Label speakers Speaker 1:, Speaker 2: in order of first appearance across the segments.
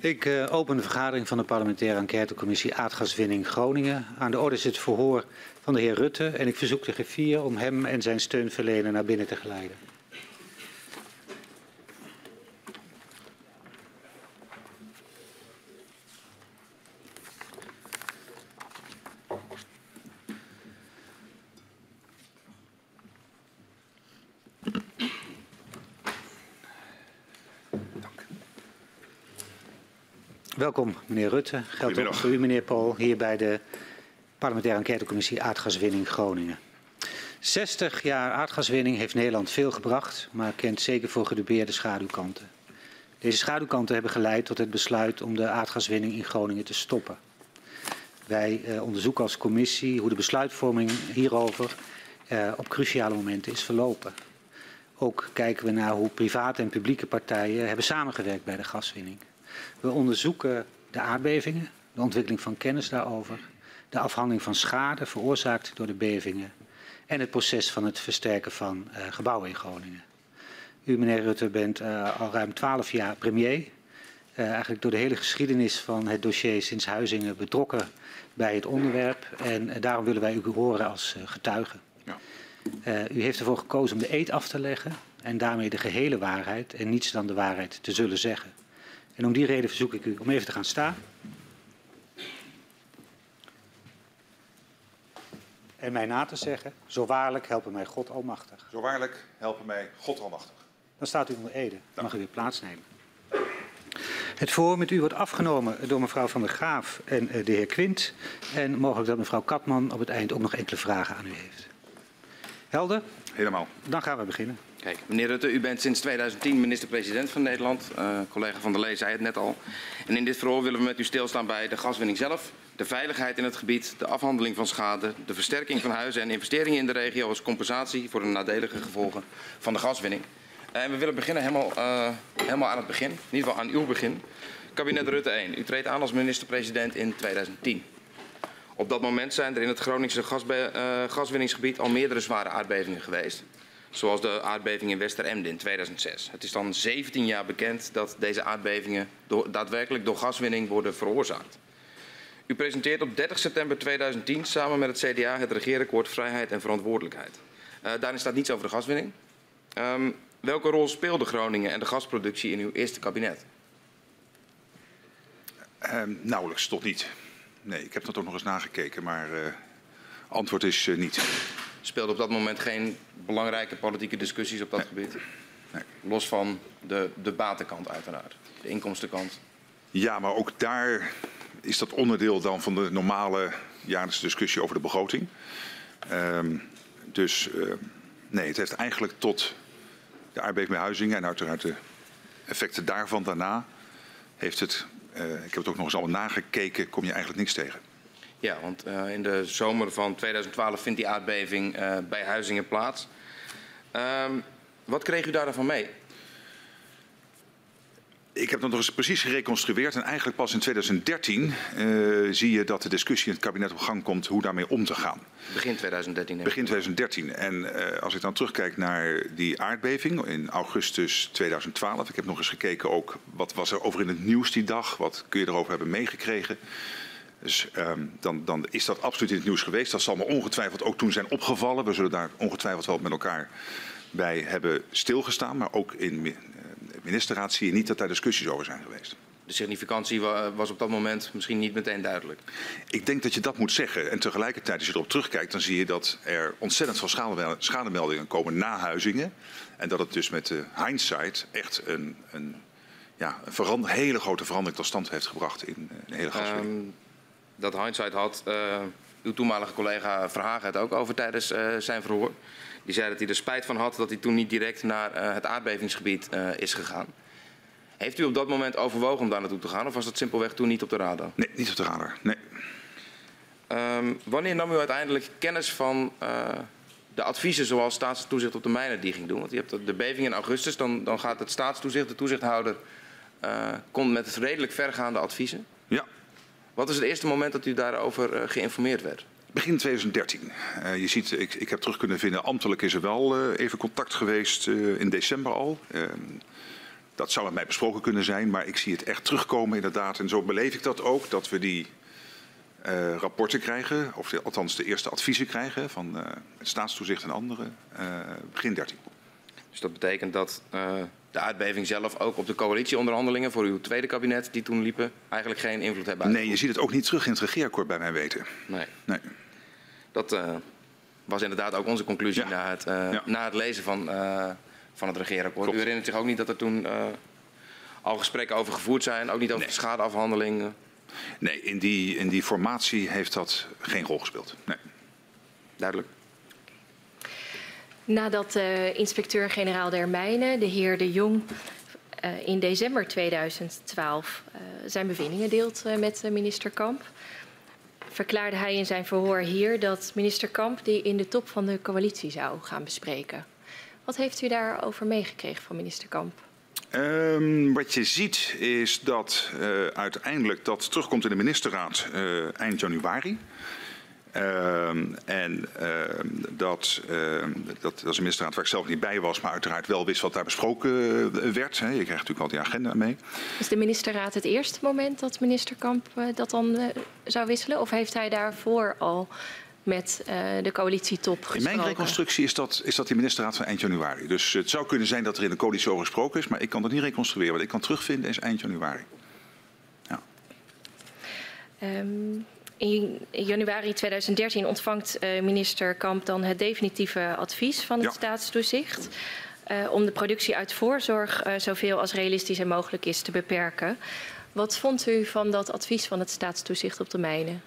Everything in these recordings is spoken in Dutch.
Speaker 1: Ik uh, open de vergadering van de parlementaire enquêtecommissie aardgaswinning Groningen. Aan de orde is het verhoor van de heer Rutte en ik verzoek de griffier om hem en zijn steunverlener naar binnen te geleiden. Welkom, meneer Rutte. Geldt ook voor u, meneer Paul, hier bij de parlementaire enquêtecommissie aardgaswinning Groningen. 60 jaar aardgaswinning heeft Nederland veel gebracht, maar kent zeker voor gedupeerde schaduwkanten. Deze schaduwkanten hebben geleid tot het besluit om de aardgaswinning in Groningen te stoppen. Wij eh, onderzoeken als commissie hoe de besluitvorming hierover eh, op cruciale momenten is verlopen. Ook kijken we naar hoe private en publieke partijen hebben samengewerkt bij de gaswinning. We onderzoeken de aardbevingen, de ontwikkeling van kennis daarover, de afhandeling van schade veroorzaakt door de bevingen en het proces van het versterken van uh, gebouwen in Groningen. U, meneer Rutte, bent uh, al ruim twaalf jaar premier. Uh, eigenlijk door de hele geschiedenis van het dossier sinds Huizingen betrokken bij het onderwerp. En daarom willen wij u horen als getuige. Ja. u heeft ervoor gekozen om de eed af te leggen en daarmee de gehele waarheid en niets dan de waarheid te zullen zeggen. En om die reden verzoek ik u om even te gaan staan. En mij na te zeggen, zo waarlijk helpen mij God Almachtig.
Speaker 2: Zo waarlijk helpen mij God Almachtig.
Speaker 1: Dan staat u onder Ede. Dan mag u weer plaatsnemen. Het voor met u wordt afgenomen door mevrouw Van der Graaf en eh, de heer Quint. En mogelijk dat mevrouw Katman op het eind ook nog enkele vragen aan u heeft. Helder?
Speaker 2: Helemaal.
Speaker 1: Dan gaan we beginnen.
Speaker 3: Kijk, meneer Rutte, u bent sinds 2010 minister-president van Nederland. Uh, collega Van der Lee zei het net al. En in dit verhoor willen we met u stilstaan bij de gaswinning zelf, de veiligheid in het gebied, de afhandeling van schade, de versterking van huizen en investeringen in de regio als compensatie voor de nadelige gevolgen van de gaswinning. Uh, en we willen beginnen helemaal, uh, helemaal aan het begin, in ieder geval aan uw begin. Kabinet Rutte 1. U treedt aan als minister-president in 2010. Op dat moment zijn er in het Groningse gaswinningsgebied al meerdere zware aardbevingen geweest zoals de aardbeving in Westeremden in 2006. Het is dan 17 jaar bekend dat deze aardbevingen daadwerkelijk door gaswinning worden veroorzaakt. U presenteert op 30 september 2010 samen met het CDA het regeerakkoord Vrijheid en Verantwoordelijkheid. Uh, daarin staat niets over de gaswinning. Um, welke rol speelde Groningen en de gasproductie in uw eerste kabinet?
Speaker 2: Um, nauwelijks tot niet. Nee, ik heb dat ook nog eens nagekeken, maar uh, antwoord is uh, niet
Speaker 3: speelde op dat moment geen belangrijke politieke discussies op dat nee. gebied? Nee. Los van de, de batenkant uiteraard, de inkomstenkant.
Speaker 2: Ja, maar ook daar is dat onderdeel dan van de normale jaarlijkse discussie over de begroting. Um, dus uh, nee, het heeft eigenlijk tot de Huizingen en uiteraard de effecten daarvan daarna heeft het, uh, ik heb het ook nog eens allemaal nagekeken, kom je eigenlijk niks tegen.
Speaker 3: Ja, want uh, in de zomer van 2012 vindt die aardbeving uh, bij Huizingen plaats. Um, wat kreeg u daarvan mee?
Speaker 2: Ik heb dat nog eens precies gereconstrueerd en eigenlijk pas in 2013 uh, zie je dat de discussie in het kabinet op gang komt hoe daarmee om te gaan.
Speaker 3: Begin 2013.
Speaker 2: Begin 2013. En uh, als ik dan terugkijk naar die aardbeving in augustus 2012, ik heb nog eens gekeken ook wat was er over in het nieuws die dag, wat kun je erover hebben meegekregen. Dus um, dan, dan, is dat absoluut in het nieuws geweest. Dat zal me ongetwijfeld ook toen zijn opgevallen. We zullen daar ongetwijfeld wel met elkaar bij hebben stilgestaan. Maar ook in de ministerraad zie je niet dat daar discussies over zijn geweest.
Speaker 3: De significantie was op dat moment misschien niet meteen duidelijk.
Speaker 2: Ik denk dat je dat moet zeggen. En tegelijkertijd, als je erop terugkijkt, dan zie je dat er ontzettend veel schademeldingen komen na Huizingen. En dat het dus met de hindsight echt een, een, ja, een verander, hele grote verandering tot stand heeft gebracht in de hele gaswinning. Um,
Speaker 3: dat hindsight had uh, uw toenmalige collega Verhagen het ook over tijdens uh, zijn verhoor. Die zei dat hij er spijt van had dat hij toen niet direct naar uh, het aardbevingsgebied is gegaan. Heeft u op dat moment overwogen om daar naartoe te gaan of was dat simpelweg toen niet op de radar?
Speaker 2: Nee, niet op de radar. Nee.
Speaker 3: Um, wanneer nam u uiteindelijk kennis van de adviezen zoals staatstoezicht op de mijnen die ging doen? Want je hebt de beving in augustus, dan, dan gaat het staatstoezicht, de toezichthouder, komt met redelijk vergaande adviezen.
Speaker 2: Ja.
Speaker 3: Wat is het eerste moment dat u daarover uh, geïnformeerd werd?
Speaker 2: Begin 2013. Uh, je ziet, ik, ik, heb terug kunnen vinden, ambtelijk is er wel uh, even contact geweest in december al. Ehm, dat zou met mij besproken kunnen zijn, maar ik zie het echt terugkomen inderdaad. En zo beleef ik dat ook, dat we die uh, rapporten krijgen, of de, althans de eerste adviezen krijgen van uh, het staatstoezicht en anderen, uh, begin 13.
Speaker 3: Dus dat betekent dat de aardbeving zelf ook op de coalitieonderhandelingen voor uw tweede kabinet die toen liepen, eigenlijk geen invloed hebben
Speaker 2: Nee, je ziet het ook niet terug in het regeerakkoord bij mijn weten.
Speaker 3: Nee. nee. Dat was inderdaad ook onze conclusie ja. na, het, ja. na het lezen van van het regeerakkoord. U herinnert zich ook niet dat er toen al gesprekken over gevoerd zijn, ook niet over nee. schadeafhandeling?
Speaker 2: Nee, in die, in die formatie heeft dat geen rol gespeeld. Nee.
Speaker 3: Duidelijk.
Speaker 4: Nadat uh, inspecteur-generaal der Mijnen, de heer De Jong, uh, in december 2012 uh, zijn bevindingen deelt met minister Kamp, verklaarde hij in zijn verhoor hier dat minister Kamp die in de top van de coalitie zou gaan bespreken. Wat heeft u daarover meegekregen van minister Kamp?
Speaker 2: Um, wat je ziet is dat uiteindelijk dat terugkomt in de ministerraad eind januari. Uh, en dat, dat, dat is een ministerraad waar ik zelf niet bij was, maar uiteraard wel wist wat daar besproken werd. Hè. Je krijgt natuurlijk al die agenda mee.
Speaker 4: Is de ministerraad het eerste moment dat minister Kamp dat dan zou wisselen? Of heeft hij daarvoor al met uh, de coalitietop gesproken.
Speaker 2: In mijn reconstructie is dat, is dat die ministerraad van eind januari. Dus het zou kunnen zijn dat er in de coalitie over gesproken is, maar ik kan dat niet reconstrueren. Wat ik kan terugvinden is eind januari. Ja.
Speaker 4: Um, in januari 2013 ontvangt uh, minister Kamp dan het definitieve advies van het ja. staatstoezicht. Uh, om de productie uit voorzorg zoveel als realistisch en mogelijk is te beperken. Wat vond u van dat advies van het staatstoezicht op de mijnen?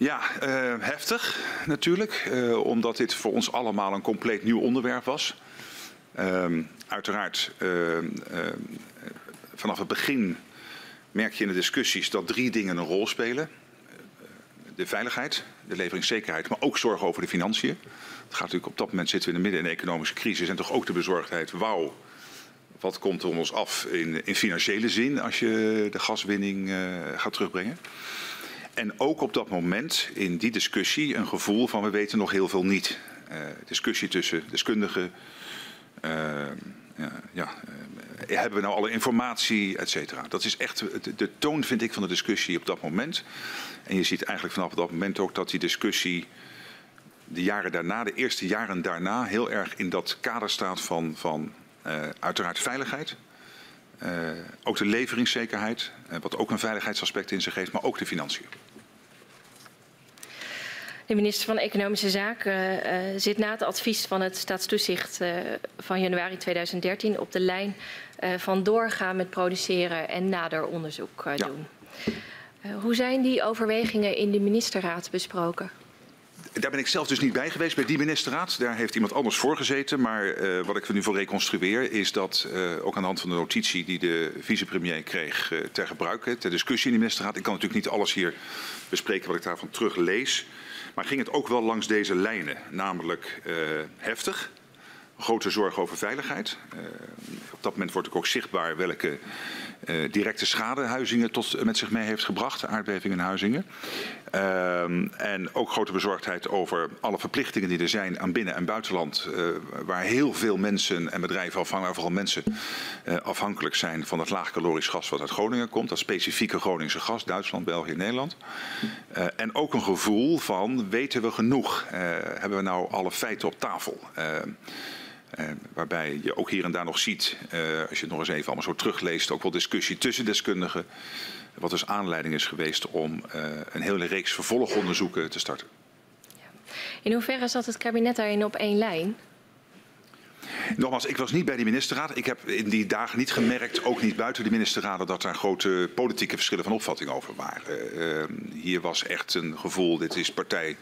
Speaker 2: Ja, uh, heftig natuurlijk, uh, omdat dit voor ons allemaal een compleet nieuw onderwerp was. Uh, uiteraard, vanaf het begin merk je in de discussies dat drie dingen een rol spelen. De veiligheid, de leveringszekerheid, maar ook zorg over de financiën. Het gaat natuurlijk op dat moment zitten we in de midden in een economische crisis en toch ook de bezorgdheid, wauw, wat komt er om ons af in, in financiële zin als je de gaswinning gaat terugbrengen. En ook op dat moment in die discussie een gevoel van we weten nog heel veel niet. Uh, discussie tussen deskundigen. Uh, ja, ja hebben we nou alle informatie, et cetera. Dat is echt de, de, toon, vind ik, van de discussie op dat moment. En je ziet eigenlijk vanaf dat moment ook dat die discussie de jaren daarna, de eerste jaren daarna, heel erg in dat kader staat van, van uiteraard veiligheid. Uh, ook de leveringszekerheid, uh, wat ook een veiligheidsaspect in zich heeft, maar ook de financiën.
Speaker 4: De minister van Economische Zaken uh, zit na het advies van het staatstoezicht van januari 2013 op de lijn van doorgaan met produceren en nader onderzoek doen. Ja. Hoe zijn die overwegingen in de ministerraad besproken?
Speaker 2: Daar ben ik zelf dus niet bij geweest bij die ministerraad. Daar heeft iemand anders voor gezeten. Maar uh, wat ik er nu voor reconstrueer is dat uh, ook aan de hand van de notitie die de vicepremier kreeg ter gebruik, ter discussie in de ministerraad. Ik kan natuurlijk niet alles hier bespreken wat ik daarvan teruglees. Maar ging het ook wel langs deze lijnen, namelijk heftig. Grote zorg over veiligheid. op dat moment wordt ook zichtbaar welke uh, directe schadehuizingen tot, met zich mee heeft gebracht, de aardbeving in Huizingen. Uh, en ook grote bezorgdheid over alle verplichtingen die er zijn aan binnen- en buitenland, waar heel veel mensen en bedrijven afhankelijk, vooral mensen afhankelijk zijn van het laagkalorisch gas wat uit Groningen komt, dat specifieke Groningse gas, Duitsland, België, Nederland. en ook een gevoel van, weten we genoeg? hebben we nou alle feiten op tafel? Uh, waarbij je ook hier en daar nog ziet, uh, als je het nog eens even allemaal zo terugleest, ook wel discussie tussen deskundigen. Wat dus aanleiding is geweest om uh, een hele reeks vervolgonderzoeken te starten.
Speaker 4: Ja. In hoeverre zat het kabinet daarin op één lijn?
Speaker 2: Nogmaals, ik was niet bij die ministerraad. Ik heb in die dagen niet gemerkt, ook niet buiten de ministerraden, dat er grote politieke verschillen van opvatting over waren. hier was echt een gevoel, dit is partij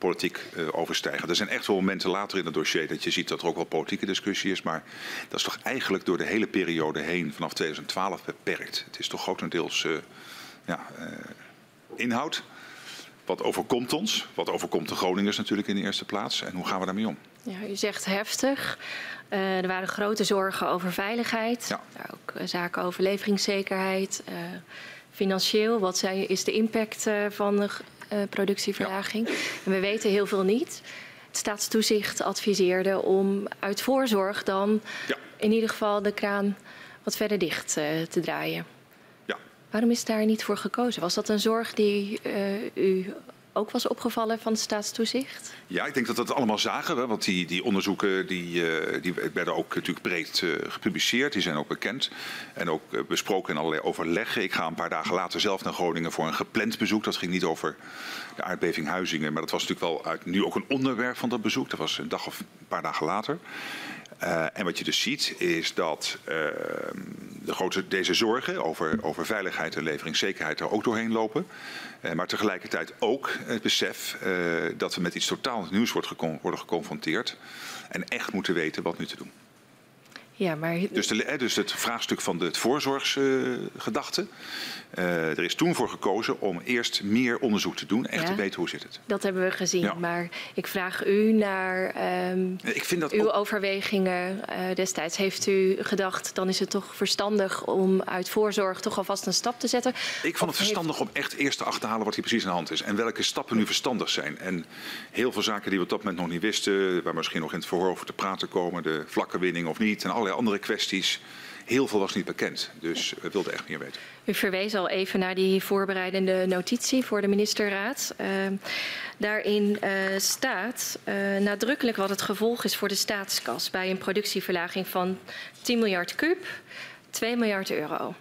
Speaker 2: politiek uh, overstijgen. Er zijn echt wel momenten later in het dossier dat je ziet dat er ook wel politieke discussie is. Maar dat is toch eigenlijk door de hele periode heen, vanaf 2012, beperkt. Het is toch grotendeels uh, ja, uh, inhoud. Wat overkomt ons? Wat overkomt de Groningers natuurlijk in de eerste plaats? En hoe gaan we daarmee om?
Speaker 4: Ja, u zegt heftig. er waren grote zorgen over veiligheid. Ja. Ook zaken over leveringszekerheid. financieel, wat zijn, is de impact van de uh, productieverlaging. Ja. En we weten heel veel niet. Het staatstoezicht adviseerde om uit voorzorg dan ja. in ieder geval de kraan wat verder dicht te draaien.
Speaker 2: Ja.
Speaker 4: Waarom is daar niet voor gekozen? Was dat een zorg die u ook was opgevallen van het staatstoezicht?
Speaker 2: Ja, ik denk dat dat allemaal zagen. Want die, die onderzoeken die, uh, die werden ook natuurlijk breed uh, gepubliceerd. Die zijn ook bekend. En ook uh, besproken in allerlei overleggen. Ik ga een paar dagen later zelf naar Groningen voor een gepland bezoek. Dat ging niet over de aardbeving Huizingen. Maar dat was natuurlijk wel uit, nu ook een onderwerp van dat bezoek. Dat was een dag of een paar dagen later. En wat je dus ziet is dat uh, de grote, deze zorgen over, over veiligheid en leveringszekerheid er ook doorheen lopen. Uh, maar tegelijkertijd ook het besef dat we met iets totaal nieuws worden geconfronteerd. En echt moeten weten wat nu te doen.
Speaker 4: Ja, maar...
Speaker 2: dus, de, dus het vraagstuk van de voorzorgsgedachte. Uh, er is toen voor gekozen om eerst meer onderzoek te doen, echt ja, te weten hoe zit het.
Speaker 4: Dat hebben we gezien, ja. maar ik vraag u naar um, ik vind dat uw ook... overwegingen uh, destijds. Heeft u gedacht, dan is het toch verstandig om uit voorzorg toch alvast een stap te zetten?
Speaker 2: Ik vond het verstandig heeft... om echt eerst te achterhalen wat hier precies aan de hand is en welke stappen nu verstandig zijn. En heel veel zaken die we op dat moment nog niet wisten, waar misschien nog in het verhoor over te praten komen, de vlakke winning of niet en allerlei andere kwesties. Heel veel was niet bekend, dus we wilden echt meer weten.
Speaker 4: U verwees al even naar die voorbereidende notitie voor de ministerraad. Uh, daarin uh, staat uh, nadrukkelijk wat het gevolg is voor de staatskas bij een productieverlaging van 10 miljard kub, 2 miljard euro.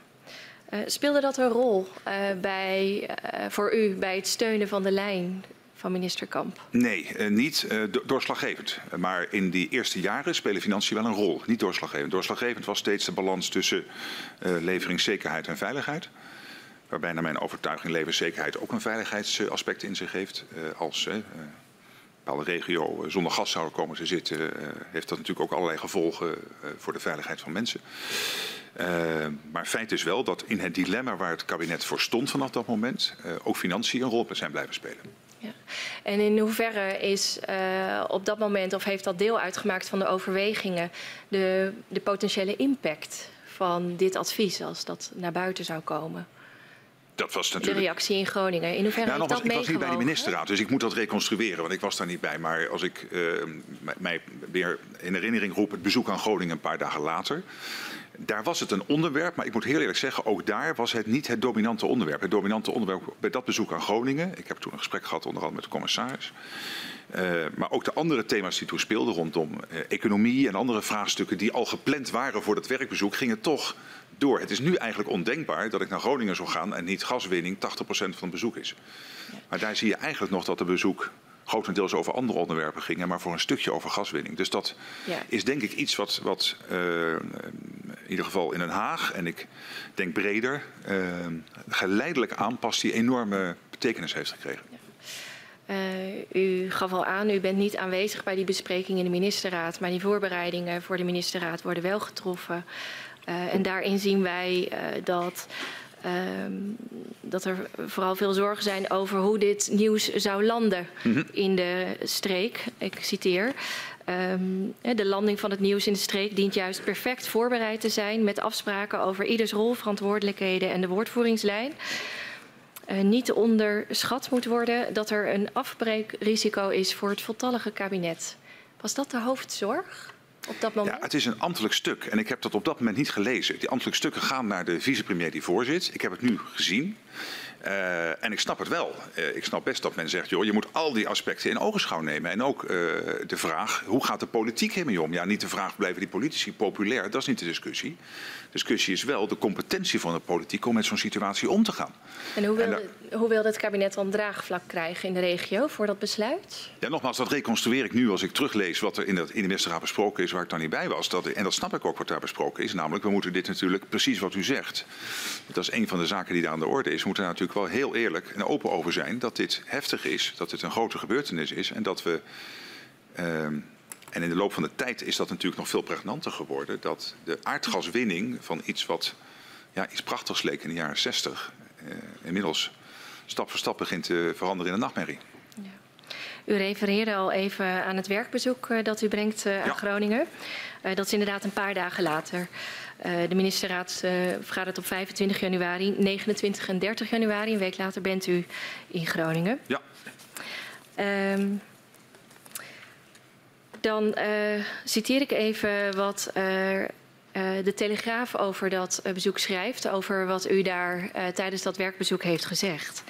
Speaker 4: Speelde dat een rol bij, voor u bij het steunen van de lijn van minister Kamp?
Speaker 2: Nee, uh, niet uh, doorslaggevend. Maar in die eerste jaren spelen financiën wel een rol. Niet doorslaggevend. Doorslaggevend was steeds de balans tussen uh, leveringszekerheid en veiligheid. Waarbij naar mijn overtuiging leveringszekerheid ook een veiligheidsaspect in zich heeft. als een bepaalde regio zonder gas zou komen te zitten, heeft dat natuurlijk ook allerlei gevolgen voor de veiligheid van mensen. maar feit is wel dat in het dilemma waar het kabinet voor stond vanaf dat moment, ook financiën een rol zijn blijven spelen.
Speaker 4: Ja. En in hoeverre is uh, op dat moment, of heeft dat deel uitgemaakt van de overwegingen, de, de potentiële impact van dit advies als dat naar buiten zou komen?
Speaker 2: Dat was natuurlijk...
Speaker 4: De reactie in Groningen. In hoeverre ja,
Speaker 2: nou,
Speaker 4: dat
Speaker 2: Ik was niet bij de ministerraad, dus ik moet dat reconstrueren, want ik was daar niet bij. Maar als ik uh, mij weer in herinnering roep, het bezoek aan Groningen een paar dagen later daar was het een onderwerp, maar ik moet heel eerlijk zeggen, ook daar was het niet het dominante onderwerp. Het dominante onderwerp bij dat bezoek aan Groningen, ik heb toen een gesprek gehad onder andere met de commissaris, uh, maar ook de andere thema's die toen speelden rondom uh, economie en andere vraagstukken die al gepland waren voor dat werkbezoek, gingen toch door. Het is nu eigenlijk ondenkbaar dat ik naar Groningen zou gaan en niet gaswinning 80% van het bezoek is. Maar daar zie je eigenlijk nog dat de bezoek grotendeels over andere onderwerpen gingen, maar voor een stukje over gaswinning. Dus dat ja. is denk ik iets wat, wat uh, in ieder geval in Den Haag en ik denk breder uh, geleidelijk aanpast die enorme betekenis heeft gekregen. Ja.
Speaker 4: Uh, u gaf al aan, u bent niet aanwezig bij die bespreking in de ministerraad, maar die voorbereidingen voor de ministerraad worden wel getroffen. En daarin zien wij dat Um, dat er vooral veel zorgen zijn over hoe dit nieuws zou landen mm -hmm. in de streek. Ik citeer. Um, de landing van het nieuws in de streek dient juist perfect voorbereid te zijn met afspraken over ieders rol, verantwoordelijkheden en de woordvoeringslijn. Uh, niet onderschat moet worden dat er een afbreekrisico is voor het voltallige kabinet. Was dat de hoofdzorg? Op dat moment?
Speaker 2: Ja, het is een ambtelijk stuk. En ik heb dat op dat moment niet gelezen. Die ambtelijke stukken gaan naar de vicepremier die voorzit. Ik heb het nu gezien. Uh, en ik snap het wel. Uh, ik snap best dat men zegt, joh, je moet al die aspecten in ogenschouw nemen. En ook uh, de vraag, hoe gaat de politiek hiermee om? Ja, niet de vraag, blijven die politici populair? Dat is niet de discussie. De discussie is wel de competentie van de politiek om met zo'n situatie om te gaan.
Speaker 4: En hoe wil, en hoe wil het kabinet dan draagvlak krijgen in de regio voor dat besluit?
Speaker 2: Ja, nogmaals, dat reconstrueer ik nu als ik teruglees wat er in, in de ministerraad besproken is, waar ik dan niet bij was. Dat, en dat snap ik ook wat daar besproken is. Namelijk, we moeten dit natuurlijk, precies wat u zegt. Dat is een van de zaken die daar aan de orde is. We moeten daar natuurlijk wel heel eerlijk en open over zijn dat dit heftig is, dat dit een grote gebeurtenis is en dat we. Uh, en in de loop van de tijd is dat natuurlijk nog veel pregnanter geworden. Dat de aardgaswinning van iets wat ja, iets prachtigs leek in de jaren 60. Uh, inmiddels stap voor stap begint te veranderen in een nachtmerrie. Ja.
Speaker 4: U refereerde al even aan het werkbezoek uh, dat u brengt uh, aan ja. Groningen. dat is inderdaad een paar dagen later. de ministerraad vergadert op 25 januari, 29 en 30 januari. Een week later bent u in Groningen.
Speaker 2: Ja.
Speaker 4: Um, dan uh, citeer ik even wat uh, uh, de Telegraaf over dat bezoek schrijft, over wat u daar tijdens dat werkbezoek heeft gezegd.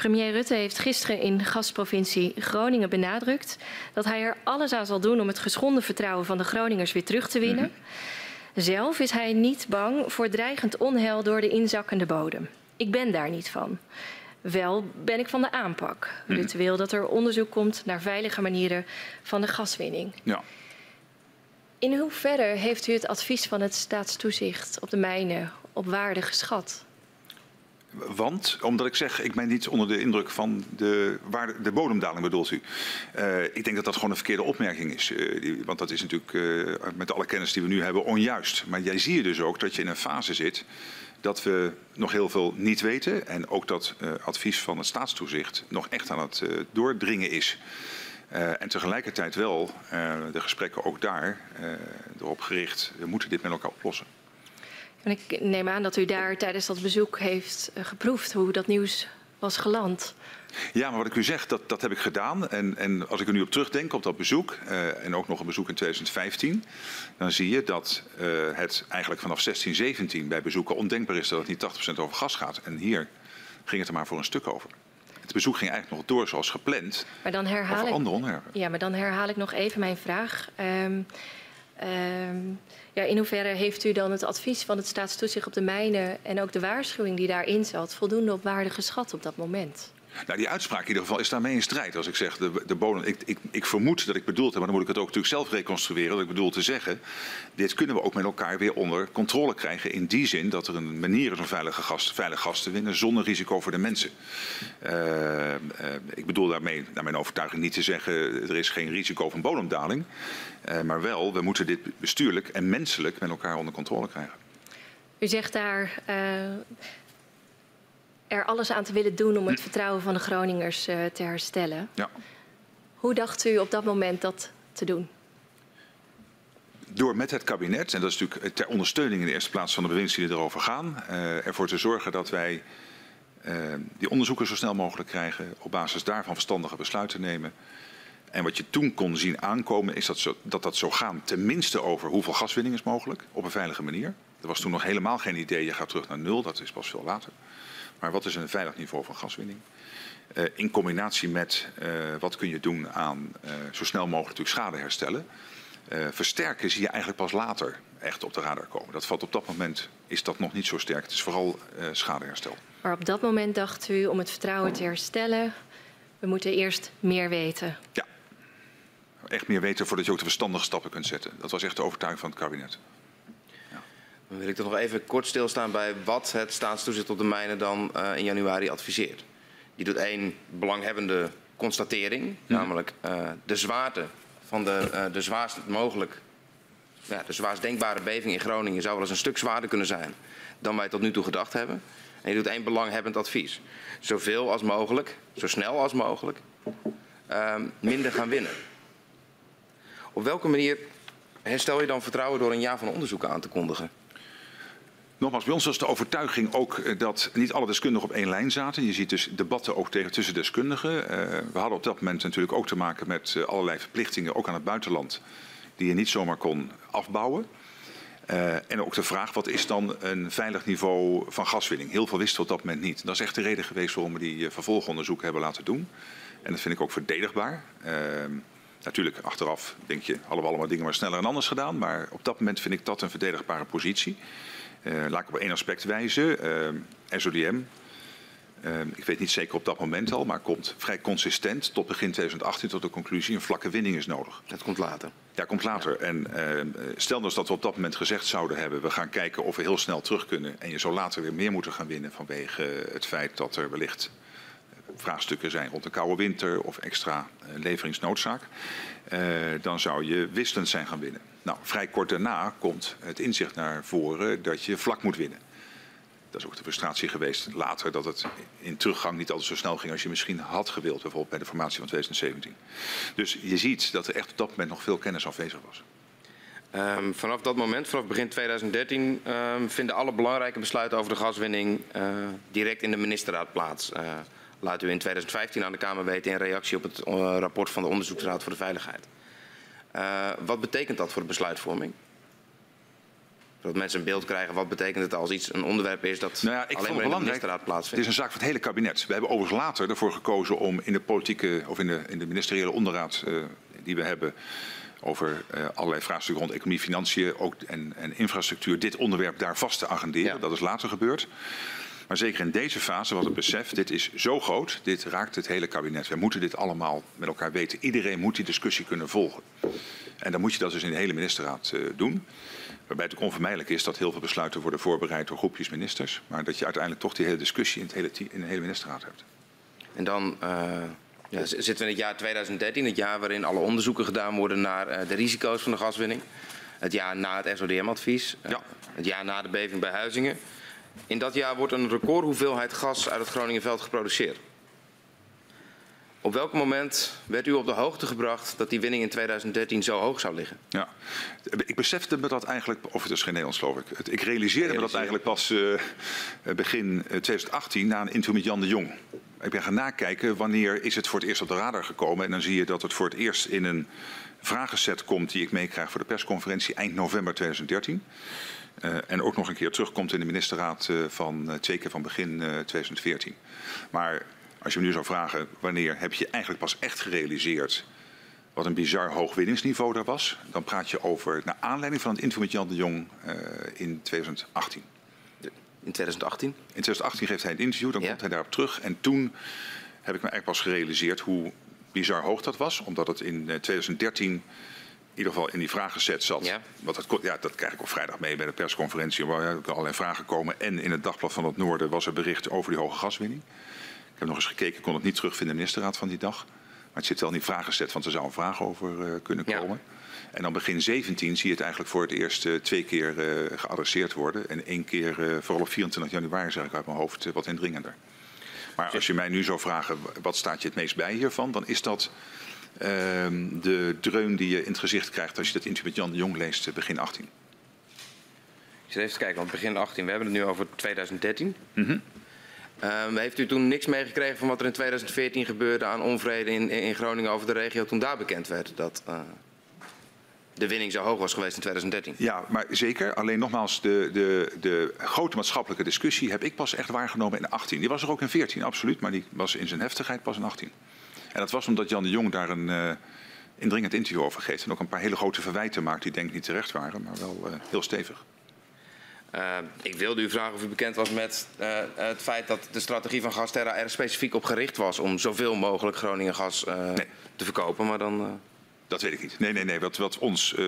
Speaker 4: Premier Rutte heeft gisteren in gastprovincie Groningen benadrukt dat hij er alles aan zal doen om het geschonden vertrouwen van de Groningers weer terug te winnen. Mhm. Zelf is hij niet bang voor dreigend onheil door de inzakkende bodem. Ik ben daar niet van. Wel ben ik van de aanpak. Mhm. Rutte wil dat er onderzoek komt naar veilige manieren van de gaswinning. Ja. In hoeverre heeft u het advies van het staatstoezicht op de mijnen op waarde geschat?
Speaker 2: Want, omdat ik zeg, ik ben niet onder de indruk van de, waar de bodemdaling bedoelt u. Uh, ik denk dat dat gewoon een verkeerde opmerking is. Uh, die, want dat is natuurlijk uh, met alle kennis die we nu hebben onjuist. Maar jij zie je dus ook dat je in een fase zit dat we nog heel veel niet weten. En ook dat advies van het staatstoezicht nog echt aan het doordringen is. en tegelijkertijd wel de gesprekken ook daar erop gericht, we moeten dit met elkaar oplossen.
Speaker 4: En ik neem aan dat u daar tijdens dat bezoek heeft eh, geproefd hoe dat nieuws was geland.
Speaker 2: Ja, maar wat ik u zeg, dat, dat heb ik gedaan. En, en als ik er nu op terugdenk, op dat bezoek, uh, en ook nog een bezoek in 2015, dan zie je dat uh, het eigenlijk vanaf 16, 17 bij bezoeken ondenkbaar is dat het niet 80% over gas gaat. En hier ging het er maar voor een stuk over. Het bezoek ging eigenlijk nog door zoals gepland.
Speaker 4: Maar dan herhaal ik, andere onderwerpen. Ja, maar dan herhaal ik nog even mijn vraag. Um, um, ja, in hoeverre heeft u dan het advies van het staatstoezicht op de mijnen en ook de waarschuwing die daarin zat voldoende op waarde geschat op dat moment?
Speaker 2: Nou, die uitspraak in ieder geval is daarmee in strijd. Als ik zeg, de, de bodem, ik, ik, ik, vermoed dat ik bedoeld heb, maar dan moet ik het ook natuurlijk zelf reconstrueren. Dat ik bedoel te zeggen, dit kunnen we ook met elkaar weer onder controle krijgen. In die zin dat er een manier is om veilige gas, veilig gas te winnen zonder risico voor de mensen. Uh, uh, ik bedoel daarmee, naar mijn overtuiging, niet te zeggen, er is geen risico van bodemdaling. Uh, maar wel, we moeten dit bestuurlijk en menselijk met elkaar onder controle krijgen.
Speaker 4: U zegt daar er alles aan te willen doen om het vertrouwen van de Groningers uh, te herstellen. Ja. Hoe dacht u op dat moment dat te doen?
Speaker 2: Door met het kabinet, en dat is natuurlijk ter ondersteuning in de eerste plaats van de bewindslieden die erover gaan, uh, ervoor te zorgen dat wij uh, die onderzoeken zo snel mogelijk krijgen, op basis daarvan verstandige besluiten nemen. En wat je toen kon zien aankomen is dat zo, dat, dat zo gaan, tenminste over hoeveel gaswinning is mogelijk, op een veilige manier. Er was toen nog helemaal geen idee, je gaat terug naar nul, dat is pas veel later. Maar wat is een veilig niveau van gaswinning? Uh, in combinatie met uh, wat kun je doen aan uh, zo snel mogelijk natuurlijk schade herstellen. versterken zie je eigenlijk pas later echt op de radar komen. Dat valt op dat moment, is dat nog niet zo sterk. Het is vooral schadeherstel.
Speaker 4: Maar op dat moment dacht u, om het vertrouwen te herstellen, we moeten eerst meer weten.
Speaker 2: Ja, echt meer weten voordat je ook de verstandige stappen kunt zetten. Dat was echt de overtuiging van het kabinet.
Speaker 3: Dan wil ik toch nog even kort stilstaan bij wat het staatstoezicht op de mijnen dan uh, in januari adviseert. Die doet één belanghebbende constatering, namelijk uh, de zwaarte van de, uh, de zwaarst mogelijk, ja, de zwaarst denkbare beving in Groningen zou wel eens een stuk zwaarder kunnen zijn dan wij tot nu toe gedacht hebben. En je doet één belanghebbend advies. Zoveel als mogelijk, zo snel als mogelijk, minder gaan winnen. Op welke manier herstel je dan vertrouwen door een jaar van onderzoek aan te kondigen?
Speaker 2: Nogmaals, bij ons was de overtuiging ook eh, dat niet alle deskundigen op één lijn zaten. Je ziet dus debatten ook tegen tussen deskundigen. Uh, we hadden op dat moment natuurlijk ook te maken met uh, allerlei verplichtingen, ook aan het buitenland, die je niet zomaar kon afbouwen. En ook de vraag, wat is dan een veilig niveau van gaswinning? Heel veel wisten we op dat moment niet. Dat is echt de reden geweest waarom we die vervolgonderzoek hebben laten doen. En dat vind ik ook verdedigbaar. Ehm, natuurlijk, achteraf denk je, hadden we allemaal dingen maar sneller en anders gedaan. Maar op dat moment vind ik dat een verdedigbare positie. Uh, laat ik op één aspect wijzen. Uh, SODM, uh, ik weet niet zeker op dat moment al, maar komt vrij consistent tot begin 2018 tot de conclusie een vlakke winning is nodig.
Speaker 3: Dat komt later.
Speaker 2: Ja, komt later. En stel dus dat we op dat moment gezegd zouden hebben, we gaan kijken of we heel snel terug kunnen en je zou later weer meer moeten gaan winnen vanwege het feit dat er wellicht vraagstukken zijn rond de koude winter of extra leveringsnoodzaak, dan zou je wisselend zijn gaan winnen. Nou, vrij kort daarna komt het inzicht naar voren dat je vlak moet winnen. Dat is ook de frustratie geweest later dat het in teruggang niet altijd zo snel ging als je misschien had gewild, bijvoorbeeld bij de formatie van 2017. Dus je ziet dat er echt op dat moment nog veel kennis afwezig was.
Speaker 3: Um, vanaf dat moment, vanaf begin 2013, um, ehm, vinden alle belangrijke besluiten over de gaswinning uh, direct in de ministerraad plaats. Uh, laat u in 2015 aan de Kamer weten in reactie op het uh, rapport van de Onderzoeksraad voor de Veiligheid. Uh, wat betekent dat voor de besluitvorming? Zodat mensen een beeld krijgen wat betekent het als iets een onderwerp is dat nou ja, ik alleen maar in de ministerraad plaatsvindt.
Speaker 2: Het is een zaak van het hele kabinet. We hebben overigens later ervoor gekozen om in de politieke of in de, in de ministeriële onderraad uh, die we hebben over uh, allerlei vraagstukken rond economie, financiën ook, en, en, infrastructuur, dit onderwerp daar vast te agenderen. Ja. Dat is later gebeurd. Maar zeker in deze fase was het besef, dit is zo groot, dit raakt het hele kabinet. We moeten dit allemaal met elkaar weten. Iedereen moet die discussie kunnen volgen. En dan moet je dat dus in de hele ministerraad uh, doen. Waarbij het ook onvermijdelijk is dat heel veel besluiten worden voorbereid door groepjes ministers. Maar dat je uiteindelijk toch die hele discussie in, het hele, in de hele ministerraad hebt.
Speaker 3: En dan uh, ja, zitten we in het jaar 2013, het jaar waarin alle onderzoeken gedaan worden naar uh, de risico's van de gaswinning. Het jaar na het SODM-advies. Ja. Het jaar na de beving bij Huizingen. In dat jaar wordt een recordhoeveelheid gas uit het Groningenveld geproduceerd. Op welk moment werd u op de hoogte gebracht dat die winning in 2013 zo hoog zou liggen?
Speaker 2: Ja, ik besefte me dat eigenlijk, of het is geen Nederlands geloof ik. Ik realiseerde me dat eigenlijk pas uh, begin 2018 na een interview met Jan de Jong. Ik ben gaan nakijken wanneer is het voor het eerst op de radar gekomen. En dan zie je dat het voor het eerst in een vragenset komt die ik meekrijg voor de persconferentie eind november 2013. Uh, en ook nog een keer terugkomt in de ministerraad uh, van uh, twee keer van begin 2014. Maar als je me nu zou vragen wanneer heb je eigenlijk pas echt gerealiseerd wat een bizar hoog winningsniveau daar was, dan praat je over naar aanleiding van het interview met Jan de Jong in 2018.
Speaker 3: In 2018? In
Speaker 2: 2018 geeft hij een interview, dan ja. komt hij daarop terug. En toen heb ik me eigenlijk pas gerealiseerd hoe bizar hoog dat was. Omdat het in 2013 in ieder geval in die vragenzet zat. Ja. Want dat, ja, dat krijg ik op vrijdag mee bij de persconferentie. Waar er allerlei vragen komen. En in het dagblad van het Noorden was er bericht over die hoge gaswinning. Ik heb nog eens gekeken, ik kon het niet terugvinden in de ministerraad van die dag. Maar het zit wel in die vragenzet, want er zou een vraag over uh, kunnen komen. Ja. En dan begin 17 zie je het eigenlijk voor het eerst uh, twee keer uh, geadresseerd worden. En één keer, vooral op 24 januari zeg ik uit mijn hoofd, wat indringender. Maar als je mij nu zou vragen, wat staat je het meest bij hiervan? Dan is dat de dreun die je in het gezicht krijgt als je dat interview met Jan de Jong leest eh, begin 18.
Speaker 3: Ik zit even te kijken, want begin 18, we hebben het nu over 2013. Mm -hmm. um, heeft u toen niks meegekregen van wat er in 2014 gebeurde aan onvrede in, in Groningen over de regio toen daar bekend werd dat uh, de winning zo hoog was geweest in 2013?
Speaker 2: Ja, maar zeker. Alleen nogmaals, de, de, de grote maatschappelijke discussie heb ik pas echt waargenomen in 18. Die was er ook in 14, absoluut, maar die was in zijn heftigheid pas in 18. En dat was omdat Jan de Jong daar een uh, indringend interview over geeft. En ook een paar hele grote verwijten maakt die denk ik niet terecht waren, maar wel uh, heel stevig.
Speaker 3: Uh, ik wilde u vragen of u bekend was met uh, het feit dat de strategie van Gasterra er specifiek op gericht was om zoveel mogelijk Groningen gas uh, nee. te verkopen. Maar dan,
Speaker 2: dat weet ik niet. Nee, nee, nee. Wat, wat ons uh,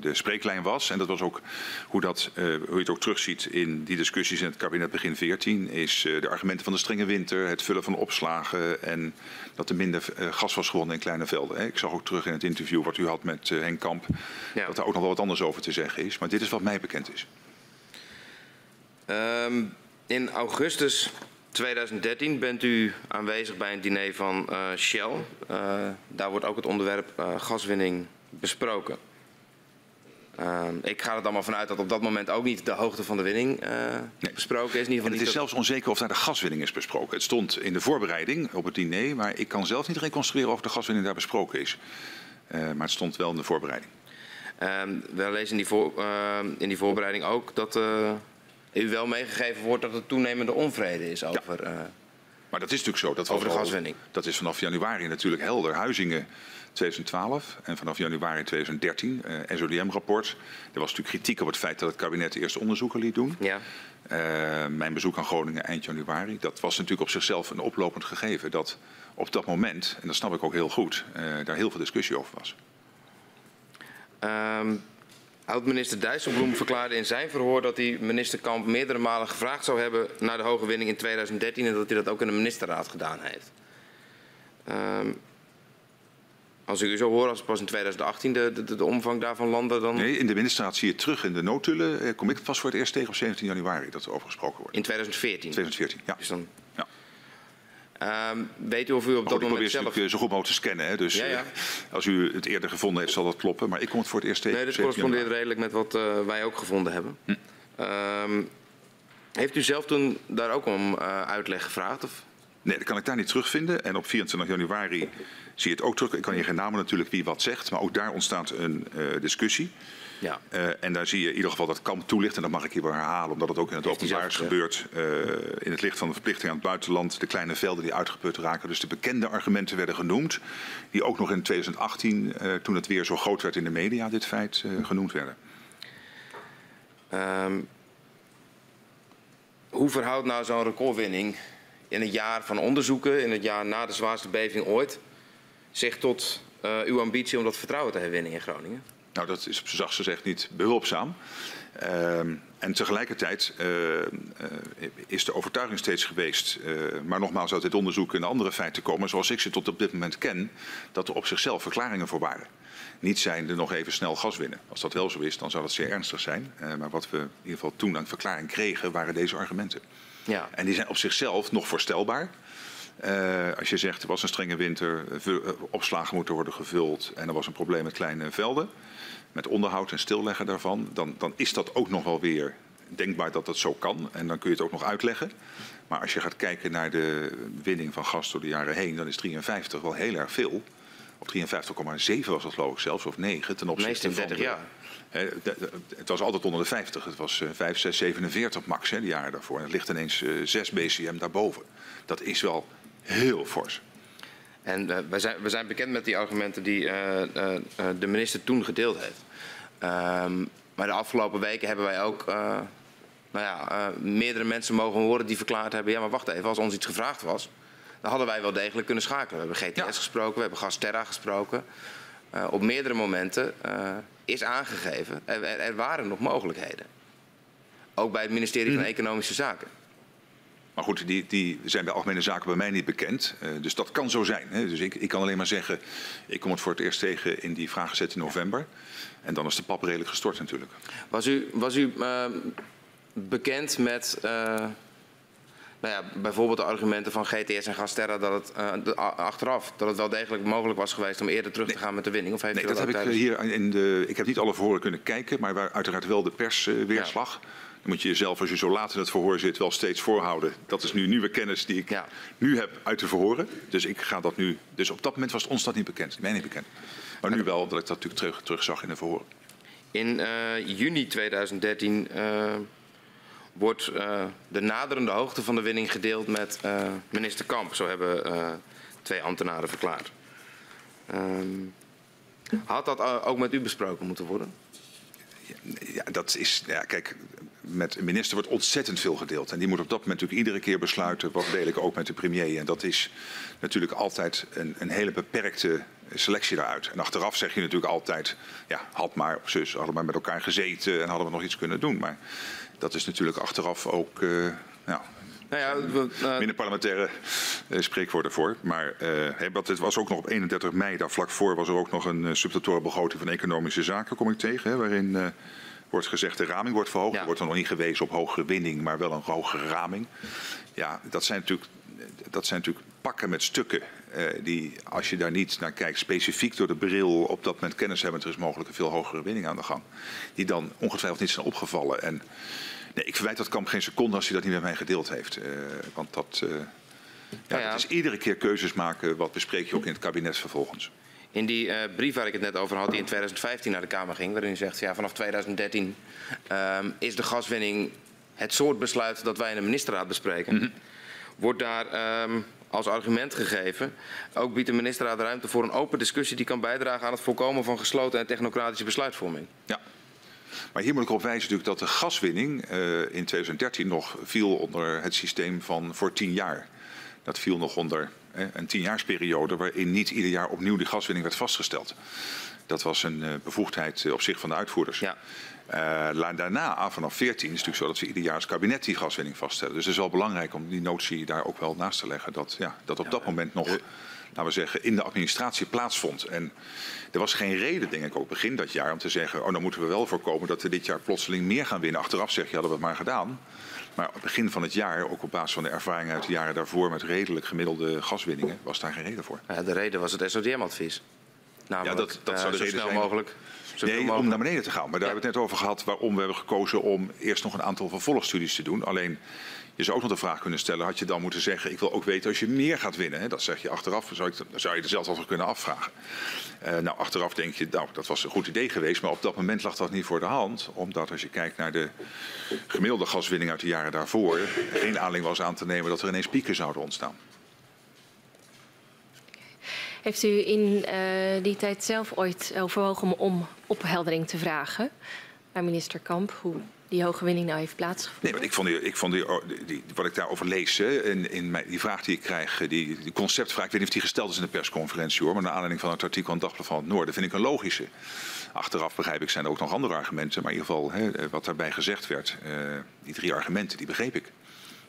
Speaker 2: de spreeklijn was, en dat was ook hoe, dat, uh, hoe je het ook terugziet in die discussies in het kabinet begin 14, is uh, de argumenten van de strenge winter, het vullen van opslagen en dat er minder gas was gewonnen in kleine velden. Hè. Ik zag ook terug in het interview wat u had met Henk Kamp, ja. dat er ook nog wel wat anders over te zeggen is. Maar dit is wat mij bekend is.
Speaker 3: Um, in augustus 2013 bent u aanwezig bij een diner van uh, Shell. Uh, daar wordt ook het onderwerp uh, gaswinning besproken. ik ga er dan maar vanuit dat op dat moment ook niet de hoogte van de winning nee. besproken is. In
Speaker 2: ieder geval het is zelfs onzeker of daar de gaswinning is besproken. Het stond in de voorbereiding op het diner, maar ik kan zelf niet reconstrueren of de gaswinning daar besproken is. maar het stond wel in de voorbereiding.
Speaker 3: Ehm, we lezen in die, voor, in die voorbereiding ook dat u wel meegegeven wordt dat er toenemende onvrede is over. Ja. Uh,
Speaker 2: maar dat is natuurlijk zo. Dat
Speaker 3: over de gaswinning.
Speaker 2: Dat is vanaf januari natuurlijk helder. Huizingen 2012 en vanaf januari 2013, uh, SODM-rapport. Er was natuurlijk kritiek op het feit dat het kabinet eerst onderzoeken liet doen. Ja. Uh, mijn bezoek aan Groningen eind januari, dat was natuurlijk op zichzelf een oplopend gegeven. Dat op dat moment, en dat snap ik ook heel goed, uh, daar heel veel discussie over was.
Speaker 3: Um, Oud-minister Dijsselbloem verklaarde in zijn verhoor dat hij minister Kamp meerdere malen gevraagd zou hebben naar de hoge winning in 2013 en dat hij dat ook in de ministerraad gedaan heeft. Um, als ik u zo hoor, als pas in 2018 de, de, de, omvang daarvan landde, dan...
Speaker 2: Nee, in de ministerraad zie je terug in de noodtullen. Eh, kom ik pas voor het eerst tegen op 17 januari dat er over gesproken wordt.
Speaker 3: In 2014?
Speaker 2: 2014, ja. Dus dan
Speaker 3: Um, weet u of u op dat moment zelf...
Speaker 2: Ik zo goed mogelijk te scannen. Hè? Dus ja, ja. Uh, als u het eerder gevonden heeft, zal dat kloppen. Maar ik kom het voor het eerst tegen.
Speaker 3: Nee, dat correspondeert redelijk met wat uh, wij ook gevonden hebben. Hm. Um, heeft u zelf toen daar ook om uh, uitleg gevraagd? Of?
Speaker 2: Nee, dat kan ik daar niet terugvinden. En op 24 januari zie je het ook terug. Ik kan je geen namen natuurlijk wie wat zegt. Maar ook daar ontstaat een discussie. Ja. Uh, en daar zie je in ieder geval dat Kamp toelicht, en dat mag ik hier wel herhalen, omdat het ook in het openbaar is gebeurd. Uh, in het licht van de verplichting aan het buitenland, de kleine velden die uitgeput raken. Dus de bekende argumenten werden genoemd, die ook nog in 2018, uh, toen het weer zo groot werd in de media, dit feit genoemd werden.
Speaker 3: Um, hoe verhoudt nou zo'n recordwinning in het jaar van onderzoeken, in het jaar na de zwaarste beving ooit, zich tot uw ambitie om dat vertrouwen te herwinnen in Groningen?
Speaker 2: Nou, dat is op zijn zachtst gezegd niet behulpzaam. Uh, en tegelijkertijd uh, uh, is de overtuiging steeds geweest, maar nogmaals uit dit onderzoek in andere feiten komen, zoals ik ze tot op dit moment ken, dat er op zichzelf verklaringen voor waren niet zijnde nog even snel gas winnen. Als dat wel zo is, dan zou dat zeer ernstig zijn. Maar wat we in ieder geval toen aan verklaring kregen, waren deze argumenten. Ja. En die zijn op zichzelf nog voorstelbaar. Uh, als je zegt er was een strenge winter, uh, opslagen moeten worden gevuld en er was een probleem met kleine velden, met onderhoud en stilleggen daarvan, dan, dan is dat ook nog wel weer denkbaar dat dat zo kan. En dan kun je het ook nog uitleggen. Maar als je gaat kijken naar de winning van gas door de jaren heen, dan is 53 wel heel erg veel. Op 53,7 was dat geloof ik zelfs, of 9 ten opzichte
Speaker 3: van 30 jaar.
Speaker 2: het was altijd onder de 50. Het was 5, 6, 47 max hè, de jaren daarvoor. En het ligt ineens 6 uh, BCM daarboven. Dat is wel heel fors.
Speaker 3: En uh, we, zijn, we zijn bekend met die argumenten die uh, de minister toen gedeeld heeft. Um, maar de afgelopen weken hebben wij ook nou ja, meerdere mensen mogen horen die verklaard hebben... ja, maar wacht even, als ons iets gevraagd was dan hadden wij wel degelijk kunnen schakelen. We hebben GTS gesproken, we hebben Gasterra gesproken. Uh, op meerdere momenten uh, is aangegeven, er, er, waren nog mogelijkheden. Ook bij het ministerie mm. van mhm. Economische Zaken.
Speaker 2: Maar goed, die, die, zijn bij algemene zaken bij mij niet bekend. Uh, dus dat kan zo zijn. Hè. Dus ik, ik, kan alleen maar zeggen, ik kom het voor het eerst tegen in die vraag in november. En dan is de pap redelijk gestort natuurlijk.
Speaker 3: Was u, was u bekend met nou ja, bijvoorbeeld de argumenten van GTS en Gasterra dat het uh, achteraf dat het wel degelijk mogelijk was geweest om eerder terug te gaan met de winning? Of
Speaker 2: heeft nee, dat, dat heb ik hier in de. Ik heb niet alle verhoren kunnen kijken, maar waar uiteraard wel de persweerslag. Ja. Dan moet je jezelf, als je zo laat in het verhoor zit, wel steeds voorhouden. Dat is nu nieuwe kennis die ik ja. nu heb uit de verhoren. Dus ik ga dat nu. Dus op dat moment was ons dat niet bekend, mij niet bekend. Maar nu wel, dat ik dat natuurlijk terug, terug zag in de verhoren.
Speaker 3: In uh, juni 2013 wordt uh, de naderende hoogte van de winning gedeeld met minister Kamp. Zo hebben twee ambtenaren verklaard. Um, had dat ook met u besproken moeten worden?
Speaker 2: Ja, dat is. Ja, kijk, met een minister wordt ontzettend veel gedeeld. En die moet op dat moment natuurlijk iedere keer besluiten. wat deel ik ook met de premier. En dat is natuurlijk altijd een, een hele beperkte selectie daaruit. En achteraf zeg je natuurlijk altijd. Ja, had maar, of zus, hadden we maar met elkaar gezeten en hadden we nog iets kunnen doen. Maar dat is natuurlijk achteraf ook uh, nou, nou ja, uh, minder parlementaire uh, spreekwoorden voor. Maar uh, het was ook nog op 31 mei, daar vlak voor, was er ook nog een uh, begroting van Economische Zaken, kom ik tegen. Hè, waarin wordt gezegd de raming wordt verhoogd. Ja. Er wordt er nog niet gewezen op hogere winning, maar wel een hogere raming. Ja, dat zijn natuurlijk, dat zijn natuurlijk pakken met stukken. die, als je daar niet naar kijkt, specifiek door de bril op dat moment kennis hebben, er is mogelijk een veel hogere winning aan de gang. Die dan ongetwijfeld niet zijn opgevallen. En Nee, ik verwijt dat Kamp geen seconde als hij dat niet met mij gedeeld heeft. Uh, want dat, uh, ja, ja, is iedere keer keuzes maken. Wat bespreek je ook in het kabinet vervolgens.
Speaker 3: In die uh, brief waar ik het net over had, die in 2015 naar de Kamer ging, waarin u zegt, ja, vanaf 2013 um, is de gaswinning het soort besluit dat wij in de ministerraad bespreken. Mm -hmm. Wordt daar um, als argument gegeven. Ook biedt de ministerraad ruimte voor een open discussie die kan bijdragen aan het voorkomen van gesloten en technocratische besluitvorming.
Speaker 2: Ja. Maar hier moet ik op wijzen natuurlijk dat de gaswinning uh, in 2013 nog viel onder het systeem van voor tien jaar. Dat viel nog onder eh, een tienjaarsperiode waarin niet ieder jaar opnieuw die gaswinning werd vastgesteld. Dat was een uh, bevoegdheid op zich van de uitvoerders. Ja. Uh, daarna, vanaf 14, is het natuurlijk zo dat we ieder jaar als kabinet die gaswinning vaststellen. Dus het is wel belangrijk om die notie daar ook wel naast te leggen. Dat, ja, dat op dat moment nog laten we zeggen, in de administratie plaatsvond. En er was geen reden, denk ik, ook begin dat jaar om te zeggen... oh, dan moeten we wel voorkomen dat we dit jaar plotseling meer gaan winnen. Achteraf zeg je, hadden we het maar gedaan. Maar op het begin van het jaar, ook op basis van de ervaring uit de jaren daarvoor... met redelijk gemiddelde gaswinningen, was daar geen reden voor.
Speaker 3: Ja, de reden was het SODM-advies. Namelijk,
Speaker 2: ja, dat, dat zou de
Speaker 3: zo
Speaker 2: reden
Speaker 3: snel
Speaker 2: zijn.
Speaker 3: mogelijk. Zo
Speaker 2: Nee, om naar beneden te gaan. Maar daar hebben we het net over gehad waarom we hebben gekozen om eerst nog een aantal vervolgstudies te doen. Alleen, je zou ook nog de vraag kunnen stellen, had je dan moeten zeggen, ik wil ook weten als je meer gaat winnen. Hè? Dat zeg je achteraf, zou, zou je er zelfs over kunnen afvragen. Eh, nou, achteraf denk je, nou, dat was een goed idee geweest, maar op dat moment lag dat niet voor de hand. Omdat als je kijkt naar de gemiddelde gaswinning uit de jaren daarvoor, geen aanleiding was aan te nemen dat er ineens pieken zouden ontstaan.
Speaker 4: Heeft u in eh, die tijd zelf ooit overwogen om om opheldering te vragen aan minister Kamp hoe die hoge winning nou heeft plaatsgevonden?
Speaker 2: Nee, want ik vond, die, ik vond oh, die, die- wat ik daarover lees, hè, in, in mijn, die vraag die ik krijg, eh, die, die conceptvraag, ik weet niet of die gesteld is in de persconferentie hoor, maar naar aanleiding van het artikel het Dagblad van het Noorden vind ik een logische. Achteraf begrijp ik, zijn er ook nog andere argumenten, maar in ieder geval hè, eh, wat daarbij gezegd werd, eh, die drie argumenten, die begreep ik.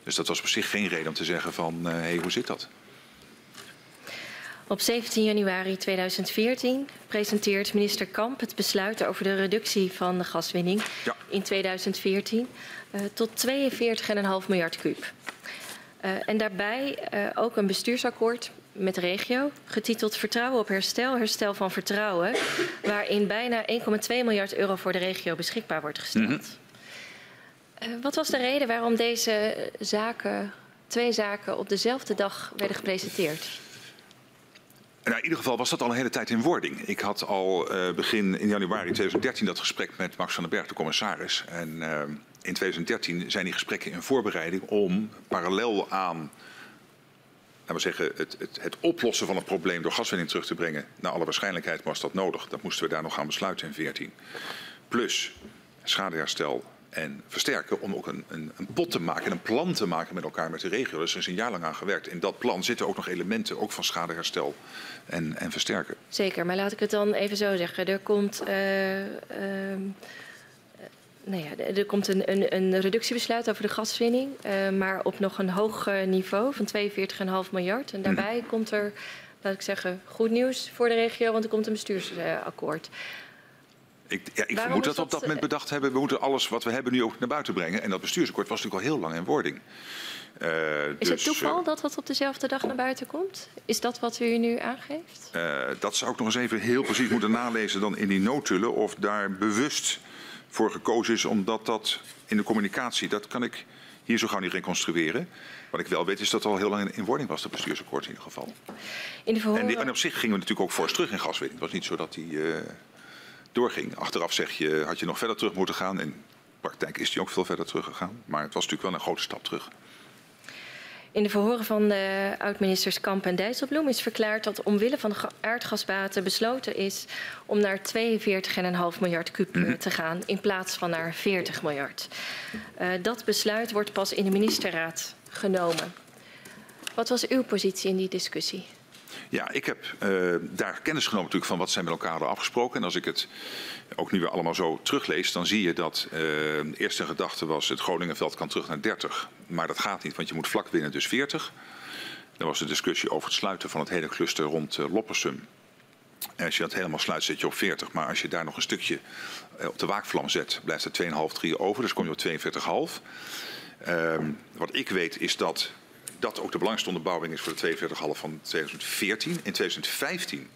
Speaker 2: Dus dat was op zich geen reden om te zeggen van, hé, hey, hoe zit dat?
Speaker 4: Op 17 januari 2014 presenteert minister Kamp het besluit over de reductie van de gaswinning
Speaker 2: Ja.
Speaker 4: in 2014 eh, tot 42,5 miljard kuub. Eh, en daarbij eh, ook een bestuursakkoord met de regio, getiteld Vertrouwen op herstel, herstel van vertrouwen, waarin bijna 1,2 miljard euro voor de regio beschikbaar wordt gesteld. Eh, wat was de reden waarom deze zaken, twee zaken op dezelfde dag werden gepresenteerd?
Speaker 2: Nou, in ieder geval was dat al een hele tijd in wording. Ik had al eh, begin in januari 2013 dat gesprek met Max van den Berg, de commissaris. En eh, in 2013 zijn die gesprekken in voorbereiding om parallel aan laten we zeggen, het, het, het oplossen van het probleem door gaswinning terug te brengen. Naar alle waarschijnlijkheid was dat nodig. Dat moesten we daar nog gaan besluiten in 2014. Plus schadeherstel en versterken om ook een, een, een pot te maken en een plan te maken met elkaar met de regio. Dus er is een jaar lang aan gewerkt. In dat plan zitten ook nog elementen ook van schadeherstel en, en versterken.
Speaker 4: Zeker, maar laat ik het dan even zo zeggen. Er komt, eh, nou ja, er komt een, een, een reductiebesluit over de gaswinning, eh, maar op nog een hoog eh, niveau van 42,5 miljard. En daarbij komt er, laat ik zeggen, goed nieuws voor de regio, want er komt een bestuursakkoord.
Speaker 2: Ik, ja, ik vermoed dat we op
Speaker 4: dat,
Speaker 2: moment bedacht hebben, we moeten alles wat we hebben nu ook naar buiten brengen. En dat bestuursakkoord was natuurlijk al heel lang in wording. Eh,
Speaker 4: Is
Speaker 2: dus,
Speaker 4: het toeval
Speaker 2: eh,
Speaker 4: dat dat op dezelfde dag naar buiten komt? Is dat wat u nu aangeeft?
Speaker 2: Eh, dat zou ik nog eens even heel precies moeten nalezen dan in die noodtullen. Of daar bewust voor gekozen is, omdat dat in de communicatie, dat kan ik hier zo gauw niet reconstrueren. Wat ik wel weet is dat het al heel lang in, in wording was, dat bestuursakkoord in ieder geval.
Speaker 4: In de
Speaker 2: En, die- en op zich gingen we natuurlijk ook fors terug in gaswinning. Het was niet zo dat die doorging. Achteraf zeg je, had je nog verder terug moeten gaan. In praktijk is die ook veel verder teruggegaan. Maar het was natuurlijk wel een grote stap terug.
Speaker 4: In de verhoren van de oud-ministers Kamp en Dijsselbloem is verklaard dat omwille van de ga- aardgasbaten besloten is om naar 42,5 miljard kuub eh, te gaan in plaats van naar 40 miljard. Eh, dat besluit wordt pas in de ministerraad genomen. Wat was uw positie in die discussie?
Speaker 2: Ja, ik heb eh, daar kennis genomen natuurlijk van wat zij met elkaar hadden afgesproken. En als ik het ook nu weer allemaal zo teruglees, dan zie je dat eh, de eerste gedachte was het Groningenveld kan terug naar 30. Maar dat gaat niet, want je moet vlak winnen, dus 40. Er was een discussie over het sluiten van het hele cluster rond eh, Loppersum. En als je dat helemaal sluit, zit je op 40. Maar als je daar nog een stukje op de waakvlam zet, blijft er 2,5, 3 over. Dus kom je op 42,5. Ehm, wat ik weet is dat dat ook de belangrijkste onderbouwing is voor de 42,5 van 2014. In 2015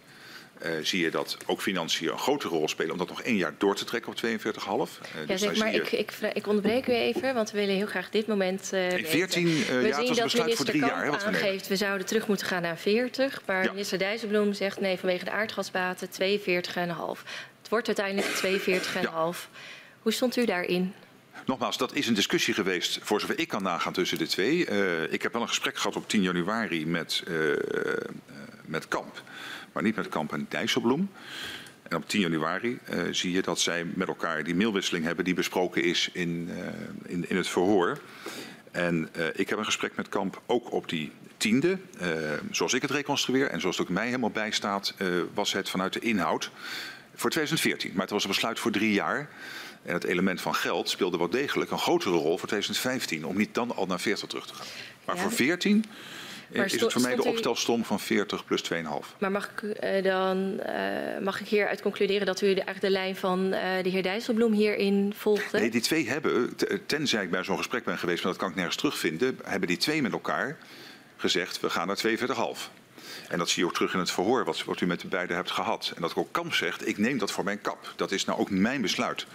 Speaker 2: eh, zie je dat ook financiën een grotere rol spelen om dat nog één jaar door te trekken op 42,5. Eh,
Speaker 4: Ja,
Speaker 2: dus
Speaker 4: zeg maar,
Speaker 2: je-
Speaker 4: ik, ik, vra- ik onderbreek u even, want we willen heel graag dit moment eh
Speaker 2: In 14
Speaker 4: weten.
Speaker 2: eh,
Speaker 4: We
Speaker 2: ja, het
Speaker 4: zien
Speaker 2: was een
Speaker 4: dat minister Kamp
Speaker 2: jaar. Hè, wat we
Speaker 4: aangeeft, we zouden terug moeten gaan naar 40. Maar
Speaker 2: Ja.
Speaker 4: minister Dijsselbloem zegt nee, vanwege de aardgasbaten 42,5. Het wordt uiteindelijk 42,5. Hoe stond u daarin?
Speaker 2: Nogmaals, dat is een discussie geweest, voor zover ik kan nagaan, tussen de twee. Eh, ik heb wel een gesprek gehad op 10 januari met, eh, eh, met Kamp, maar niet met Kamp en Dijsselbloem. En op 10 januari zie je dat zij met elkaar die mailwisseling hebben die besproken is in, in, in het verhoor. En ik heb een gesprek met Kamp ook op die tiende. Zoals ik het reconstrueer en zoals het ook mij helemaal bijstaat, was het vanuit de inhoud voor 2014. Maar het was een besluit voor drie jaar. En het element van geld speelde wel degelijk een grotere rol voor 2015. Om niet dan al naar 40 terug te gaan. Maar
Speaker 4: Ja.
Speaker 2: voor 14
Speaker 4: Maar
Speaker 2: is het voor mij de opstelsom van 40 plus 2,5.
Speaker 4: Maar mag ik, eh, dan, eh, mag ik hieruit concluderen dat u de, eigenlijk de lijn van eh, de heer Dijsselbloem hierin volgde?
Speaker 2: Nee, die twee hebben, tenzij ik bij zo'n gesprek ben geweest, maar dat kan ik nergens terugvinden, hebben die twee met elkaar gezegd, we gaan naar 42,5. En dat zie je ook terug in het verhoor wat, wat u met de beiden hebt gehad. En dat ook Kamp zegt, ik neem dat voor mijn kap. Dat is nou ook mijn besluit.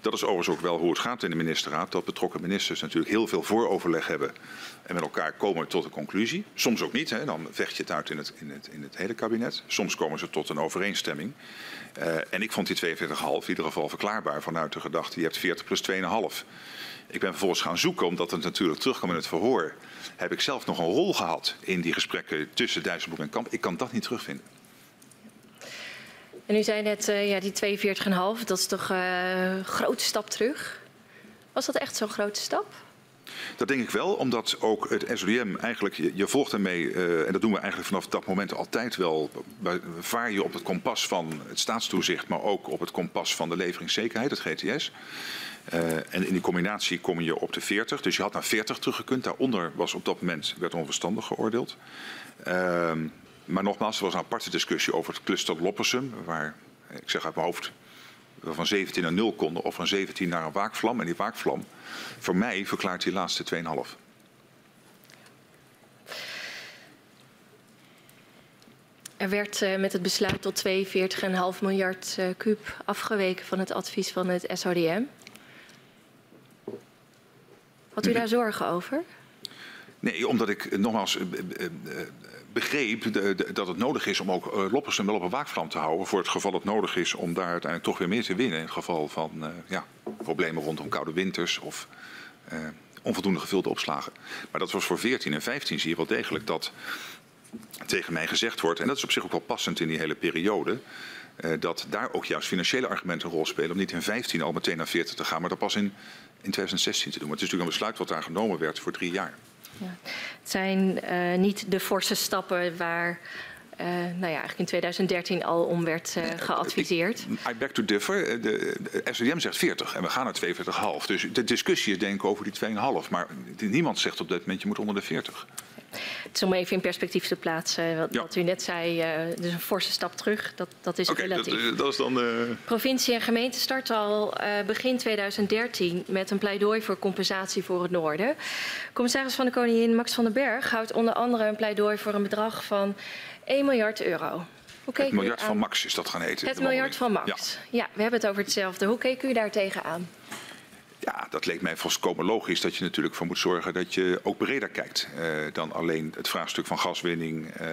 Speaker 2: Dat is overigens ook wel hoe het gaat in de ministerraad. Dat betrokken ministers natuurlijk heel veel vooroverleg hebben. En met elkaar komen tot een conclusie. Soms ook niet. Hè. Dan vecht je het uit in het, in, het, in het hele kabinet. Soms komen ze tot een overeenstemming. Uh, en ik vond die 42,5 in ieder geval verklaarbaar vanuit de gedachte, je hebt 40 plus 2,5. Ik ben vervolgens gaan zoeken, omdat het natuurlijk terugkwam in het verhoor. Heb ik zelf nog een rol gehad in die gesprekken tussen Dijsselbloem en Kamp? Ik kan dat niet terugvinden.
Speaker 4: En u zei net, uh, ja, die 42,5, dat is toch uh, een grote stap terug. Was dat echt zo'n grote stap?
Speaker 2: Dat denk ik wel, omdat ook het SODM eigenlijk, je, je volgt ermee, uh, en dat doen we eigenlijk vanaf dat moment altijd wel, vaar je op het kompas van het staatstoezicht, maar ook op het kompas van de leveringszekerheid, het GTS. Uh, en in die combinatie kom je op de 40. Dus je had naar 40 teruggekund. Daaronder was op dat moment werd onverstandig geoordeeld. Uh, maar nogmaals, er was een aparte discussie over het cluster Loppersum. Waar, ik zeg uit mijn hoofd, we van 17 naar 0 konden. Of van 17 naar een waakvlam. En die waakvlam, voor mij verklaart die laatste 2,5.
Speaker 4: Er werd uh, met het besluit tot 42,5 miljard uh, kuub afgeweken van het advies van het SODM. Had u daar zorgen over?
Speaker 2: Nee, omdat ik nogmaals uh, begreep de, de, dat het nodig is om ook Loppersum wel op een waakvlam te houden. Voor het geval het nodig is om daar uiteindelijk toch weer meer te winnen. In het geval van ja, problemen rondom koude winters of uh, onvoldoende gevulde opslagen. Maar dat was voor 14 en 15 zie je wel degelijk dat tegen mij gezegd wordt. En dat is op zich ook wel passend in die hele periode. dat daar ook juist financiële argumenten een rol spelen. Om niet in 15 al meteen naar 40 te gaan, maar dat pas in, in 2016 te doen. Maar het is natuurlijk een besluit wat daar genomen werd voor drie jaar.
Speaker 4: Ja. Het zijn uh, niet de forse stappen waar uh, nou ja, eigenlijk in 2013 al om werd uh, geadviseerd.
Speaker 2: I beg to differ. De, de zegt 40 en we gaan naar 42,5. Dus de discussie is denk ik over die 2,5. Maar niemand zegt op dit moment je moet onder de 40.
Speaker 4: Het is om even in perspectief te plaatsen. Wat, ja. wat u net zei, uh, dus een forse stap terug. Dat, dat is
Speaker 2: okay,
Speaker 4: relatief.
Speaker 2: Dat, dat is dan, uh...
Speaker 4: Provincie en gemeente starten al uh, begin 2013 met een pleidooi voor compensatie voor het noorden. Commissaris van de Koningin Max van den Berg houdt onder andere een pleidooi voor een bedrag van 1 miljard euro.
Speaker 2: Het miljard aan... van Max is dat gaan heten.
Speaker 4: Het miljard van Max. Ja. ja, we hebben het over hetzelfde. Hoe keek u daar tegenaan?
Speaker 2: Ja, dat leek mij volkomen logisch dat je natuurlijk voor moet zorgen dat je ook breder kijkt uh, dan alleen het vraagstuk van gaswinning, uh,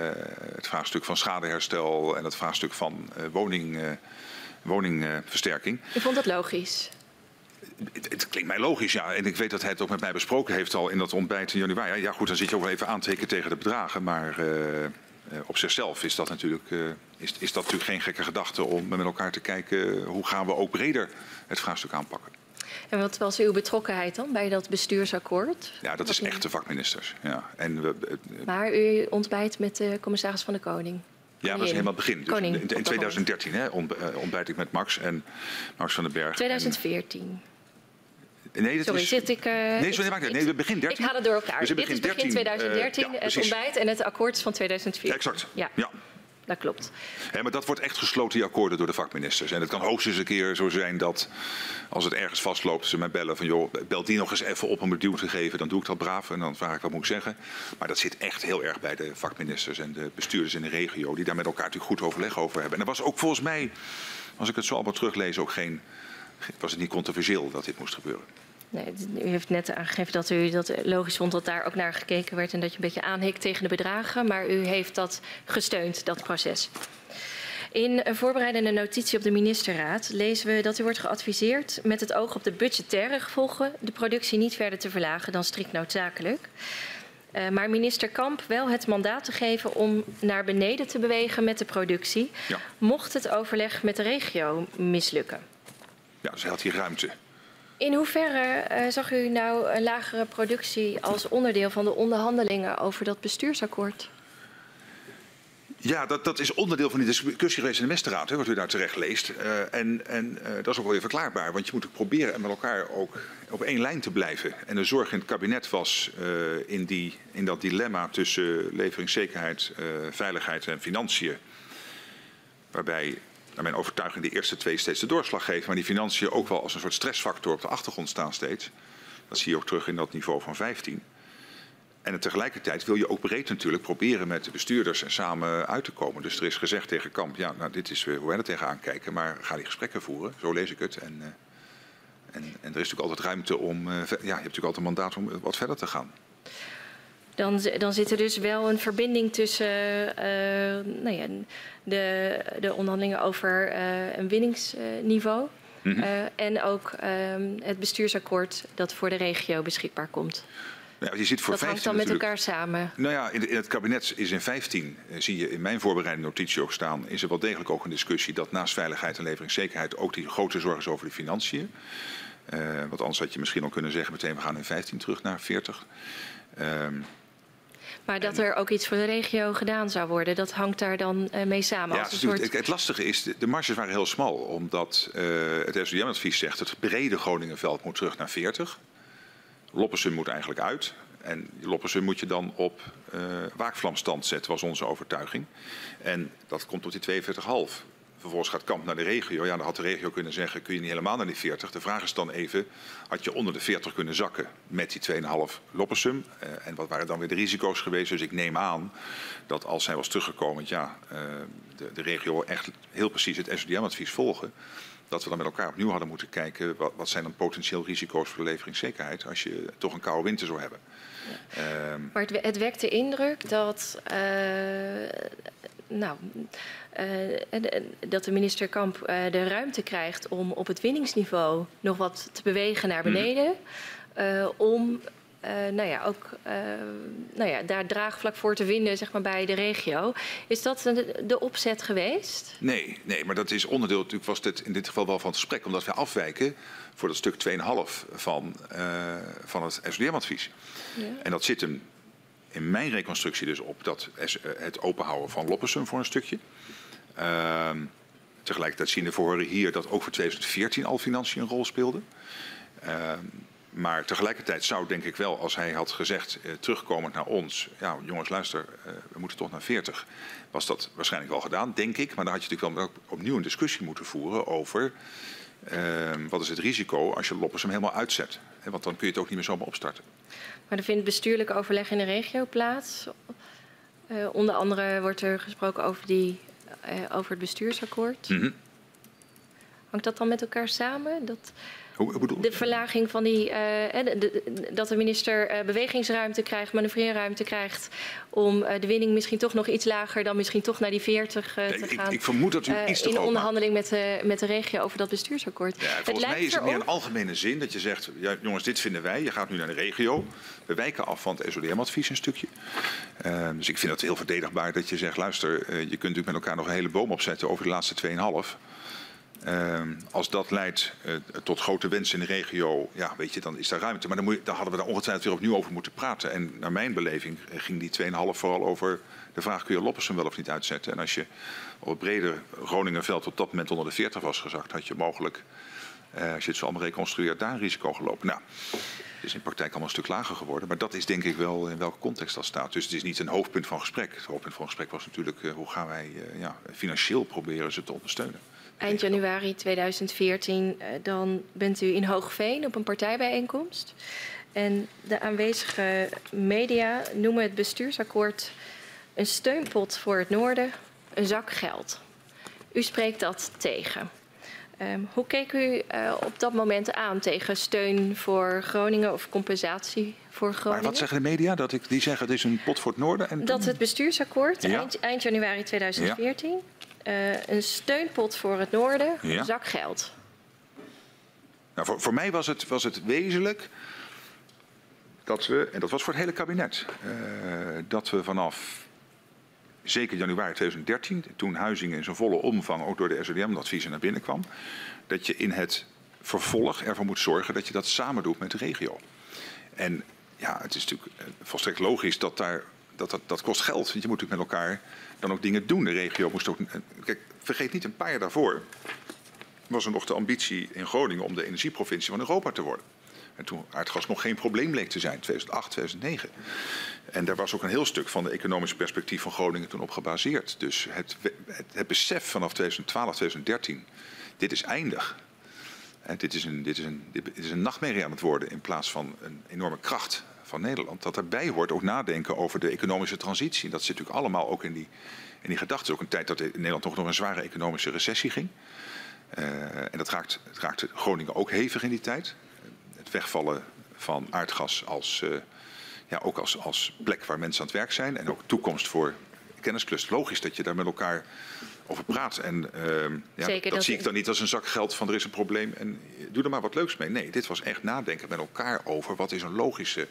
Speaker 2: het vraagstuk van schadeherstel en het vraagstuk van uh, woning, woningversterking.
Speaker 4: U vond dat logisch?
Speaker 2: Het, het, klinkt mij logisch, ja. En ik weet dat hij het ook met mij besproken heeft al in dat ontbijt in januari. Ja, goed, dan zit je ook wel even aantekenen tegen de bedragen. Maar op zichzelf is dat, natuurlijk, is, is dat natuurlijk geen gekke gedachte om met elkaar te kijken hoe gaan we ook breder het vraagstuk aanpakken.
Speaker 4: En wat was uw betrokkenheid dan bij dat bestuursakkoord?
Speaker 2: Ja, dat is echt de vakministers. Ja. En we,
Speaker 4: maar u ontbijt met de commissaris van de Koning?
Speaker 2: Ja, dat was helemaal het begin. Dus Koning, in, in 2013 hè, ontbijt ik met Max en Max van den Berg.
Speaker 4: 2014.
Speaker 2: En... Nee, dat
Speaker 4: sorry,
Speaker 2: is...
Speaker 4: zit ik... Uh,
Speaker 2: nee, maakt Nee, we begin 13.
Speaker 4: Ik haal het door elkaar. Dus Dit is begin 2013, uh, ja, het ontbijt en het akkoord van 2014.
Speaker 2: Ja, exact.
Speaker 4: Ja.
Speaker 2: ja
Speaker 4: dat klopt.
Speaker 2: Maar dat wordt echt gesloten, die akkoorden, door de vakministers. En het kan hoogstens een keer zo zijn dat als het ergens vastloopt, ze mij bellen van joh, bel die nog eens even op om het duw te geven. Dan doe ik dat braaf en dan vraag ik wat moet ik zeggen. Maar dat zit echt heel erg bij de vakministers en de bestuurders in de regio, die daar met elkaar natuurlijk goed overleg over hebben. En er was ook volgens mij, als ik het zo allemaal teruglees, ook geen, was het niet controversieel dat dit moest gebeuren.
Speaker 4: Nee, u heeft net aangegeven dat u dat logisch vond dat daar ook naar gekeken werd en dat je een beetje aanhikt tegen de bedragen, maar u heeft dat gesteund, dat proces. In een voorbereidende notitie op de ministerraad lezen we dat u wordt geadviseerd met het oog op de budgettaire gevolgen de productie niet verder te verlagen dan strikt noodzakelijk. Uh, maar minister Kamp wel het mandaat te geven om naar beneden te bewegen met de productie, ja. mocht het overleg met de regio mislukken.
Speaker 2: Ja, hij had hier ruimte.
Speaker 4: In hoeverre uh, zag u nou een lagere productie als onderdeel van de onderhandelingen over dat bestuursakkoord?
Speaker 2: Ja, dat, dat is onderdeel van die discussie geweest in de ministerraad, wat u daar terecht leest. Uh, en en uh, dat is ook wel weer verklaarbaar, want je moet ook proberen met elkaar ook op één lijn te blijven. En de zorg in het kabinet was in, die, in dat dilemma tussen leveringszekerheid, veiligheid en financiën. Waarbij naar mijn overtuiging de eerste twee steeds de doorslag geven. Maar die financiën ook wel als een soort stressfactor op de achtergrond staan steeds. Dat zie je ook terug in dat niveau van 15. En tegelijkertijd wil je ook breed natuurlijk proberen met de bestuurders samen uit te komen. Dus er is gezegd tegen Kamp, ja, nou, dit is hoe wij er tegenaan kijken, maar ga die gesprekken voeren. Zo lees ik het. En, uh, en, en, er is natuurlijk altijd ruimte om, uh, ja, je hebt natuurlijk altijd een mandaat om wat verder te gaan.
Speaker 4: Dan, dan zit er dus wel een verbinding tussen uh, nou ja, de, de onderhandelingen over een winningsniveau. Mm -hmm. en ook ehm, het bestuursakkoord dat voor de regio beschikbaar komt.
Speaker 2: Nou, je zit voor
Speaker 4: dat hangt dan met elkaar samen.
Speaker 2: Nou ja, in, het kabinet is in 15, eh, zie je in mijn voorbereidende notitie ook staan, is er wel degelijk ook een discussie dat naast veiligheid en leveringszekerheid ook die grote zorg is over de financiën. Uh, want anders had je misschien al kunnen zeggen meteen we gaan in 15 terug naar 40.
Speaker 4: Um, maar dat er ook iets voor de regio gedaan zou worden, dat hangt daar dan uh, mee samen.
Speaker 2: Ja, als soort... het, het, lastige is, de, de marges waren heel smal. Omdat uh, het SDM-advies zegt, het brede Groningenveld moet terug naar 40. Loppersum moet eigenlijk uit. En Loppersum moet je dan op uh, waakvlamstand zetten, was onze overtuiging. En dat komt tot die 42,5. Vervolgens gaat Kamp naar de regio. Ja, dan had de regio kunnen zeggen, kun je niet helemaal naar die 40. De vraag is dan even, had je onder de 40 kunnen zakken met die 2,5 Loppersum? Uh, en wat waren dan weer de risico's geweest? Dus ik neem aan dat als hij was teruggekomen, ja, uh, de, de regio echt heel precies het SODM-advies volgen dat we dan met elkaar opnieuw hadden moeten kijken wat, wat zijn dan potentieel risico's voor de leveringszekerheid als je toch een koude winter zou hebben.
Speaker 4: Ja. Um, maar het, het wekt de indruk dat, uh, nou, dat de minister Kamp uh, de ruimte krijgt om op het winningsniveau nog wat te bewegen naar beneden. Mm. om uh, nou ja, ook uh, nou ja, daar draagvlak voor te vinden zeg maar, bij de regio. Is dat de, de, opzet geweest?
Speaker 2: Nee, nee, maar dat is onderdeel, natuurlijk was dit in dit geval wel van het gesprek, omdat we afwijken voor dat stuk 2,5 van, uh, van het SDM-advies. Ja. En dat zit hem in mijn reconstructie dus op dat, het openhouden van Loppersum voor een stukje. Uh, tegelijkertijd zien we voor hier dat ook voor 2014 al financiën een rol speelden. Uh, maar tegelijkertijd zou denk ik wel, als hij had gezegd, eh, terugkomend naar ons, ja jongens luister, eh, we moeten toch naar 40, was dat waarschijnlijk wel gedaan, denk ik. Maar dan had je natuurlijk wel opnieuw een discussie moeten voeren over uh, wat is het risico als je Loppersum helemaal uitzet. Want dan kun je het ook niet meer zomaar opstarten.
Speaker 4: Maar er vindt bestuurlijk overleg in de regio plaats. Uh, onder andere wordt er gesproken over, die, over het bestuursakkoord. Mm -hmm. Hangt dat dan met elkaar samen? Dat... De verlaging van die, uh, de, de, dat de minister uh, bewegingsruimte krijgt, manoeuvreerruimte krijgt om uh, de winning misschien toch nog iets lager dan misschien toch naar die 40 te gaan.
Speaker 2: Ik vermoed dat u iets te
Speaker 4: In onderhandeling met de, met de regio over dat bestuursakkoord.
Speaker 2: Ja, volgens het mij is het meer een algemene zin dat je zegt, ja, jongens dit vinden wij, je gaat nu naar de regio. We wijken af van het SODM-advies een stukje. dus ik vind het heel verdedigbaar dat je zegt, luister, je kunt natuurlijk met elkaar nog een hele boom opzetten over de laatste 2,5. Uh, als dat leidt uh, tot grote wensen in de regio, ja, weet je, dan is daar ruimte. Maar dan, moet je, dan hadden we daar ongetwijfeld weer opnieuw over moeten praten. En naar mijn beleving ging die 2,5 vooral over de vraag: kun je Loppersum wel of niet uitzetten? En als je op het brede Groningenveld op dat moment onder de 40 was gezakt, had je mogelijk, uh, als je het zo allemaal reconstrueert, daar een risico gelopen. Nou, het is in praktijk allemaal een stuk lager geworden. Maar dat is denk ik wel in welke context dat staat. Dus het is niet een hoofdpunt van gesprek. Het hoofdpunt van gesprek was natuurlijk uh, hoe gaan wij ja, financieel proberen ze te ondersteunen
Speaker 4: eind januari 2014, uh, dan bent u in Hoogveen op een partijbijeenkomst. En de aanwezige media noemen het bestuursakkoord een steunpot voor het noorden, een zak geld. U spreekt dat tegen. Um, hoe keek u uh, op dat moment aan tegen steun voor Groningen of compensatie voor Groningen?
Speaker 2: Maar wat zeggen de media? Dat ik, die zeggen het is een pot voor het noorden? En
Speaker 4: dat het bestuursakkoord ja. eind, eind, januari 2014 ja uh, een steunpot voor het noorden, ja. zak geld.
Speaker 2: Nou, voor, voor mij was het, was het wezenlijk dat we, en dat was voor het hele kabinet, uh, dat we vanaf zeker januari 2013, toen Huizingen in zijn volle omvang ook door de SODM-adviezen naar binnen kwam, dat je in het vervolg ervoor moet zorgen dat je dat samen doet met de regio. En ja, het is natuurlijk eh, volstrekt logisch dat daar, dat, dat, dat kost geld. Want je moet natuurlijk met elkaar dan ook dingen doen. De regio moest ook. Kijk, vergeet niet, een paar jaar daarvoor was er nog de ambitie in Groningen om de energieprovincie van Europa te worden. En toen aardgas nog geen probleem bleek te zijn, 2008, 2009. En daar was ook een heel stuk van de economische perspectief van Groningen toen op gebaseerd. Dus het, het, het besef vanaf 2012, 2013, dit is eindig. En dit, is een, dit, is een, dit is een nachtmerrie aan het worden in plaats van een enorme kracht van Nederland, dat erbij hoort ook nadenken over de economische transitie. Dat zit natuurlijk allemaal ook in die, in die gedachten. Ook een tijd dat in Nederland toch nog een zware economische recessie ging. Uh, en dat raakt, het raakte Groningen ook hevig in die tijd. Het wegvallen van aardgas als, uh, ja, ook als, als plek waar mensen aan het werk zijn. En ook toekomst voor kennisclusters. Logisch dat je daar met elkaar over praat. En uh, ja, Zeker, dat, zie ik dan niet als een zak geld van er is een probleem en doe er maar wat leuks mee. Nee, dit was echt nadenken met elkaar over wat is een logische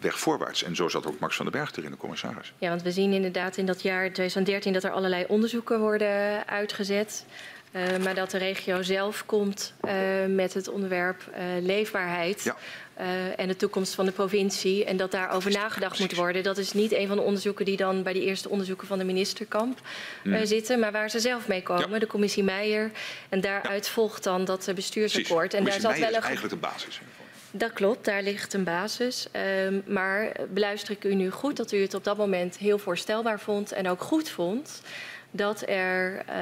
Speaker 2: weg voorwaarts. En zo zat ook Max van den Berg erin, de commissaris.
Speaker 4: Ja, want we zien inderdaad in dat jaar 2013 dat er allerlei onderzoeken worden uitgezet. Uh, maar dat de regio zelf komt uh, met het onderwerp uh, leefbaarheid. Ja. En de toekomst van de provincie. En dat daarover nagedacht moet worden. Dat is niet een van de onderzoeken die dan bij de eerste onderzoeken van de ministerkamp mm. zitten. Maar waar ze zelf mee komen, ja. de commissie Meijer. En daaruit ja. volgt dan dat bestuursakkoord. En daar
Speaker 2: zat wel een... eigenlijk de basis.
Speaker 4: Dat klopt, daar ligt een basis. Um, maar beluister ik u nu goed dat u het op dat moment heel voorstelbaar vond. En ook goed vond dat er... Uh,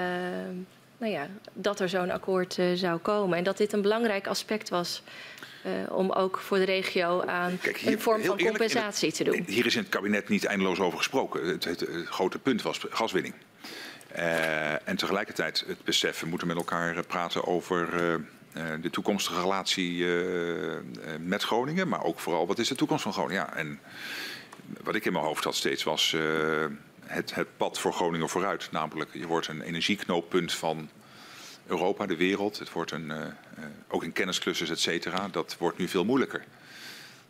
Speaker 4: nou ja, dat er zo'n akkoord uh, zou komen. En dat dit een belangrijk aspect was uh, om ook voor de regio aan Kijk, hier, een vorm van compensatie te doen.
Speaker 2: Hier is in het kabinet niet eindeloos over gesproken. Het, het, het grote punt was gaswinning. Uh, en tegelijkertijd het besef, we moeten met elkaar praten over de toekomstige relatie met Groningen. Maar ook vooral, wat is de toekomst van Groningen? Ja, en wat ik in mijn hoofd had steeds was het, het pad voor Groningen vooruit. Namelijk, je wordt een energieknooppunt van Europa, de wereld. Het wordt een, ook in kennisclusters, et cetera. Dat wordt nu veel moeilijker.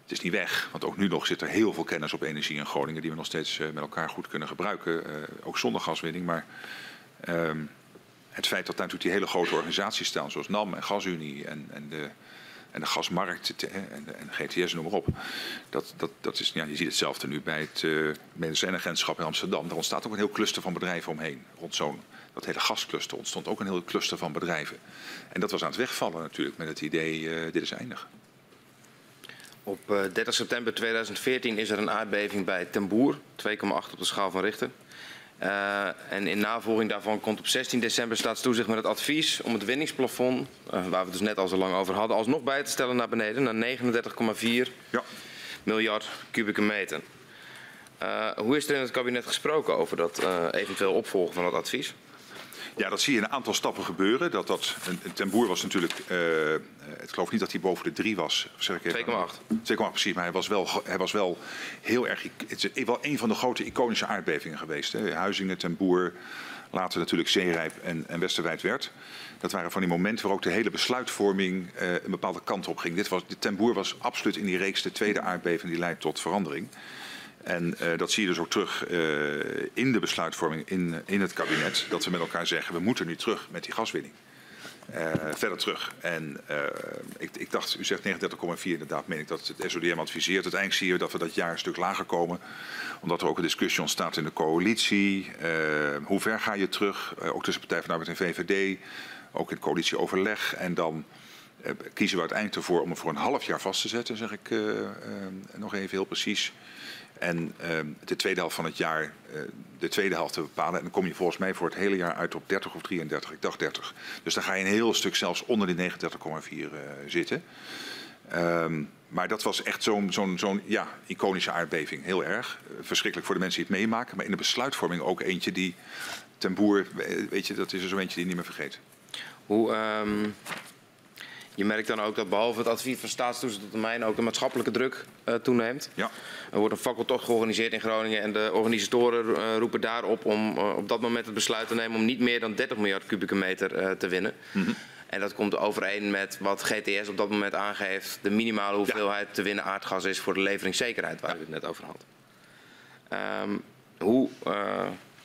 Speaker 2: Het is niet weg, want ook nu nog zit er heel veel kennis op energie in Groningen... die we nog steeds met elkaar goed kunnen gebruiken. ook zonder gaswinning. Maar ehm, het feit dat natuurlijk die hele grote organisaties staan... zoals NAM en GasUnie en, en de en de gasmarkt en, GTS, noem maar op. Dat, dat, dat is, ja, je ziet hetzelfde nu bij het uh, in Amsterdam. Daar ontstaat ook een heel cluster van bedrijven omheen. Rond zo'n dat hele gascluster ontstond ook een heel cluster van bedrijven. En dat was aan het wegvallen natuurlijk met het idee, uh, dit is eindig.
Speaker 3: Op uh, eh, 30 september 2014 is er een aardbeving bij Ten Boer, 2,8 op de schaal van Richter. Uh, en in navolging daarvan komt op 16 december staatstoezicht met het advies om het winningsplafond, uh, waar we het dus net al zo lang over hadden, alsnog bij te stellen naar beneden, naar 39,4 ja. miljard kubieke meter. Uh, hoe is er in het kabinet gesproken over dat eventueel opvolgen van dat advies?
Speaker 2: Ja, dat zie je in een aantal stappen gebeuren. Dat, dat, ten Boer was natuurlijk, uh, ik geloof niet dat hij boven de 3 was.
Speaker 3: 2,8. 2,8
Speaker 2: precies, maar hij was wel, hij was wel heel erg, het is wel een van de grote iconische aardbevingen geweest. Hè. Huizingen, ten Boer, later natuurlijk Zeerijp en, en Westerwijd werd. Dat waren van die momenten waar ook de hele besluitvorming uh, een bepaalde kant op ging. Dit was, de ten Boer was absoluut in die reeks de tweede aardbeving die leidt tot verandering. En uh, dat zie je dus ook terug uh, in de besluitvorming in, in het kabinet. Dat we met elkaar zeggen, we moeten nu terug met die gaswinning. Verder terug. En ik, ik, dacht, u zegt 39,4, inderdaad meen ik dat het SODM adviseert. Uiteindelijk zie je dat we dat jaar een stuk lager komen. Omdat er ook een discussie ontstaat in de coalitie. hoe ver ga je terug? ook tussen Partij van Arbeid en VVD. Ook in coalitieoverleg. En dan kiezen we uiteindelijk ervoor om het voor een half jaar vast te zetten, zeg ik nog even heel precies. En uh, de tweede helft van het jaar, uh, de tweede helft te bepalen. En dan kom je volgens mij voor het hele jaar uit op 30 of 33. Ik dacht 30. Dus dan ga je een heel stuk zelfs onder die 39,4 uh, zitten. Um, maar dat was echt zo'n zo'n zo'n ja, iconische aardbeving. Heel erg. verschrikkelijk voor de mensen die het meemaken. Maar in de besluitvorming ook eentje die ten boer, weet je, dat is er zo eentje die niet meer vergeet.
Speaker 3: Hoe, um, je merkt dan ook dat behalve het advies van staatstoezicht op termijn ook de maatschappelijke druk uh, toeneemt. Ja. Er wordt een fakkeltocht georganiseerd in Groningen en de organisatoren uh, roepen daarop om uh, op dat moment het besluit te nemen om niet meer dan 30 miljard kubieke meter te winnen. Mm -hmm. En dat komt overeen met wat GTS op dat moment aangeeft, de minimale hoeveelheid ja. te winnen aardgas is voor de leveringszekerheid waar ja. u het net over had. Um, hoe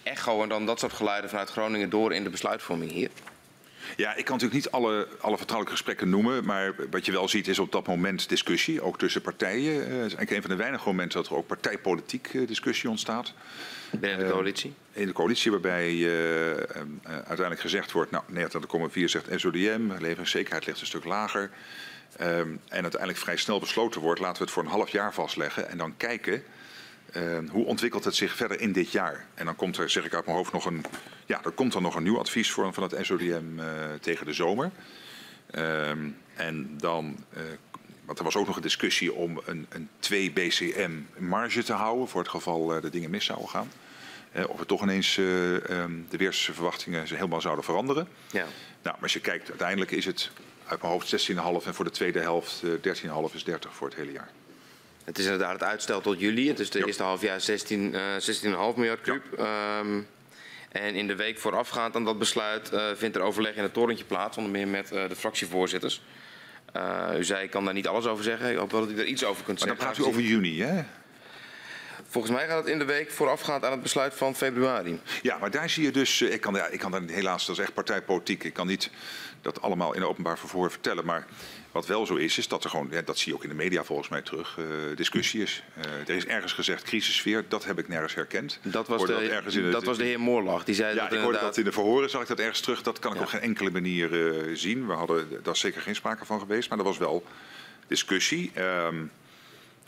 Speaker 3: echoen dan dat soort geluiden vanuit Groningen door in de besluitvorming hier?
Speaker 2: Ja, ik kan natuurlijk niet alle, alle vertrouwelijke gesprekken noemen. Maar wat je wel ziet is op dat moment discussie, ook tussen partijen. Uh, het is eigenlijk een van de weinige momenten dat er ook partijpolitiek uh, discussie ontstaat.
Speaker 3: Binnen de coalitie?
Speaker 2: Uh, in de coalitie, waarbij uiteindelijk gezegd wordt... nou, 39,4 zegt SODM, leveringszekerheid ligt een stuk lager. Um, en uiteindelijk vrij snel besloten wordt, laten we het voor een half jaar vastleggen... en dan kijken uh, hoe ontwikkelt het zich verder in dit jaar? En dan komt er, zeg ik uit mijn hoofd, nog een, ja, er komt dan nog een nieuw advies voor, van het SODM uh, tegen de zomer. Um, en dan uh, want er was ook nog een discussie om een, een 2 BCM marge te houden voor het geval uh, de dingen mis zouden gaan. Of we toch ineens um, de weersverwachtingen helemaal zouden veranderen. Ja. Nou, maar als je kijkt, uiteindelijk is het uit mijn hoofd 16,5 en voor de tweede helft 13,5 is 30 voor het hele jaar.
Speaker 3: Het is inderdaad het uitstel tot juli. Het is de eerste halfjaar 16, 16,5 miljard. Ja. Um, en in de week voorafgaand aan dat besluit uh, vindt er overleg in het torentje plaats, onder meer met uh, de fractievoorzitters. Uh, u zei, ik kan daar niet alles over zeggen. Ik hoop wel dat u er iets over kunt
Speaker 2: maar
Speaker 3: zeggen.
Speaker 2: dan praat u over juni, hè?
Speaker 3: Volgens mij gaat het in de week voorafgaand aan het besluit van februari.
Speaker 2: Ja, maar daar zie je dus... Ik kan, ja, ik kan daar helaas, dat is echt partijpolitiek. Ik kan niet dat allemaal in openbaar vervoer vertellen. Maar wat wel zo is, is dat er gewoon, ja, dat zie je ook in de media volgens mij terug, uh, discussie is. Uh, er is ergens gezegd crisissfeer, dat heb ik nergens herkend.
Speaker 3: Dat was, de, dat, was de heer Moorlach, die zei
Speaker 2: ja,
Speaker 3: dat
Speaker 2: ik hoorde dat in de verhoren, zag ik dat ergens terug. Dat kan ik
Speaker 3: Ja.
Speaker 2: op geen enkele manier uh, zien. We hadden, daar is zeker geen sprake van geweest, maar er was wel discussie. Um,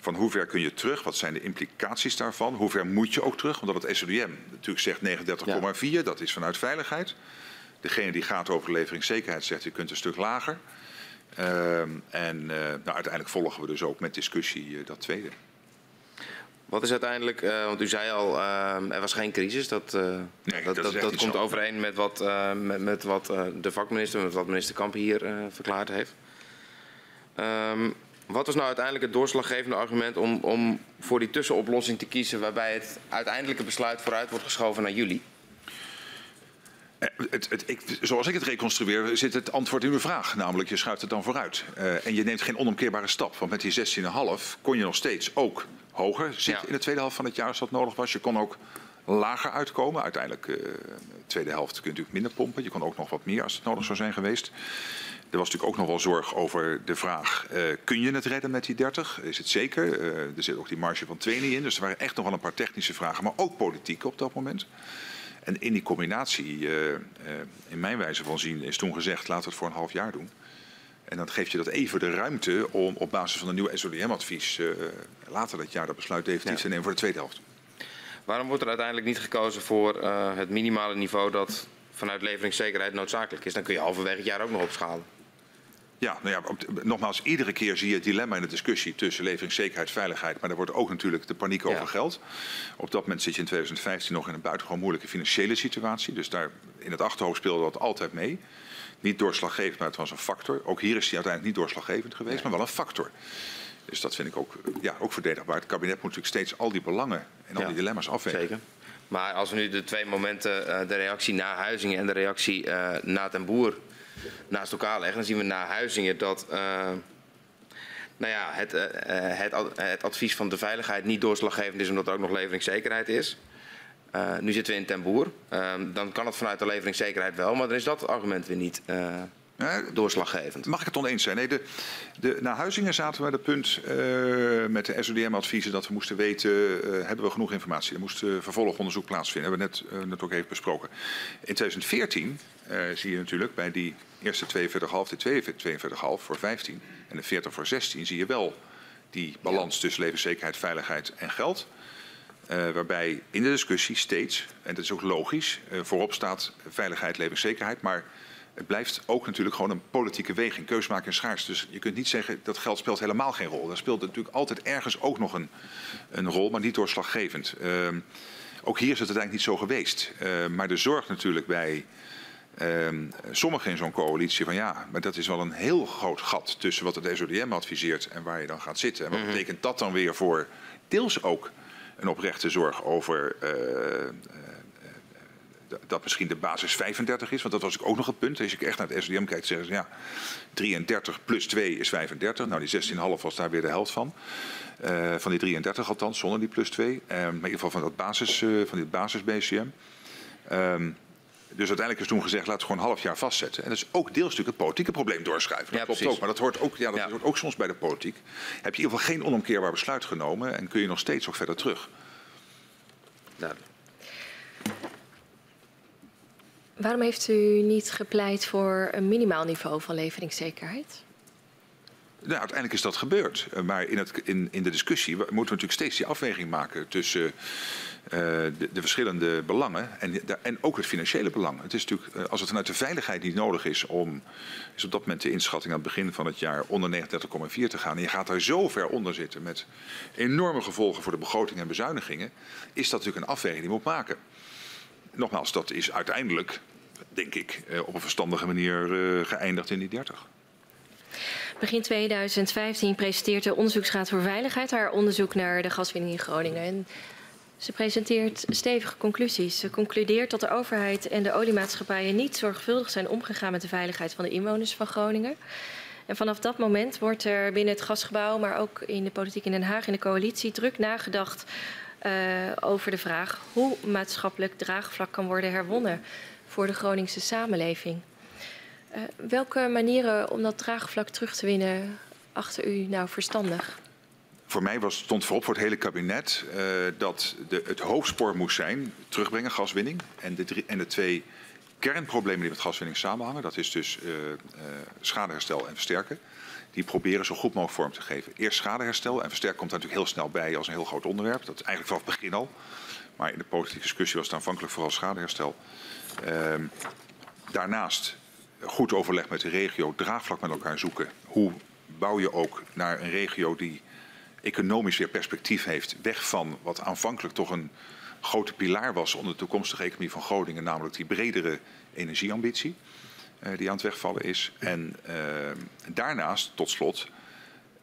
Speaker 2: van hoe ver kun je terug? Wat zijn de implicaties daarvan? Hoe ver moet je ook terug? Omdat het SODM natuurlijk zegt 39,4, ja. dat is vanuit veiligheid. Degene die gaat over leveringszekerheid zegt je kunt een stuk lager. Uh, en uh, nou, uiteindelijk volgen we dus ook met discussie uh, dat tweede.
Speaker 3: Wat is uiteindelijk, uh, want u zei al, uh, er was geen crisis. Dat,
Speaker 2: nee,
Speaker 3: dat,
Speaker 2: dat,
Speaker 3: komt
Speaker 2: zo.
Speaker 3: overeen met wat, met, met wat de vakminister, met wat minister Kamp hier verklaard heeft. Um, wat was nou uiteindelijk het doorslaggevende argument om, om voor die tussenoplossing te kiezen waarbij het uiteindelijke besluit vooruit wordt geschoven naar juli?
Speaker 2: Het, het, ik, zoals ik het reconstrueer, zit het antwoord in uw vraag. Namelijk, je schuift het dan vooruit. Uh, en je neemt geen onomkeerbare stap. Want met die 16,5 kon je nog steeds ook hoger zitten ja. in de tweede helft van het jaar als dat nodig was. Je kon ook lager uitkomen. Uiteindelijk, uh, de tweede helft kun je natuurlijk minder pompen. Je kon ook nog wat meer als het nodig zou zijn geweest. Er was natuurlijk ook nog wel zorg over de vraag: uh, kun je het redden met die 30? Is het zeker? Uh, er zit ook die marge van 2 niet in. Dus er waren echt nog wel een paar technische vragen, maar ook politiek op dat moment. En in die combinatie, uh, uh, in mijn wijze van zien, is toen gezegd: laten we het voor een half jaar doen. En dan geeft je dat even de ruimte om op basis van een nieuw SODM-advies later dat jaar dat besluit definitief ja. te nemen voor de tweede helft.
Speaker 3: Waarom wordt er uiteindelijk niet gekozen voor het minimale niveau dat vanuit leveringszekerheid noodzakelijk is? Dan kun je halverwege het jaar ook nog opschalen.
Speaker 2: Ja, nou ja, nogmaals, iedere keer zie je het dilemma in de discussie tussen leveringszekerheid en veiligheid. Maar er wordt ook natuurlijk de paniek over geld. Op dat moment zit je in 2015 nog in een buitengewoon moeilijke financiële situatie. Dus daar in het achterhoofd speelde dat altijd mee. Niet doorslaggevend, maar het was een factor. Ook hier is die uiteindelijk niet doorslaggevend geweest, maar wel een factor. Dus dat vind ik ook, ja, ook verdedigbaar. Het kabinet moet natuurlijk steeds al die belangen en al ja, die dilemma's afwegen.
Speaker 3: Zeker. Maar als we nu de twee momenten, de reactie na Huizingen en de reactie uh, na ten Boer naast elkaar leggen, dan zien we na Huizingen dat uh, nou ja, het, uh, het, het, advies van de veiligheid niet doorslaggevend is omdat er ook nog leveringszekerheid is. Nu zitten we in ten boer. dan kan het vanuit de leveringszekerheid wel, maar dan is dat argument weer niet doorslaggevend.
Speaker 2: Mag ik het oneens zijn? Nee, de, de, na Huizingen zaten we bij het punt uh, met de SODM-adviezen dat we moesten weten, uh, hebben we genoeg informatie? Er moest uh, vervolgonderzoek plaatsvinden, hebben we net, net ook even besproken. In 2014 zie je natuurlijk bij die eerste 42,5, de 42,5 voor 15 en de 40 voor 16 zie je wel die balans ja. tussen levenszekerheid, veiligheid en geld. Uh, waarbij in de discussie steeds, en dat is ook logisch, uh, voorop staat veiligheid, levenszekerheid, maar het blijft ook natuurlijk gewoon een politieke weging. Keus maken is schaars. Dus je kunt niet zeggen dat geld speelt helemaal geen rol. Dat speelt natuurlijk altijd ergens ook nog een, een rol, maar niet doorslaggevend. Uh, ook hier is het uiteindelijk niet zo geweest. Uh, maar de zorg natuurlijk bij uh, sommigen in zo'n coalitie van ja, maar dat is wel een heel groot gat tussen wat het SODM adviseert en waar je dan gaat zitten. En wat -hmm. betekent dat dan weer voor deels ook een oprechte zorg over uh, dat misschien de basis 35 is. Want dat was ook nog het punt. Als je echt naar het SDM kijkt, zeggen ze ja, 33 plus 2 is 35. Nou, die 16,5 was daar weer de helft van. Uh, van die 33 althans, zonder die plus 2. Uh, maar in ieder geval van, dat basis, uh, van dit basis BCM. Um, dus uiteindelijk is toen gezegd, laten we gewoon een half jaar vastzetten. En dat is ook deels natuurlijk het politieke probleem doorschuiven. Dat
Speaker 3: ja,
Speaker 2: klopt
Speaker 3: precies.
Speaker 2: ook, maar dat hoort ook, ja, dat ja. hoort ook soms bij de politiek. Heb je in ieder geval geen onomkeerbaar besluit genomen en kun je nog steeds ook verder terug.
Speaker 3: Duidelijk.
Speaker 4: Waarom heeft u niet gepleit voor een minimaal niveau van leveringszekerheid?
Speaker 2: Nou, uiteindelijk is dat gebeurd. Uh, maar in, het, in, in de discussie moeten we natuurlijk steeds die afweging maken tussen uh, de, de, verschillende belangen en, en ook het financiële belang. Het is natuurlijk, uh, als het vanuit de veiligheid niet nodig is om, is op dat moment de inschatting aan het begin van het jaar onder 39,4 te gaan. En je gaat daar zo ver onder zitten met enorme gevolgen voor de begroting en bezuinigingen. Is dat natuurlijk een afweging die je moet maken. Nogmaals, dat is uiteindelijk, denk ik, op een verstandige manier geëindigd in die 30.
Speaker 4: Begin 2015 presenteert de Onderzoeksraad voor Veiligheid haar onderzoek naar de gaswinning in Groningen. En ze presenteert stevige conclusies. Ze concludeert dat de overheid en de oliemaatschappijen niet zorgvuldig zijn omgegaan met de veiligheid van de inwoners van Groningen. En vanaf dat moment wordt er binnen het gasgebouw, maar ook in de politiek in Den Haag, in de coalitie, druk nagedacht over de vraag hoe maatschappelijk draagvlak kan worden herwonnen voor de Groningse samenleving. Uh, welke manieren om dat draagvlak terug te winnen achter u nou verstandig?
Speaker 2: Voor mij was, stond voorop voor het hele kabinet uh, dat de, het hoofdspoor moest zijn terugbrengen gaswinning. En de, en twee kernproblemen die met gaswinning samenhangen, dat is dus uh, schadeherstel en versterken. Die proberen zo goed mogelijk vorm te geven. Eerst schadeherstel en versterken komt daar natuurlijk heel snel bij als een heel groot onderwerp. Dat is eigenlijk vanaf het begin al. Maar in de politieke discussie was het aanvankelijk vooral schadeherstel. Ehm, daarnaast goed overleg met de regio, draagvlak met elkaar zoeken. Hoe bouw je ook naar een regio die economisch weer perspectief heeft, weg van wat aanvankelijk toch een grote pilaar was onder de toekomstige economie van Groningen, namelijk die bredere energieambitie die aan het wegvallen is. En uh, daarnaast, tot slot,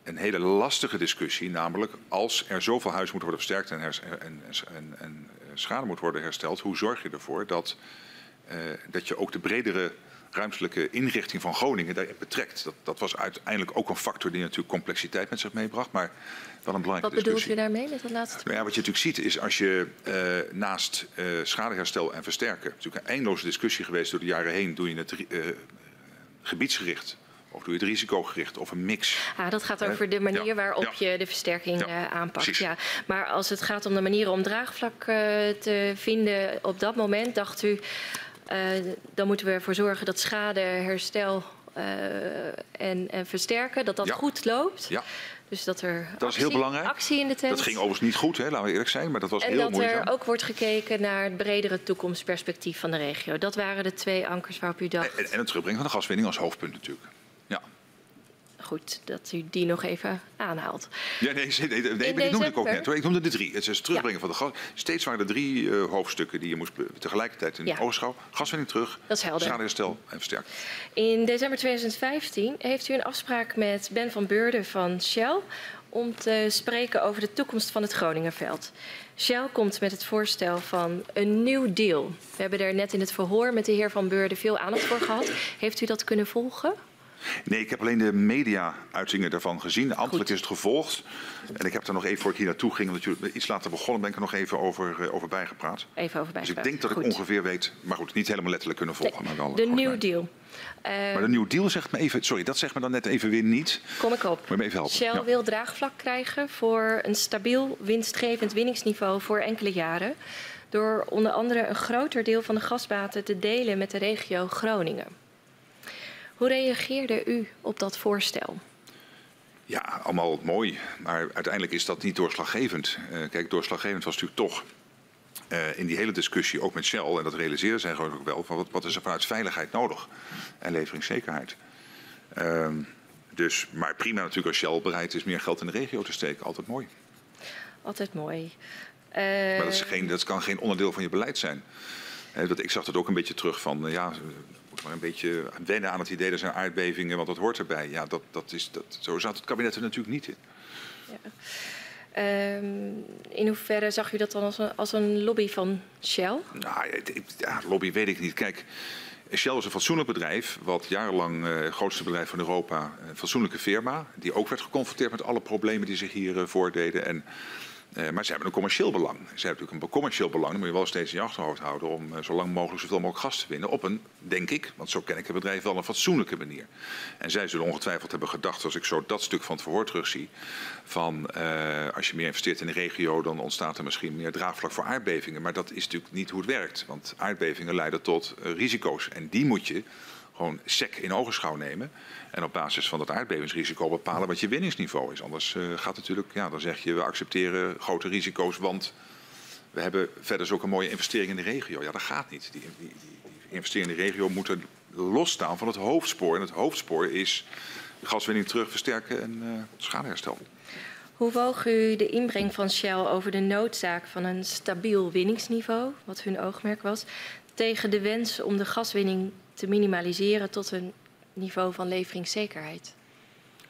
Speaker 2: een hele lastige discussie, namelijk als er zoveel huis moet worden versterkt en, en, en, en schade moet worden hersteld, hoe zorg je ervoor dat, uh, dat je ook de bredere ruimtelijke inrichting van Groningen daarin betrekt. Dat, dat, was uiteindelijk ook een factor die natuurlijk complexiteit met zich meebracht, maar wel een belangrijke
Speaker 4: Wat bedoelt u daarmee met dat laatste?
Speaker 2: Nou ja, wat je natuurlijk ziet is als je uh, naast uh, schadeherstel en versterken, natuurlijk een eindeloze discussie geweest door de jaren heen, doe je het uh, gebiedsgericht of doe je het risicogericht of een mix?
Speaker 4: Ja, dat gaat over de manier ja, waarop ja. je de versterking ja, aanpakt. Ja. Maar als het gaat om de manieren om draagvlak te vinden, op dat moment dacht u, uh, dan moeten we ervoor zorgen dat schade, herstel uh, en, en, versterken, dat dat goed loopt.
Speaker 2: Ja.
Speaker 4: Dus dat er
Speaker 2: dat
Speaker 4: actie,
Speaker 2: is heel belangrijk.
Speaker 4: actie in de tent.
Speaker 2: Dat ging overigens niet goed, hè, laten we eerlijk zijn, maar dat was
Speaker 4: en
Speaker 2: heel. En
Speaker 4: dat er ook wordt gekeken naar het bredere toekomstperspectief van de regio. Dat waren de twee ankers waarop u dacht.
Speaker 2: En, en het terugbrengen van de gaswinning als hoofdpunt natuurlijk.
Speaker 4: Goed dat u die nog even aanhaalt.
Speaker 2: Ja, nee, nee, nee, noemde ik ook net. Hoor. Ik noemde de drie. Het is het terugbrengen ja. van de gas. Steeds waren er drie uh, hoofdstukken die je moest tegelijkertijd in ja. oogschouw. Gaswinning terug,
Speaker 4: dat is helder.
Speaker 2: schadeherstel en versterken.
Speaker 4: In december 2015 heeft u een afspraak met Ben van Beurden van Shell om te spreken over de toekomst van het Groningenveld. Shell komt met het voorstel van een nieuw deal. We hebben er net in het verhoor met de heer Van Beurden veel aandacht voor gehad. Heeft u dat kunnen volgen?
Speaker 2: Nee, ik heb alleen de media-uitingen daarvan gezien. Ambtelijk is het gevolgd. En ik heb er nog even, voor ik hier naartoe ging, omdat jullie iets later begonnen, ben ik er nog even over, uh, over bijgepraat.
Speaker 4: Even over bijgepraat.
Speaker 2: Dus ik denk dat
Speaker 4: goed.
Speaker 2: ik ongeveer weet, maar goed, niet helemaal letterlijk kunnen volgen.
Speaker 4: De,
Speaker 2: maar wel
Speaker 4: de New Deal.
Speaker 2: Uh, maar de New Deal zegt me even, sorry, dat zegt me dan net even weer niet.
Speaker 4: Kom ik op.
Speaker 2: Moet me even helpen?
Speaker 4: Shell ja. wil draagvlak krijgen voor een stabiel winstgevend winningsniveau voor enkele jaren. Door onder andere een groter deel van de gasbaten te delen met de regio Groningen. Hoe reageerde u op dat voorstel?
Speaker 2: Ja, allemaal mooi. Maar uiteindelijk is dat niet doorslaggevend. Uh, kijk, doorslaggevend was natuurlijk toch uh, in die hele discussie, ook met Shell, en dat realiseerden zij gewoon ook wel, van wat, wat is er vanuit veiligheid nodig en leveringszekerheid. Uh, dus, maar prima natuurlijk als Shell bereid is meer geld in de regio te steken, altijd mooi.
Speaker 4: Altijd mooi.
Speaker 2: Maar dat, is geen, dat kan geen onderdeel van je beleid zijn. Dat, ik zag dat ook een beetje terug van, ja, moet maar een beetje wennen aan het idee, er zijn aardbevingen, want dat hoort erbij. Ja, dat, dat is, dat, zo zat het kabinet er natuurlijk niet in.
Speaker 4: Ja. Um, in hoeverre zag u dat dan als een, als een lobby van Shell?
Speaker 2: Nou, ja, lobby weet ik niet. Kijk, Shell is een fatsoenlijk bedrijf, wat jarenlang uh, het grootste bedrijf van Europa, een fatsoenlijke firma, die ook werd geconfronteerd met alle problemen die zich hier uh, voordeden. En Uh, maar ze hebben een commercieel belang. Ze hebben natuurlijk een commercieel belang. Dan moet je wel steeds in je achterhoofd houden om uh, zo lang mogelijk zoveel mogelijk gas te winnen. Op een, denk ik, want zo ken ik het bedrijf wel, een fatsoenlijke manier. En zij zullen ongetwijfeld hebben gedacht, als ik zo dat stuk van het verhoor terugzie, van uh, als je meer investeert in de regio, dan ontstaat er misschien meer draagvlak voor aardbevingen. Maar dat is natuurlijk niet hoe het werkt. Want aardbevingen leiden tot risico's. En die moet je gewoon sec in ogenschouw nemen. En op basis van dat aardbevingsrisico bepalen wat je winningsniveau is. Anders uh, gaat natuurlijk, ja, dan zeg je we accepteren grote risico's, want we hebben verder zulke mooie investeringen in de regio. Ja, dat gaat niet. Die, die, die, investeringen in de regio moeten losstaan van het hoofdspoor. En het hoofdspoor is gaswinning terug versterken en uh, schadeherstel.
Speaker 4: Hoe woog u de inbreng van Shell over de noodzaak van een stabiel winningsniveau, wat hun oogmerk was, tegen de wens om de gaswinning te minimaliseren tot een niveau van leveringszekerheid?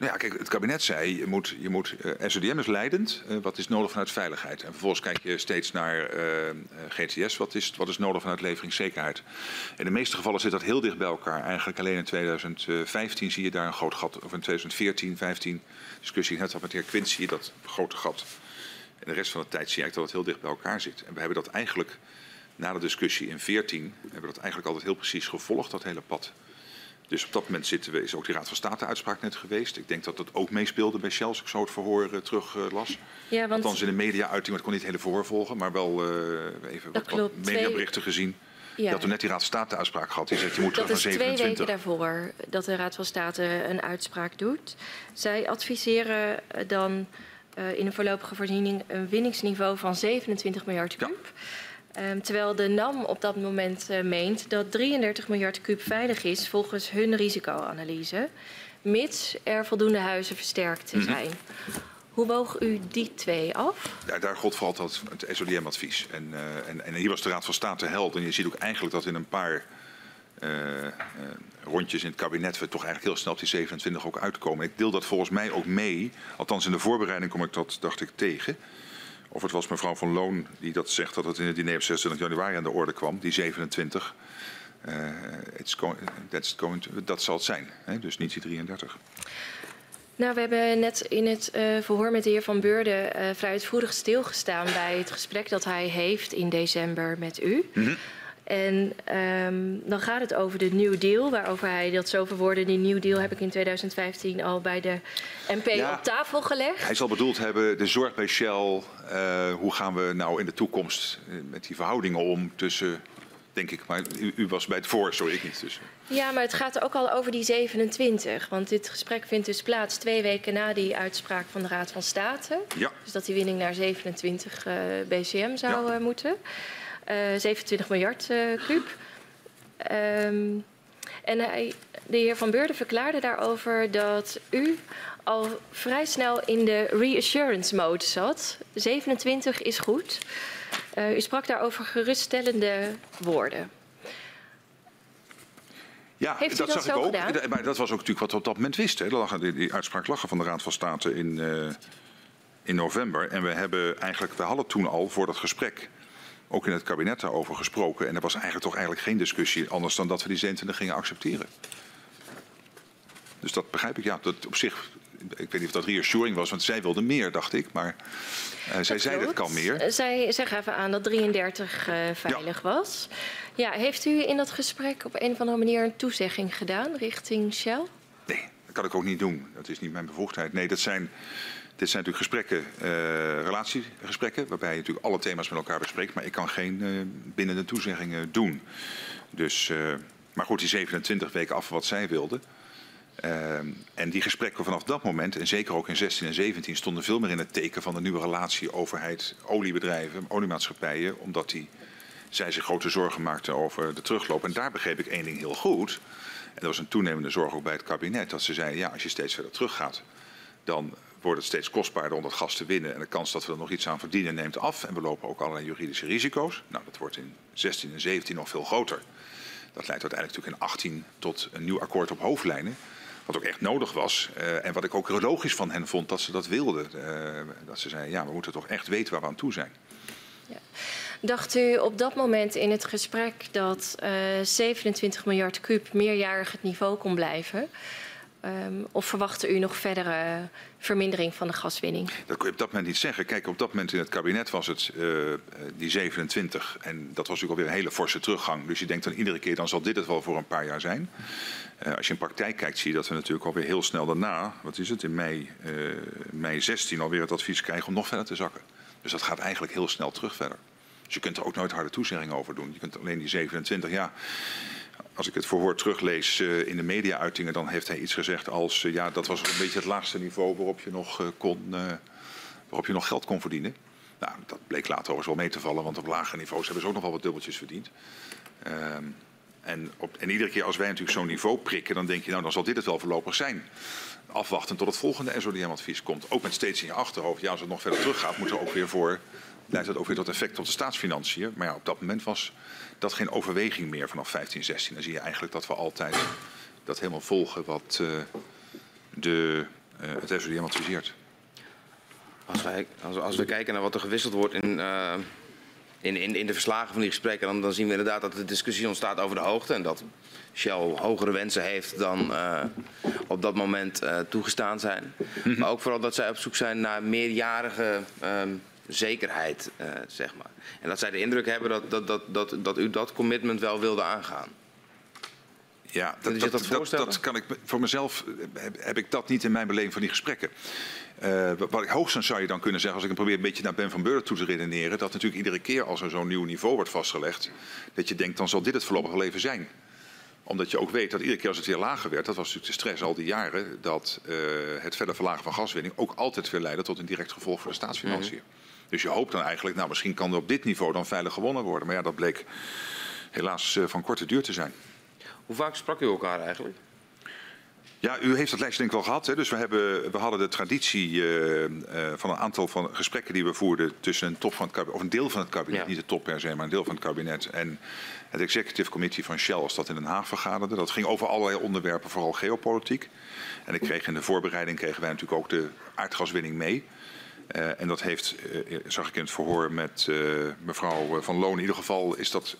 Speaker 2: Nou ja, kijk, het kabinet zei, je moet, je moet uh, eh, SODM is leidend, uh, wat is nodig vanuit veiligheid? En vervolgens kijk je steeds naar uh, eh, GTS, wat is, wat is nodig vanuit leveringszekerheid? In de meeste gevallen zit dat heel dicht bij elkaar. Eigenlijk alleen in 2015 zie je daar een groot gat, of in 2014, 15 discussie net had met de heer Quint, zie je dat grote gat. En de rest van de tijd zie je dat het heel dicht bij elkaar zit. En we hebben dat eigenlijk, na de discussie in 14, hebben we dat eigenlijk altijd heel precies gevolgd, dat hele pad. Dus op dat moment zitten we, is ook die Raad van State uitspraak net geweest. Ik denk dat dat ook meespeelde bij Shell, als ik zo het verhoor uh, terug uh, las. Ja, want... Althans in de media-uiting, maar ik kon niet het hele verhoor volgen. Maar wel uh, even wat, wat mediaberichten Twee... gezien. Ja. Dat we net die Raad van State uitspraak gehad. Die zegt je moet
Speaker 4: dat naar 27. twee weken daarvoor dat de Raad van State een uitspraak doet. Zij adviseren dan in een voorlopige voorziening een winningsniveau van 27 miljard. Ja. Um, terwijl de NAM op dat moment uh, meent dat 33 miljard kub veilig is volgens hun risicoanalyse, mits er voldoende huizen versterkt mm -hmm. zijn. Hoe woog u die twee af?
Speaker 2: Ja, daar gold vooral het, het SODM-advies. En, uh, en, en, hier was de Raad van State held. En je ziet ook eigenlijk dat in een paar uh, rondjes in het kabinet we toch eigenlijk heel snel op die 27 ook uitkomen. Ik deel dat volgens mij ook mee. Althans in de voorbereiding kom ik dat, dacht ik, tegen. Of het was mevrouw van Loon die dat zegt dat het in het diner op 26 januari aan de orde kwam, die 27. Uh, going, going to, dat zal het zijn, hè? dus niet die 33.
Speaker 4: Nou, we hebben net in het uh, verhoor met de heer Van Beurden uh, vrij uitvoerig stilgestaan bij het gesprek dat hij heeft in december met u. Mm -hmm. En um, dan gaat het over de New Deal, waarover hij dat zo verwoordde. Die New Deal heb ik in 2015 al bij de MP ja, op tafel gelegd.
Speaker 2: Hij zal bedoeld hebben, de zorg bij Shell. Uh, hoe gaan we nou in de toekomst met die verhoudingen om tussen denk ik. Maar u, u, was bij het voor, sorry, ik niet. Dus.
Speaker 4: Ja, maar het gaat ook al over die 27. Want dit gesprek vindt dus plaats twee weken na die uitspraak van de Raad van State.
Speaker 2: Ja.
Speaker 4: Dus dat die winning naar 27 uh, BCM zou ja. uh, moeten. 27 miljard kuub. Um, en hij, de heer Van Beurden verklaarde daarover dat u al vrij snel in de reassurance mode zat. 27 is goed. Uh, u sprak daarover geruststellende woorden.
Speaker 2: Ja, dat,
Speaker 4: dat
Speaker 2: zag ik ook.
Speaker 4: Gedaan?
Speaker 2: Maar dat was ook natuurlijk wat we op dat moment wisten. Lag, die, die uitspraak lag van de Raad van State in, uh, in november. En we hebben eigenlijk, we hadden toen al voor dat gesprek ook in het kabinet daarover gesproken. En er was eigenlijk toch eigenlijk geen discussie anders dan dat we die 27 gingen accepteren. Dus dat begrijp ik. Ja, dat op zich ik weet niet of dat reassuring was, want zij wilde meer, dacht ik. Maar uh, zij zei dat kan meer.
Speaker 4: Eh, zij, zij gaven aan dat 33 uh, veilig ja. was. Ja, heeft u in dat gesprek op een of andere manier een toezegging gedaan richting Shell?
Speaker 2: Nee, dat kan ik ook niet doen. Dat is niet mijn bevoegdheid. Nee, dat zijn, dit zijn natuurlijk gesprekken, uh, relatiegesprekken, waarbij je natuurlijk alle thema's met elkaar bespreekt. Maar ik kan geen uh, bindende toezeggingen doen. Dus, uh, maar goed, die 27 weken af wat zij wilden. En die gesprekken vanaf dat moment, en zeker ook in 16 en 17, stonden veel meer in het teken van de nieuwe relatie overheid-oliebedrijven, oliemaatschappijen, omdat die, zij zich grote zorgen maakten over de terugloop. En daar begreep ik één ding heel goed. En dat was een toenemende zorg ook bij het kabinet, dat ze zeiden, ja, als je steeds verder teruggaat, dan wordt het steeds kostbaarder om dat gas te winnen. En de kans dat we er nog iets aan verdienen neemt af. En we lopen ook allerlei juridische risico's. Nou, dat wordt in 16 en 17 nog veel groter. Dat leidt uiteindelijk natuurlijk in 18 tot een nieuw akkoord op hoofdlijnen. Wat ook echt nodig was. Uh, en wat ik ook logisch van hen vond dat ze dat wilden. Uh, dat ze zeiden, ja, we moeten toch echt weten waar we aan toe zijn.
Speaker 4: Ja. Dacht u op dat moment in het gesprek dat uh, eh, 27 miljard kuub meerjarig het niveau kon blijven? Um, of verwachtte u nog verdere vermindering van de gaswinning?
Speaker 2: Dat kun je op dat moment niet zeggen. Kijk, op dat moment in het kabinet was het uh, die 27. En dat was natuurlijk alweer een hele forse teruggang. Dus je denkt dan iedere keer, dan zal dit het wel voor een paar jaar zijn. Uh, als je in praktijk kijkt, zie je dat we natuurlijk alweer heel snel daarna, wat is het, in mei, mei 16 alweer het advies krijgen om nog verder te zakken. Dus dat gaat eigenlijk heel snel terug verder. Dus je kunt er ook nooit harde toezeggingen over doen. Je kunt alleen die 27, ja als ik het verhoor teruglees uh, in de media-uitingen, dan heeft hij iets gezegd als uh, ja, dat was een beetje het laagste niveau waarop je nog, uh, kon, waarop je nog geld kon verdienen. Nou, dat bleek later overigens wel mee te vallen, want op lagere niveaus hebben ze ook nog wel wat dubbeltjes verdiend. Ehm, en, op, en, iedere keer als wij natuurlijk zo'n niveau prikken, dan denk je nou, dan zal dit het wel voorlopig zijn. Afwachten tot het volgende SODM-advies komt. Ook met steeds in je achterhoofd, ja, als het nog verder teruggaat, moet er ook weer voor, leidt dat ook weer tot effect op de staatsfinanciën. Maar ja, op dat moment was dat geen overweging meer vanaf 15, 16. Dan zie je eigenlijk dat we altijd dat helemaal volgen wat uh, de, uh, het SODM adviseert.
Speaker 3: Als, wij, als, als, we kijken naar wat er gewisseld wordt in, uh, in, in, in, de verslagen van die gesprekken, dan, dan, zien we inderdaad dat de discussie ontstaat over de hoogte. En dat Shell hogere wensen heeft dan op dat moment toegestaan zijn. Mm -hmm. Maar ook vooral dat zij op zoek zijn naar meerjarige um, zekerheid, uh, zeg maar. En dat zij de indruk hebben dat, dat, dat, dat, dat u dat commitment wel wilde aangaan.
Speaker 2: Ja, dat, dat, dat, dat, kan ik voor mezelf heb, heb, ik dat niet in mijn beleving van die gesprekken. Uh, wat ik hoogstens zou je dan kunnen zeggen, als ik probeer een beetje naar Ben van Beurden toe te redeneren, dat natuurlijk iedere keer als er zo'n nieuw niveau wordt vastgelegd, dat je denkt dan zal dit het voorlopige leven zijn omdat je ook weet dat iedere keer als het weer lager werd, dat was natuurlijk de stress al die jaren, dat uh, het verder verlagen van gaswinning ook altijd weer leidde tot een direct gevolg voor de staatsfinanciën. Mm -hmm. Dus je hoopt dan eigenlijk, nou misschien kan er op dit niveau dan veilig gewonnen worden. Maar ja, dat bleek helaas uh, van korte duur te zijn.
Speaker 3: Hoe vaak sprak u elkaar eigenlijk?
Speaker 2: Ja, u heeft dat lijstje denk ik wel gehad. Hè? Dus we, hebben, we hadden de traditie uh, uh, van een aantal van gesprekken die we voerden tussen een top van het kabinet, of een deel van het kabinet, ja. niet de top per se, maar een deel van het kabinet en het executive committee van Shell als dat in Den Haag vergaderde. Dat ging over allerlei onderwerpen, vooral geopolitiek. En ik kreeg in de voorbereiding kregen wij natuurlijk ook de aardgaswinning mee. Uh, en dat heeft, uh, zag ik in het verhoor met uh, mevrouw Van Loon, in ieder geval is dat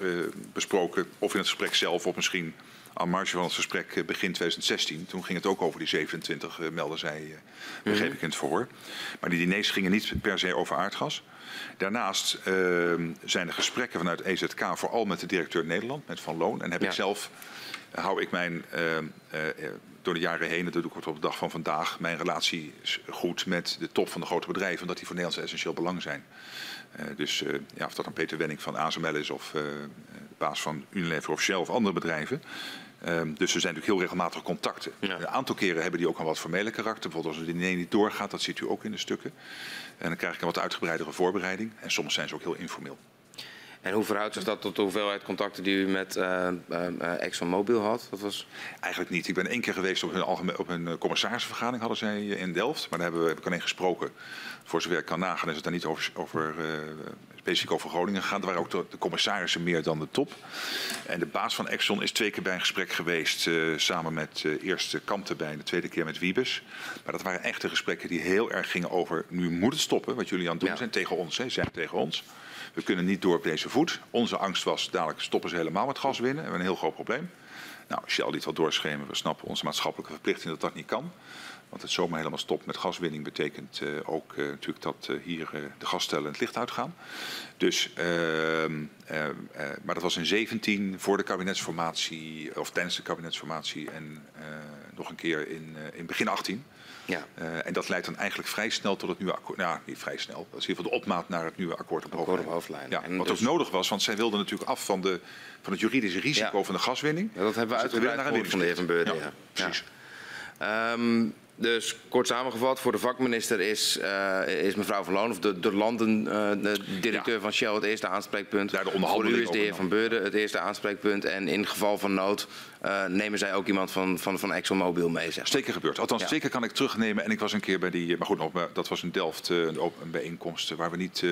Speaker 2: besproken. Of in het gesprek zelf, of misschien aan marge van het gesprek begin 2016. Toen ging het ook over die 27, melden zij, begreep ik in het verhoor. Maar die diners gingen niet per se over aardgas. Daarnaast zijn er gesprekken vanuit EZK, vooral met de directeur Nederland, met Van Loon. En heb ja. ik zelf, hou ik mijn door de jaren heen, dat doe ik op de dag van vandaag, mijn relatie goed met de top van de grote bedrijven, omdat die voor Nederlands essentieel belang zijn. Uh, dus uh, ja, of dat dan Peter Wenning van ASML is of uh, de baas van Unilever of Shell of andere bedrijven. Um, dus er zijn natuurlijk heel regelmatig contacten. Ja. Een aantal keren hebben die ook een wat formele karakter. Bijvoorbeeld als het diner niet doorgaat, dat ziet u ook in de stukken. En dan krijg ik een wat uitgebreidere voorbereiding. En soms zijn ze ook heel informeel.
Speaker 3: En hoe verhoudt zich dat tot de hoeveelheid contacten die u met uh, uh, ExxonMobil had? Dat was...
Speaker 2: Eigenlijk niet. Ik ben één keer geweest op hun, algemeen, op hun commissarisvergadering hadden zij in Delft. Maar daar hebben we, heb ik alleen gesproken. Voor zover ik kan nagaan is het daar niet over, over uh, specifiek over Groningen gegaan. Er waren ook de, de, commissarissen meer dan de top. En de baas van Exxon is twee keer bij een gesprek geweest. samen met eerst Kamp erbij en de tweede keer met Wiebes. Maar dat waren echte gesprekken die heel erg gingen over... nu moet het stoppen wat jullie aan het doen ja. zijn tegen ons. Hè, zijn tegen ons. We kunnen niet door op deze voet. Onze angst was, dadelijk stoppen ze helemaal met gas winnen. We hebben een heel groot probleem. Nou, Shell liet wel doorschemeren. We snappen onze maatschappelijke verplichting dat dat niet kan. Want het zomaar helemaal stopt met gaswinning betekent uh, ook uh, natuurlijk dat uh, hier de gasstellen het licht uitgaan. Dus, maar dat was in 17 voor de kabinetsformatie, of tijdens de kabinetsformatie en nog een keer in, in begin 18. Ja. Uh, en dat leidt dan eigenlijk vrij snel tot het nieuwe akkoord. Nou, niet vrij snel. Dat is in ieder geval de opmaat naar het nieuwe akkoord op hoofdlijn.
Speaker 3: hoofdlijn.
Speaker 2: Ja, wat dus... ook nodig was, want zij wilden natuurlijk af van, de, van het juridische risico ja. van de gaswinning.
Speaker 3: Ja, dat hebben we uitgebreid gehoord van de heer Van Beurden. Ja,
Speaker 2: precies.
Speaker 3: Um, dus kort samengevat, voor de vakminister is, uh, is mevrouw Van Loon, of de, de landendirecteur uh, van Shell, het eerste aanspreekpunt.
Speaker 2: Ja, de
Speaker 3: voor u is de heer Van Beurden het eerste aanspreekpunt. En in geval van nood uh, nemen zij ook iemand van, van, van ExxonMobil mee. Zeg.
Speaker 2: Zeker gebeurd. Althans, ja. zeker kan ik terugnemen. En ik was een keer bij die, maar goed, dat was in Delft een, een bijeenkomst waar we niet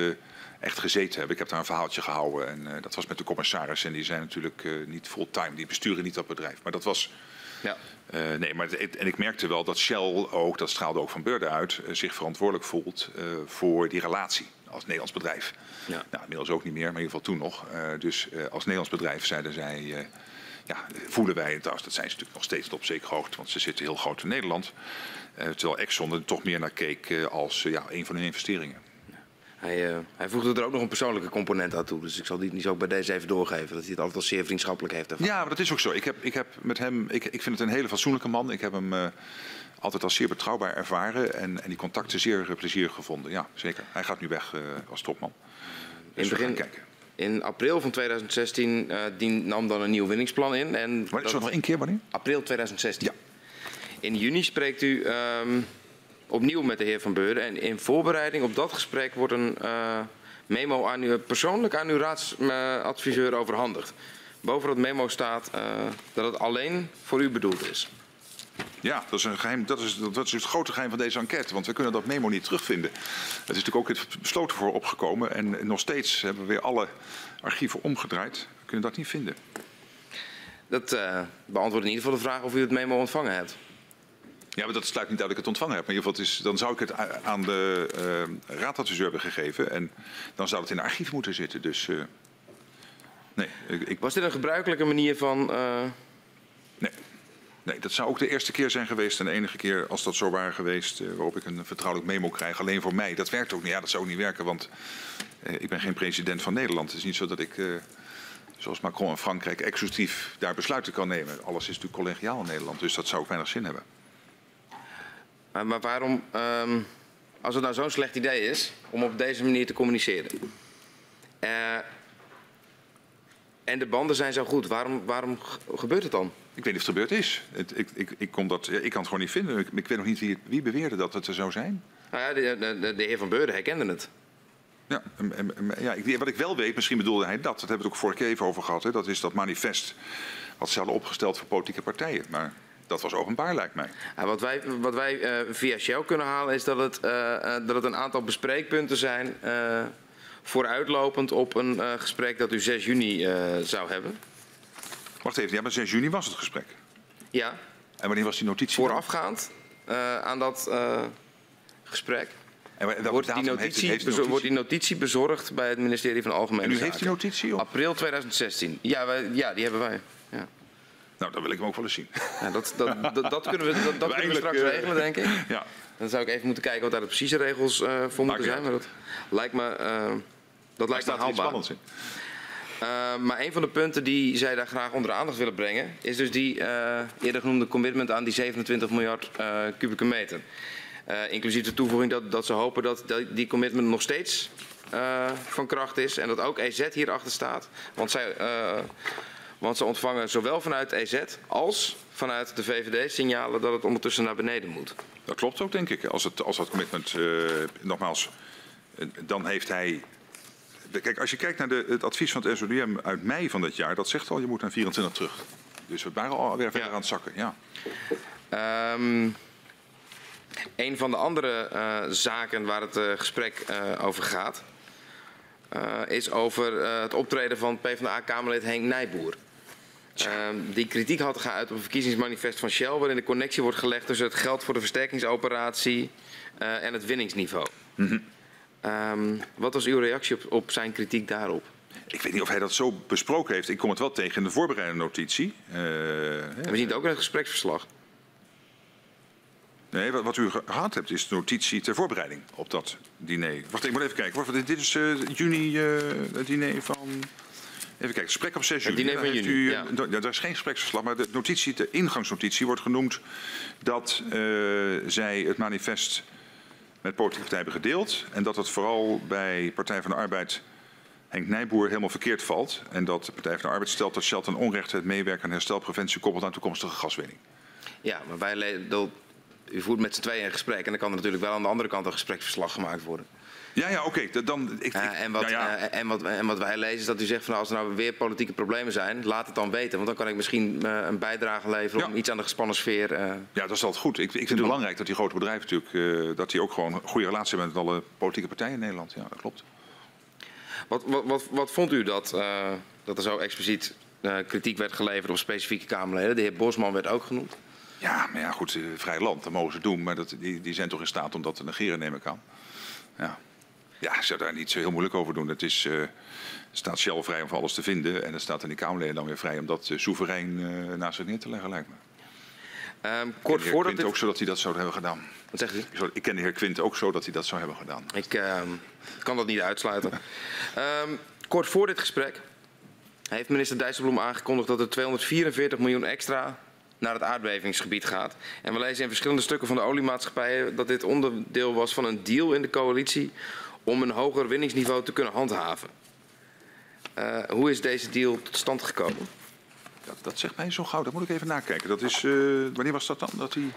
Speaker 2: echt gezeten hebben. Ik heb daar een verhaaltje gehouden en uh, dat was met de commissaris. En die zijn natuurlijk uh, niet fulltime, die besturen niet dat bedrijf. Maar dat was... Ja. Uh, nee, maar het, en ik merkte wel dat Shell ook, dat straalde ook van Beurden uit, zich verantwoordelijk voelt voor die relatie als Nederlands bedrijf. Ja. Nou, inmiddels ook niet meer, maar in ieder geval toen nog. dus als Nederlands bedrijf zeiden zij, ja, voelen wij het als, dat zijn ze natuurlijk nog steeds op zekere hoogte, want ze zitten heel groot in Nederland. terwijl Exxon er toch meer naar keek als ja, een van hun investeringen.
Speaker 3: Hij, uh, hij voegde er ook nog een persoonlijke component aan toe. Dus ik zal die niet zo bij deze even doorgeven. Dat hij het altijd al zeer vriendschappelijk heeft.
Speaker 2: Ervan. Ja, maar dat is ook zo. Ik heb, ik heb met hem, ik, ik vind het een hele fatsoenlijke man. Ik heb hem uh, altijd als zeer betrouwbaar ervaren. En, en die contacten zeer uh, plezierig gevonden. Ja, zeker. Hij gaat nu weg als topman.
Speaker 3: Dus in, het begin, in In april van 2016 uh, die nam dan een nieuw winningsplan in. En
Speaker 2: maar is dat nog één keer wanneer?
Speaker 3: April 2016.
Speaker 2: Ja.
Speaker 3: In juni spreekt u um, opnieuw met de heer Van Beuren. En in voorbereiding op dat gesprek wordt een uh, memo aan u, persoonlijk aan uw raadsadviseur overhandigd. Boven dat memo staat uh, dat het alleen voor u bedoeld is.
Speaker 2: Ja, dat is, een geheim, dat, is, dat is het grote geheim van deze enquête, want we kunnen dat memo niet terugvinden. Het is natuurlijk ook het besloten voor opgekomen en nog steeds hebben we weer alle archieven omgedraaid. We kunnen dat niet vinden.
Speaker 3: Dat uh, beantwoordt in ieder geval de vraag of u het memo ontvangen hebt.
Speaker 2: Ja, maar dat sluit niet uit dat ik het ontvangen heb. Maar in ieder geval, is, dan zou ik het aan de uh, raadadviseur hebben gegeven. En dan zou het in de archief moeten zitten. Dus uh, nee. Ik...
Speaker 3: Was dit een gebruikelijke manier van... Uh...
Speaker 2: Nee. Nee, dat zou ook de eerste keer zijn geweest en de enige keer als dat zo waren geweest waarop ik een vertrouwelijk memo krijg. Alleen voor mij. Dat werkt ook niet. Ja, dat zou ook niet werken, want ik ben geen president van Nederland. Het is niet zo dat ik, zoals Macron in Frankrijk, exclusief daar besluiten kan nemen. Alles is natuurlijk collegiaal in Nederland, dus dat zou ook weinig zin hebben.
Speaker 3: Maar, maar waarom, um, als het nou zo'n slecht idee is om op deze manier te communiceren. en de banden zijn zo goed, waarom, waarom gebeurt het dan?
Speaker 2: Ik weet niet of het gebeurd is. Het, ik, ik, ik, kon dat, ik kan het gewoon niet vinden. Ik, ik weet nog niet wie, wie, beweerde dat het er zou zijn.
Speaker 3: Nou ja, de, de, de heer Van Beurden herkende het.
Speaker 2: Ja, ja ik, wat ik wel weet, misschien bedoelde hij dat. Dat hebben we het ook vorige keer even over gehad. Hè, dat is dat manifest wat ze hadden opgesteld voor politieke partijen. Maar dat was openbaar, lijkt mij.
Speaker 3: Ja, wat wij, wat wij uh, via Shell kunnen halen is dat het, uh, dat het een aantal bespreekpunten zijn... Uh, vooruitlopend op een gesprek dat u 6 juni zou hebben.
Speaker 2: Wacht even, ja, maar 6 juni was het gesprek.
Speaker 3: Ja.
Speaker 2: En wanneer was die notitie?
Speaker 3: Voorafgaand aan dat gesprek. En wordt, die notitie, heeft, heeft notitie? wordt die notitie bezorgd bij het ministerie van Algemene Zaken.
Speaker 2: En u heeft die notitie op?
Speaker 3: April 2016. Ja, wij, ja die hebben wij.
Speaker 2: Nou, dan wil ik hem ook wel eens zien.
Speaker 3: Ja, dat, dat, dat, dat, kunnen we, dat, dat kunnen we straks uh, regelen, denk ik.
Speaker 2: Ja.
Speaker 3: Dan zou ik even moeten kijken wat daar de precieze regels uh, voor moeten zijn. Maar dat lijkt me, uh, dat lijkt me haalbaar. Uh, maar een van de punten die zij daar graag onder de aandacht willen brengen, is dus die uh, eerder genoemde commitment aan die 27 miljard uh, kubieke meter. inclusief de toevoeging dat, dat ze hopen dat, dat die commitment nog steeds van kracht is en dat ook EZ hierachter staat. Want, zij, want ze ontvangen zowel vanuit EZ als vanuit de VVD signalen dat het ondertussen naar beneden moet.
Speaker 2: Dat klopt ook, denk ik. Als, het, als dat commitment, nogmaals, dan heeft hij Kijk, als je kijkt naar de, het advies van het SODM uit mei van dit jaar, dat zegt al je moet naar 24 terug. Dus we waren alweer verder ja. aan het zakken. Ja.
Speaker 3: Um, een van de andere uh, zaken waar het uh, gesprek uh, over gaat, is over het optreden van PvdA-Kamerlid Henk Nijboer. Um, die kritiek had geuit op een verkiezingsmanifest van Shell, waarin de connectie wordt gelegd tussen het geld voor de versterkingsoperatie en het winningsniveau. Mm -hmm. Um, wat was uw reactie op, op, zijn kritiek daarop?
Speaker 2: Ik weet niet of hij dat zo besproken heeft. Ik kom het wel tegen in de voorbereidende notitie. Uh,
Speaker 3: we zien het ook in het gespreksverslag.
Speaker 2: Nee, wat, wat, u gehad hebt is de notitie ter voorbereiding op dat diner. Wacht, ik moet even kijken. Wacht, dit is uh, juni het diner van... Even kijken, gesprek op 6 juni.
Speaker 3: Het diner van juni, u, ja.
Speaker 2: Er is geen gespreksverslag, maar de notitie, de ingangsnotitie wordt genoemd dat zij het manifest met politieke partijen hebben gedeeld. En dat het vooral bij Partij van de Arbeid Henk Nijboer helemaal verkeerd valt. En dat de Partij van de Arbeid stelt dat Shell ten onrechte het meewerken aan herstelpreventie koppelt aan toekomstige gaswinning.
Speaker 3: Ja, maar wij, u voert met z'n tweeën een gesprek en dan kan er natuurlijk wel aan de andere kant een gespreksverslag gemaakt worden.
Speaker 2: Ja, ja, oké. Okay. Dan, ik,
Speaker 3: uh, en, wat,
Speaker 2: ja.
Speaker 3: Uh, en, wat, en wat wij lezen is dat u zegt van nou, als er nou weer politieke problemen zijn, laat het dan weten. Want dan kan ik misschien uh, een bijdrage leveren ja. om iets aan de gespannen sfeer.
Speaker 2: ja, dat is altijd goed. Ik, ik vind het belangrijk dat die grote bedrijven natuurlijk, dat die ook gewoon een goede relatie hebben met alle politieke partijen in Nederland. Ja, dat klopt.
Speaker 3: Wat, wat, wat, wat vond u dat, dat er zo expliciet kritiek werd geleverd op specifieke Kamerleden? De heer Bosman werd ook genoemd.
Speaker 2: Ja, maar ja, goed, vrij land, dat mogen ze doen. Maar dat, die, die zijn toch in staat om dat te negeren, neem ik aan. Ja. Ja, ik zou daar niet zo heel moeilijk over doen. Het is, uh, staat Shell vrij om voor alles te vinden. En het staat in die Kamerleden dan weer vrij om dat uh, soeverein uh, naast zich neer te leggen, lijkt me.
Speaker 3: Um, kort voordat
Speaker 2: Quint dit... ook zo dat hij dat zou hebben gedaan.
Speaker 3: Wat zegt u?
Speaker 2: Ik ken de heer Quint ook zo dat hij dat zou hebben gedaan.
Speaker 3: Ik uh, kan dat niet uitsluiten. um, kort voor dit gesprek heeft minister Dijsselbloem aangekondigd dat er 244 miljoen extra naar het aardbevingsgebied gaat. En we lezen in verschillende stukken van de oliemaatschappijen dat dit onderdeel was van een deal in de coalitie om een hoger winningsniveau te kunnen handhaven. hoe is deze deal tot stand gekomen?
Speaker 2: Dat, dat zegt mij zo gauw. Dat moet ik even nakijken. Dat is, wanneer was dat dan? Dat, die...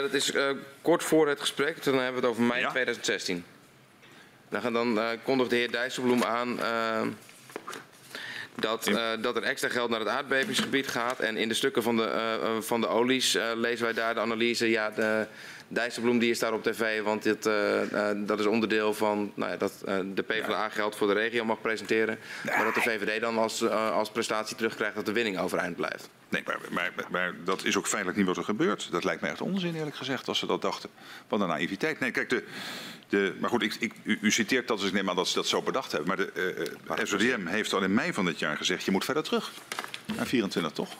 Speaker 3: dat is kort voor het gesprek. Dan hebben we het over mei 2016. Dan, dan kondigt de heer Dijsselbloem aan dat, uh, dat er extra geld naar het aardbevingsgebied gaat. En in de stukken van de, uh, van de olies uh, lezen wij daar de analyse. Ja, de, Dijsselbloem die is daar op tv, want dit, dat is onderdeel van nou ja, dat de PvdA geld voor de regio mag presenteren. Maar dat de VVD dan als, als prestatie terugkrijgt dat de winning overeind blijft.
Speaker 2: Nee, maar, maar, maar, dat is ook feitelijk niet wat er gebeurt. Dat lijkt me echt onzin eerlijk gezegd als ze dat dachten. Wat een naïviteit. Nee, kijk, de, de, maar goed, ik, ik, u, u, citeert dat, dus ik neem aan dat ze dat zo bedacht hebben. Maar de SODM heeft al in mei van dit jaar gezegd... je moet verder terug naar 24, toch?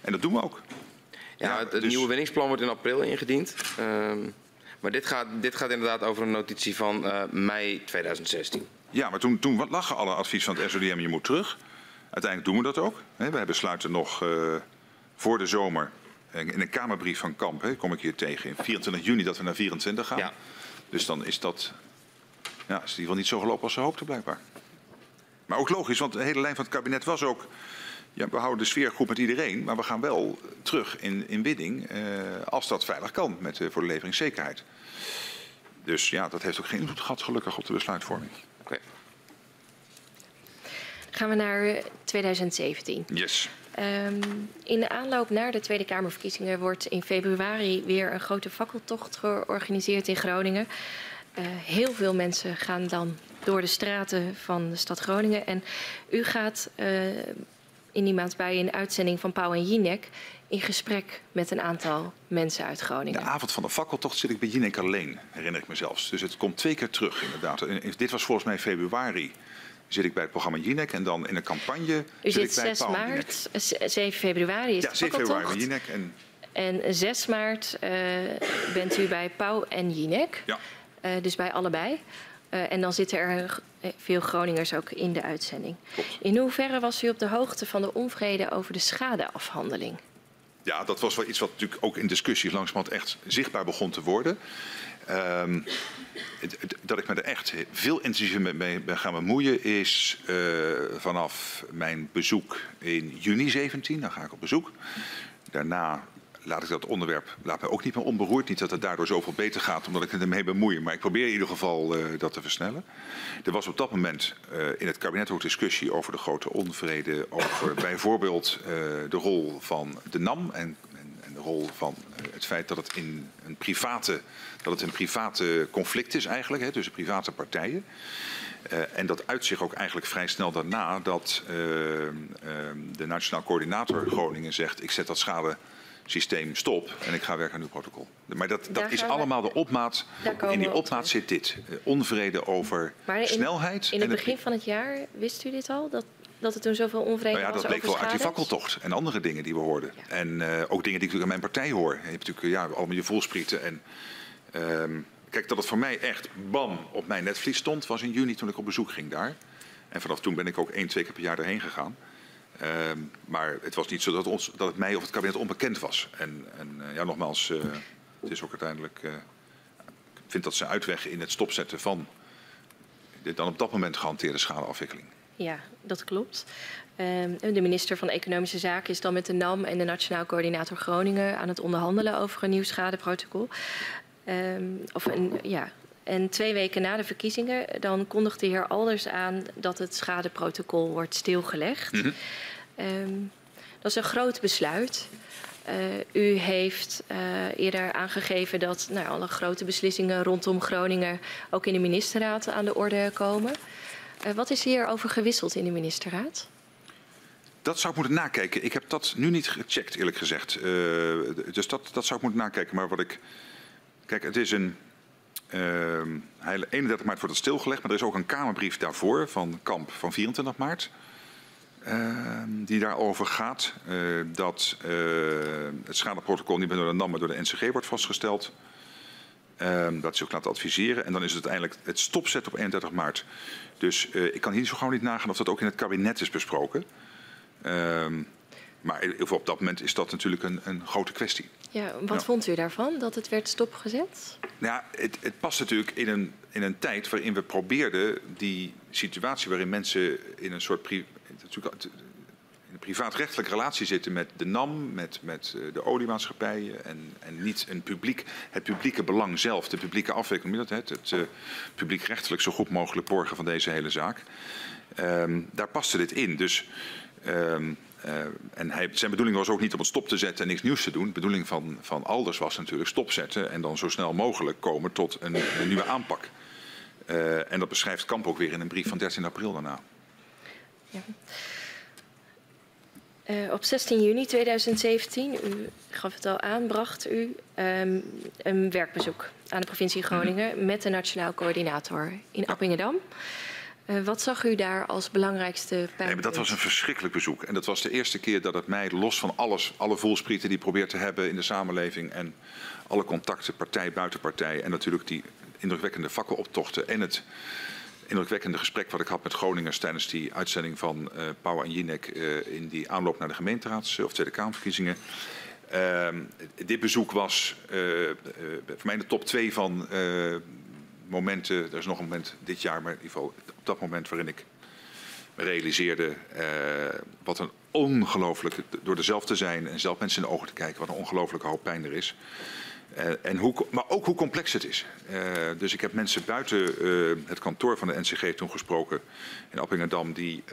Speaker 2: En dat doen we ook.
Speaker 3: Ja, het, dus... nieuwe winningsplan wordt in april ingediend. Um, maar dit gaat, dit gaat inderdaad over een notitie van uh, mei 2016.
Speaker 2: Ja, maar toen, toen lagen alle advies van het SODM, je moet terug. Uiteindelijk doen we dat ook. We besluiten nog uh, voor de zomer... in een Kamerbrief van Kamp, hè, kom ik hier tegen, in 24 juni dat we naar 24 gaan. Ja. Dus dan is dat ja, is in ieder geval niet zo gelopen als ze hoopten blijkbaar. Maar ook logisch, want de hele lijn van het kabinet was ook... Ja, we houden de sfeer goed met iedereen, maar we gaan wel terug in, in bidding eh, als dat veilig kan met, uh, voor de leveringszekerheid. Dus ja, dat heeft ook geen invloed gehad gelukkig op de besluitvorming.
Speaker 3: Okay.
Speaker 4: Gaan we naar 2017.
Speaker 2: Yes.
Speaker 4: Um, in de aanloop naar de Tweede Kamerverkiezingen wordt in februari weer een grote fakkeltocht georganiseerd in Groningen. Uh, heel veel mensen gaan dan door de straten van de stad Groningen. En u gaat uh, in die maand bij een uitzending van Pauw en Jinek in gesprek met een aantal mensen uit Groningen.
Speaker 2: De avond van de fakkeltocht zit ik bij Jinek alleen, herinner ik me zelfs. Dus het komt twee keer terug inderdaad. Dit was volgens mij februari zit ik bij het programma Jinek en dan in een campagne
Speaker 4: U zit, 6 maart, 7 februari is ja, 7 februari bij
Speaker 2: Jinek. En...
Speaker 4: en 6 maart uh, bent u bij Pauw en Jinek.
Speaker 2: Ja.
Speaker 4: Uh, dus bij allebei. Uh, en dan zitten er veel Groningers ook in de uitzending.
Speaker 2: Klopt.
Speaker 4: In hoeverre was u op de hoogte van de onvrede over de schadeafhandeling?
Speaker 2: Ja, dat was wel iets wat natuurlijk ook in discussies langzamerhand echt zichtbaar begon te worden. Um, dat ik me er echt veel intensiever mee ben gaan bemoeien is uh, vanaf mijn bezoek in juni 17. Dan ga ik op bezoek. Daarna laat ik dat onderwerp laat mij ook niet meer onberoerd. Niet dat het daardoor zoveel beter gaat omdat ik het ermee bemoei. Maar ik probeer in ieder geval uh, dat te versnellen. Er was op dat moment uh, in het kabinet ook discussie over de grote onvrede. Over bijvoorbeeld de rol van de NAM en de rol van eh, het feit dat het in een private, dat het een private conflict is eigenlijk, hè, tussen private partijen. Uh, en dat uit zich ook eigenlijk vrij snel daarna dat uh, uh, de Nationaal Coördinator Groningen zegt: ik zet dat schadesysteem stop en ik ga werken aan uw protocol. Maar dat, dat is allemaal de opmaat. In die opmaat zit dit: onvrede over
Speaker 4: maar in,
Speaker 2: snelheid.
Speaker 4: In het begin van het jaar wist u dit al? Dat dat er toen zoveel onvrede
Speaker 2: nou ja,
Speaker 4: was
Speaker 2: Dat bleek wel uit die fakkeltocht en andere dingen die we hoorden. Ja. En uh, ook dingen die ik natuurlijk aan mijn partij hoor. Je hebt natuurlijk ja, allemaal je volsprieten. En uh, kijk, dat het voor mij echt bam op mijn netvlies stond, was in juni toen ik op bezoek ging daar. En vanaf toen ben ik ook één, twee keer per jaar erheen gegaan. Uh, maar het was niet zo dat, ons, dat het mij of het kabinet onbekend was. En, en uh, ja, nogmaals, uh, het is ook uiteindelijk. Uh, ik vind dat ze uitweg in het stopzetten van de dan op dat moment gehanteerde schadeafwikkeling.
Speaker 4: Ja, dat klopt. Um, de minister van Economische Zaken is dan met de NAM en de Nationaal Coördinator Groningen aan het onderhandelen over een nieuw schadeprotocol. Um, of een, ja. En twee weken na de verkiezingen dan kondigt de heer Alders aan dat het schadeprotocol wordt stilgelegd. Mm -hmm. um, dat is een groot besluit. Uh, u heeft uh, eerder aangegeven dat nou, alle grote beslissingen rondom Groningen ook in de ministerraad aan de orde komen. Uh, wat is hierover gewisseld in de ministerraad?
Speaker 2: Dat zou ik moeten nakijken. Ik heb dat nu niet gecheckt, eerlijk gezegd. Dus dat, dat zou ik moeten nakijken. Maar wat ik. Kijk, het is een. Uh, 31 maart wordt het stilgelegd, maar er is ook een Kamerbrief daarvoor van Kamp van 24 maart. Uh, die daarover gaat. Uh, dat het schadeprotocol niet meer door de NAM, maar door de NCG wordt vastgesteld. Um, dat ze ook laten adviseren. En dan is het uiteindelijk het stopzetten op 31 maart. Dus uh, ik kan hier zo gauw niet nagaan of dat ook in het kabinet is besproken. Maar op dat moment is dat natuurlijk een, een grote kwestie.
Speaker 4: Ja, wat vond u daarvan, dat het werd stopgezet?
Speaker 2: Nou ja, het, het past natuurlijk in een, in een tijd waarin we probeerden die situatie waarin mensen in een soort pri een privaatrechtelijke relatie zitten met de NAM, met, met eh, de oliemaatschappijen en, en niet een publiek, het publieke belang zelf, de publieke afwikkeling, het, het, het uh, publiekrechtelijk zo goed mogelijk borgen van deze hele zaak. Um, daar paste dit in. Dus um, uh, en hij, zijn bedoeling was ook niet om het stop te zetten en niks nieuws te doen. De bedoeling van, van Alders was natuurlijk stopzetten en dan zo snel mogelijk komen tot een, een nieuwe aanpak. Uh, en dat beschrijft Kamp ook weer in een brief van 13 april daarna. Ja.
Speaker 4: Uh, op 16 juni 2017, u gaf het al aan, bracht u um, een werkbezoek aan de provincie Groningen met de Nationaal Coördinator in Appingedam. Uh, wat zag u daar als belangrijkste pijnpunt?
Speaker 2: Nee, dat was een verschrikkelijk bezoek. En dat was de eerste keer dat het mij, los van alles, alle voelsprieten die ik probeer te hebben in de samenleving en alle contacten, partij, buitenpartij en natuurlijk die indrukwekkende vakkenoptochten en het indrukwekkende gesprek wat ik had met Groningers tijdens die uitzending van uh, Pauw en Jinek uh, in die aanloop naar de gemeenteraads- of Tweede Kamerverkiezingen. Uh, dit bezoek was voor mij de top twee van momenten. Er is nog een moment dit jaar, maar in ieder geval op dat moment waarin ik me realiseerde wat een ongelooflijke, door er zelf te zijn en zelf mensen in de ogen te kijken, wat een ongelooflijke hoop pijn er is. Uh, en hoe, maar ook hoe complex het is. Uh, dus ik heb mensen buiten het kantoor van de NCG toen gesproken in Appingedam die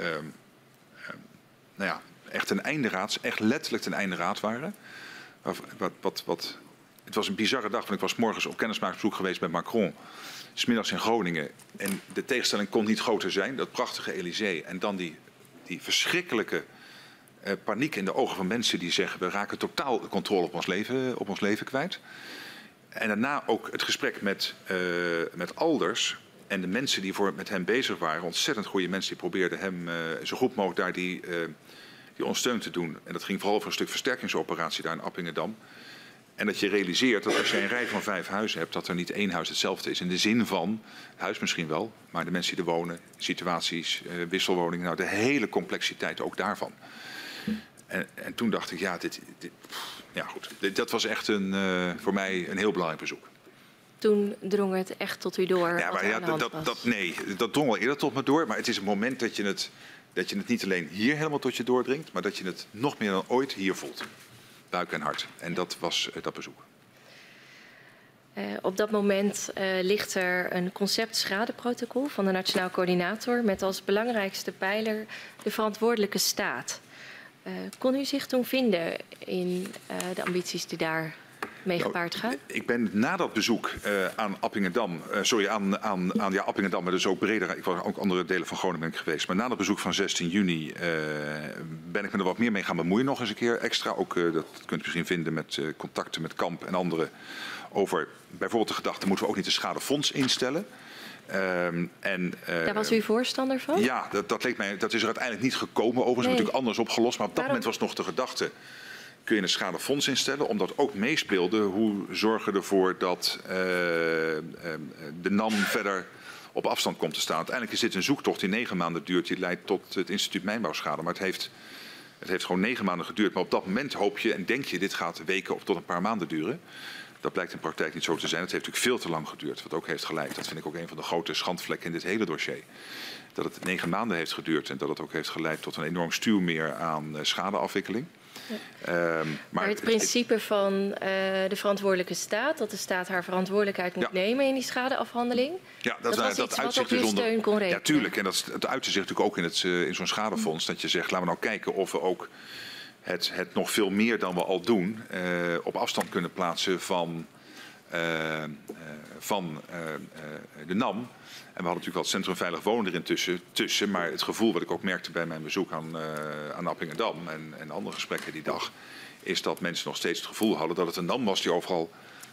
Speaker 2: nou ja, echt een einderaad, echt letterlijk ten einde raad waren. Wat, wat, wat, het was een bizarre dag, want ik was morgens op kennismakingsbezoek geweest met Macron. Smiddags in Groningen. En de tegenstelling kon niet groter zijn. Dat prachtige Elysée. En dan die, die verschrikkelijke uh, paniek in de ogen van mensen die zeggen we raken totaal controle op ons leven, op ons leven kwijt. En daarna ook het gesprek met, uh, met Alders en de mensen die voor, met hem bezig waren. Ontzettend goede mensen die probeerden hem uh, zo goed mogelijk daar die, die te doen. En dat ging vooral over een stuk versterkingsoperatie daar in Appingedam. En dat je realiseert dat als je een rij van vijf huizen hebt, dat er niet één huis hetzelfde is. In de zin van, huis misschien wel, maar de mensen die er wonen, situaties, wisselwoningen, nou de hele complexiteit ook daarvan. En, en, toen dacht ik, ja, dit, dit ja goed, dit, dat was echt een, uh, voor mij een heel belangrijk bezoek.
Speaker 4: Toen drong het echt tot u door?
Speaker 2: Ja, maar ja, dat, dat, nee, dat drong al eerder tot me door. Maar het is een moment dat je, het, dat je het niet alleen hier helemaal tot je doordringt, maar dat je het nog meer dan ooit hier voelt. Buik en hart. En dat was uh, dat bezoek.
Speaker 4: Uh, op dat moment uh, ligt er een concept schadeprotocol van de Nationaal Coördinator met als belangrijkste pijler de verantwoordelijke staat. Kon u zich toen vinden in de ambities die daar mee nou, gepaard gaan?
Speaker 2: Ik ben na dat bezoek uh, aan Appingedam, sorry, aan, aan, aan ja, Appingedam, maar dus ook breder, ik was ook andere delen van Groningen geweest. Maar na dat bezoek van 16 juni ben ik me er wat meer mee gaan bemoeien nog eens een keer extra. Ook, dat kunt u misschien vinden met contacten met Kamp en anderen over bijvoorbeeld de gedachte, moeten we ook niet een schadefonds instellen?
Speaker 4: Um, en, uh, Daar was u voorstander van?
Speaker 2: Ja, dat, dat, leek mij, dat is er uiteindelijk niet gekomen. Overigens nee. natuurlijk anders opgelost. Maar op dat moment was nog de gedachte... kun je een schadefonds instellen? Omdat ook meespeelde hoe zorgen ervoor dat uh, uh, de NAM verder op afstand komt te staan. Uiteindelijk is dit een zoektocht die negen maanden duurt. Die leidt tot het instituut Mijnbouwschade. Maar het heeft, het heeft gewoon negen maanden geduurd. Maar op dat moment hoop je en denk je... dit gaat weken of tot een paar maanden duren. Dat blijkt in praktijk niet zo te zijn. Het heeft natuurlijk veel te lang geduurd, wat ook heeft geleid. Dat vind ik ook een van de grote schandvlekken in dit hele dossier. Dat het negen maanden heeft geduurd en dat het ook heeft geleid tot een enorm stuwmeer aan uh, schadeafwikkeling.
Speaker 4: Ja. Um, maar, maar, het principe van uh, de verantwoordelijke staat, dat de staat haar verantwoordelijkheid moet ja. nemen in die schadeafhandeling.
Speaker 2: Ja, dat,
Speaker 4: dat,
Speaker 2: dat
Speaker 4: wat op uw steun kon rekenen.
Speaker 2: Ja, tuurlijk. En dat, uitte zich natuurlijk ook in, het, uh, in zo'n schadefonds. Dat je zegt, laten we nou kijken of we ook het, het nog veel meer dan we al doen uh, op afstand kunnen plaatsen van, van de NAM. En we hadden natuurlijk wel het Centrum Veilig Wonen erin tussen, tussen. Maar het gevoel wat ik ook merkte bij mijn bezoek aan, aan Appingedam en, en andere gesprekken die dag... is dat mensen nog steeds het gevoel hadden dat het een NAM was die overal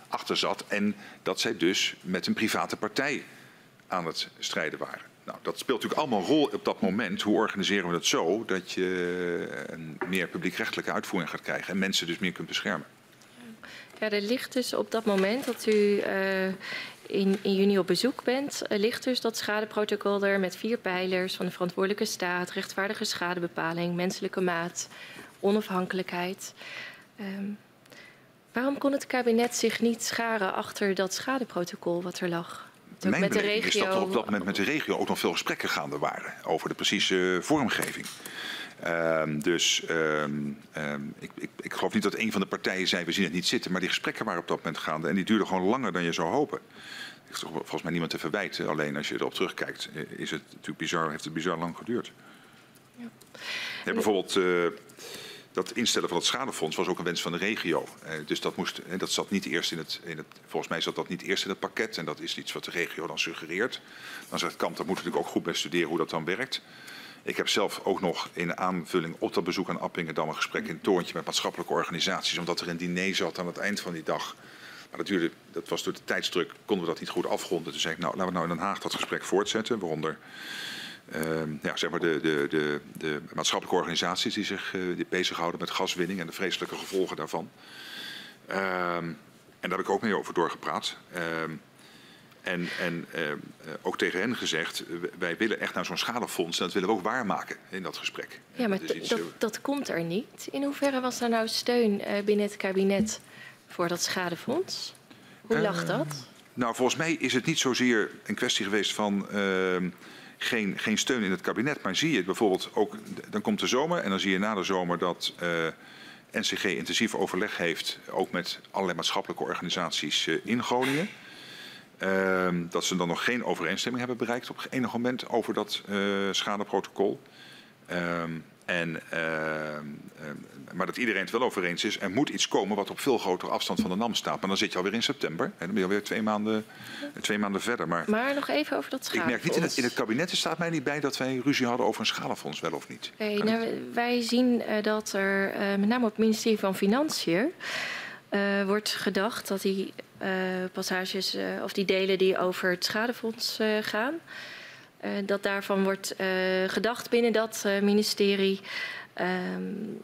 Speaker 2: achter zat. En dat zij dus met een private partij aan het strijden waren. Nou, dat speelt natuurlijk allemaal een rol op dat moment. Hoe organiseren we het zo dat je een meer publiekrechtelijke uitvoering gaat krijgen en mensen dus meer kunt beschermen?
Speaker 4: Ja, er ligt dus op dat moment dat u uh, in, in, juni op bezoek bent, uh, ligt dus dat schadeprotocol er met vier pijlers van de verantwoordelijke staat, rechtvaardige schadebepaling, menselijke maat, onafhankelijkheid. Um, waarom kon het kabinet zich niet scharen achter dat schadeprotocol wat er lag?
Speaker 2: mijn met beleving is dat er op dat moment met de regio ook nog veel gesprekken gaande waren over de precieze vormgeving. Ehm, dus um, um, ik, ik, ik, geloof niet dat een van de partijen zei we zien het niet zitten, maar die gesprekken waren op dat moment gaande en die duurden gewoon langer dan je zou hopen. Er is toch volgens mij niemand te verwijten, alleen als je erop terugkijkt eh, is het natuurlijk bizar, heeft het bizar lang geduurd. Ja. Ja, bijvoorbeeld uh, dat instellen van het schadefonds was ook een wens van de regio. Uh, dus dat, moest, uh, dat zat niet eerst in het, in het, volgens mij zat dat niet eerst in het pakket en dat is iets wat de regio dan suggereert. Dan zegt Kamp, daar moeten we natuurlijk ook goed bij studeren hoe dat dan werkt. Ik heb zelf ook nog in aanvulling op dat bezoek aan Appingedam een gesprek in Toontje met maatschappelijke organisaties, omdat er een diner zat aan het eind van die dag. Maar duurde, dat was door de tijdsdruk, konden we dat niet goed afronden. Toen zei ik, nou, laten we nou in Den Haag dat gesprek voortzetten, waaronder uh, ja, zeg maar de, de, de, de, maatschappelijke organisaties die zich uh, die bezighouden met gaswinning en de vreselijke gevolgen daarvan. Uh, en daar heb ik ook mee over doorgepraat. Ehm, en, en uh, ook tegen hen gezegd, wij willen echt naar zo'n schadefonds en dat willen we ook waarmaken in dat gesprek.
Speaker 4: Ja, maar dat, dat, dat, komt er niet. In hoeverre was er nou steun uh, binnen het kabinet voor dat schadefonds? Hoe lag dat?
Speaker 2: Nou, volgens mij is het niet zozeer een kwestie geweest van ehm, geen, geen steun in het kabinet. Maar zie je bijvoorbeeld ook, dan komt de zomer en dan zie je na de zomer dat NCG intensief overleg heeft, ook met allerlei maatschappelijke organisaties in Groningen. Uh, dat ze dan nog geen overeenstemming hebben bereikt op enig moment over dat uh, schadeprotocol. Uh, en, uh, maar dat iedereen het wel over eens is. Er moet iets komen wat op veel grotere afstand van de NAM staat. Maar dan zit je alweer in september. En dan ben je alweer twee maanden, twee maanden verder. Maar,
Speaker 4: maar nog even over dat schadefonds.
Speaker 2: Ik merk niet, in het, in het kabinet staat mij niet bij dat wij ruzie hadden over een schadefonds, wel of niet.
Speaker 4: Okay, nou, wij zien uh, dat er uh, met name op het ministerie van Financiën... Wordt gedacht dat die passages uh, of die delen die over het schadefonds gaan, dat daarvan wordt gedacht binnen dat ministerie um,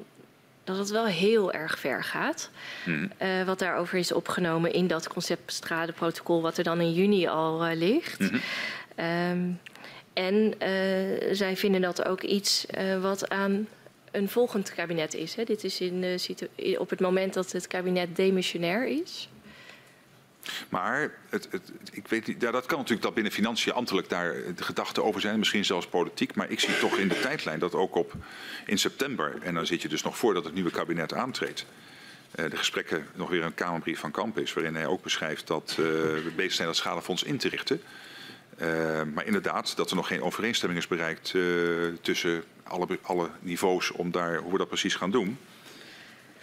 Speaker 4: dat het wel heel erg ver gaat. Mm. wat daarover is opgenomen in dat concept schadeprotocol, wat er dan in juni al ligt. Mm -hmm. um, en zij vinden dat ook iets wat aan een volgend kabinet is. Hè. Dit is in, uh, op het moment dat het kabinet demissionair is.
Speaker 2: Maar het, het, ik weet, ja, dat kan natuurlijk dat binnen financiën ambtelijk daar de gedachten over zijn, misschien zelfs politiek. Maar ik zie toch in de tijdlijn dat ook op in september, en dan zit je dus nog voordat het nieuwe kabinet aantreedt, uh, de gesprekken nog weer een Kamerbrief van Kamp is, waarin hij ook beschrijft dat uh, we bezig zijn dat schadefonds in te richten. Maar inderdaad, dat er nog geen overeenstemming is bereikt tussen alle, alle niveaus om daar, hoe we dat precies gaan doen.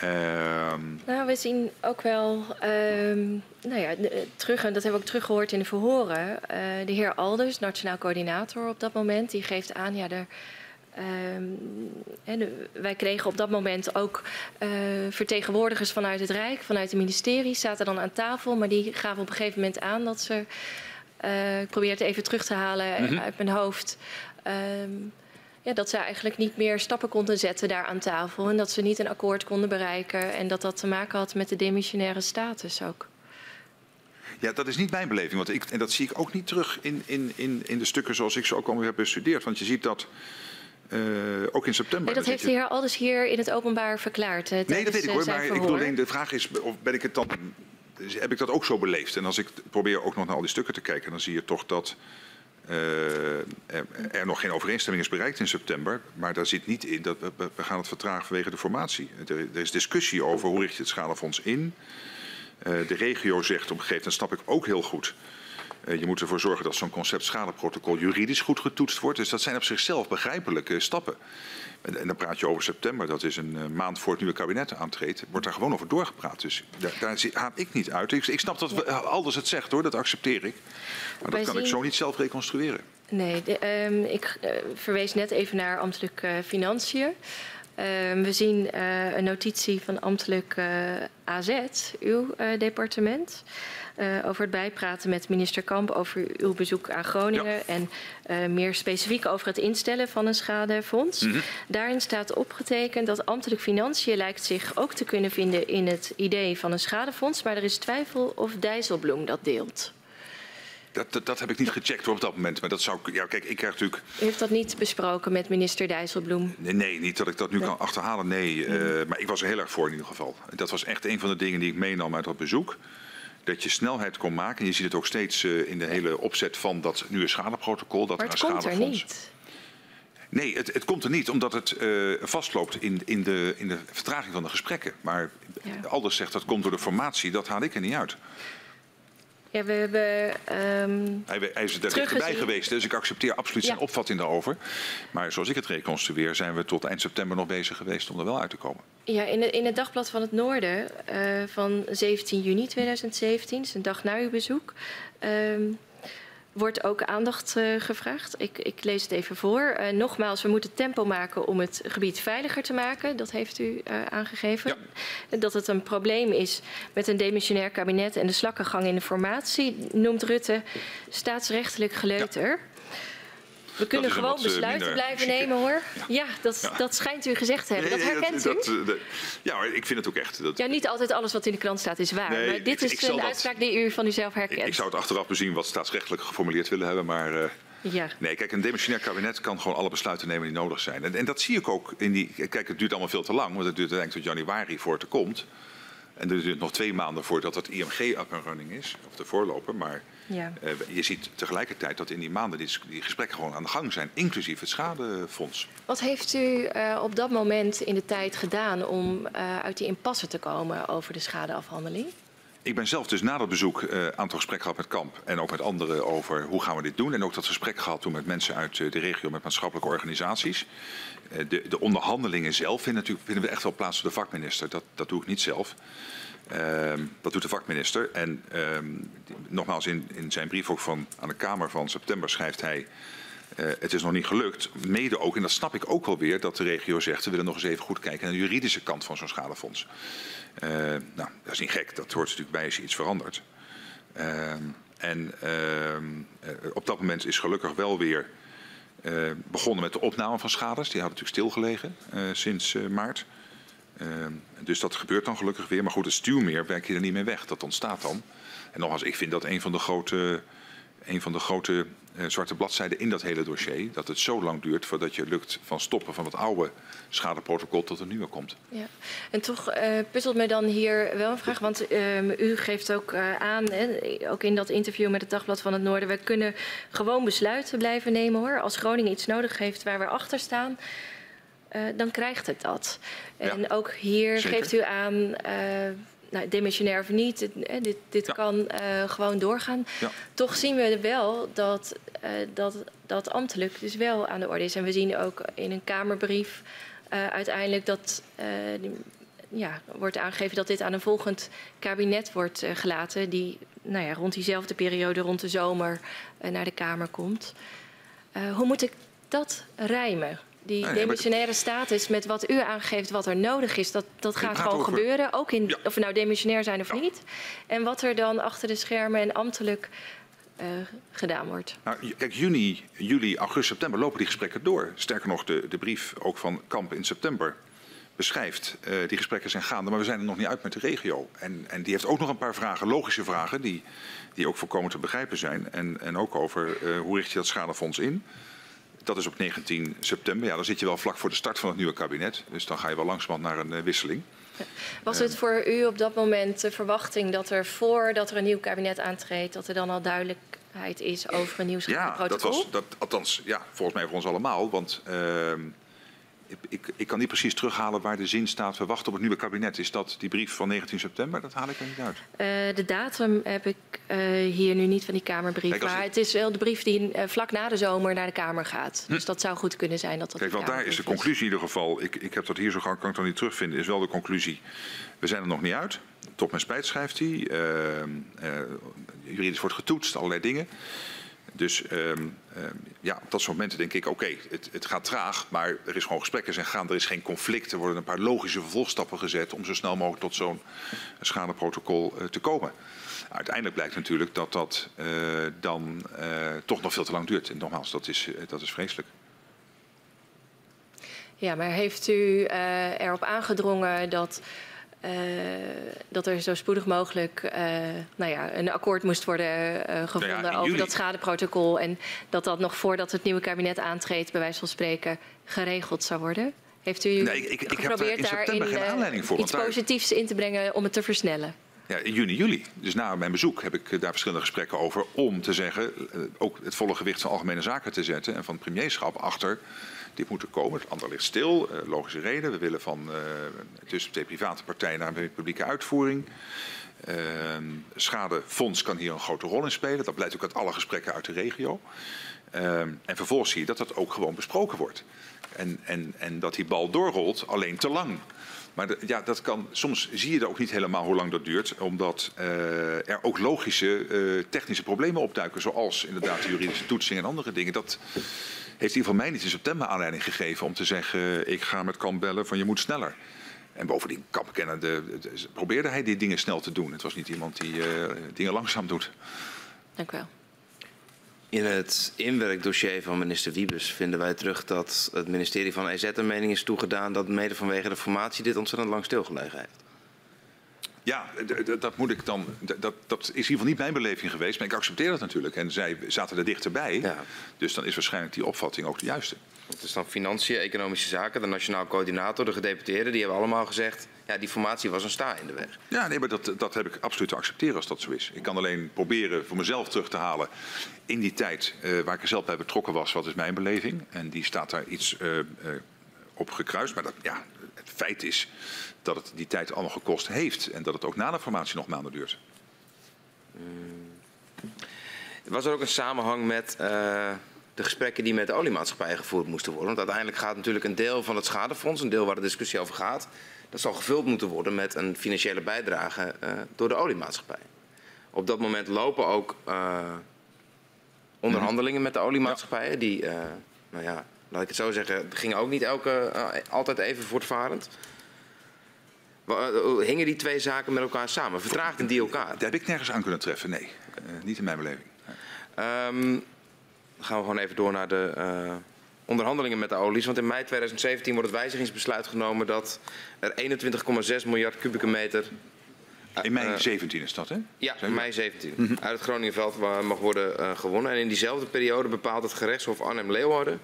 Speaker 4: Uh, nou, we zien ook wel, um, nou ja, terug, en dat hebben we ook teruggehoord in de verhoren. Uh, de heer Alders, nationaal coördinator op dat moment, die geeft aan, ja, er, um, en wij kregen op dat moment ook uh, vertegenwoordigers vanuit het Rijk, vanuit het ministerie, zaten dan aan tafel, maar die gaven op een gegeven moment aan dat ze, uh, ik probeer het even terug te halen mm -hmm. uit mijn hoofd. Um, ja, dat ze eigenlijk niet meer stappen konden zetten daar aan tafel. En dat ze niet een akkoord konden bereiken. En dat dat te maken had met de demissionaire status ook.
Speaker 2: Ja, dat is niet mijn beleving. Want ik, en dat zie ik ook niet terug in, in, in, in de stukken zoals ik ze ook alweer heb bestudeerd. Want je ziet dat uh, ook in september.
Speaker 4: Nee, dat heeft de heer Alders hier in het openbaar verklaard. Uh,
Speaker 2: nee, dat weet ik hoor. Maar ik bedoel alleen, de vraag is, of ben ik het dan, heb ik dat ook zo beleefd? En als ik probeer ook nog naar al die stukken te kijken, dan zie je toch dat uh, er nog geen overeenstemming is bereikt in september. Maar daar zit niet in dat we, we gaan het vertragen vanwege de formatie. Er, er, is discussie over hoe richt je het schadefonds in. Uh, de regio zegt op een gegeven moment, snap ik ook heel goed. Uh, je moet ervoor zorgen dat zo'n concept schadeprotocol juridisch goed getoetst wordt. Dus dat zijn op zichzelf begrijpelijke stappen. En, en dan praat je over september, dat is een uh, maand voor het nieuwe kabinet aantreedt. Wordt daar gewoon over doorgepraat. Dus daar, daar haal ik niet uit. Ik, ik snap dat we, Alders het zegt hoor, dat accepteer ik. Maar dat kan ik zo niet zelf reconstrueren.
Speaker 4: Nee, de, um, ik uh, verwees net even naar ambtelijk uh, financiën. Um, we zien uh, een notitie van ambtelijk AZ, uw departement. Uh, over het bijpraten met minister Kamp over uw bezoek aan Groningen. Ja. En meer specifiek over het instellen van een schadefonds. Mm -hmm. Daarin staat opgetekend dat ambtelijk financiën lijkt zich ook te kunnen vinden in het idee van een schadefonds. Maar er is twijfel of Dijsselbloem dat deelt.
Speaker 2: Dat, dat, dat, heb ik niet gecheckt op dat moment. Maar dat zou ja, kijk, ik krijg natuurlijk.
Speaker 4: U heeft dat niet besproken met minister Dijsselbloem?
Speaker 2: Nee, nee niet dat ik dat nu nee. kan achterhalen. Nee, mm. uh, maar ik was er heel erg voor in ieder geval. Dat was echt een van de dingen die ik meenam uit dat bezoek. dat je snelheid kon maken. En je ziet het ook steeds uh, in de hele opzet van dat nieuwe schadeprotocol. Dat
Speaker 4: maar het komt er niet.
Speaker 2: Nee, het, het, komt er niet omdat het uh, vastloopt in, in, de, in de vertraging van de gesprekken. Maar ja. Alders zegt dat komt door de formatie, dat haal ik er niet uit.
Speaker 4: Ja, we hebben.
Speaker 2: Um, hij, hij, is er dichterbij geweest, dus ik accepteer absoluut zijn opvatting daarover. Maar zoals ik het reconstrueer, zijn we tot eind september nog bezig geweest om er wel uit te komen.
Speaker 4: Ja, in, in het dagblad van het Noorden uh, van 17 juni 2017, dus een dag na uw bezoek. Um, wordt ook aandacht uh, gevraagd. Ik, ik, lees het even voor. Uh, nogmaals, we moeten tempo maken om het gebied veiliger te maken. Dat heeft u uh, aangegeven. Ja. Dat het een probleem is met een demissionair kabinet en de slakkengang in de formatie, noemt Rutte staatsrechtelijk geleuter. Ja. We kunnen gewoon besluiten blijven nemen hoor. Ja, dat, dat schijnt u gezegd te hebben. Dat herkent
Speaker 2: dat, u? Dat, ja, ik vind het ook echt.
Speaker 4: ja, niet altijd alles wat in de krant staat is waar. Nee, maar dit is een uitspraak die u van uzelf herkent.
Speaker 2: Ik, zou het achteraf bezien wat staatsrechtelijk geformuleerd willen hebben. Maar uh, ja. nee, kijk, een demissionair kabinet kan gewoon alle besluiten nemen die nodig zijn. En, en, dat zie ik ook in die. Kijk, het duurt allemaal veel te lang, want het duurt uiteindelijk tot januari voor het er komt. En er duurt nog twee maanden voordat het IMG up and running is, of de voorloper. Maar ja. Uh, je ziet tegelijkertijd dat in die maanden die, die, gesprekken gewoon aan de gang zijn, inclusief het schadefonds.
Speaker 4: Wat heeft u uh, op dat moment in de tijd gedaan om uh, uit die impasse te komen over de schadeafhandeling?
Speaker 2: Ik ben zelf dus na dat bezoek een aantal gesprekken gehad met Kamp en ook met anderen over hoe gaan we dit doen. En ook dat gesprek gehad toen met mensen uit de regio, met maatschappelijke organisaties. De, de onderhandelingen zelf vinden, natuurlijk, vinden we echt wel plaats door de vakminister. Dat, dat doe ik niet zelf. Uh, dat doet de vakminister. En uh, nogmaals, in, in, zijn brief ook van, aan de Kamer van september schrijft hij... Uh, het is nog niet gelukt. Mede ook, en dat snap ik ook wel weer, dat de regio zegt... we willen nog eens even goed kijken naar de juridische kant van zo'n schadefonds. Uh, nou, dat is niet gek. Dat hoort natuurlijk bij als je iets verandert. Ehm, en ehm, eh, op dat moment is gelukkig wel weer begonnen met de opname van schades. Die hadden natuurlijk stilgelegen sinds maart. Ehm, dus dat gebeurt dan gelukkig weer. Maar goed, het stuwmeer werk je er niet mee weg. Dat ontstaat dan. En nogmaals, ik vind dat een van de grote, een van de grote uh, zwarte bladzijden in dat hele dossier. Dat het zo lang duurt voordat je lukt van stoppen van het oude schadeprotocol tot een nieuwe komt.
Speaker 4: Ja. En toch uh, puzzelt me dan hier wel een vraag. Want uh, u geeft ook uh, aan, hè, ook in dat interview met het Dagblad van het Noorden... we kunnen gewoon besluiten blijven nemen hoor. Als Groningen iets nodig heeft waar we achter staan uh, dan krijgt het dat. En ja, ook hier zeker. geeft u aan, uh, nou, demissionair of niet, dit, eh, dit, dit ja. kan uh, gewoon doorgaan. Ja. Toch zien we wel dat, dat dat ambtelijk dus wel aan de orde is. En we zien ook in een Kamerbrief uiteindelijk dat ja, wordt aangegeven dat dit aan een volgend kabinet wordt gelaten, die nou ja, rond diezelfde periode, rond de zomer, naar de Kamer komt. hoe moet ik dat rijmen? Die nee, demissionaire status met wat u aangeeft wat er nodig is, dat, dat gaat gewoon over... gebeuren. Ook in, ja. of we nou demissionair zijn of ja. niet. En wat er dan achter de schermen en ambtelijk uh, gedaan wordt.
Speaker 2: Nou, kijk, juni, juli, augustus, september lopen die gesprekken door. Sterker nog, de, de brief ook van Kamp in september beschrijft. Uh, die gesprekken zijn gaande, maar we zijn er nog niet uit met de regio. En, en die heeft ook nog een paar vragen, logische vragen, die, die ook voorkomen te begrijpen zijn. En, en ook over uh, hoe richt je dat schadefonds in. Dat is op 19 september. Ja, dan zit je wel vlak voor de start van het nieuwe kabinet. Dus dan ga je wel langzamerhand naar een uh, wisseling.
Speaker 4: Was het voor u op dat moment de verwachting dat er voordat er een nieuw kabinet aantreedt, dat er dan al duidelijkheid is over een nieuw
Speaker 2: ja,
Speaker 4: protocol?
Speaker 2: Dat was, dat, althans, ja, volgens mij voor ons allemaal. Want uh, ik, ik, kan niet precies terughalen waar de zin staat. We wachten op het nieuwe kabinet. Is dat die brief van 19 september? Dat haal ik er niet uit.
Speaker 4: Uh, de datum heb ik uh, hier nu niet van die Kamerbrief. Kijk, maar het... het is wel de brief die uh, vlak na de zomer naar de Kamer gaat. Hm. Dus dat zou goed kunnen zijn dat dat.
Speaker 2: Kijk, want daar is de conclusie in ieder geval. Ik, ik heb dat hier zo gauw, kan ik dan niet terugvinden. Is wel de conclusie. We zijn er nog niet uit. Tot mijn spijt schrijft hij. juridisch wordt getoetst, allerlei dingen. Dus um, um, ja, op dat soort momenten denk ik, oké, het, het, gaat traag, maar er is gewoon gesprekken zijn gaan, er is geen conflict, er worden een paar logische vervolgstappen gezet om zo snel mogelijk tot zo'n schadeprotocol uh, te komen. Uiteindelijk blijkt natuurlijk dat dat uh, dan uh, toch nog veel te lang duurt. En nogmaals, dat is, dat is vreselijk.
Speaker 4: Ja, maar heeft u erop aangedrongen dat uh, dat er zo spoedig mogelijk uh, nou ja, een akkoord moest worden uh, gevonden nou ja, over dat schadeprotocol. En dat dat nog voordat het nieuwe kabinet aantreedt, bij wijze van spreken, geregeld zou worden. Heeft u
Speaker 2: nee, ik, ik,
Speaker 4: geprobeerd
Speaker 2: heb daar in geen voor,
Speaker 4: iets
Speaker 2: daar...
Speaker 4: positiefs in te brengen om het te versnellen?
Speaker 2: ja, in juni, juli. Dus na mijn bezoek heb ik daar verschillende gesprekken over om te zeggen, ook het volle gewicht van algemene zaken te zetten en van het premierschap achter dit moet er komen. Het ander ligt stil. Uh, logische reden. We willen van uh, tussen twee private partijen naar een publieke uitvoering. Uh, schadefonds kan hier een grote rol in spelen. Dat blijkt ook uit alle gesprekken uit de regio. en vervolgens zie je dat dat ook gewoon besproken wordt. En, en, en dat die bal doorrolt, alleen te lang. Maar de, ja, dat kan, soms zie je er ook niet helemaal hoe lang dat duurt, omdat uh, er ook logische uh, technische problemen opduiken, zoals inderdaad de juridische toetsing en andere dingen. Dat, heeft hij van mij niet in september aanleiding gegeven om te zeggen: ik ga met Kamp bellen van je moet sneller. En bovendien, Kamp kennende, probeerde hij die dingen snel te doen. Het was niet iemand die uh, dingen langzaam doet.
Speaker 4: Dank u wel.
Speaker 3: In het inwerkdossier van minister Wiebes vinden wij terug dat het ministerie van EZ een mening is toegedaan dat mede vanwege de formatie dit ontzettend lang stilgelegen heeft.
Speaker 2: Ja, dat moet ik dan. Dat, dat is in ieder geval niet mijn beleving geweest, maar ik accepteer dat natuurlijk. En zij zaten er dichterbij. Ja. Dus dan is waarschijnlijk die opvatting ook de juiste.
Speaker 3: Het is dan financiën, economische zaken, de nationaal coördinator, de gedeputeerden, die hebben allemaal gezegd. Ja, die formatie was een sta in de weg.
Speaker 2: Ja, nee, maar dat, dat heb ik absoluut te accepteren als dat zo is. Ik kan alleen proberen voor mezelf terug te halen in die tijd uh, waar ik er zelf bij betrokken was. Wat is mijn beleving? En die staat daar iets uh, uh, op gekruist. Maar dat, ja, het feit is dat het die tijd allemaal gekost heeft. En dat het ook na de formatie nog maanden duurt.
Speaker 3: Hmm. Was er ook een samenhang met uh, de gesprekken die met de oliemaatschappij gevoerd moesten worden? Want uiteindelijk gaat natuurlijk een deel van het schadefonds, een deel waar de discussie over gaat, dat zal gevuld moeten worden met een financiële bijdrage uh, door de oliemaatschappij. Op dat moment lopen ook uh, onderhandelingen met de oliemaatschappijen. Die, nou ja, laat ik het zo zeggen, gingen ook niet elke, altijd even voortvarend. Eh, hingen die twee zaken met elkaar samen? Vertraagden die elkaar?
Speaker 2: Daar heb ik nergens aan kunnen treffen, nee. Uh, niet in mijn beleving.
Speaker 3: Um, dan gaan we gewoon even door naar de uh, onderhandelingen met de olies. Want in mei 2017 wordt het wijzigingsbesluit genomen dat er 21,6 miljard kubieke meter...
Speaker 2: In mei 17 is dat, hè?
Speaker 3: Ja, in mei 17. Mm -hmm. Uit het Groningenveld mag worden gewonnen. En in diezelfde periode bepaalt het gerechtshof Arnhem-Leeuwarden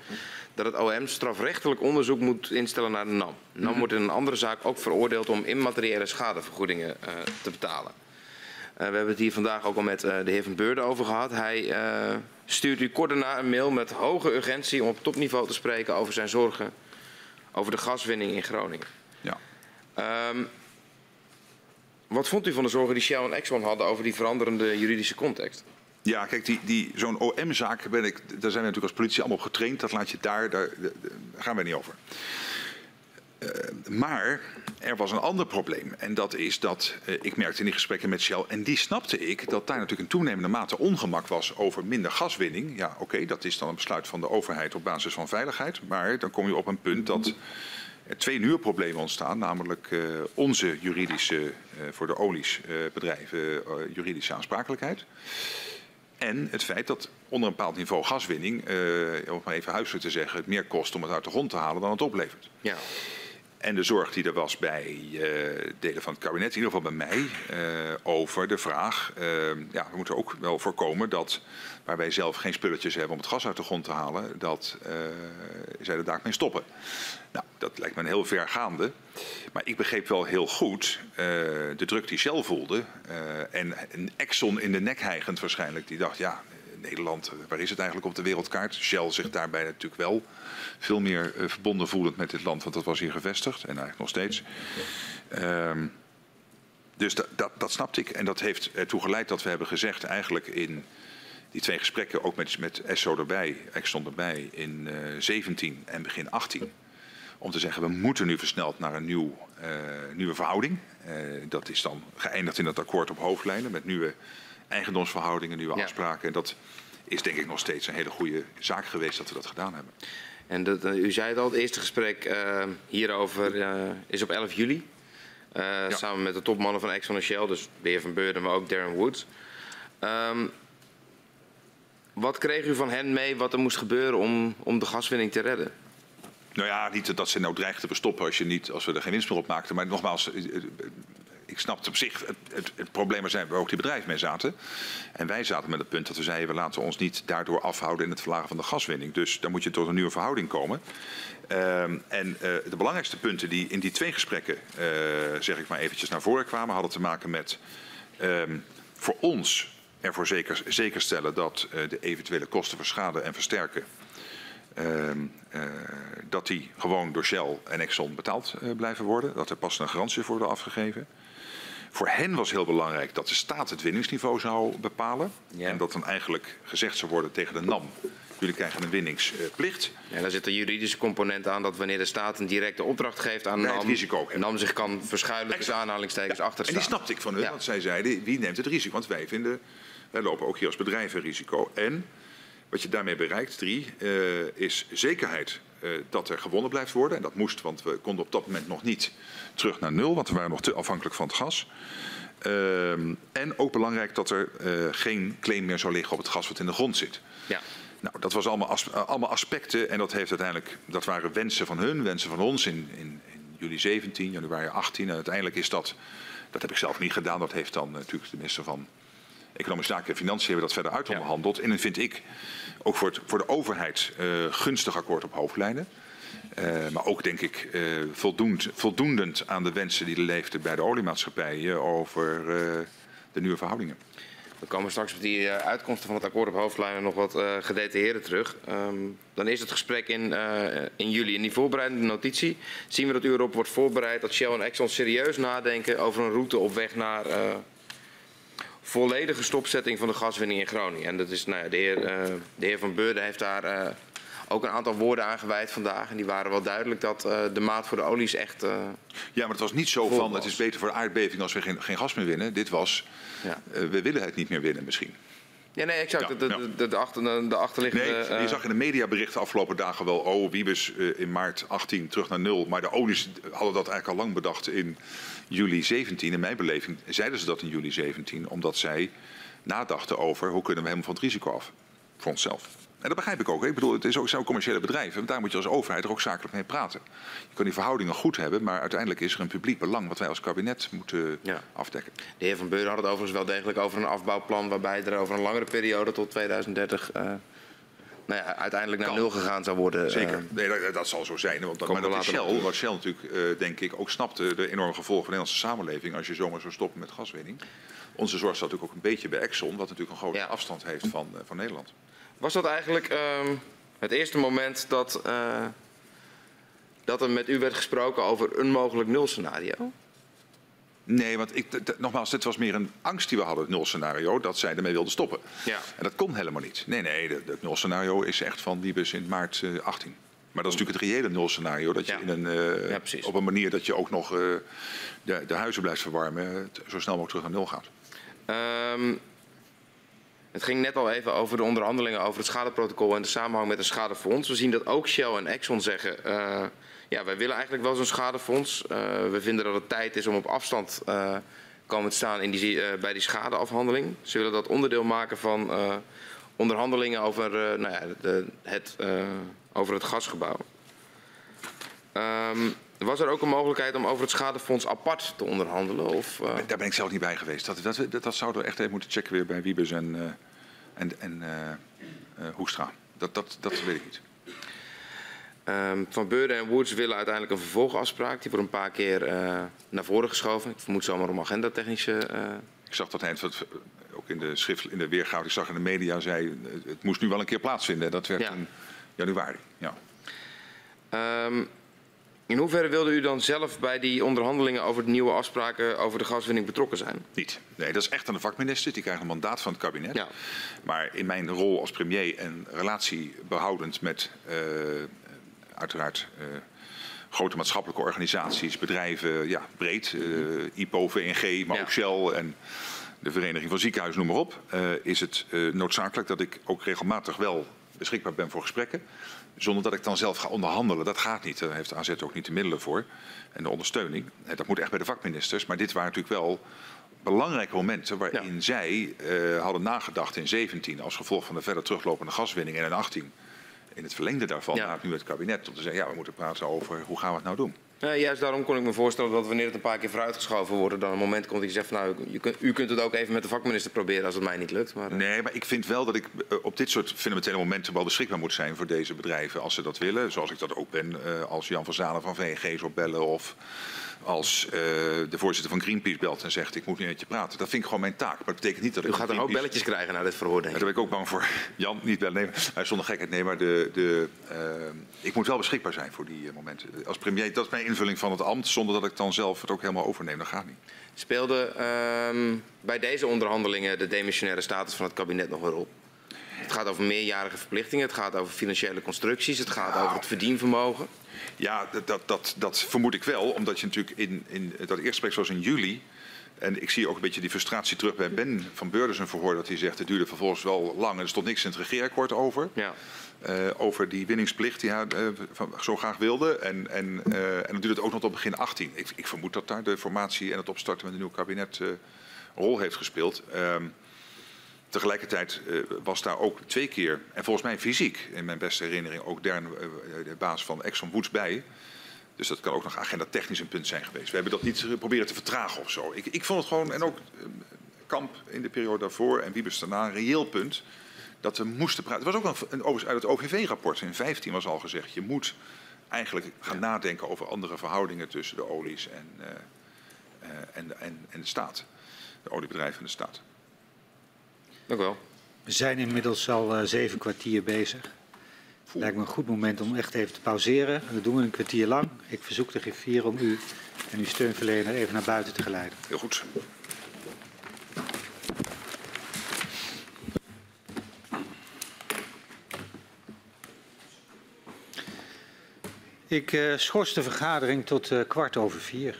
Speaker 3: dat het OM strafrechtelijk onderzoek moet instellen naar de NAM. NAM mhm. wordt in een andere zaak ook veroordeeld om immateriële schadevergoedingen uh, te betalen. Uh, we hebben het hier vandaag ook al met uh, de heer Van Beurden over gehad. Hij stuurt u kort daarna een mail met hoge urgentie om op topniveau te spreken over zijn zorgen over de gaswinning in Groningen.
Speaker 2: Ja.
Speaker 3: Um, wat vond u van de zorgen die Shell en Exxon hadden over die veranderende juridische context?
Speaker 2: Ja, kijk, die, die, zo'n OM-zaak, ben ik, daar zijn we natuurlijk als politie allemaal getraind. Dat laat je daar, daar, gaan we niet over. Uh, maar er was een ander probleem. En dat is dat, uh, ik merkte in die gesprekken met Shell, en die snapte ik, dat daar natuurlijk een toenemende mate ongemak was over minder gaswinning. Ja, oké, dat is dan een besluit van de overheid op basis van veiligheid. Maar dan kom je op een punt dat er twee nieuwe problemen ontstaan. Namelijk uh, onze juridische, voor de oliesbedrijven, juridische aansprakelijkheid. En het feit dat onder een bepaald niveau gaswinning, uh, om maar even huiselijk te zeggen, het meer kost om het uit de grond te halen dan het oplevert.
Speaker 3: Ja.
Speaker 2: En de zorg die er was bij uh, delen van het kabinet, in ieder geval bij mij, uh, over de vraag, ja, we moeten ook wel voorkomen dat waar wij zelf geen spulletjes hebben om het gas uit de grond te halen, dat zij er daar mee stoppen. Nou, dat lijkt me een heel vergaande. Maar ik begreep wel heel goed uh, de druk die Shell voelde. Uh, en Exxon in de nek hijgend waarschijnlijk. Die dacht, ja, Nederland, waar is het eigenlijk op de wereldkaart? Shell zich daarbij natuurlijk wel veel meer verbonden voelend met dit land. Want dat was hier gevestigd en eigenlijk nog steeds. Uh, dus dat, dat, dat snapte ik. En dat heeft ertoe geleid dat we hebben gezegd eigenlijk in die twee gesprekken, ook met, met ESSO erbij, Exxon erbij, in uh, 17 en begin 18 om te zeggen we moeten nu versneld naar een nieuw, uh, nieuwe verhouding. Uh, dat is dan geëindigd in het akkoord op hoofdlijnen met nieuwe eigendomsverhoudingen, nieuwe ja. afspraken. En dat is denk ik nog steeds een hele goede zaak geweest dat we dat gedaan hebben.
Speaker 3: En dat, uh, u zei het al, het eerste gesprek hierover is op 11 juli. Ja. Samen met de topmannen van Exxon en Shell, dus de heer Van Beurden, maar ook Darren Woods. Um, wat kreeg u van hen mee wat er moest gebeuren om, om de gaswinning te redden?
Speaker 2: Nou ja, niet dat ze nou dreigden te verstoppen als, je niet, als we er geen winst meer op maakten. Maar nogmaals, eh, eh, ik snap op zich het, het, het probleem waar, zijn, waar ook die bedrijven mee zaten. En wij zaten met het punt dat we zeiden, we laten ons niet daardoor afhouden in het verlagen van de gaswinning. Dus dan moet je tot een nieuwe verhouding komen. Um, en de belangrijkste punten die in die twee gesprekken, zeg ik maar eventjes, naar voren kwamen, hadden te maken met Ehm, voor ons ervoor zeker, zeker stellen dat de eventuele kosten voor schade en versterken dat die gewoon door Shell en Exxon betaald uh, blijven worden. Dat er pas een garantie voor wordt afgegeven. Voor hen was heel belangrijk dat de staat het winningsniveau zou bepalen. Ja. En dat dan eigenlijk gezegd zou worden tegen de NAM. Jullie krijgen een winningsplicht.
Speaker 3: En daar zit een juridische component aan dat wanneer de staat een directe opdracht geeft aan NAM,
Speaker 2: risico
Speaker 3: NAM zich kan verschuilen tussen aanhalingstekens ja. achter
Speaker 2: En die snapte ik van hun, ja. want zij zeiden wie neemt het risico? Want wij vinden, wij lopen ook hier als bedrijven risico. En wat je daarmee bereikt, drie, uh, is zekerheid uh, dat er gewonnen blijft worden. En dat moest, want we konden op dat moment nog niet terug naar nul, want we waren nog te afhankelijk van het gas. Uh, en ook belangrijk dat er uh, geen claim meer zou liggen op het gas wat in de grond zit. Ja. Nou, dat was allemaal, as, allemaal aspecten en dat, heeft uiteindelijk, dat waren wensen van hun, wensen van ons in, in, in juli 17, januari 18. En uiteindelijk is dat, dat heb ik zelf niet gedaan, dat heeft dan natuurlijk de minister van Economische Zaken en Financiën hebben dat verder uitonderhandeld. Ja. En dan vind ik ook voor, het, voor de overheid uh, gunstig akkoord op hoofdlijnen. Uh, maar ook denk ik uh, voldoend, voldoendend aan de wensen die er leefden bij de oliemaatschappijen over de nieuwe verhoudingen.
Speaker 3: We komen straks op die uitkomsten van het akkoord op hoofdlijnen nog wat uh, gedetailleerder terug. Um, dan is het gesprek in, uh, in juli. In die voorbereidende notitie zien we dat u erop wordt voorbereid dat Shell en Exxon serieus nadenken over een route op weg naar uh, volledige stopzetting van de gaswinning in Groningen. En dat is, nou ja, de, heer, uh, de heer Van Beurden heeft daar uh, ook een aantal woorden aan gewijd vandaag. En die waren wel duidelijk dat uh, de maat voor de olie is echt.
Speaker 2: ja, maar het was niet zo van het is beter voor de aardbeving als we geen, geen gas meer winnen. Dit was, ja. we willen het niet meer winnen misschien.
Speaker 3: Ja, nee, exact. Ja, de, de, de, de, achter, de achterliggende...
Speaker 2: Nee, je zag in de mediaberichten afgelopen dagen wel... oh, Wiebes uh, in maart 18 terug naar nul. Maar de olies hadden dat eigenlijk al lang bedacht in juli 17. In mijn beleving zeiden ze dat in juli 17... omdat zij nadachten over hoe kunnen we helemaal van het risico af. Voor onszelf. En dat begrijp ik ook. Ik bedoel, het is ook zo'n commerciële bedrijven. Daar moet je als overheid er ook zakelijk mee praten. Je kan die verhoudingen goed hebben, maar uiteindelijk is er een publiek belang wat wij als kabinet moeten ja. afdekken.
Speaker 3: De heer Van Beuren had het overigens wel degelijk over een afbouwplan waarbij er over een langere periode tot 2030 uh, nou ja, uiteindelijk naar kan. nul gegaan zou worden.
Speaker 2: Zeker, uh, nee, dat, dat, zal zo zijn. Want maar dat is Shell, wat Shell natuurlijk, uh, denk ik, ook snapte de enorme gevolgen van de Nederlandse samenleving als je zomaar zou stoppen met gaswinning. Onze zorg staat natuurlijk ook een beetje bij Exxon, wat natuurlijk een grote ja. afstand heeft van, uh, van Nederland.
Speaker 3: Was dat eigenlijk um, het eerste moment dat, uh, dat er met u werd gesproken over een mogelijk nulscenario?
Speaker 2: Nee, want ik, nogmaals, dit was meer een angst die we hadden, het nulscenario, dat zij ermee wilden stoppen. Ja. En dat kon helemaal niet. Nee, nee, het nulscenario is echt van Wiebes in maart uh, 18. Maar dat is natuurlijk het reële nulscenario. Dat je ja. in een, uh, ja, op een manier dat je ook nog uh, de, de, huizen blijft verwarmen, zo snel mogelijk terug naar nul gaat.
Speaker 3: Um, het ging net al even over de onderhandelingen over het schadeprotocol en de samenhang met een schadefonds. We zien dat ook Shell en Exxon zeggen, uh, ja, wij willen eigenlijk wel zo'n schadefonds. Uh, we vinden dat het tijd is om op afstand uh, komen te staan in die, bij die schadeafhandeling. Ze willen dat onderdeel maken van onderhandelingen over, nou ja, de, het, over het gasgebouw. Um, was er ook een mogelijkheid om over het schadefonds apart te onderhandelen? Of, uh...
Speaker 2: Daar ben ik zelf niet bij geweest. Dat, dat, dat, dat zouden we echt even moeten checken weer bij Wiebes en, uh, en, en uh, Hoekstra. Dat, dat, dat weet ik niet.
Speaker 3: Um, van Beurden en Woods willen uiteindelijk een vervolgafspraak. Die wordt een paar keer naar voren geschoven. Ik vermoed zomaar om agendatechnische...
Speaker 2: Ik zag dat hij ook in de, schrift, in de weergave, ik zag in de media, zei... het moest nu wel een keer plaatsvinden. Dat werd ja. in januari. Ja.
Speaker 3: Um, in hoeverre wilde u dan zelf bij die onderhandelingen over de nieuwe afspraken over de gaswinning betrokken zijn?
Speaker 2: Niet. Nee, dat is echt aan de vakminister. Die krijgt een mandaat van het kabinet. Ja. Maar in mijn rol als premier en relatiebehoudend met uh, uiteraard uh, grote maatschappelijke organisaties, bedrijven, ja, breed, uh, IPO, VNG, maar ja. ook Shell en de Vereniging van Ziekenhuizen, noem maar op, is het noodzakelijk dat ik ook regelmatig wel beschikbaar ben voor gesprekken zonder dat ik dan zelf ga onderhandelen. Dat gaat niet. Daar heeft AZ ook niet de middelen voor. En de ondersteuning. Dat moet echt bij de vakministers. Maar dit waren natuurlijk wel belangrijke momenten waarin ja. zij uh, hadden nagedacht in 17 als gevolg van de verder teruglopende gaswinning en in 18 in het verlengde daarvan ja. nu het kabinet om te zeggen ja we moeten praten over hoe gaan we het nou doen.
Speaker 3: Uh, juist daarom kon ik me voorstellen dat wanneer het een paar keer vooruitgeschoven wordt, dan een moment komt dat je zegt van nou, u kunt, u kunt het ook even met de vakminister proberen als het mij niet lukt.
Speaker 2: Maar, uh... Nee, maar ik vind wel dat ik uh, op dit soort fundamentele momenten wel beschikbaar moet zijn voor deze bedrijven als ze dat willen. Zoals ik dat ook ben als Jan van Zalen van VNG zou bellen of als uh, de voorzitter van Greenpeace belt en zegt ik moet nu met je praten. Dat vind ik gewoon mijn taak. Maar dat betekent niet dat ik...
Speaker 3: U gaat er ook belletjes krijgen na dit verhoor, denk
Speaker 2: ik. Daar ben ik ook bang voor. Jan, niet bellen. Nee, maar, zonder gekheid. Nee, maar de, de, uh, ik moet wel beschikbaar zijn voor die uh, momenten. Als premier, dat is mijn invulling van het ambt. Zonder dat ik dan zelf het ook helemaal overneem. Dat gaat niet.
Speaker 3: Speelde um, bij deze onderhandelingen de demissionaire status van het kabinet nog een rol? Het gaat over meerjarige verplichtingen. Het gaat over financiële constructies. Het gaat over het verdienvermogen.
Speaker 2: Ja, dat, dat, dat, dat vermoed ik wel. Omdat je natuurlijk in, in dat eerste gesprek zoals in juli. En ik zie ook een beetje die frustratie terug bij Ben van Beurden verhoor. Dat hij zegt het duurde vervolgens wel lang en er stond niks in het regeerakkoord over. Ja. Uh, over die winningsplicht die hij uh, zo graag wilde. En, en, uh, en dan duurt het ook nog tot begin 18. Ik, ik, vermoed dat daar de formatie en het opstarten met een nieuw kabinet een rol heeft gespeeld. Ehm, Tegelijkertijd uh, was daar ook twee keer, en volgens mij fysiek, in mijn beste herinnering, ook Dern, uh, de baas van Exxon Woods bij. Dus dat kan ook nog agenda technisch een punt zijn geweest. We hebben dat niet proberen te vertragen of zo. Ik, ik vond het gewoon, en ook Kamp in de periode daarvoor en Wiebes daarna, een reëel punt dat we moesten praten. Het was ook een, uit het OVV-rapport in 15 was al gezegd, je moet eigenlijk gaan nadenken over andere verhoudingen tussen de olies en, en, en, en de staat. De oliebedrijven en de staat.
Speaker 3: Dank u wel.
Speaker 1: We zijn inmiddels al uh, zeven kwartier bezig. Het lijkt me een goed moment om echt even te pauzeren. En dat doen we een kwartier lang. Ik verzoek de griffier om u en uw steunverlener even naar buiten te geleiden.
Speaker 2: Heel goed.
Speaker 1: Ik uh, schors de vergadering tot uh, kwart over vier.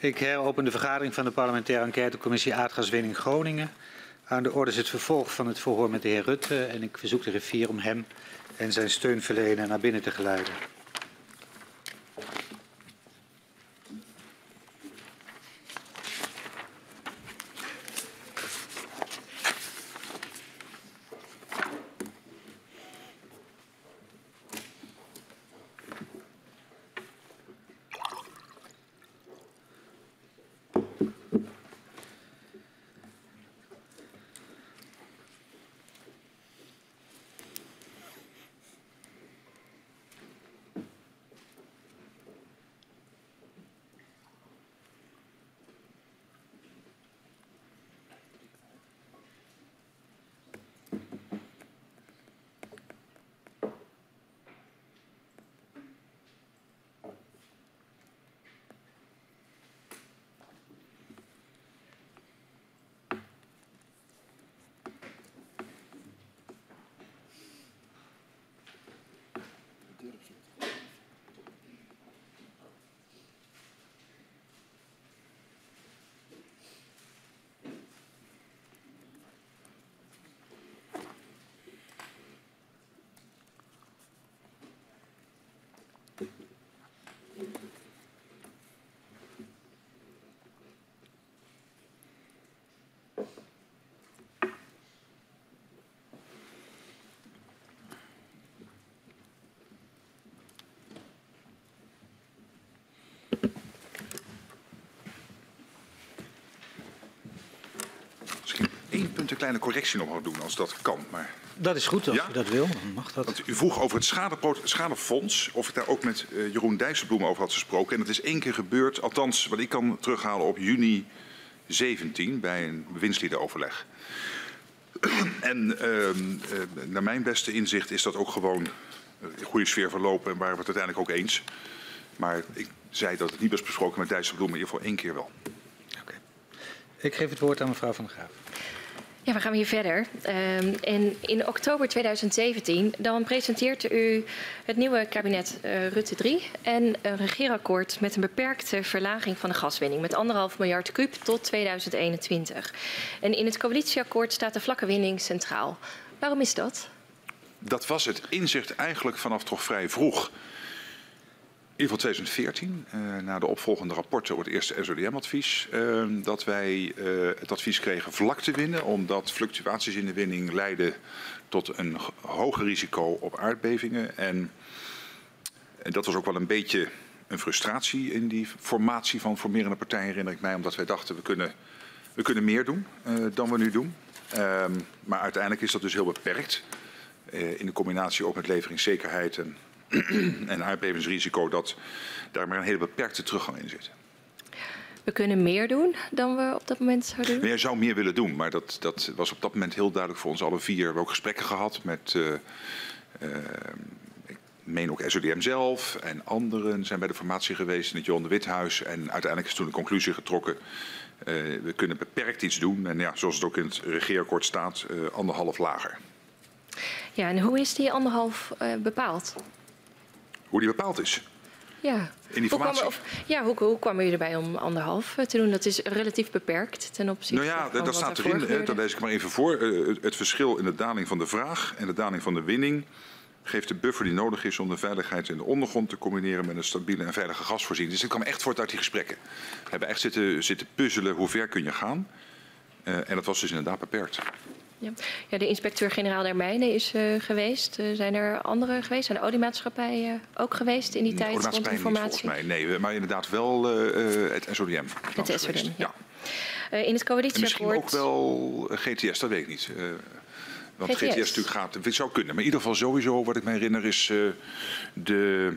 Speaker 1: Ik heropen de vergadering van de parlementaire enquêtecommissie aardgaswinning Groningen. Aan de orde is het vervolg van het verhoor met de heer Rutte en ik verzoek de griffier om hem en zijn steunverlener naar binnen te geleiden.
Speaker 2: één punt een kleine correctie nog doen, als dat kan. Maar...
Speaker 1: Dat is goed, als ja? u dat wil, dan mag dat.
Speaker 2: Want u vroeg over het schadefonds, of ik daar ook met uh, Jeroen Dijsselbloem over had gesproken. En dat is één keer gebeurd, althans wat ik kan terughalen op juni 17 bij een bewindsliedenoverleg. en uh, uh, naar mijn beste inzicht is dat ook gewoon een goede sfeer verlopen en waren we het uiteindelijk ook eens. Maar ik zei dat het niet was besproken met Dijsselbloem, maar in ieder geval één keer wel.
Speaker 1: Oké. Ik geef het woord aan mevrouw Van der Graaf.
Speaker 4: Ja, we gaan weer verder. En in oktober 2017 dan presenteert u het nieuwe kabinet uh, Rutte 3 en een regeerakkoord met een beperkte verlaging van de gaswinning met anderhalf miljard kuub tot 2021. En in het coalitieakkoord staat de vlakke winning centraal. Waarom is dat?
Speaker 2: Dat was het inzicht eigenlijk vanaf toch vrij vroeg. In geval 2014, uh, na de opvolgende rapporten over het eerste SODM-advies, uh, dat wij uh, het advies kregen vlak te winnen, omdat fluctuaties in de winning leiden tot een hoger risico op aardbevingen. En, en dat was ook wel een beetje een frustratie in die formatie van formerende partijen, herinner ik mij, omdat wij dachten we kunnen, we kunnen meer doen dan we nu doen. Ehm, maar uiteindelijk is dat dus heel beperkt. in de combinatie ook met leveringszekerheid en en aardbevingsrisico, dat daar maar een hele beperkte teruggang in zit.
Speaker 4: We kunnen meer doen dan we op dat moment zouden doen?
Speaker 2: Je zou meer willen doen, maar dat, dat was op dat moment heel duidelijk voor ons alle vier. We hebben ook gesprekken gehad met, uh, uh, ik meen ook SODM zelf en anderen zijn bij de formatie geweest in het Johan de Withuis. En uiteindelijk is toen de conclusie getrokken, uh, we kunnen beperkt iets doen. En ja, zoals het ook in het regeerakkoord staat, anderhalf lager.
Speaker 4: Ja, en hoe is die anderhalf bepaald?
Speaker 2: Hoe die bepaald is.
Speaker 4: Ja.
Speaker 2: In.
Speaker 4: Hoe kwam, of, ja, hoe, hoe kwamen jullie erbij om anderhalf eh, te doen? Dat is relatief beperkt ten opzichte
Speaker 2: nou ja,
Speaker 4: van
Speaker 2: dat staat erin. Hè, dat lees ik maar even voor. Uh, het verschil in de daling van de vraag en de daling van de winning geeft de buffer die nodig is om de veiligheid in de ondergrond te combineren met een stabiele en veilige gasvoorziening. Dus dit kwam echt voort uit die gesprekken. We hebben echt zitten, zitten puzzelen hoe ver kun je gaan. Uh, en dat was dus inderdaad beperkt.
Speaker 4: Ja. ja, de inspecteur-generaal der mijnen is uh, geweest. Uh, zijn er andere geweest? Zijn de oliemaatschappijen uh, ook geweest in die
Speaker 2: de
Speaker 4: tijd rond informatie?
Speaker 2: Niet, mij. Nee, maar inderdaad wel het SODM.
Speaker 4: Het SODM, ja. ja. in het coalitieakkoord...
Speaker 2: Misschien ook wel GTS, dat weet ik niet. want GTS. GTS natuurlijk gaat, het zou kunnen. Maar in ieder geval sowieso, wat ik me herinner, is de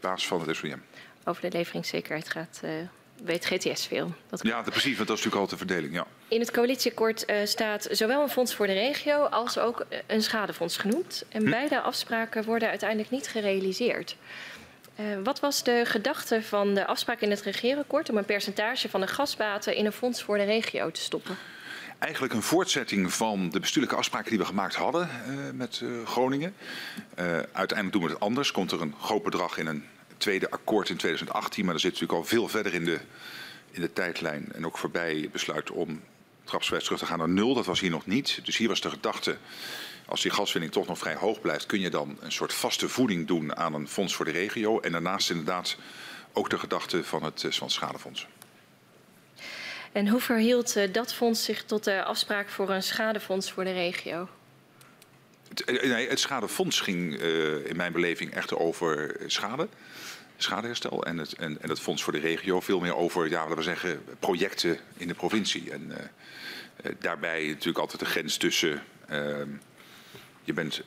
Speaker 2: baas van het SODM.
Speaker 4: Over de leveringszekerheid gaat weet GTS veel.
Speaker 2: Dat ja, precies, want dat is natuurlijk altijd de verdeling. Ja.
Speaker 4: In het coalitieakkoord uh, staat zowel een fonds voor de regio als ook een schadefonds genoemd. En hm. beide afspraken worden uiteindelijk niet gerealiseerd. Uh, wat was de gedachte van de afspraak in het regeerakkoord om een percentage van de gasbaten in een fonds voor de regio te stoppen?
Speaker 2: Eigenlijk een voortzetting van de bestuurlijke afspraken die we gemaakt hadden uh, met Groningen. uiteindelijk doen we het anders. Komt er een groot bedrag in een tweede akkoord in 2018, maar dat zit natuurlijk al veel verder in de, in de tijdlijn. En ook voorbij besluit om trapswijs terug te gaan naar nul. Dat was hier nog niet. Dus hier was de gedachte, als die gaswinning toch nog vrij hoog blijft, kun je dan een soort vaste voeding doen aan een fonds voor de regio. En daarnaast inderdaad ook de gedachte van het, van het schadefonds.
Speaker 4: En hoe verhield eh, dat fonds zich tot de afspraak voor een schadefonds voor de regio?
Speaker 2: Eh, nee, het schadefonds ging uh, in mijn beleving echt over schade schadeherstel en het, en, en het Fonds voor de Regio veel meer over, ja, laten we zeggen, projecten in de provincie. En uh, daarbij natuurlijk altijd de grens tussen. Uh, je bent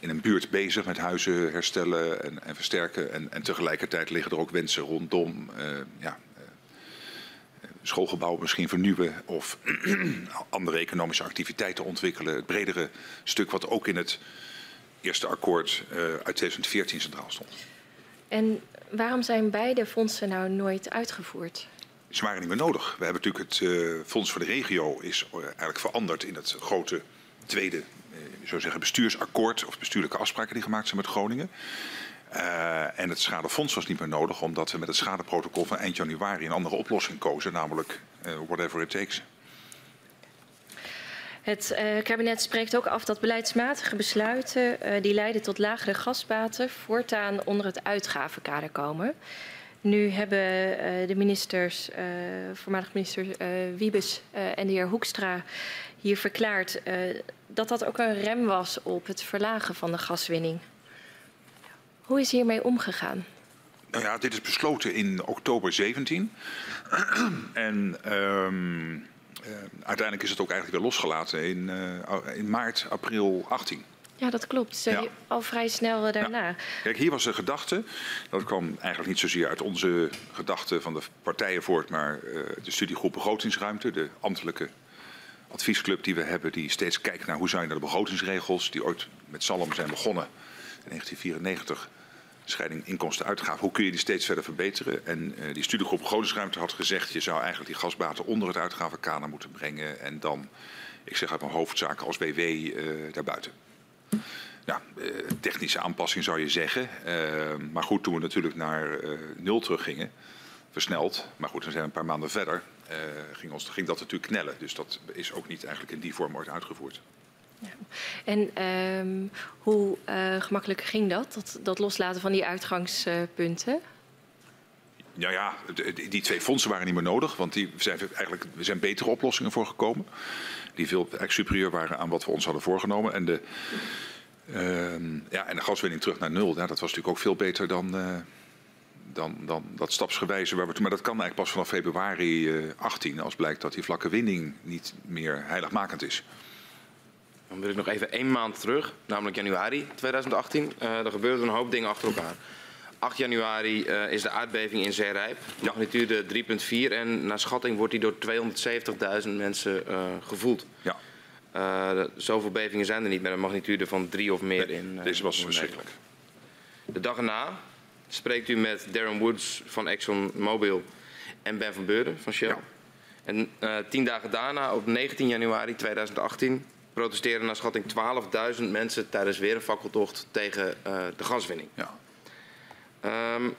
Speaker 2: in een buurt bezig met huizen herstellen en, en versterken. En, en, tegelijkertijd liggen er ook wensen rondom ja, schoolgebouwen misschien vernieuwen of andere economische activiteiten ontwikkelen. Het bredere stuk wat ook in het eerste akkoord uit 2014 centraal stond.
Speaker 4: En waarom zijn beide fondsen nou nooit uitgevoerd?
Speaker 2: Ze waren niet meer nodig. We hebben natuurlijk het uh, Fonds voor de Regio is uh, eigenlijk veranderd in het grote tweede uh, zo zeggen, bestuursakkoord of bestuurlijke afspraken die gemaakt zijn met Groningen. En het schadefonds was niet meer nodig omdat we met het schadeprotocol van eind januari een andere oplossing kozen, namelijk whatever it takes.
Speaker 4: Het uh, kabinet spreekt ook af dat beleidsmatige besluiten uh, die leiden tot lagere gasbaten voortaan onder het uitgavenkader komen. Nu hebben uh, de ministers, voormalig minister Wiebes en de heer Hoekstra hier verklaard dat dat ook een rem was op het verlagen van de gaswinning. Hoe is hiermee omgegaan?
Speaker 2: Nou ja, dit is besloten in oktober 17. en um, uh, uiteindelijk is het ook eigenlijk weer losgelaten in, uh, in maart, april 18.
Speaker 4: Ja, dat klopt. Ja. Al vrij snel uh, daarna. Ja.
Speaker 2: Kijk, hier was de gedachte, dat kwam eigenlijk niet zozeer uit onze gedachten van de partijen voort, maar de studiegroep begrotingsruimte, de ambtelijke adviesclub die we hebben, die steeds kijkt naar hoe zijn de begrotingsregels, die ooit met Salom zijn begonnen in 1994 scheiding inkomsten-uitgaven. Hoe kun je die steeds verder verbeteren? En uh, die studiegroep Begrotingsruimte had gezegd... je zou eigenlijk die gasbaten onder het uitgavenkader moeten brengen... en dan Ik zeg uit mijn hoofdzaken als BW daarbuiten. Nou, technische aanpassing zou je zeggen. maar goed, toen we natuurlijk naar nul teruggingen, versneld. Maar goed, we zijn een paar maanden verder. ging, ons, ging dat natuurlijk knellen. Dus dat is ook niet eigenlijk in die vorm ooit uitgevoerd.
Speaker 4: En um, hoe uh, gemakkelijk ging dat, dat, dat loslaten van die uitgangspunten?
Speaker 2: Nou ja, die twee fondsen waren niet meer nodig, want die zijn eigenlijk, zijn betere oplossingen voor gekomen. Die veel superieur waren aan wat we ons hadden voorgenomen. En de, uh, ja, en de gaswinning terug naar nul, ja, dat was natuurlijk ook veel beter dan, uh, dan, dan dat stapsgewijze. Waar we, maar dat kan eigenlijk pas vanaf februari uh, 18, als blijkt dat die vlakke winning niet meer heiligmakend is.
Speaker 3: Dan wil ik nog even één maand terug, namelijk januari 2018. Uh, er gebeurde een hoop dingen achter elkaar. 8 januari uh, is de aardbeving in Zeerijp, magnitude 3,4 en naar schatting wordt die door 270.000 mensen uh, gevoeld. Ja. Uh, zoveel bevingen zijn er niet met een magnitude van 3 of meer nee, in.
Speaker 2: Deze was verschrikkelijk.
Speaker 3: De dag erna spreekt u met Darren Woods van ExxonMobil en Ben van Beurden van Shell. Ja. En tien dagen daarna, op 19 januari 2018, protesteren naar schatting 12.000 mensen tijdens weer een fakkeltocht tegen de gaswinning. Ja. Um,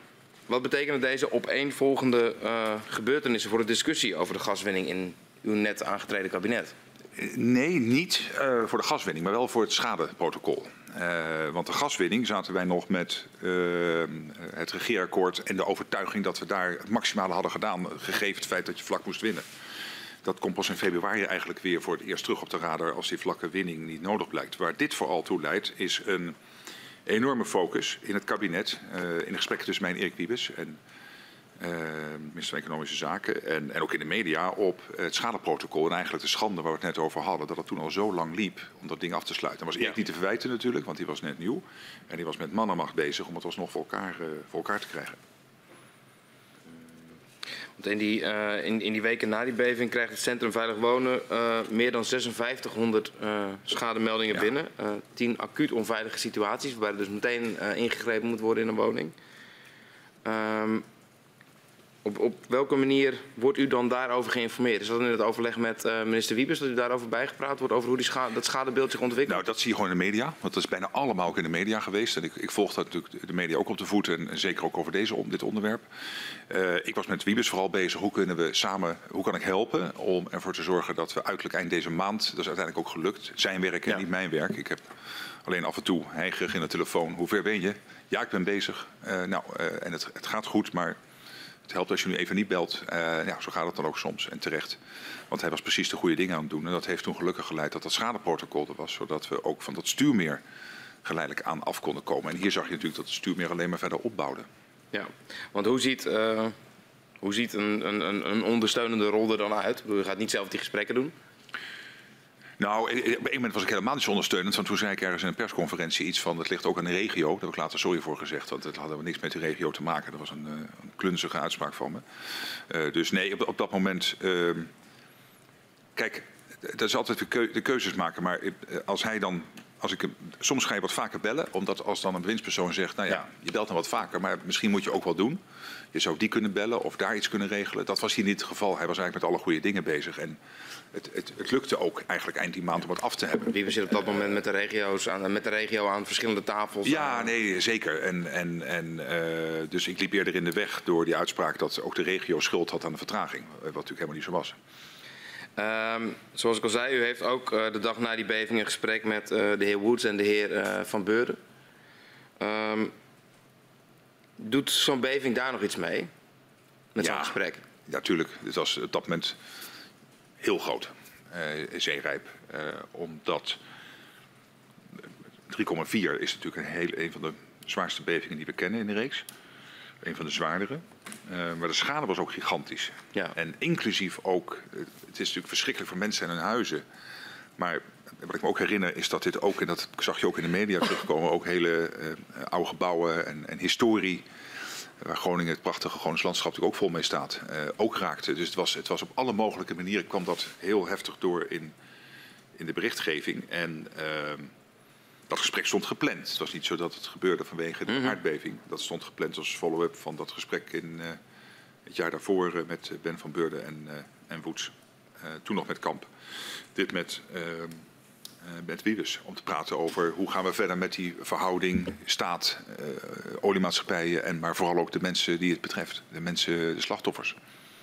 Speaker 3: wat betekenen deze opeenvolgende uh, gebeurtenissen voor de discussie over de gaswinning in uw net aangetreden kabinet?
Speaker 2: Nee, niet uh, voor de gaswinning, maar wel voor het schadeprotocol. Uh, want de gaswinning zaten wij nog met het regeerakkoord en de overtuiging dat we daar het maximale hadden gedaan, gegeven het feit dat je vlak moest winnen. Dat komt pas in februari eigenlijk weer voor het eerst terug op de radar als die vlakke winning niet nodig blijkt. Waar dit vooral toe leidt is een enorme focus in het kabinet, uh, in gesprekken tussen mij en Erik Wiebes en uh, minister van Economische Zaken en, en, ook in de media op het schadeprotocol en eigenlijk de schande waar we het net over hadden, dat het toen al zo lang liep om dat ding af te sluiten. Dat was Erik ja. niet te verwijten natuurlijk, want die was net nieuw en die was met mannenmacht bezig om het alsnog voor elkaar, uh, voor elkaar te krijgen.
Speaker 3: In die, uh, in, in die weken na die beving krijgt het Centrum Veilig Wonen uh, meer dan 5600 uh, schademeldingen ja. binnen. 10 acuut onveilige situaties, waarbij er dus meteen ingegrepen moet worden in een woning. Um, op, op, welke manier wordt u dan daarover geïnformeerd? Is dat in het overleg met uh, minister Wiebes dat u daarover bijgepraat wordt, over hoe die schade, dat schadebeeld zich ontwikkelt?
Speaker 2: Nou, dat zie je gewoon in de media, want dat is bijna allemaal ook in de media geweest. En ik, ik volg dat natuurlijk de media ook op de voet en, en zeker ook over deze, om dit onderwerp. Uh, ik was met Wiebes vooral bezig, hoe kunnen we samen, hoe kan ik helpen om ervoor te zorgen dat we uiterlijk eind deze maand, dat is uiteindelijk ook gelukt, zijn werk en ja. niet mijn werk. Ik heb alleen af en toe heigerig in de telefoon, hoe ver ben je? Ja, ik ben bezig. Uh, nou, en het, het gaat goed, maar helpt als je nu even niet belt. Uh, ja, zo gaat het dan ook soms en terecht. Want hij was precies de goede dingen aan het doen. En dat heeft toen gelukkig geleid dat dat schadeprotocol er was. Zodat we ook van dat stuurmeer geleidelijk aan af konden komen. En hier zag je natuurlijk dat het stuurmeer alleen maar verder opbouwde.
Speaker 3: Ja, want hoe ziet, uh, hoe ziet een, een, een ondersteunende rol er dan uit? Je gaat niet zelf die gesprekken doen?
Speaker 2: Nou, op een moment was ik helemaal niet zo ondersteunend. Want toen zei ik ergens in een persconferentie iets van... het ligt ook aan de regio. Daar heb ik later sorry voor gezegd. Want het hadden we niks met de regio te maken. Dat was een, een klunzige uitspraak van me. Uh, dus nee, op, op dat moment... Uh, kijk, dat is altijd de, keu de keuzes maken. Maar als hij dan als ik hem, soms ga je wat vaker bellen, omdat als dan een winstpersoon zegt, nou ja, ja, je belt dan wat vaker, maar misschien moet je ook wel doen. Je zou die kunnen bellen of daar iets kunnen regelen. Dat was hier niet het geval. Hij was eigenlijk met alle goede dingen bezig. En het, het, het lukte ook eigenlijk eind die maand om het af te hebben.
Speaker 3: Wie zit op dat moment met de, regio's aan, met de regio aan verschillende tafels?
Speaker 2: Ja, nee, zeker. En, en, en, uh, dus ik liep eerder in de weg door die uitspraak dat ook de regio schuld had aan de vertraging. Wat natuurlijk helemaal niet zo was.
Speaker 3: Um, zoals ik al zei, u heeft ook uh, de dag na die beving een gesprek met uh, de heer Woods en de heer Van Beurden. Um, doet zo'n beving daar nog iets mee? Met ja, zo'n gesprek?
Speaker 2: Natuurlijk. Ja, het was op dat moment heel groot. zeerijp. omdat 3,4 is natuurlijk een, heel, een van de zwaarste bevingen die we kennen in de reeks. Een van de zwaardere. Uh, maar de schade was ook gigantisch. Ja. En inclusief ook, het is natuurlijk verschrikkelijk voor mensen en hun huizen. Maar wat ik me ook herinner is dat dit ook, en dat zag je ook in de media terugkomen, ook hele uh, oude gebouwen en, en, historie, waar Groningen, het prachtige Gronings landschap natuurlijk ook vol mee staat, uh, ook raakte. Dus het was, het was op alle mogelijke manieren, kwam dat heel heftig door in, in de berichtgeving. En ehm, dat gesprek stond gepland. Het was niet zo dat het gebeurde vanwege de mm -hmm. aardbeving. Dat stond gepland als follow-up van dat gesprek in het jaar daarvoor met Ben van Beurden en, en Woets. toen nog met Kamp, dit met, met Wiebes. Om te praten over hoe gaan we verder met die verhouding staat, oliemaatschappijen en maar vooral ook de mensen die het betreft. De mensen, de slachtoffers.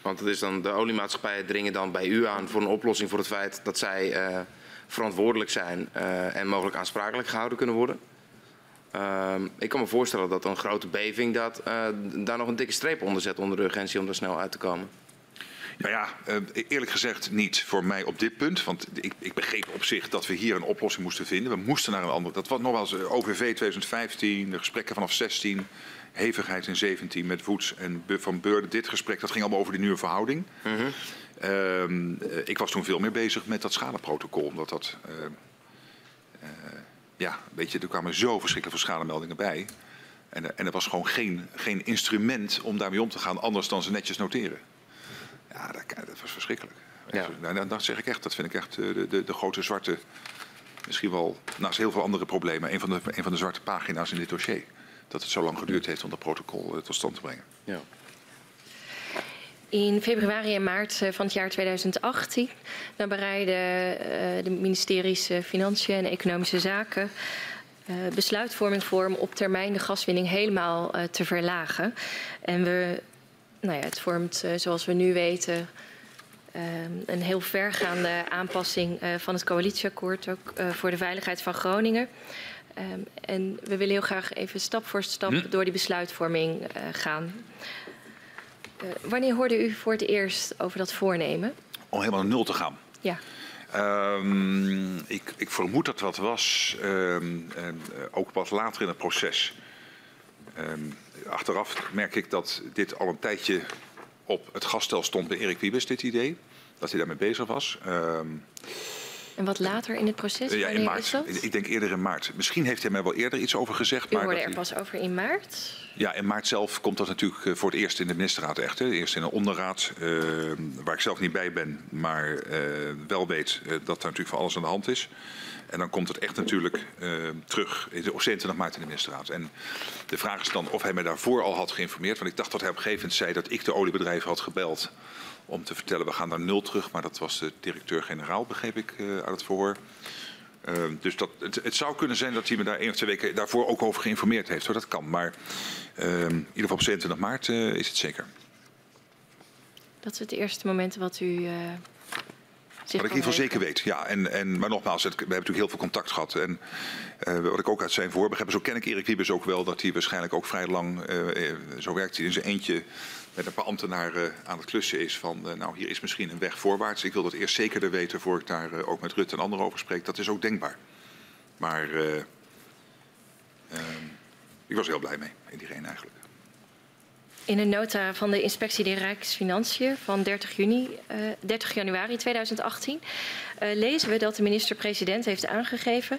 Speaker 3: Want het is dan, de oliemaatschappijen dringen dan bij u aan voor een oplossing voor het feit dat zij verantwoordelijk zijn en mogelijk aansprakelijk gehouden kunnen worden? Uh, ik kan me voorstellen dat een grote beving dat, uh, daar nog een dikke streep onder zet onder de urgentie om er snel uit te komen.
Speaker 2: Nou ja, uh, eerlijk gezegd niet voor mij op dit punt. Want ik, ik, begreep op zich dat we hier een oplossing moesten vinden. We moesten naar een andere. Dat was nogmaals OVV 2015, de gesprekken vanaf 16, hevigheid in 17 met Woets en Van Beurden. Dit gesprek, dat ging allemaal over die nieuwe verhouding. Mm -hmm. ik was toen veel meer bezig met dat schadeprotocol. Omdat dat ja, weet je, er kwamen zo verschrikkelijk veel schademeldingen bij. En, en er was gewoon geen, geen instrument om daarmee om te gaan, anders dan ze netjes noteren. Ja, dat, dat was verschrikkelijk. Ja. Nou, dat zeg ik echt, dat vind ik echt eh, de, de, de, grote zwarte, misschien wel naast heel veel andere problemen, een van, de, een van de zwarte pagina's in dit dossier. Dat het zo lang geduurd heeft om dat protocol uh, tot stand te brengen. Ja.
Speaker 4: In februari en maart eh, van het jaar 2018 dan bereiden eh, de ministeries eh, Financiën en Economische Zaken besluitvorming voor om op termijn de gaswinning helemaal te verlagen. En we, nou ja, het vormt, zoals we nu weten, een heel vergaande aanpassing van het coalitieakkoord, ook voor de veiligheid van Groningen. en we willen heel graag even stap voor stap hm? door die besluitvorming gaan. Wanneer hoorde u voor het eerst over dat voornemen?
Speaker 2: Om helemaal naar nul te gaan.
Speaker 4: Ja.
Speaker 2: Um, ik, ik, vermoed dat dat was, um, ook wat later in het proces. Achteraf merk ik dat dit al een tijdje op het gaststel stond bij Erik Wiebes, dit idee. Dat hij daarmee bezig was.
Speaker 4: En wat later in het proces?
Speaker 2: Ja, in maart. Ik denk eerder in maart. Misschien heeft hij mij wel eerder iets over gezegd.
Speaker 4: U maar hoorde er pas over in maart?
Speaker 2: Ja, in maart zelf komt dat natuurlijk eh, voor het eerst in de ministerraad echt. Hè. Eerst in een onderraad, uh, waar ik zelf niet bij ben, maar uh, wel weet uh, dat er natuurlijk van alles aan de hand is. En dan komt het echt natuurlijk terug in de 27 maart in de ministerraad. En de vraag is dan of hij mij daarvoor al had geïnformeerd. Want ik dacht dat hij op een gegeven moment zei dat ik de oliebedrijven had gebeld om te vertellen we gaan naar nul terug. Maar dat was de directeur-generaal, begreep ik uh, uit het verhoor. Uh, dus dat, het, zou kunnen zijn dat hij me daar één of twee weken daarvoor ook over geïnformeerd heeft. Hoor. Dat kan. Maar uh, in ieder geval op 27 maart eh, is het zeker.
Speaker 4: Dat is het eerste moment wat u
Speaker 2: wat ik in ieder geval zeker weet. Ja, en, en, maar nogmaals, het, we hebben natuurlijk heel veel contact gehad. En uh, wat ik ook uit zijn voor heb, zo ken ik Erik Wiebes ook wel, dat hij waarschijnlijk ook vrij lang, uh, zo werkt hij in zijn eentje met een paar ambtenaren aan het klussen is van, nou hier is misschien een weg voorwaarts. Ik wil dat eerst zekerder weten voor ik daar ook met Rutte en anderen over spreek. Dat is ook denkbaar. Maar ehm, ik was heel blij mee in die reden eigenlijk.
Speaker 4: In een nota van de Inspectie der Rijksfinanciën van 30, juni, uh, eh, 30 januari 2018 uh, lezen we dat de minister-president heeft aangegeven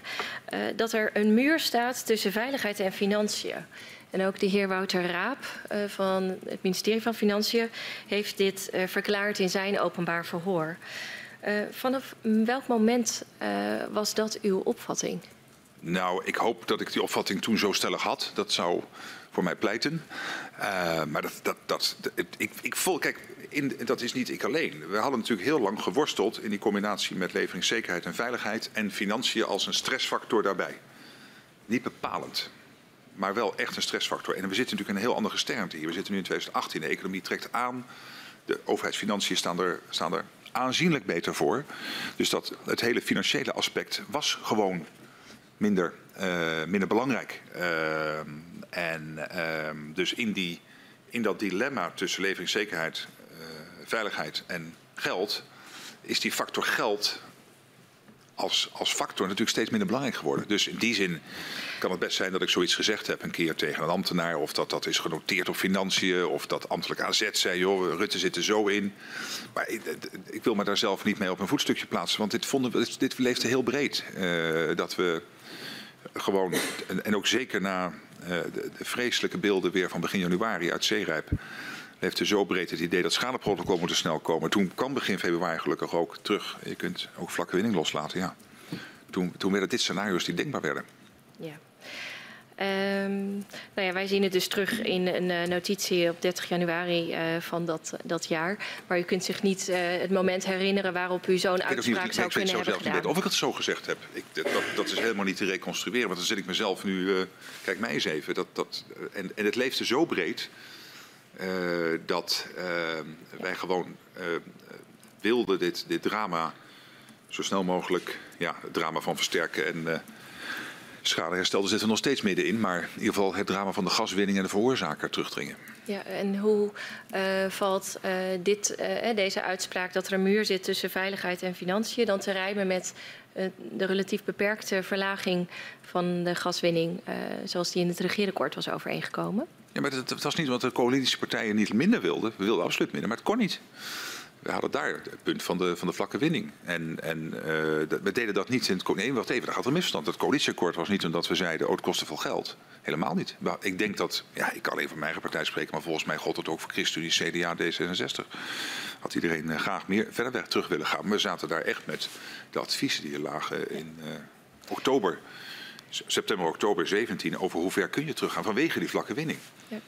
Speaker 4: uh, dat er een muur staat tussen veiligheid en financiën. En ook de heer Wouter Raap van het ministerie van Financiën heeft dit verklaard in zijn openbaar verhoor. vanaf welk moment was dat uw opvatting?
Speaker 2: Nou, ik hoop dat ik die opvatting toen zo stellig had. Dat zou voor mij pleiten. Uh, maar dat, dat, dat, ik, ik voel, kijk, in, dat is niet ik alleen. We hadden natuurlijk heel lang geworsteld in die combinatie met leveringszekerheid en veiligheid en financiën als een stressfactor daarbij. Niet bepalend, maar wel echt een stressfactor. En we zitten natuurlijk in een heel andere gesternte hier. We zitten nu in 2018, de economie trekt aan, de overheidsfinanciën staan er, staan er aanzienlijk beter voor. Dus dat, het hele financiële aspect was gewoon minder, uh, minder belangrijk. Uh, en uh, dus in, die, in dat dilemma tussen leveringszekerheid, uh, veiligheid en geld, is die factor geld als, als factor natuurlijk steeds minder belangrijk geworden. Dus in die zin kan het best zijn dat ik zoiets gezegd heb een keer tegen een ambtenaar, of dat dat is genoteerd op financiën, of dat ambtelijk AZ zei, joh, Rutte zit er zo in. Maar ik, ik wil me daar zelf niet mee op een voetstukje plaatsen, want dit, vonden we, dit leefde heel breed. Uh, dat we gewoon, en, en ook zeker na uh, de, de, vreselijke beelden weer van begin januari uit Zeerijp heeft er zo breed het idee dat schadeprotocol moet snel komen. Toen kwam begin februari gelukkig ook terug. Je kunt ook vlakke winning loslaten, ja. Toen, toen werden dit scenario's die denkbaar werden.
Speaker 4: Ja. Um, nou ja, wij zien het dus terug in een uh, notitie op 30 januari uh, van dat, dat jaar. Maar u kunt zich niet uh, het moment herinneren waarop u zo'n uitspraak zou
Speaker 2: ik
Speaker 4: kunnen hebben gedaan.
Speaker 2: Niet of ik het zo gezegd heb. Ik, dat, dat, is helemaal niet te reconstrueren. Want dan zit ik mezelf nu... kijk mij eens even. Dat, dat, en, en het leefde zo breed... dat wij gewoon wilden dit, dit drama zo snel mogelijk... Ja, het drama van versterken en Schadeherstel, daar zitten we nog steeds middenin. Maar in ieder geval het drama van de gaswinning en de veroorzaker terugdringen.
Speaker 4: Ja, en hoe uh, valt uh, dit, uh, deze uitspraak dat er een muur zit tussen veiligheid en financiën dan te rijmen met de relatief beperkte verlaging van de gaswinning zoals die in het regeerakkoord was overeengekomen?
Speaker 2: Ja, maar het, het was niet omdat de coalitiepartijen niet minder wilden. We wilden absoluut minder, maar het kon niet we hadden daar het punt van de, van de vlakke winning. En, en uh, we deden dat niet in het... Nee, wacht even, daar gaat een misverstand. Het coalitieakkoord was niet omdat we zeiden, oh, het kostte veel geld. Helemaal niet. Maar ik denk dat, ja, ik kan alleen van mijn eigen partij spreken... maar volgens mij gold het ook voor ChristenUnie, CDA, D66. Had iedereen uh, graag meer verder weg terug willen gaan. Maar we zaten daar echt met de adviezen die er lagen in uh, oktober... September, oktober 17 over hoe ver kun je teruggaan vanwege die vlakke winning. Ja.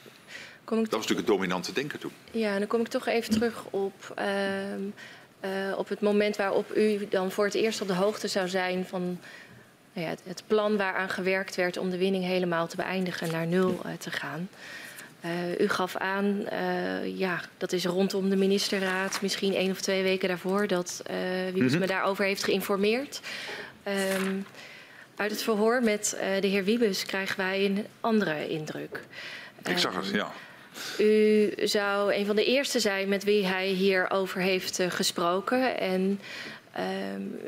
Speaker 2: Kom ik dat was natuurlijk het dominante denken toen.
Speaker 4: Ja, en dan kom ik toch even terug op, uh, uh, op het moment waarop u dan voor het eerst op de hoogte zou zijn van nou ja, het, plan waaraan gewerkt werd om de winning helemaal te beëindigen, naar nul uh, te gaan. Uh, u gaf aan, uh, ja, dat is rondom de ministerraad, misschien één of twee weken daarvoor, dat uh, Wiebes mm -hmm. me daarover heeft geïnformeerd. Um, uit het verhoor met de heer Wiebes krijgen wij een andere indruk.
Speaker 2: Ik zag het, ja.
Speaker 4: U zou een van de eerste zijn met wie hij hierover heeft uh, gesproken. En um,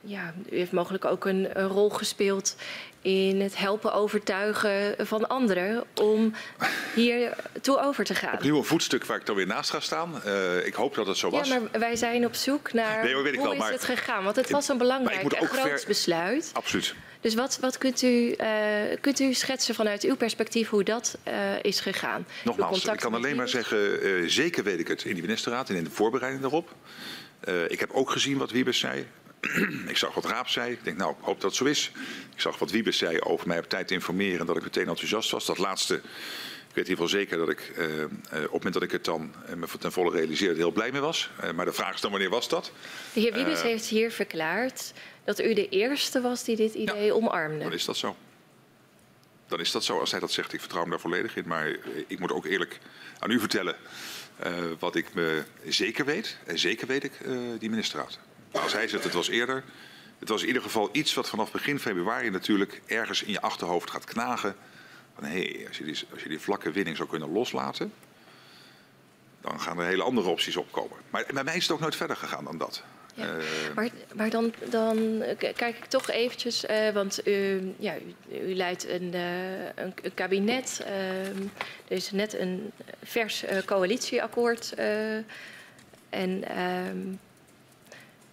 Speaker 4: ja, u heeft mogelijk ook een, rol gespeeld in het helpen overtuigen van anderen om hier toe over te gaan.
Speaker 2: Opnieuw een voetstuk waar ik dan weer naast ga staan. Uh, ik hoop dat het zo was.
Speaker 4: Ja, maar wij zijn op zoek naar nee, hoe wel, is maar... het gegaan. Want het was een belangrijk en groot ver... besluit.
Speaker 2: Absoluut.
Speaker 4: Dus wat, wat kunt, u, uh, kunt u schetsen vanuit uw perspectief hoe dat uh, is gegaan?
Speaker 2: Nogmaals, ik kan alleen maar zeggen, zeker weet ik het in die ministerraad en in de voorbereiding daarop. ik heb ook gezien wat Wiebes zei. Ik zag wat Raap zei. Ik denk, nou, ik hoop dat het zo is. Ik zag wat Wiebes zei over mij op tijd te informeren en dat ik meteen enthousiast was. Dat laatste, ik weet in ieder geval zeker dat ik uh, uh, op het moment dat ik het dan uh, me ten volle realiseerde heel blij mee was. maar de vraag is dan, wanneer was dat?
Speaker 4: De heer Wiebes heeft hier verklaard dat u de eerste was die dit idee ja, omarmde.
Speaker 2: Dan is dat zo. Dan is dat zo. Als hij dat zegt, ik vertrouw hem daar volledig in. Maar ik moet ook eerlijk aan u vertellen wat ik me zeker weet. En zeker weet ik die ministerraad. Maar als hij zegt het was eerder. Het was in ieder geval iets wat vanaf begin februari natuurlijk ergens in je achterhoofd gaat knagen. Van hé, hey, als, je die, als je die vlakke winning zou kunnen loslaten, dan gaan er hele andere opties opkomen. Maar bij mij is het ook nooit verder gegaan dan dat.
Speaker 4: Ja. Uh, maar, maar dan, dan kijk ik toch eventjes, uh, want u, ja, u, u leidt een, uh, een, een kabinet. er is net een vers coalitieakkoord. en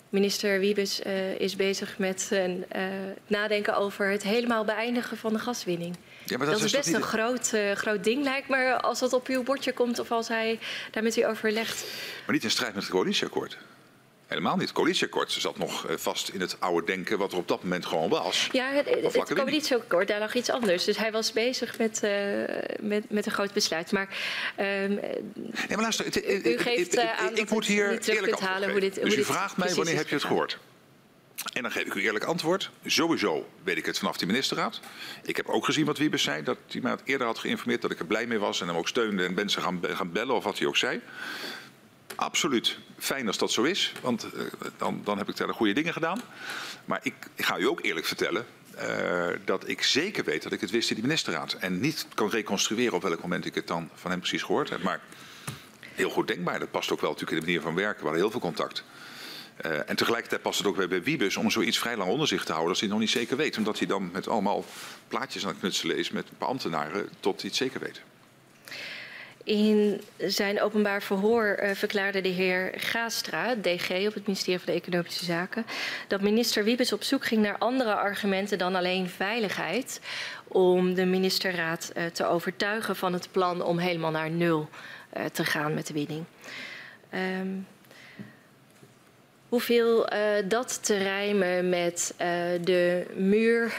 Speaker 4: Minister Wiebes uh, is bezig met uh, nadenken over het helemaal beëindigen van de gaswinning. Ja, maar dat, dat is best een groot, uh, groot ding, lijkt me, als dat op uw bordje komt of als hij daar met u overlegt.
Speaker 2: Maar niet in strijd met het coalitieakkoord. Helemaal niet. Het coalitieakkoord zat nog eh, vast in het oude denken wat er op dat moment gewoon was.
Speaker 4: Ja, het, het, het coalitieakkoord, daar lag iets anders. Dus hij was bezig met, uh, met, met een groot besluit. Maar, um,
Speaker 2: nee, maar luister, het, u geeft uh, aan ik, ik moet hier eerlijk halen hoe dit, dus u vraagt mij wanneer heb je het gehoord? En dan geef ik u eerlijk antwoord. Sowieso weet ik het vanaf die ministerraad. Ik heb ook gezien wat Wiebes zei. Dat hij mij eerder had geïnformeerd dat ik er blij mee was. En hem ook steunde en mensen gaan, gaan bellen of wat hij ook zei. Absoluut. Fijn als dat zo is, want uh, dan, dan heb ik daar de goede dingen gedaan. Maar ik, ga u ook eerlijk vertellen uh, dat ik zeker weet dat ik het wist in die ministerraad. En niet kan reconstrueren op welk moment ik het dan van hem precies gehoord heb. Maar heel goed denkbaar. Dat past ook wel natuurlijk in de manier van werken. We hadden heel veel contact. Uh, en tegelijkertijd past het ook weer bij Wiebes om zoiets vrij lang onder zich te houden als hij nog niet zeker weet. Omdat hij dan met allemaal plaatjes aan het knutselen is met ambtenaren tot hij het zeker weet.
Speaker 4: In zijn openbaar verhoor uh, verklaarde de heer Gaastra, DG op het ministerie van de Economische Zaken, dat minister Wiebes op zoek ging naar andere argumenten dan alleen veiligheid om de ministerraad uh, te overtuigen van het plan om helemaal naar nul uh, te gaan met de winning. Um, Hoeveel uh, dat te rijmen met de muur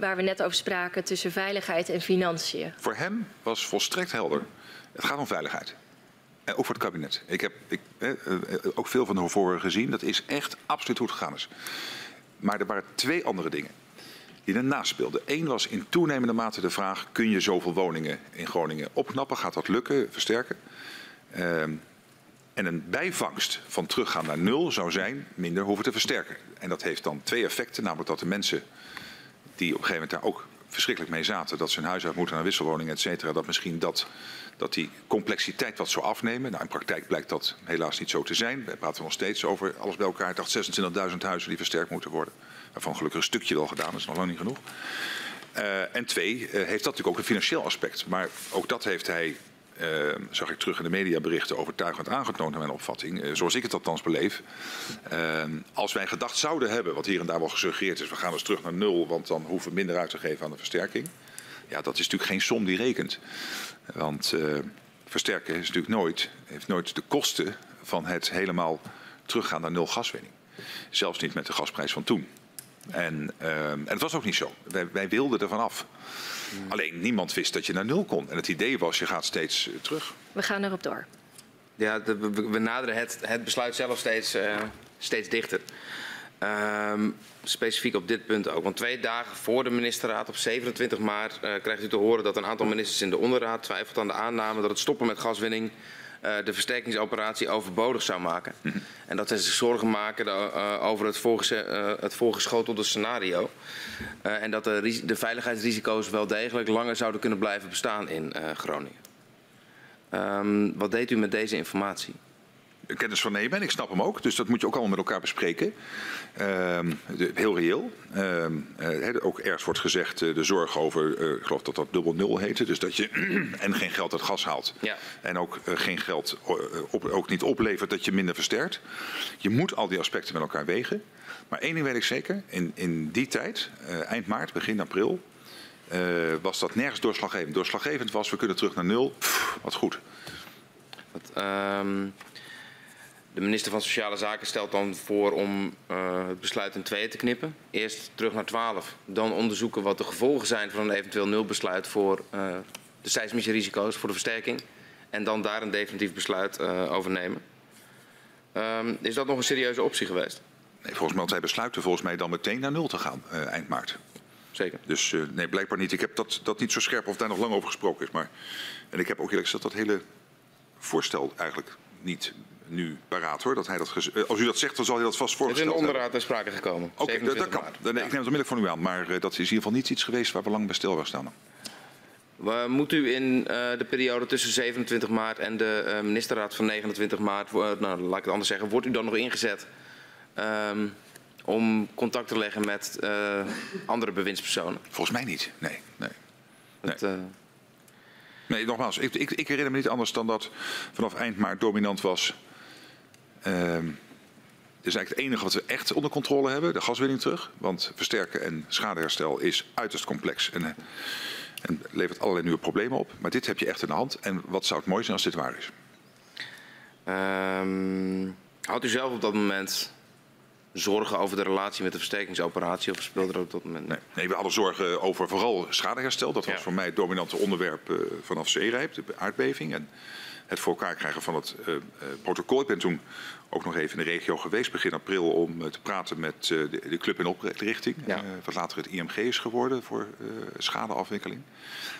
Speaker 4: waar we net over spraken tussen veiligheid en financiën?
Speaker 2: Voor hem was volstrekt helder. Het gaat om veiligheid. En ook voor het kabinet. Ik heb ik, ook veel van de horen gezien. Dat is echt absoluut goed gegaan. Is. Maar er waren twee andere dingen die ernaast speelden. Eén was in toenemende mate de vraag: kun je zoveel woningen in Groningen opknappen? Gaat dat lukken, versterken? Ehm, en een bijvangst van teruggaan naar nul zou zijn minder hoeven te versterken. En dat heeft dan twee effecten. Namelijk dat de mensen die op een gegeven moment daar ook verschrikkelijk mee zaten. Dat ze een huis uit moeten naar wisselwoningen, et cetera. Dat misschien dat, dat die complexiteit wat zou afnemen. Nou, in praktijk blijkt dat helaas niet zo te zijn. We praten nog steeds over alles bij elkaar. Ik dacht 26.000 huizen die versterkt moeten worden. Waarvan gelukkig een stukje al gedaan is, nog lang niet genoeg. Uh, en twee, uh, heeft dat natuurlijk ook een financieel aspect. Maar ook dat heeft hij uh, zag ik terug in de mediaberichten overtuigend aangetoond naar mijn opvatting. Uh, zoals ik het althans beleef. Uh, als wij gedacht zouden hebben, wat hier en daar wel gesuggereerd is, we gaan dus terug naar nul, want dan hoeven we minder uit te geven aan de versterking. Ja, dat is natuurlijk geen som die rekent. Want versterken is natuurlijk nooit, heeft nooit de kosten van het helemaal teruggaan naar nul gaswinning. Zelfs niet met de gasprijs van toen. En, en het was ook niet zo. Wij, wilden er vanaf. Alleen niemand wist dat je naar nul kon. En het idee was, je gaat steeds uh, terug.
Speaker 4: We gaan erop door.
Speaker 3: Ja, de, we, we, naderen het, het besluit zelf steeds, uh, steeds dichter. Um, specifiek op dit punt ook. Want twee dagen voor de ministerraad op 27 maart uh, krijgt u te horen dat een aantal ministers in de onderraad twijfelt aan de aanname dat het stoppen met gaswinning de versterkingsoperatie overbodig zou maken. Mm -hmm. En dat ze zich zorgen maken uh, over het, voorges uh, het voorgeschotelde scenario. en dat de, de, veiligheidsrisico's wel degelijk langer zouden kunnen blijven bestaan in Groningen. Um, wat deed u met deze informatie?
Speaker 2: Kennis van nemen en ik snap hem ook. Dus dat moet je ook allemaal met elkaar bespreken. Uh, de, heel reëel. Uh, uh, ook ergens wordt gezegd uh, de zorg over, ik geloof dat dat dubbel nul heette. Dus dat je en geen geld uit gas haalt. Ja. En ook geen geld op, ook niet oplevert dat je minder versterkt. Je moet al die aspecten met elkaar wegen. Maar één ding weet ik zeker. In, in die tijd, eind maart, begin april, was dat nergens doorslaggevend. Doorslaggevend was, we kunnen terug naar nul. Pff, wat goed.
Speaker 3: Um... De minister van Sociale Zaken stelt dan voor om uh, het besluit in tweeën te knippen. Eerst terug naar 12, dan onderzoeken wat de gevolgen zijn van een eventueel nulbesluit voor uh, de seismische risico's, voor de versterking. En dan daar een definitief besluit uh, over nemen. Um, is dat nog een serieuze optie geweest?
Speaker 2: Nee, volgens mij had hij besluiten volgens mij dan meteen naar nul te gaan eind maart.
Speaker 3: Zeker.
Speaker 2: Dus nee, blijkbaar niet. Ik heb dat, dat niet zo scherp of daar nog lang over gesproken is. Maar, en ik heb ook eerlijk gezegd dat hele voorstel eigenlijk niet nu paraat hoor. Dat hij dat als u dat zegt, dan zal hij dat vast voorstellen.
Speaker 3: Het is in de onderraad ter sprake gekomen.
Speaker 2: Oké, okay, dat kan. Dan, ja. Ik neem het onmiddellijk van u aan. Maar uh, dat is in ieder geval niet iets geweest waar we lang bij stil waren staan.
Speaker 3: Uh, moet u in uh, de periode tussen 27 maart en de uh, ministerraad van 29 maart, nou, laat ik het anders zeggen, wordt u dan nog ingezet um, om contact te leggen met andere bewindspersonen?
Speaker 2: Volgens mij niet, nee. nee. Dat, nee. Nee, nogmaals, ik, ik, ik, herinner me niet anders dan dat vanaf eind maart dominant was Uh, is eigenlijk het enige wat we echt onder controle hebben, de gaswinning terug. Want versterken en schadeherstel is uiterst complex en, en levert allerlei nieuwe problemen op. Maar dit heb je echt in de hand. En wat zou het mooi zijn als dit waar is?
Speaker 3: Um, houdt u zelf op dat moment zorgen over de relatie met de versterkingsoperatie of speelde er op dat moment?
Speaker 2: Nee, nee we hadden zorgen over vooral schadeherstel. Dat was ja. voor mij het dominante onderwerp uh, vanaf zeerijp, de aardbeving. En het voor elkaar krijgen van het uh, uh, protocol. Ik ben toen ook nog even in de regio geweest, begin april, om uh, te praten met de, de, club in oprichting. Ja. wat later het IMG is geworden voor schadeafwikkeling.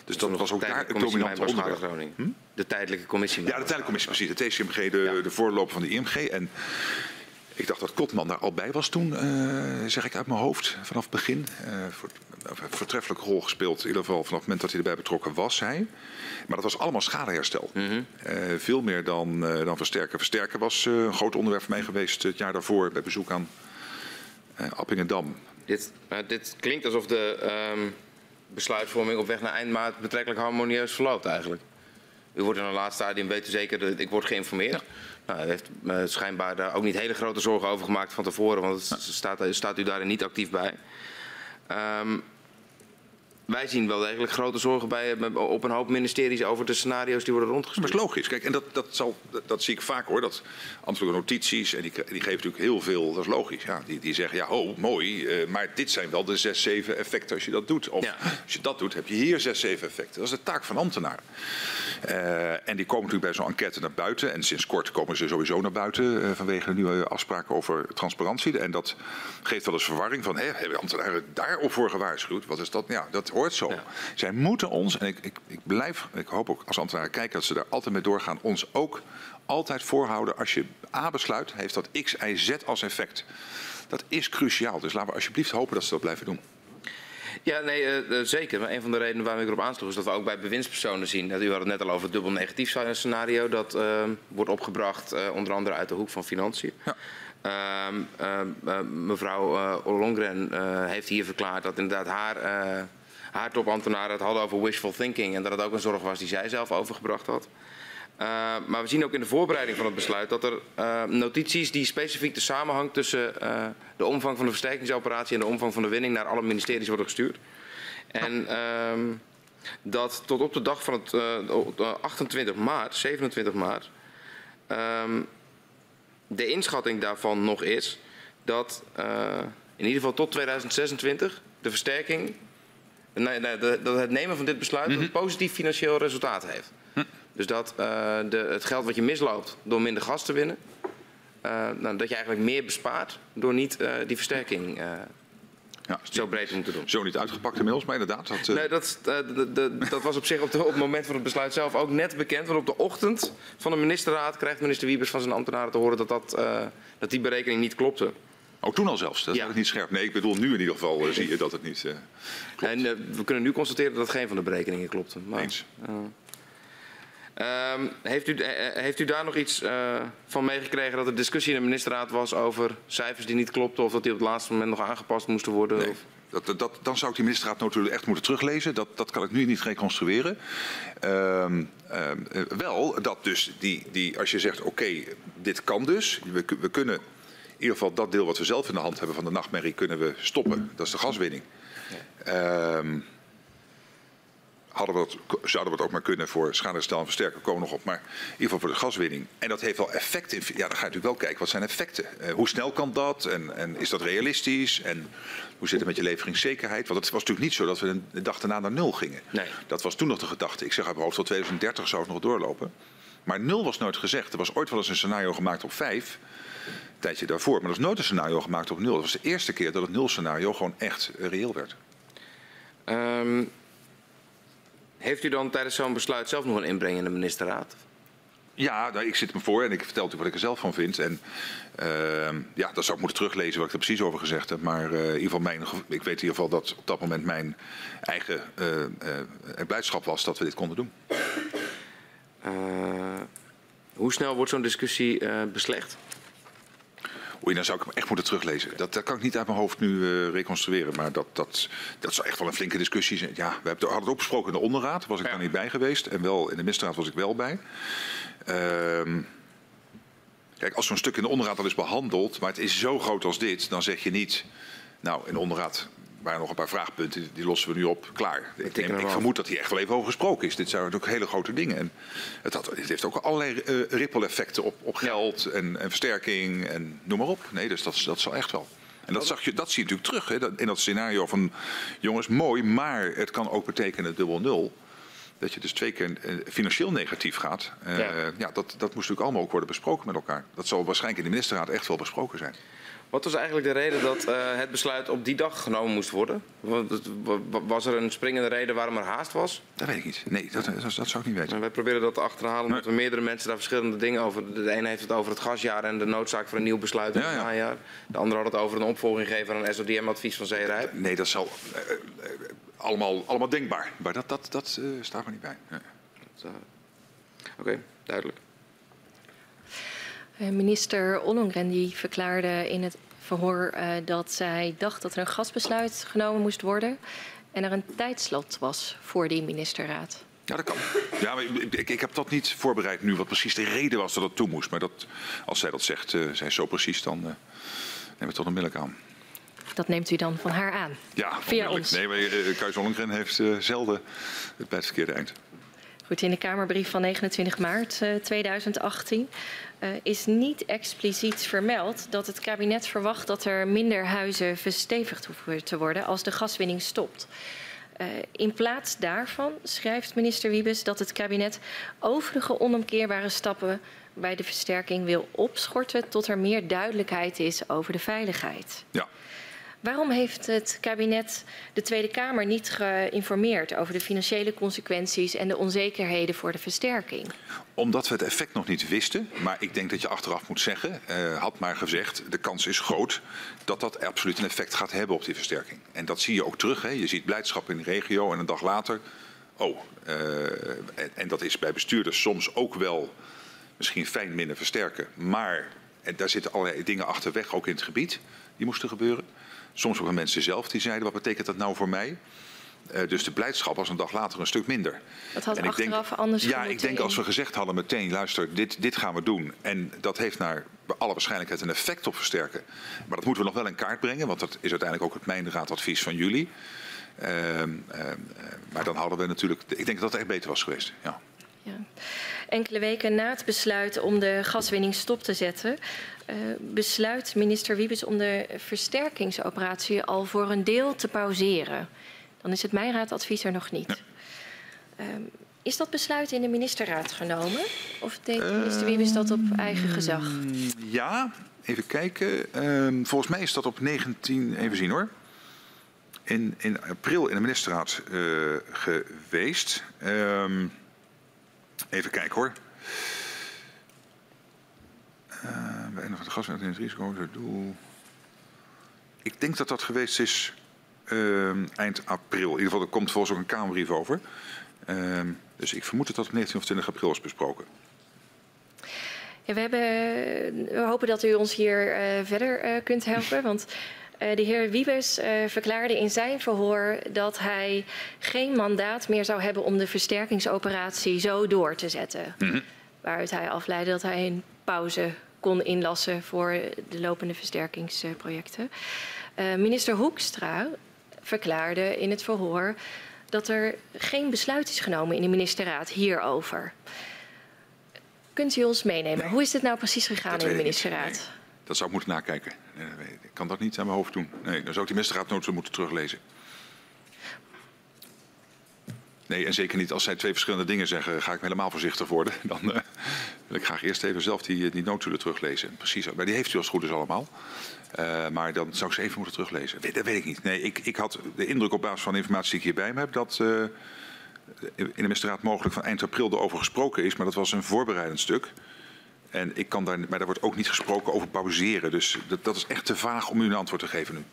Speaker 2: Dus, dus dat was ook daar het dominante onderwerp.
Speaker 3: Hm? De tijdelijke commissie.
Speaker 2: Ja, de tijdelijke commissie, precies. De TCMG, de, ja. de voorloper van de IMG. En ik dacht dat Kotman daar al bij was toen, zeg ik uit mijn hoofd, vanaf het begin. voor, voortreffelijke rol gespeeld, in ieder geval vanaf het moment dat hij erbij betrokken was, hij. Maar dat was allemaal schadeherstel. Mm -hmm. uh, veel meer dan, uh, dan versterken. Versterken was uh, een groot onderwerp voor mij geweest het jaar daarvoor bij bezoek aan Appingedam.
Speaker 3: Dit, dit klinkt alsof de um, besluitvorming op weg naar eind maart betrekkelijk harmonieus verloopt eigenlijk. U wordt in een laatste stadium, weet u zeker, ik word geïnformeerd. Ja. Nou, u heeft uh, schijnbaar daar ook niet hele grote zorgen over gemaakt van tevoren, want het staat, staat, u daarin niet actief bij. Um, wij zien wel degelijk grote zorgen bij, op een hoop ministeries over de scenario's die worden rondgestuurd.
Speaker 2: Maar dat is logisch. Kijk, en dat, dat, zal, dat, zie ik vaak hoor. Dat ambtelijke notities, en die, die geven natuurlijk heel veel, dat is logisch. Ja, die, die zeggen, ja, oh, mooi, uh, maar dit zijn wel de zes, zeven effecten als je dat doet. Of ja. als je dat doet, heb je hier zes, zeven effecten. Dat is de taak van ambtenaren. Uh, en die komen natuurlijk bij zo'n enquête naar buiten. En sinds kort komen ze sowieso naar buiten uh, vanwege de nieuwe afspraken over transparantie. En dat geeft wel eens verwarring van, hé, hebben ambtenaren daarop voor gewaarschuwd? Wat is dat? Ja, dat hoort zo. Ja. Zij moeten ons, en ik, ik, ik blijf, ik hoop ook als ambtenaren kijken dat ze daar altijd mee doorgaan, ons ook altijd voorhouden als je A besluit, heeft dat X, Y, Z als effect. Dat is cruciaal. Dus laten we alsjeblieft hopen dat ze dat blijven doen.
Speaker 3: Ja, nee, uh, zeker. Maar een van de redenen waarom ik erop aansloeg is dat we ook bij bewindspersonen zien. Dat u had het net al over het dubbel negatief scenario. Dat uh, wordt opgebracht uh, onder andere uit de hoek van financiën. Ja. Ehm, mevrouw Ollongren heeft hier verklaard dat inderdaad haar haar topambtenaren het hadden over wishful thinking. En dat het ook een zorg was die zij zelf overgebracht had. Uh, maar we zien ook in de voorbereiding van het besluit dat er uh, notities die specifiek de samenhang tussen uh, de omvang van de versterkingsoperatie en de omvang van de winning naar alle ministeries worden gestuurd. En ehm, dat tot op de dag van het 28 maart, 27 maart, um, de inschatting daarvan nog is dat in ieder geval tot 2026 de versterking nee, nee, dat het nemen van dit besluit een mhm. positief financieel resultaat heeft. Hm. Dus dat uh, de, het geld wat je misloopt door minder gas te winnen, uh, nou, dat je eigenlijk meer bespaart door niet uh, die versterking ja, zo breed te moeten doen.
Speaker 2: Zo niet uitgepakt inmiddels, maar inderdaad.
Speaker 3: Dat, Nee, dat, de, de, dat was op zich op, de, op, het moment van het besluit zelf ook net bekend. Want op de ochtend van de ministerraad krijgt minister Wiebers van zijn ambtenaren te horen dat, dat, dat die berekening niet klopte.
Speaker 2: Ook toen al zelfs, dat ja. is niet scherp. Nee, ik bedoel nu in ieder geval uh, zie je dat het niet uh,
Speaker 3: klopt. En uh, we kunnen nu constateren dat geen van de berekeningen klopte.
Speaker 2: Maar, Eens.
Speaker 3: Um, heeft, u, heeft u daar nog iets van meegekregen dat er discussie in de ministerraad was over cijfers die niet klopten of dat die op het laatste moment nog aangepast moesten worden?
Speaker 2: Nee. Dat, dat, dan zou ik die ministerraad natuurlijk echt moeten teruglezen. Dat, dat kan ik nu niet reconstrueren. Um, um, wel dat dus, die, die, als je zegt oké, okay, dit kan dus. We, we kunnen ieder geval dat deel wat we zelf in de hand hebben van de nachtmerrie kunnen we stoppen. Dat is de gaswinning. Ja. Um, hadden we het, zouden we het ook maar kunnen voor schadeherstel en versterken, komen nog op. Maar in ieder geval voor de gaswinning. En dat heeft wel effect. In, ja, dan ga je natuurlijk wel kijken, wat zijn effecten? Uh, hoe snel kan dat? En, en, is dat realistisch? En hoe zit het met je leveringszekerheid? Want het was natuurlijk niet zo dat we de dag daarna naar nul gingen. Nee. Dat was toen nog de gedachte. Ik zeg uit mijn hoofd, tot 2030 zou het nog doorlopen. Maar nul was nooit gezegd. Er was ooit wel eens een scenario gemaakt op vijf tijdje daarvoor. Maar er is nooit een scenario gemaakt op nul. Dat was de eerste keer dat het nul-scenario gewoon echt reëel werd. Um,
Speaker 3: heeft u dan tijdens zo'n besluit zelf nog een inbreng in de ministerraad?
Speaker 2: Ja, nou, ik zit me voor en ik vertel u wat ik er zelf van vind. En uh, ja, dat zou ik moeten teruglezen wat ik er precies over gezegd heb. Maar uh, in ieder geval mijn, ik weet in ieder geval dat op dat moment mijn eigen uh, blijdschap was dat we dit konden doen.
Speaker 3: hoe snel wordt zo'n discussie beslecht?
Speaker 2: Oei, dan zou ik hem echt moeten teruglezen. Dat, dat kan ik niet uit mijn hoofd nu uh, reconstrueren. Maar dat, dat, dat zou echt wel een flinke discussie zijn. Ja, we hadden het ook besproken in de onderraad. was ik ja. daar niet bij geweest. En wel in de ministerraad was ik wel bij. Uh, kijk, als zo'n stuk in de onderraad al is behandeld... maar het is zo groot als dit... dan zeg je niet... nou, in de onderraad waren nog een paar vraagpunten, die lossen we nu op. Klaar. Ik, neem, ik vermoed dat hier echt wel even over gesproken is. Dit zijn natuurlijk hele grote dingen. En het, had, het heeft ook allerlei uh, ripple-effecten op, op geld en, en, versterking en noem maar op. Nee, dus dat, dat zal echt wel. En dat, zag je, dat zie je natuurlijk terug hè, in dat scenario van... jongens, mooi, maar het kan ook betekenen dubbel nul. Dat je dus twee keer eh, financieel negatief gaat. Uh, ja. ja, dat, dat moest natuurlijk allemaal ook worden besproken met elkaar. Dat zal waarschijnlijk in de ministerraad echt wel besproken zijn.
Speaker 3: Wat was eigenlijk de reden dat uh, het besluit op die dag genomen moest worden? Was er een springende reden waarom er haast was?
Speaker 2: Dat weet ik niet. Nee, dat, dat, dat zou ik niet weten.
Speaker 3: En wij proberen dat te achterhalen omdat we meerdere mensen daar verschillende dingen over. De ene heeft het over het gasjaar en de noodzaak voor een nieuw besluit in ja, het najaar. De andere had het over een opvolging geven aan een SODM-advies van Zeerijp.
Speaker 2: Nee, dat zal uh, uh, allemaal, allemaal denkbaar. Maar dat, dat, dat staat er niet bij.
Speaker 3: Oké, okay, duidelijk.
Speaker 4: Eh, minister Ollongren die verklaarde in het verhoor uh, dat zij dacht dat er een gasbesluit genomen moest worden en er een tijdslot was voor die ministerraad.
Speaker 2: Ja, dat kan. Ja, maar ik, ik, heb dat niet voorbereid nu, wat precies de reden was dat het toe moest. Maar dat, als zij dat zegt, uh, zij zo precies, dan uh, neem ik toch onmiddellijk aan.
Speaker 4: Dat neemt u dan van haar aan?
Speaker 2: Ja,
Speaker 4: via ons.
Speaker 2: Nee, maar uh, heeft uh, zelden het bij het verkeerde eind.
Speaker 4: Goed, in de Kamerbrief van 29 maart 2018 uh, is niet expliciet vermeld dat het kabinet verwacht dat er minder huizen verstevigd hoeven te worden als de gaswinning stopt. Uh, in plaats daarvan schrijft minister Wiebes dat het kabinet overige onomkeerbare stappen bij de versterking wil opschorten tot er meer duidelijkheid is over de veiligheid.
Speaker 2: Ja.
Speaker 4: Waarom heeft het kabinet de Tweede Kamer niet geïnformeerd over de financiële consequenties en de onzekerheden voor de versterking?
Speaker 2: Omdat we het effect nog niet wisten. Maar ik denk dat je achteraf moet zeggen, uh, had maar gezegd, de kans is groot dat dat absoluut een effect gaat hebben op die versterking. En dat zie je ook terug. Hè. Je ziet blijdschap in de regio en een dag later, oh, uh, en, dat is bij bestuurders soms ook wel misschien fijn minder versterken. Maar en daar zitten allerlei dingen achterweg, ook in het gebied, die moesten gebeuren. Soms ook mensen zelf die zeiden, wat betekent dat nou voor mij? Uh, dus de blijdschap was een dag later een stuk minder.
Speaker 4: Dat had en achteraf denk, anders
Speaker 2: Ja, ik denk als we gezegd hadden meteen, luister, dit, dit gaan we doen. En dat heeft naar alle waarschijnlijkheid een effect op versterken. Maar dat moeten we nog wel in kaart brengen, want dat is uiteindelijk ook het mijnraadadvies van jullie. Uh, uh, maar dan hadden we natuurlijk, ik denk dat dat echt beter was geweest. Ja.
Speaker 4: ja. Enkele weken na het besluit om de gaswinning stop te zetten, uh, besluit minister Wiebes om de versterkingsoperatie al voor een deel te pauzeren. Dan is het mijnraadadvies er nog niet. Ja. Uh, is dat besluit in de ministerraad genomen? Of deed minister Wiebes dat op eigen gezag?
Speaker 2: Ehm, ja, even kijken. Uh, volgens mij is dat op 19, even zien hoor. In, in april in de ministerraad uh, geweest. Ehm, even kijken hoor. Uh, bij van de gas en het risico. Doel. Ik denk dat dat geweest is eind april. In ieder geval, er komt volgens ook een Kamerbrief over. Uh, dus ik vermoed dat dat op 19 of 20 april is besproken.
Speaker 4: Ja, we, hebben, we hopen dat u ons hier uh, verder uh, kunt helpen. Want uh, de heer Wiebes verklaarde in zijn verhoor dat hij geen mandaat meer zou hebben om de versterkingsoperatie zo door te zetten. Mm -hmm. Waaruit hij afleidde dat hij een pauze kon inlassen voor de lopende versterkingsprojecten. Minister Hoekstra verklaarde in het verhoor dat er geen besluit is genomen in de ministerraad hierover. Kunt u ons meenemen? Nee. Hoe is dit nou precies gegaan in de ministerraad? Nee.
Speaker 2: Dat zou ik moeten nakijken. Ik kan dat niet aan mijn hoofd doen. Nee, dan zou ik die ministerraadnoten moeten teruglezen. Nee, en zeker niet als zij twee verschillende dingen zeggen, ga ik me helemaal voorzichtig worden. Dan uh, wil ik graag eerst even zelf die, die notulen teruglezen. Precies, maar die heeft u als het goed is allemaal. Uh, maar dan zou ik ze even moeten teruglezen. Dat weet ik niet. Nee, ik, ik had de indruk op basis van informatie die ik hierbij me heb... dat uh, in de ministerraad mogelijk van eind april erover gesproken is. Maar dat was een voorbereidend stuk. En ik kan daar, maar daar wordt ook niet gesproken over pauzeren. Dus dat, dat is echt te vaag om u een antwoord te geven nu.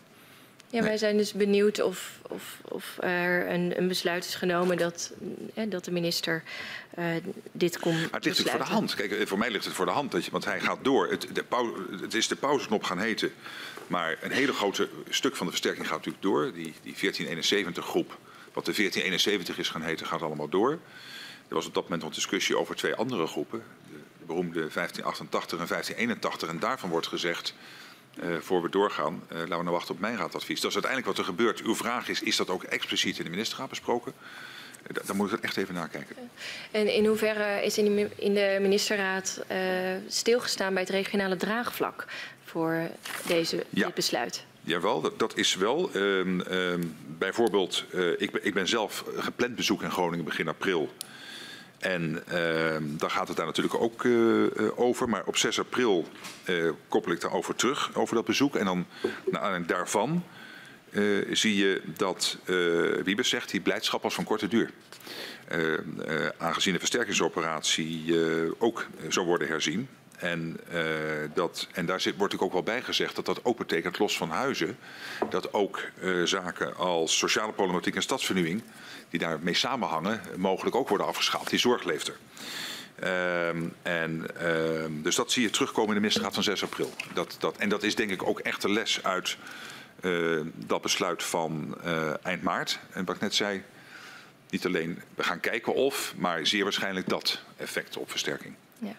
Speaker 4: Ja, wij zijn dus benieuwd of, of, of er een, een, besluit is genomen dat, hè, dat de minister uh, dit kon. Maar
Speaker 2: het ligt natuurlijk voor de hand. Kijk, eh, voor mij ligt het voor de hand, dat je, want hij gaat door. Het, de pauze, het is de pauzeknop gaan heten. Maar een hele grote stuk van de versterking gaat natuurlijk door. Die, die 1471 groep, wat de 1471 is gaan heten, gaat allemaal door. Er was op dat moment nog discussie over twee andere groepen. De, de beroemde 1588 en 1581. En daarvan wordt gezegd uh, voor we doorgaan, uh, laten we nou wachten op mijn raadadvies. Dat is uiteindelijk wat er gebeurt. Uw vraag is, is dat ook expliciet in de ministerraad besproken? Uh, dan moet ik echt even nakijken.
Speaker 4: En in hoeverre is in, die, in de ministerraad stilgestaan bij het regionale draagvlak voor deze, ja. dit besluit?
Speaker 2: Jawel, dat, dat is wel. Um, um, bijvoorbeeld, ik, ik ben zelf gepland bezoek in Groningen begin april. En uh, dan gaat het daar natuurlijk ook uh, over. Maar op 6 april uh, koppel ik daarover terug, over dat bezoek. En dan naar aanleiding daarvan zie je dat Wiebes zegt, die blijdschap was van korte duur. aangezien de versterkingsoperatie ook zou worden herzien. En, dat, en daar zit, wordt ook wel bij gezegd dat dat ook betekent, los van huizen, dat ook zaken als sociale problematiek en stadsvernieuwing die daarmee samenhangen mogelijk ook worden afgeschaald. Die zorg leeft er. En, um, dus dat zie je terugkomen in de ministerraad van 6 april. Dat, dat, en dat is denk ik ook echt de les uit uh, dat besluit van uh, eind maart. En wat ik net zei, niet alleen we gaan kijken of, maar zeer waarschijnlijk dat effect op versterking.
Speaker 4: Ja.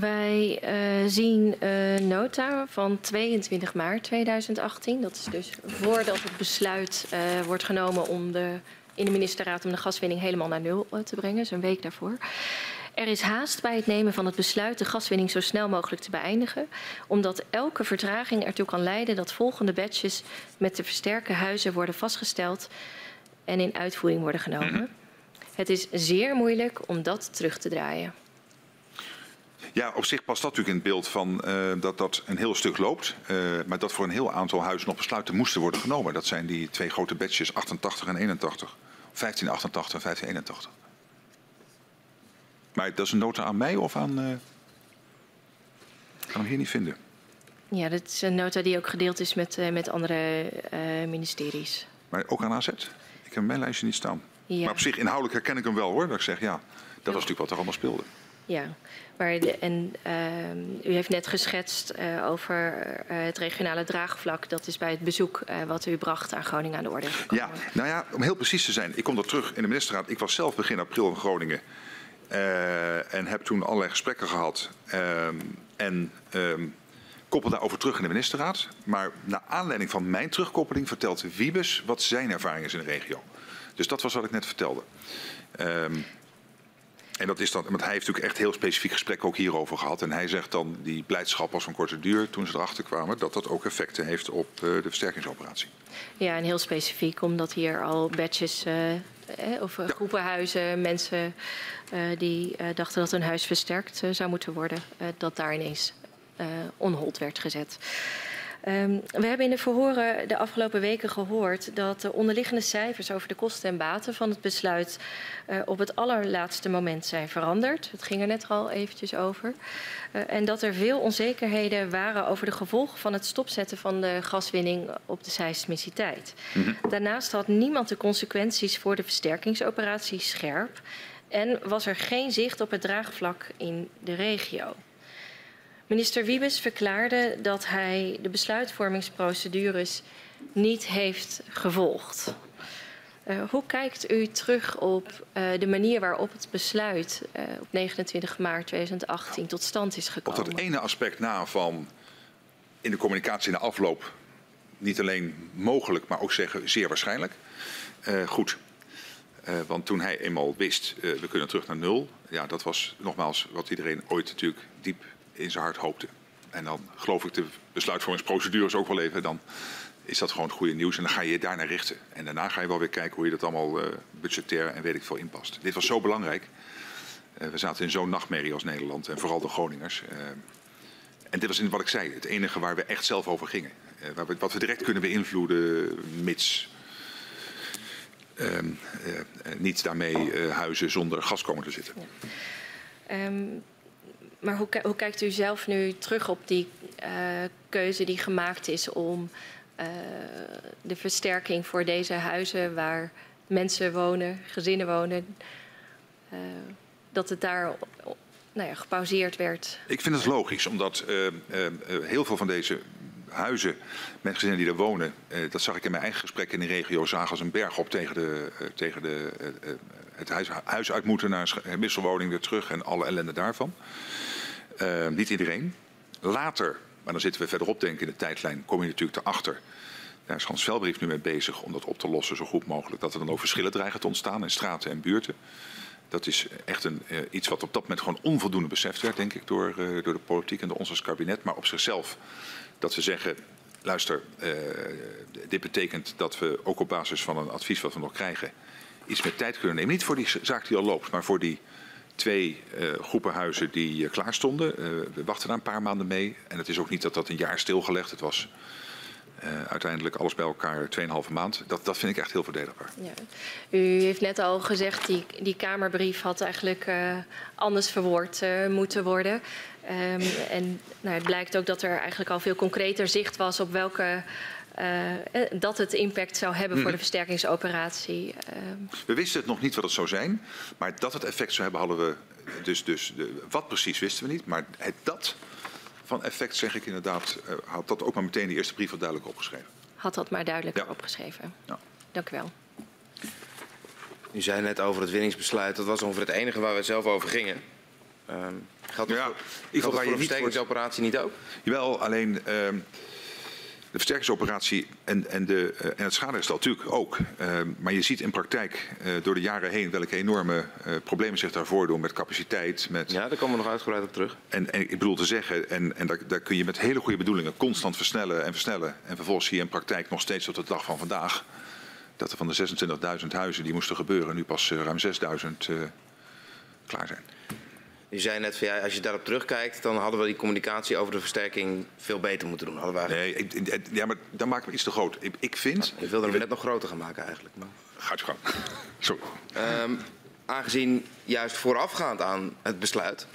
Speaker 4: Wij uh, zien een nota van 22 maart 2018. Dat is dus voordat het besluit uh, wordt genomen om de, in de ministerraad om de gaswinning helemaal naar nul uh, te brengen. Dus een week daarvoor. Er is haast bij het nemen van het besluit de gaswinning zo snel mogelijk te beëindigen, omdat elke vertraging ertoe kan leiden dat volgende batches met de versterken huizen worden vastgesteld en in uitvoering worden genomen. Mhm. Het is zeer moeilijk om dat terug te draaien.
Speaker 2: Ja, op zich past dat natuurlijk in het beeld van uh, dat dat een heel stuk loopt. Uh, maar dat voor een heel aantal huizen nog besluiten moesten worden genomen. Dat zijn die twee grote batches 88 en 81. 1588 en 1581. Maar dat is een nota aan mij of aan... Uh, ik kan hem hier niet vinden.
Speaker 4: Ja, dat is een nota die ook gedeeld is met, met andere ministeries.
Speaker 2: Maar ook aan AZ? Ik heb mijn lijstje niet staan. Ja. Maar op zich inhoudelijk herken ik hem wel hoor. Dat ik zeg ja, dat was natuurlijk wat er allemaal speelde.
Speaker 4: Ja, uh, u heeft net geschetst uh, over uh, het regionale draagvlak. Dat is bij het bezoek wat u bracht aan Groningen aan de orde
Speaker 2: Ja, nou ja, om heel precies te zijn. Ik kom daar terug in de ministerraad. Ik was zelf begin april in Groningen. en heb toen allerlei gesprekken gehad. Ehm, en um, koppel daarover terug in de ministerraad. Maar naar aanleiding van mijn terugkoppeling vertelt Wiebes wat zijn ervaring is in de regio. Dus dat was wat ik net vertelde. En dat is dan, want hij heeft natuurlijk echt heel specifiek gesprek ook hierover gehad. En hij zegt dan, die blijdschap was van korte duur toen ze erachter kwamen, dat dat ook effecten heeft op uh, de versterkingsoperatie.
Speaker 4: Ja, en heel specifiek omdat hier al badges uh, eh, of ja. groepenhuizen, mensen uh, die dachten dat hun huis versterkt zou moeten worden, dat daar ineens onhold werd gezet. Um, we hebben in de verhoren de afgelopen weken gehoord dat de onderliggende cijfers over de kosten en baten van het besluit uh, op het allerlaatste moment zijn veranderd. Het ging er net al eventjes over. Uh, en dat er veel onzekerheden waren over de gevolgen van het stopzetten van de gaswinning op de seismiciteit. Mm -hmm. Daarnaast had niemand de consequenties voor de versterkingsoperatie scherp en was er geen zicht op het draagvlak in de regio. Minister Wiebes verklaarde dat hij de besluitvormingsprocedures niet heeft gevolgd. Uh, hoe kijkt u terug op uh, de manier waarop het besluit uh, op 29 maart 2018 tot stand is gekomen?
Speaker 2: Op dat ene aspect na van in de communicatie in de afloop niet alleen mogelijk, maar ook zeggen zeer waarschijnlijk. goed, want toen hij eenmaal wist, we kunnen terug naar nul. Ja, dat was nogmaals wat iedereen ooit natuurlijk diep in zijn hart hoopte. En dan geloof ik de besluitvormingsprocedures ook wel even. Dan is dat gewoon het goede nieuws. En dan ga je je daarnaar richten. En daarna ga je wel weer kijken hoe je dat allemaal uh, budgetair en weet ik veel inpast. Dit was zo belangrijk. Uh, we zaten in zo'n nachtmerrie als Nederland. En vooral de Groningers. Uh, en dit was in wat ik zei, het enige waar we echt zelf over gingen. wat we direct kunnen beïnvloeden, mits ehm, niet daarmee huizen zonder gas komen te zitten.
Speaker 4: Um, maar hoe, hoe, kijkt u zelf nu terug op die uh, keuze die gemaakt is om uh, de versterking voor deze huizen waar mensen wonen, gezinnen wonen, uh, dat het daar nou ja, gepauzeerd werd?
Speaker 2: Ik vind het logisch, omdat heel veel van deze huizen met gezinnen die er wonen, dat zag ik in mijn eigen gesprek in de regio, zagen als een berg op tegen, de, tegen de, het huis, huis uit moeten naar een wisselwoning weer terug en alle ellende daarvan. Uh, niet iedereen. Later, maar dan zitten we verderop denk ik in de tijdlijn, kom je natuurlijk erachter. Daar is Hans Velbrief nu mee bezig om dat op te lossen zo goed mogelijk. Dat er dan ook verschillen dreigen te ontstaan in straten en buurten. Dat is echt een, uh, iets wat op dat moment gewoon onvoldoende beseft werd, denk ik, door, uh, door de politiek en door ons als kabinet. Maar op zichzelf, dat we zeggen, luister, dit betekent dat we ook op basis van een advies wat we nog krijgen, iets meer tijd kunnen nemen. Niet voor die zaak die al loopt, maar voor die twee uh, groepen huizen die uh, klaar stonden. Uh, we wachten daar een paar maanden mee. En het is ook niet dat dat een jaar stilgelegd. Het was uiteindelijk alles bij elkaar 2,5 maand. Dat, dat vind ik echt heel verdedigbaar. Ja.
Speaker 4: U heeft net al gezegd, die, die Kamerbrief had eigenlijk anders verwoord moeten worden. Um, en nou, het blijkt ook dat er eigenlijk al veel concreter zicht was op welke uh, dat het impact zou hebben voor de mhm. versterkingsoperatie.
Speaker 2: Uh. We wisten het nog niet wat het zou zijn, maar dat het effect zou hebben hadden we dus, dus de, wat precies wisten we niet, maar het dat van effect zeg ik inderdaad, uh, had dat ook maar meteen in de eerste brief wat duidelijk opgeschreven.
Speaker 4: Had dat maar duidelijker ja. opgeschreven. Ja. Dank u wel.
Speaker 3: U zei net over het winningsbesluit, dat was ongeveer het enige waar we zelf over gingen. Um, geldt dat ja, voor, geldt dat voor de versterkingsoperatie niet ook?
Speaker 2: Jawel, alleen... Uh, de versterkingsoperatie en, en, de, uh, en het schadeherstel natuurlijk ook. Uh, maar je ziet in praktijk uh, door de jaren heen welke enorme problemen zich daar voordoen met capaciteit. Met...
Speaker 3: Ja, daar komen we nog uitgebreid op terug.
Speaker 2: En, en ik bedoel te zeggen, en, en daar, daar, kun je met hele goede bedoelingen constant versnellen en versnellen. En vervolgens zie je in praktijk nog steeds tot de dag van vandaag dat er van de 26.000 huizen die moesten gebeuren nu pas ruim 6.000 klaar zijn.
Speaker 3: U zei net van ja, als je daarop terugkijkt, dan hadden we die communicatie over de versterking veel beter moeten doen. Hadden we
Speaker 2: Nee, ik, ja, maar dan maken we iets te groot. Ik, ik vind.
Speaker 3: je wilde hem net nog groter gaan maken eigenlijk. Maar...
Speaker 2: Gaat je gang. Sorry.
Speaker 3: Um, aangezien juist voorafgaand aan het besluit.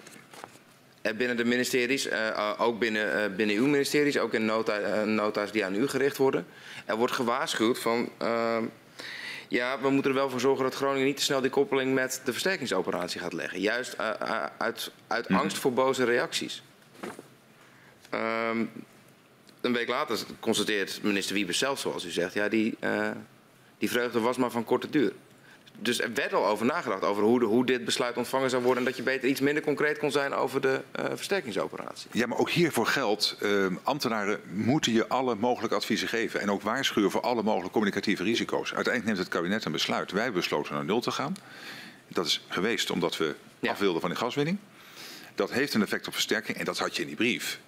Speaker 3: Er binnen de ministeries, uh, ook binnen, uh, binnen uw ministeries, ook in nota, uh, nota's die aan u gericht worden. Er wordt gewaarschuwd van ehm, ja, we moeten er wel voor zorgen dat Groningen niet te snel die koppeling met de versterkingsoperatie gaat leggen. Juist uh, uh, uit, uit mm. angst voor boze reacties. Um, een week later constateert minister Wiebes zelf, zoals u zegt, ja, die, uh, die vreugde was maar van korte duur dus er werd al over nagedacht over hoe, de, hoe, dit besluit ontvangen zou worden. En dat je beter iets minder concreet kon zijn over de uh, versterkingsoperatie.
Speaker 2: Ja, maar ook hiervoor geldt, uh, ambtenaren moeten je alle mogelijke adviezen geven. En ook waarschuwen voor alle mogelijke communicatieve risico's. Uiteindelijk neemt het kabinet een besluit. Wij besloten naar nul te gaan. Dat is geweest omdat we ja. af wilden van die gaswinning. Dat heeft een effect op versterking en dat had je in die brief.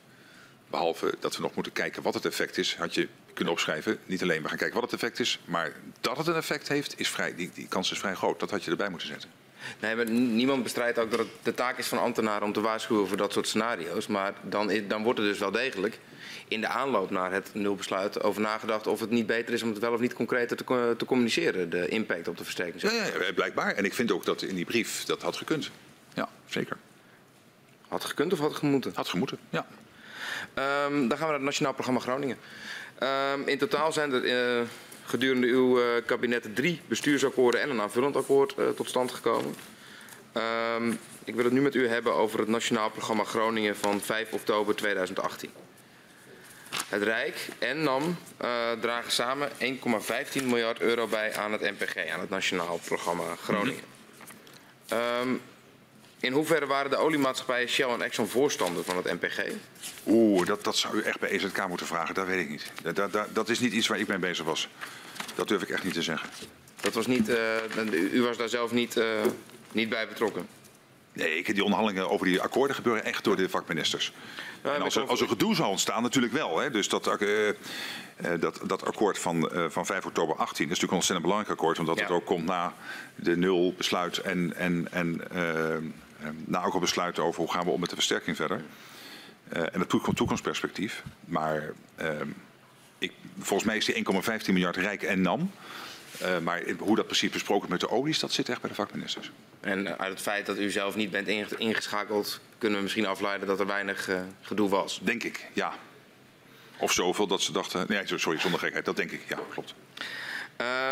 Speaker 2: Behalve dat we nog moeten kijken wat het effect is, had je kunnen opschrijven. Niet alleen we gaan kijken wat het effect is, maar dat het een effect heeft, is vrij, die, die kans is vrij groot. Dat had je erbij moeten zetten.
Speaker 3: Nee, maar niemand bestrijdt ook dat het de taak is van ambtenaren om te waarschuwen voor dat soort scenario's. Maar dan, dan wordt er dus wel degelijk in de aanloop naar het nulbesluit over nagedacht of het niet beter is om het wel of niet concreter te, te communiceren, de impact op de versterking.
Speaker 2: Ja, ja, blijkbaar. En ik vind ook dat in die brief dat had gekund. Ja, zeker.
Speaker 3: Had gekund of had gemoeten?
Speaker 2: Had gemoeten, ja.
Speaker 3: Um, dan gaan we naar het Nationaal Programma Groningen. Um, in totaal zijn er uh, gedurende uw uh, kabinet drie bestuursakkoorden en een aanvullend akkoord uh, tot stand gekomen. Um, ik wil het nu met u hebben over het Nationaal Programma Groningen van 5 oktober 2018. Het Rijk en NAM dragen samen 1,15 miljard euro bij aan het NPG, aan het Nationaal Programma Groningen. Um, in hoeverre waren de oliemaatschappijen Shell en Exxon voorstander van het NPG?
Speaker 2: Oeh, dat, dat zou u echt bij EZK moeten vragen. Dat weet ik niet. Dat, dat, dat is niet iets waar ik mee bezig was. Dat durf ik echt niet te zeggen.
Speaker 3: Dat was niet, uh, u was daar zelf niet, uh, niet bij betrokken?
Speaker 2: Nee, die onderhandelingen over die akkoorden gebeuren echt door de vakministers. En als, er, als er gedoe zou ontstaan, natuurlijk wel. Hè. Dus dat, uh, dat, dat akkoord van, uh, van 5 oktober 18 is natuurlijk een ontzettend belangrijk akkoord. Omdat ja. het ook komt na de nulbesluit en, en, en nou ook al besluiten over hoe gaan we om met de versterking verder. Uh, en het toekomstperspectief. Maar ehm, ik, volgens mij is die 1,15 miljard rijk en NAM. Uh, maar hoe dat precies besproken met de olies, dat zit echt bij de vakministers.
Speaker 3: En uit het feit dat u zelf niet bent ingeschakeld, kunnen we misschien afleiden dat er weinig uh, gedoe was?
Speaker 2: Denk ik, ja. Of zoveel dat ze dachten. Nee, sorry, zonder gekheid, dat denk ik, ja, klopt.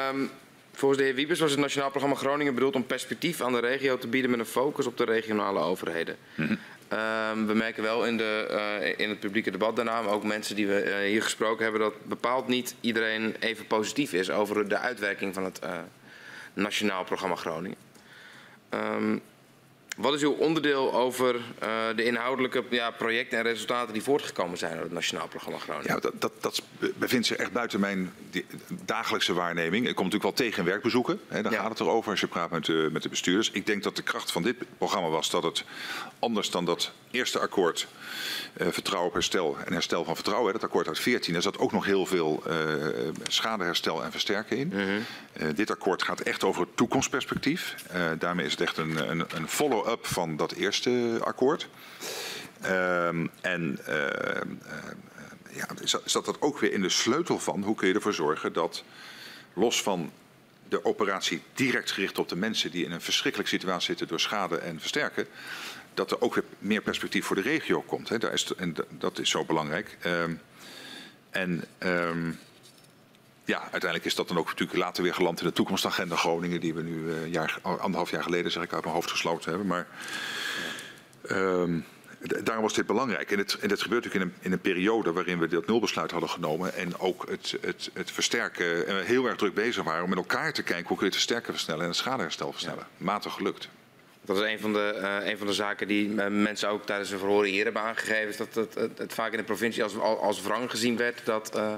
Speaker 3: Um, Volgens de heer Wiebes was het Nationaal Programma Groningen bedoeld om perspectief aan de regio te bieden met een focus op de regionale overheden. Mm -hmm. um, we merken wel in, de, uh, in het publieke debat daarna, maar ook mensen die we uh, hier gesproken hebben, dat bepaald niet iedereen even positief is over de uitwerking van het uh, Nationaal Programma Groningen. Um, wat is uw onderdeel over uh, de inhoudelijke ja, projecten en resultaten die voortgekomen zijn uit het Nationaal Programma Groningen?
Speaker 2: Ja, dat, dat, dat bevindt zich echt buiten mijn dagelijkse waarneming. Ik kom natuurlijk wel tegen werkbezoeken. Hè, daar ja. gaat het erover als je praat met de, met de bestuurders. Ik denk dat de kracht van dit programma was dat het anders dan dat eerste akkoord uh, vertrouwen op herstel en herstel van vertrouwen. Hè, dat akkoord uit 14, daar zat ook nog heel veel uh, schadeherstel en versterken in. -hmm. uh, dit akkoord gaat echt over het toekomstperspectief. daarmee is het echt een, een, een follow up van dat eerste akkoord. Um, en ja, zat dat ook weer in de sleutel van hoe kun je ervoor zorgen dat los van de operatie direct gericht op de mensen die in een verschrikkelijke situatie zitten door schade en versterken, dat er ook weer meer perspectief voor de regio komt. Hè. Daar is, en dat is zo belangrijk. Um, en um, ja, uiteindelijk is dat dan ook natuurlijk later weer geland in de toekomstagenda Groningen, die we nu uh, jaar, anderhalf jaar geleden, zeg ik, uit mijn hoofd gesloten hebben. Maar um, daarom was dit belangrijk. En het, en het gebeurt natuurlijk in een, in een periode waarin we dat nulbesluit hadden genomen en ook het, het, het versterken, heel erg druk bezig waren om met elkaar te kijken hoe kun je het versterken versnellen en het schadeherstel versnellen. Ja. Matig gelukt.
Speaker 3: Dat is een van de, uh, een van de zaken die uh, mensen ook tijdens hun verhoren hier hebben aangegeven. Is dat het, het, vaak in de provincie als, als wrang gezien werd dat, uh,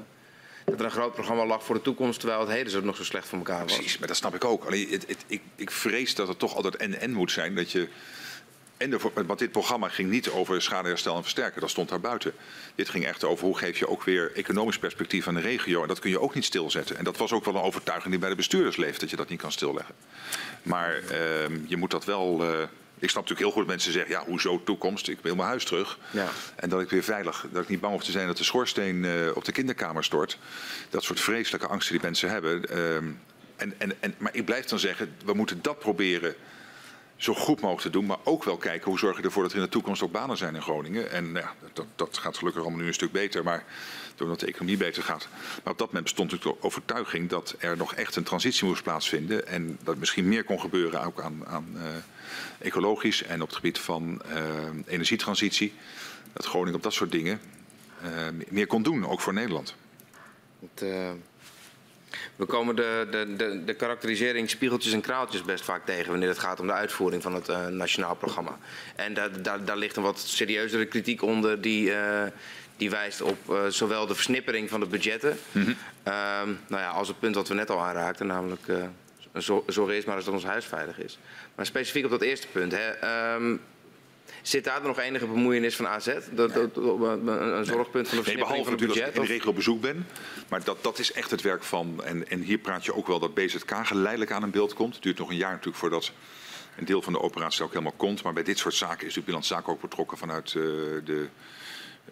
Speaker 3: dat er een groot programma lag voor de toekomst. Terwijl het heden zo nog zo slecht voor elkaar was.
Speaker 2: Precies, maar dat snap ik ook. Alleen, het, ik, ik vrees dat het toch altijd en-en moet zijn. Dat je en de, want dit programma ging niet over schadeherstel en versterken, dat stond daar buiten. Dit ging echt over hoe geef je ook weer economisch perspectief aan de regio. En dat kun je ook niet stilzetten. En dat was ook wel een overtuiging die bij de bestuurders leeft, dat je dat niet kan stilleggen. Maar uh, je moet dat wel. Uh, ik snap natuurlijk heel goed dat mensen zeggen, ja, hoezo toekomst? Ik wil mijn huis terug. Ja. En dat ik weer veilig, dat ik niet bang hoef te zijn dat de schoorsteen uh, op de kinderkamer stort. Dat soort vreselijke angsten die mensen hebben. Uh, en, en, en, maar ik blijf dan zeggen, we moeten dat proberen zo goed mogelijk te doen. Maar ook wel kijken hoe zorg je ervoor dat er in de toekomst ook banen zijn in Groningen. En ja, dat, dat gaat gelukkig allemaal nu een stuk beter. Maar doordat de economie beter gaat. Maar op dat moment bestond natuurlijk de overtuiging dat er nog echt een transitie moest plaatsvinden. En dat misschien meer kon gebeuren ook aan, aan uh, ecologisch en op het gebied van uh, energietransitie. Dat Groningen op dat soort dingen uh, meer kon doen, ook voor Nederland.
Speaker 3: We komen de, de, de, de karakterisering spiegeltjes en kraaltjes best vaak tegen wanneer het gaat om de uitvoering van het uh, nationaal programma. En daar, daar, daar ligt een wat serieuzere kritiek onder die, uh, die wijst op uh, zowel de versnippering van de budgetten, mm -hmm. nou ja, als het punt wat we net al aanraakten, namelijk zorg eerst maar eens dat ons huis veilig is. Maar specifiek op dat eerste punt. Hè, um, Zit daar nog enige bemoeienis van AZ? Dat, dat, een, zorgpunt van de
Speaker 2: nee, behalve van het budget? Als ik in de regio bezoek ben. Maar dat, dat is echt het werk van... En, en hier praat je ook wel dat BZK geleidelijk aan een beeld komt. Het duurt nog een jaar natuurlijk voordat een deel van de operatie ook helemaal komt. Maar bij dit soort zaken is natuurlijk Bilanz Zaken ook betrokken vanuit uh, de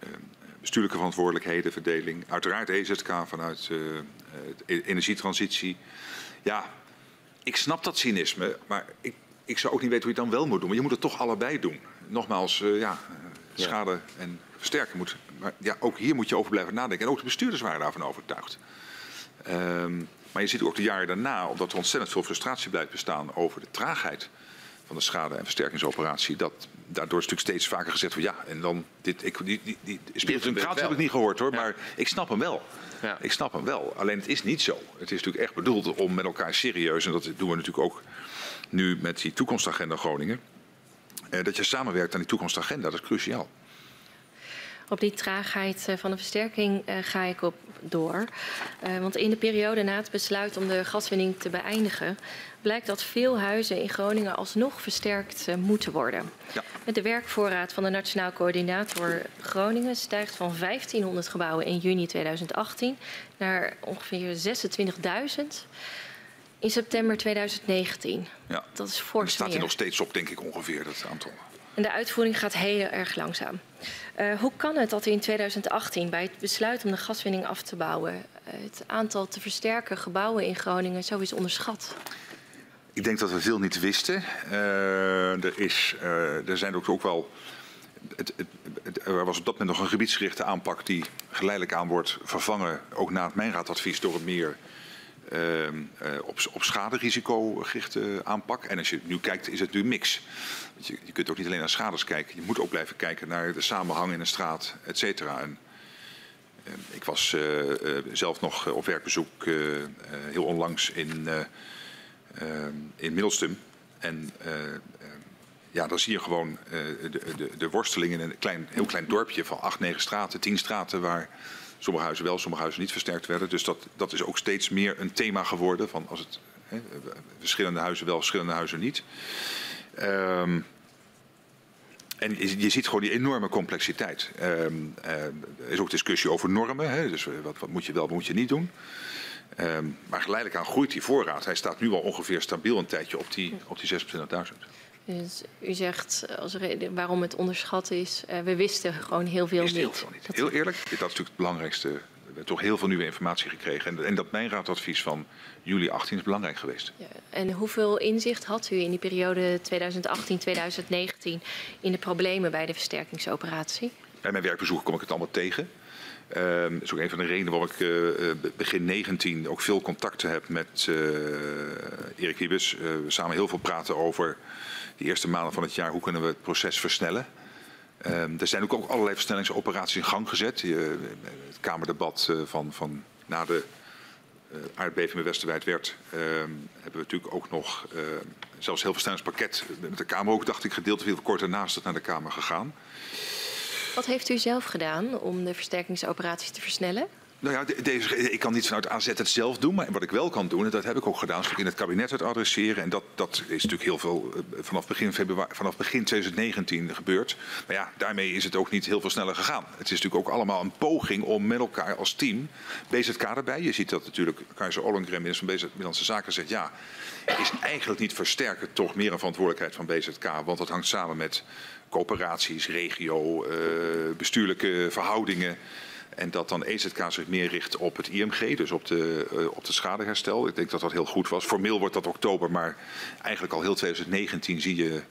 Speaker 2: uh, bestuurlijke verantwoordelijkheden, verdeling. Uiteraard EZK vanuit uh, energietransitie. Ja, ik snap dat cynisme, maar ik, ik zou ook niet weten hoe je het dan wel moet doen. Maar je moet het toch allebei doen nogmaals, uh, ja, schade en versterken moet. Maar ja, ook hier moet je over blijven nadenken. En ook de bestuurders waren daarvan overtuigd. Um, maar je ziet ook de jaren daarna, omdat er ontzettend veel frustratie blijft bestaan over de traagheid van de schade- en versterkingsoperatie. Dat, daardoor is natuurlijk steeds vaker gezegd van ja, en dan dit, ik, die, die, die spiritueel heb ik niet gehoord hoor, ja. maar ik snap hem wel. Ja. Ik snap hem wel. Alleen het is niet zo. Het is natuurlijk echt bedoeld om met elkaar serieus, en dat doen we natuurlijk ook nu met die toekomstagenda Groningen dat je samenwerkt aan die toekomstagenda. Dat is cruciaal.
Speaker 4: Op die traagheid van de versterking uh, ga ik op door. Want in de periode na het besluit om de gaswinning te beëindigen, blijkt dat veel huizen in Groningen alsnog versterkt moeten worden. Ja. De werkvoorraad van de Nationaal Coördinator Groningen stijgt van 1500 gebouwen in juni 2018 naar ongeveer 26.000 in september 2019. Ja. Dat is fors
Speaker 2: staat hij nog steeds op, denk ik, ongeveer, dat aantal.
Speaker 4: En de uitvoering gaat heel erg langzaam. Uh, hoe kan het dat in 2018 bij het besluit om de gaswinning af te bouwen... Uh, het aantal te versterken gebouwen in Groningen zo is onderschat?
Speaker 2: Ik denk dat we veel niet wisten. Uh, er, is, er zijn ook, ook wel... Het, het, het, er was op dat moment nog een gebiedsgerichte aanpak die geleidelijk aan wordt vervangen, ook na het mijnraadadvies, door een meer uh, op, op schaderisico gerichte aanpak. En als je nu kijkt, is het nu mix. Je, je, kunt ook niet alleen naar schades kijken. Je moet ook blijven kijken naar de samenhang in een straat, et cetera. En, uh, ik was uh, zelf nog op werkbezoek heel onlangs in, in Middelstum. En ja, dan zie je gewoon de, de, de worsteling in een klein, heel klein dorpje van acht, negen straten, tien straten waar sommige huizen wel, sommige huizen niet versterkt werden. Dus dat, dat is ook steeds meer een thema geworden. Van als het hè, verschillende huizen wel, verschillende huizen niet. Um, en je, ziet gewoon die enorme complexiteit. Um, uh, er is ook discussie over normen. Hè, dus wat, wat, moet je wel, wat moet je niet doen. Um, maar geleidelijk aan groeit die voorraad. Hij staat nu al ongeveer stabiel een tijdje op die, op die 26.000.
Speaker 4: Dus u zegt als reden waarom het onderschat is, uh, we wisten gewoon heel veel niet. Heel, veel niet.
Speaker 2: heel eerlijk, dat is natuurlijk het belangrijkste. We hebben toch heel veel nieuwe informatie gekregen. En, en dat mijnraadadvies van juli 18 is belangrijk geweest. Ja,
Speaker 4: en hoeveel inzicht had u in die periode 2018-2019 in de problemen bij de versterkingsoperatie?
Speaker 2: Bij mijn werkbezoek kom ik het allemaal tegen. Uh, dat is ook een van de redenen waarom ik uh, begin 19 ook veel contacten heb met Erik Wiebes. we samen heel veel praten over de eerste maanden van het jaar, hoe kunnen we het proces versnellen. Um, er zijn ook, allerlei versnellingsoperaties in gang gezet. Uh, het Kamerdebat uh, van, van na de uh, aardbeving bij Westerwijd werd, hebben we natuurlijk ook nog zelfs heel verstellingspakket met de Kamer ook, dacht ik, gedeelte veel kort daarnaast het naar de Kamer gegaan.
Speaker 4: Wat heeft u zelf gedaan om de versterkingsoperaties te versnellen?
Speaker 2: Nou ja, deze, ik kan niet vanuit AZ het zelf doen, maar wat ik wel kan doen, en dat heb ik ook gedaan, is in het kabinet het adresseren. En dat, dat is natuurlijk heel veel eh, vanaf begin, februari, vanaf begin 2019 gebeurd. Maar ja, daarmee is het ook niet heel veel sneller gegaan. Het is natuurlijk ook allemaal een poging om met elkaar als team, BZK erbij. Je ziet dat natuurlijk Keizer Ollengren, minister van Binnenlandse Zaken, zegt ja, is eigenlijk niet versterken toch meer een verantwoordelijkheid van BZK, want dat hangt samen met coöperaties, regio, uh, bestuurlijke verhoudingen. En dat dan EZK zich meer richt op het IMG, dus op de, uh, op de schadeherstel. Ik denk dat dat heel goed was. Formeel wordt dat oktober, maar eigenlijk al heel 2019 zie je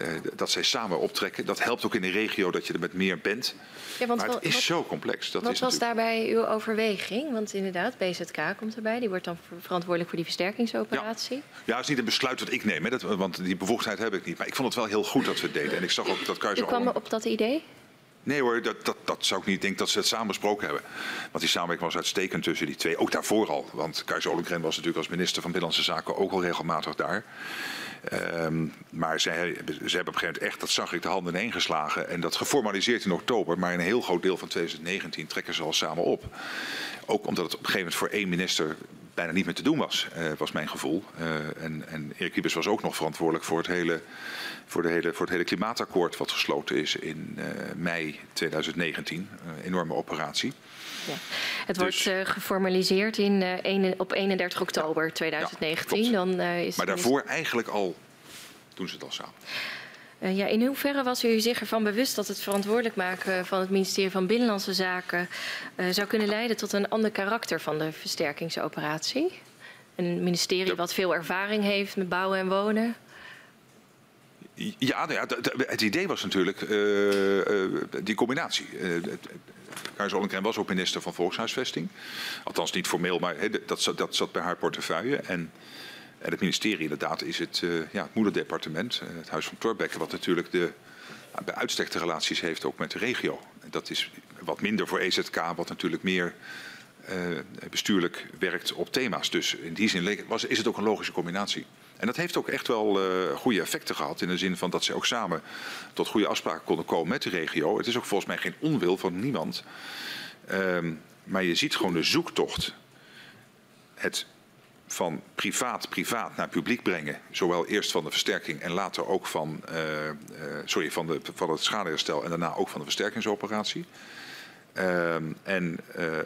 Speaker 2: uh, dat zij samen optrekken. Dat helpt ook in de regio dat je er met meer bent. Ja, want maar het is zo complex.
Speaker 4: Dat wat
Speaker 2: is
Speaker 4: was daarbij uw overweging? Want inderdaad, BZK komt erbij. Die wordt dan verantwoordelijk voor die versterkingsoperatie.
Speaker 2: Ja, ja dat is niet een besluit dat ik neem. Hè, dat, want die bevoegdheid heb ik niet. Maar ik vond het wel heel goed dat we het deden. En ik zag ook dat Keizer...
Speaker 4: U kwam op dat idee?
Speaker 2: Nee hoor, dat, dat, dat zou ik niet denken dat ze het samen besproken hebben. Want die samenwerking was uitstekend tussen die twee. Ook daarvoor al. Want Keizer Ollengren was natuurlijk als minister van Binnenlandse Zaken ook al regelmatig daar. Um, maar ze hebben op een gegeven moment echt, dat zag ik, de handen ineen geslagen. En dat geformaliseerd in oktober. Maar in een heel groot deel van 2019 trekken ze al samen op. Ook omdat het op een gegeven moment voor één minister bijna niet meer te doen was, uh, was mijn gevoel. Uh, en, en Erik Wiebes was ook nog verantwoordelijk voor het hele, voor de hele, voor het hele klimaatakkoord wat gesloten is in uh, mei 2019. Een enorme operatie.
Speaker 4: Ja. Het dus, wordt geformaliseerd in, een, op 31 oktober ja, 2019. Ja, Dan, is
Speaker 2: maar daarvoor eigenlijk al doen ze het al samen.
Speaker 4: Uh, ja, in hoeverre was u zich ervan bewust dat het verantwoordelijk maken van het ministerie van Binnenlandse Zaken uh, zou kunnen leiden tot een ander karakter van de versterkingsoperatie? Een ministerie wat veel ervaring heeft met bouwen en wonen?
Speaker 2: Ja, nou ja het idee was natuurlijk uh, die combinatie. Keizer Ollengren was ook minister van Volkshuisvesting. Althans niet formeel, maar he, dat, zat, dat zat bij haar portefeuille. En en het ministerie inderdaad is het, uh, ja, het moederdepartement, uh, het Huis van Torbekke, wat natuurlijk de, uh, bij uitstek de relaties heeft ook met de regio. Dat is wat minder voor EZK, wat natuurlijk meer eh, bestuurlijk werkt op thema's. Dus in die zin was, is het ook een logische combinatie. En dat heeft ook echt wel goede effecten gehad. In de zin van dat ze ook samen tot goede afspraken konden komen met de regio. Het is ook volgens mij geen onwil van niemand. Ehm, maar je ziet gewoon de zoektocht. Het van privaat privaat naar publiek brengen. Zowel eerst van de versterking en later ook van, uh, uh, sorry, van, de, van het schadeherstel en daarna ook van de versterkingsoperatie. Uh, en uh,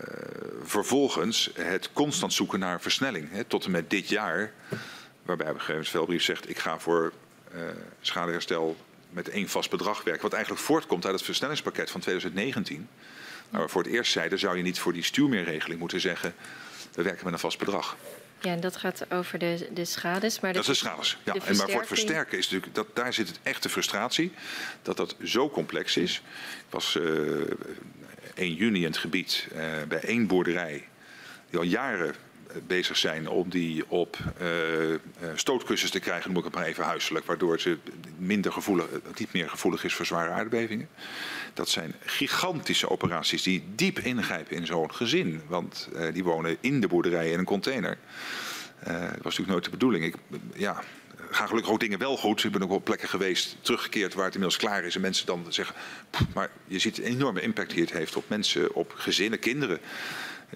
Speaker 2: vervolgens het constant zoeken naar versnelling. Hè, tot en met dit jaar, waarbij op een gegeven zegt... ik ga voor schadeherstel met één vast bedrag werken. Wat eigenlijk voortkomt uit het versnellingspakket van 2019. Waar we voor het eerst zeiden, zou je niet voor die stuurmeerregeling moeten zeggen... we werken met een vast bedrag.
Speaker 4: Ja, en dat gaat over de, de schades. Maar
Speaker 2: dat is de schades, ja. De en maar voor het versterken is natuurlijk, dat, daar zit het echte frustratie. Dat dat zo complex is. Ik was uh, eh, 1 juni in het gebied uh, bij één boerderij. Die al jaren bezig zijn om die op uh, stootkussens te krijgen, noem ik het maar even huiselijk, waardoor ze minder gevoelig, niet meer gevoelig is voor zware aardbevingen. Dat zijn gigantische operaties die diep ingrijpen in zo'n gezin, want uh, die wonen in de boerderij in een container. dat was natuurlijk nooit de bedoeling. Ik, ja, gaan gelukkig ook dingen wel goed. Ik ben ook op plekken geweest, teruggekeerd waar het inmiddels klaar is. En mensen dan zeggen, maar je ziet de enorme impact die het heeft op mensen, op gezinnen, kinderen.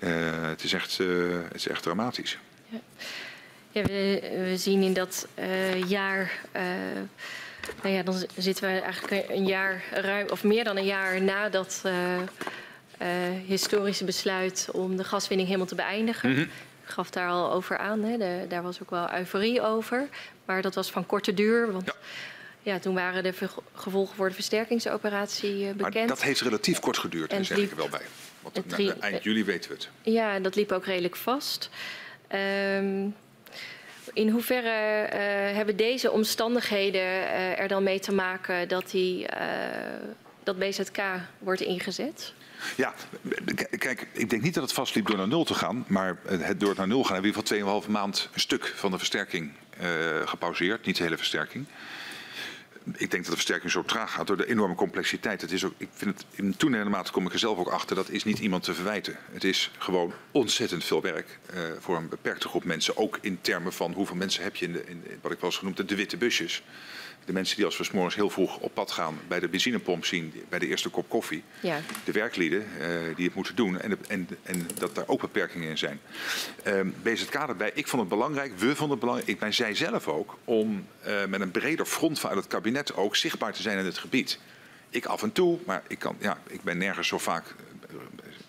Speaker 2: Uh, het, is echt, het is echt dramatisch. Ja.
Speaker 4: Ja, we, we, zien in dat jaar. Nou ja, dan zitten we eigenlijk een jaar ruim, of meer dan een jaar na dat historische besluit om de gaswinning helemaal te beëindigen. Mm -hmm. Ik gaf daar al over aan. Hè. De, daar was ook wel euforie over. Maar dat was van korte duur. Want ja. Ja, toen waren de gevolgen voor de versterkingsoperatie bekend.
Speaker 2: Maar dat heeft relatief kort geduurd, en zeg ik er wel bij. Want na, eind juli weten we het.
Speaker 4: Ja, en dat liep ook redelijk vast. Um, in hoeverre uh, hebben deze omstandigheden uh, er dan mee te maken dat, die, uh, dat BZK wordt ingezet?
Speaker 2: Ja, kijk, ik denk niet dat het vastliep door naar nul te gaan. Maar het door naar nul gaan hebben we in ieder geval 2,5 maand een stuk van de versterking gepauzeerd. Niet de hele versterking. Ik denk dat de versterking zo traag gaat door de enorme complexiteit. Het is ook, ik vind het, in toenemende mate kom ik er zelf ook achter, dat is niet iemand te verwijten. Het is gewoon ontzettend veel werk uh, voor een beperkte groep mensen. Ook in termen van hoeveel mensen heb je in, de, in wat ik wel eens genoemd de witte busjes de mensen die als we s morgens heel vroeg op pad gaan bij de benzinepomp zien, bij de eerste kop koffie. Ja. De werklieden uh, die het moeten doen en, de, en, en, dat daar ook beperkingen in zijn. Uh, BZK erbij, ik vond het belangrijk, we vonden het belangrijk, ik ben zij zelf ook, om uh, met een breder front vanuit het kabinet ook zichtbaar te zijn in het gebied. Ik af en toe, maar ik, kan, ja, ik ben nergens zo vaak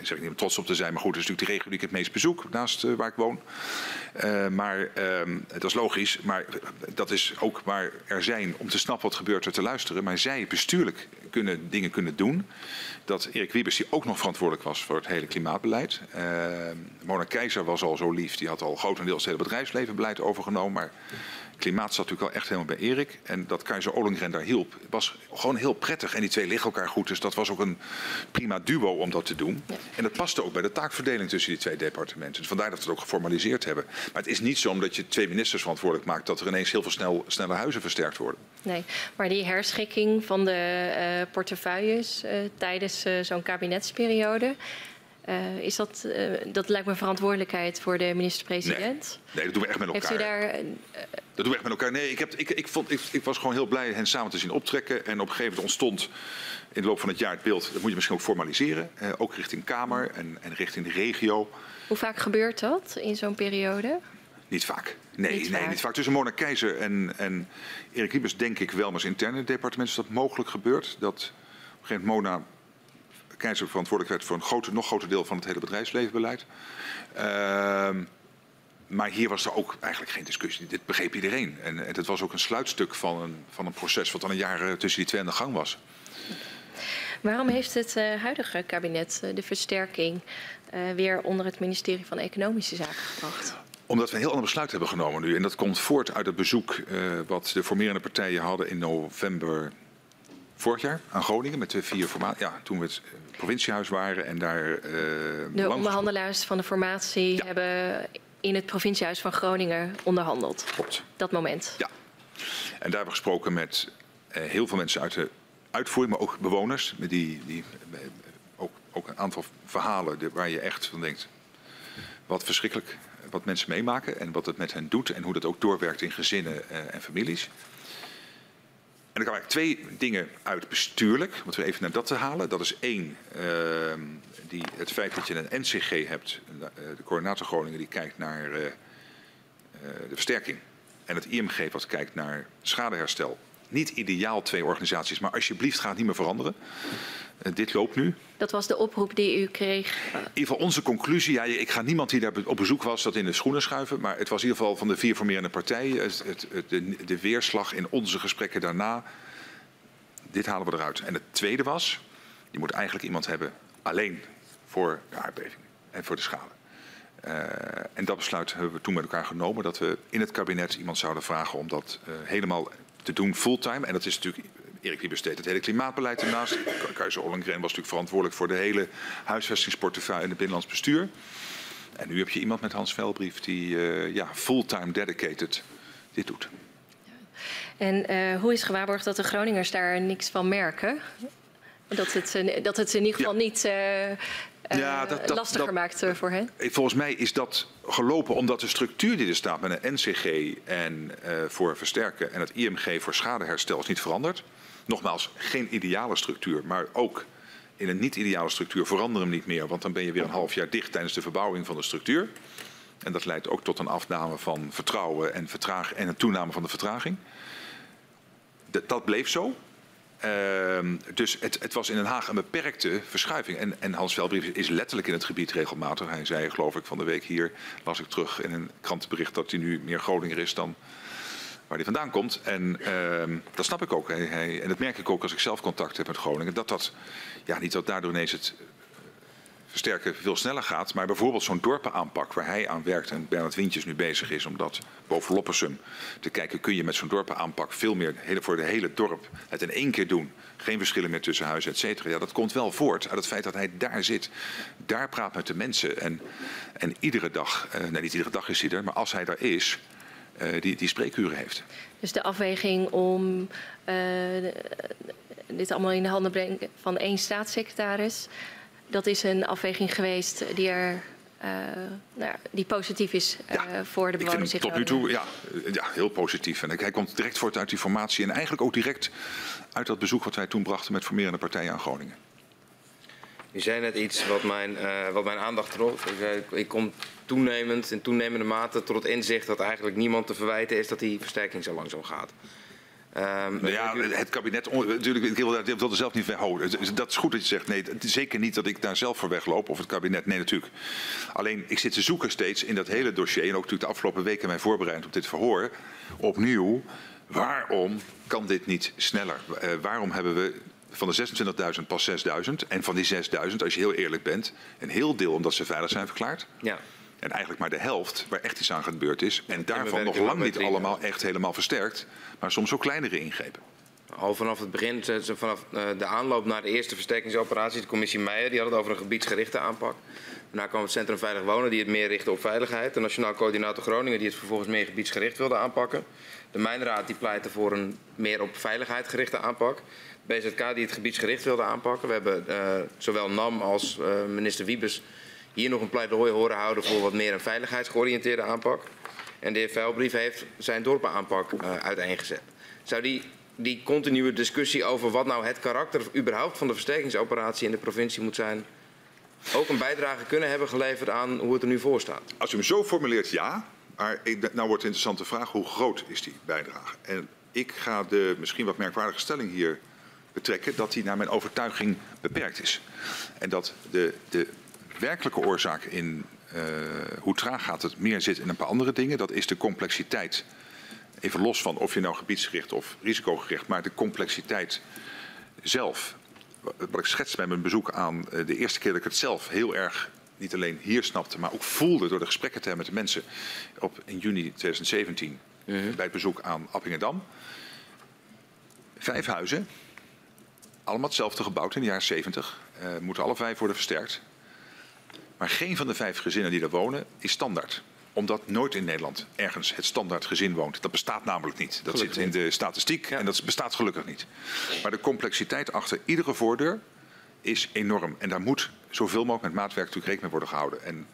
Speaker 2: zeg ik niet om trots op te zijn, maar goed, het is natuurlijk de regio die ik het meest bezoek naast uh, waar ik woon. Uh, maar dat is logisch, maar dat is ook waar er zijn om te snappen wat gebeurt er te luisteren. Maar zij bestuurlijk kunnen dingen kunnen doen. Dat Erik Wiebes, die ook nog verantwoordelijk was voor het hele klimaatbeleid. Ehm, Mona Keizer was al zo lief, die had al grotendeels het hele bedrijfslevenbeleid overgenomen. Maar klimaat zat natuurlijk wel echt helemaal bij Erik. En dat Keizer Ollengren daar hielp, was gewoon heel prettig. En die twee liggen elkaar goed, dus dat was ook een prima duo om dat te doen. Ja. En dat paste ook bij de taakverdeling tussen die twee departementen. Dus vandaar dat we het ook geformaliseerd hebben. Maar het is niet zo omdat je twee ministers verantwoordelijk maakt... dat er ineens heel veel snel, snelle huizen versterkt worden.
Speaker 4: Nee, maar die herschikking van de uh, portefeuilles uh, tijdens uh, zo'n kabinetsperiode... Uh, is dat, uh, dat lijkt me verantwoordelijkheid voor de minister-president.
Speaker 2: Nee. nee. dat doen we echt met elkaar. Heeft u daar, uh, dat doen we echt met elkaar. Nee, ik, heb, ik, ik, vond, ik, ik, was gewoon heel blij hen samen te zien optrekken. En op een gegeven moment ontstond in de loop van het jaar het beeld... dat moet je misschien ook formaliseren. ook richting Kamer en, en richting de regio.
Speaker 4: Hoe vaak gebeurt dat in zo'n periode?
Speaker 2: Niet vaak. Nee, niet, nee vaak. niet vaak. Tussen Mona Keizer en, en Erik Liebers denk ik wel, maar als interne departement is dat mogelijk gebeurd. Dat op een gegeven moment Mona keizer verantwoordelijkheid voor een grote, nog groter deel van het hele bedrijfslevenbeleid. Uh, maar hier was er ook eigenlijk geen discussie. Dit begreep iedereen. En, en het was ook een sluitstuk van een, van een proces wat al een jaar eh, tussen die twee aan de gang was.
Speaker 4: Waarom heeft het uh, huidige kabinet uh, de versterking weer onder het ministerie van Economische Zaken gebracht?
Speaker 2: Omdat we een heel ander besluit hebben genomen nu. En dat komt voort uit het bezoek wat de formerende partijen hadden in november vorig jaar aan Groningen met de vier formatie. Ja, toen we het provinciehuis waren en daar. Uh,
Speaker 4: de onderhandelaars van de formatie ja. hebben in het provinciehuis van Groningen onderhandeld.
Speaker 2: Klopt.
Speaker 4: Dat moment.
Speaker 2: Ja. En daar hebben we gesproken met uh, heel veel mensen uit de uitvoering, maar ook bewoners. Die, die, uh, ook, ook een aantal verhalen waar je echt van denkt. Wat verschrikkelijk wat mensen meemaken en wat het met hen doet en hoe dat ook doorwerkt in gezinnen en families. En er kwamen twee dingen uit bestuurlijk, om we even naar dat te halen. Dat is één, uh, die, het feit dat je een NCG hebt, de coördinator Groningen, die kijkt naar uh, uh, de versterking. En het IMG wat kijkt naar schadeherstel. Niet ideaal twee organisaties, maar alsjeblieft gaat het niet meer veranderen. Dit loopt nu.
Speaker 4: Dat was de oproep die u kreeg.
Speaker 2: In ieder geval onze conclusie. Ja, ik ga niemand die daar op bezoek was dat in de schoenen schuiven. Maar het was in ieder geval van de vier formerende partijen. Het, het, het, de, de, weerslag in onze gesprekken daarna. Dit halen we eruit. En het tweede was. Je moet eigenlijk iemand hebben alleen voor de aardbeving en voor de schade. Uh, en dat besluit hebben we toen met elkaar genomen. Dat we in het kabinet iemand zouden vragen om dat uh, helemaal te doen fulltime. En dat is natuurlijk Erik Wiebes deed het hele klimaatbeleid ernaast. Keizer Ollengren was natuurlijk verantwoordelijk voor de hele huisvestingsportefeuille en het binnenlands bestuur. En nu heb je iemand met Hans Velbrief die uh, ja, fulltime dedicated dit doet.
Speaker 4: En uh, hoe is gewaarborgd dat de Groningers daar niks van merken? Dat het, dat het in ieder geval ja. niet uh, ja, dat, dat, lastiger dat, maakt voor hen?
Speaker 2: Volgens mij is dat gelopen omdat de structuur die er staat met een NCG en, voor versterken en het IMG voor schadeherstel is niet veranderd. Nogmaals, geen ideale structuur, maar ook in een niet-ideale structuur verander hem niet meer. Want dan ben je weer een half jaar dicht tijdens de verbouwing van de structuur. En dat leidt ook tot een afname van vertrouwen en, vertraging, en een toename van de vertraging. Dat, bleef zo. Uh, dus het, het, was in Den Haag een beperkte verschuiving. En, en Hans Velbrief is letterlijk in het gebied regelmatig. Hij zei, geloof ik, van de week hier, las ik terug in een krantenbericht dat hij nu meer Groninger is dan waar hij vandaan komt. En uh, dat snap ik ook. En dat merk ik ook als ik zelf contact heb met Groningen. Dat dat, ja, niet dat daardoor ineens het versterken veel sneller gaat. Maar bijvoorbeeld zo'n dorpenaanpak waar hij aan werkt en Bernard Wintjes nu bezig is om dat boven Loppersum te kijken. Kun je met zo'n dorpenaanpak veel meer voor de hele dorp het in één keer doen. Geen verschillen meer tussen huizen, et cetera. Ja, dat komt wel voort uit het feit dat hij daar zit. Daar praat met de mensen. En, en iedere dag, uh, nee niet iedere dag is hij er, maar als hij daar is die, die spreekuren heeft.
Speaker 4: Dus de afweging om uh, dit allemaal in de handen brengen van één staatssecretaris, dat is een afweging geweest die er uh, nou, die positief is uh, ja, voor de bewoners.
Speaker 2: Ik vind hem tot nu toe ja, ja, heel positief. En hij komt direct voort uit die formatie en eigenlijk ook direct uit dat bezoek wat wij toen brachten met formerende partijen aan Groningen.
Speaker 3: U zei net iets wat mijn, uh, wat mijn aandacht trok. Ik, ik kom toenemend in toenemende mate tot het inzicht dat eigenlijk niemand te verwijten is dat die versterking zo langzaam gaat.
Speaker 2: Um, nou ja, het kabinet, natuurlijk, ik wil, ik wil er zelf niet weghouden. Dat is goed dat je zegt, nee, het is zeker niet dat ik daar zelf voor wegloop, of het kabinet, nee natuurlijk. Alleen, ik zit te zoeken steeds in dat hele dossier, en ook natuurlijk de afgelopen weken mij voorbereid op dit verhoor, opnieuw, waarom kan dit niet sneller? Uh, waarom hebben we van de 26.000 pas 6.000 en van die 6.000, als je heel eerlijk bent, een heel deel omdat ze veilig zijn verklaard? Ja. En eigenlijk maar de helft waar echt iets aan gebeurd is. En daarvan nog lang niet allemaal echt helemaal versterkt. Maar soms ook kleinere ingrepen.
Speaker 3: Al vanaf het begin, vanaf eh, de aanloop naar de eerste versterkingsoperatie, de commissie Meijer, die had het over een gebiedsgerichte aanpak. Daarna kwam het Centrum Veilig Wonen, die het meer richtte op veiligheid. De Nationaal Coördinator Groningen, die het vervolgens meer gebiedsgericht wilde aanpakken. De Mijnraad, die pleitte voor een meer op veiligheid gerichte aanpak. BZK, die het gebiedsgericht wilde aanpakken. We hebben uh, zowel NAM als uh, minister Wiebes hier nog een pleidooi horen houden voor wat meer een veiligheidsgeoriënteerde aanpak. En de heer Vuilbrief heeft zijn dorpenaanpak uh, uiteengezet. Zou die, die continue discussie over wat nou het karakter überhaupt van de versterkingsoperatie in de provincie moet zijn, ook een bijdrage kunnen hebben geleverd aan hoe het er nu voor staat?
Speaker 2: Als u hem zo formuleert, ja. Maar nou wordt de interessante vraag, hoe groot is die bijdrage? En ik ga de misschien wat merkwaardige stelling hier betrekken dat die naar mijn overtuiging beperkt is. En dat de, de werkelijke oorzaak in uh, hoe traag gaat het meer zit in een paar andere dingen. Dat is de complexiteit. Even los van of je nou gebiedsgericht of risicogericht, maar de complexiteit zelf. Wat ik schets bij mijn bezoek aan uh, de eerste keer dat ik het zelf heel erg niet alleen hier snapte, maar ook voelde door de gesprekken te hebben met de mensen op, in juni 2017 uh -huh. bij het bezoek aan Appingedam. Vijf huizen, allemaal hetzelfde gebouwd in de jaren 70, uh, moeten alle vijf worden versterkt. Maar geen van de vijf gezinnen die daar wonen is standaard omdat nooit in Nederland ergens het standaard gezin woont. Dat bestaat namelijk niet. Dat gelukkig zit in de statistiek ja. en dat bestaat gelukkig niet. Maar de complexiteit achter iedere voordeur is enorm. En daar moet zoveel mogelijk met maatwerk natuurlijk rekening mee worden gehouden. En,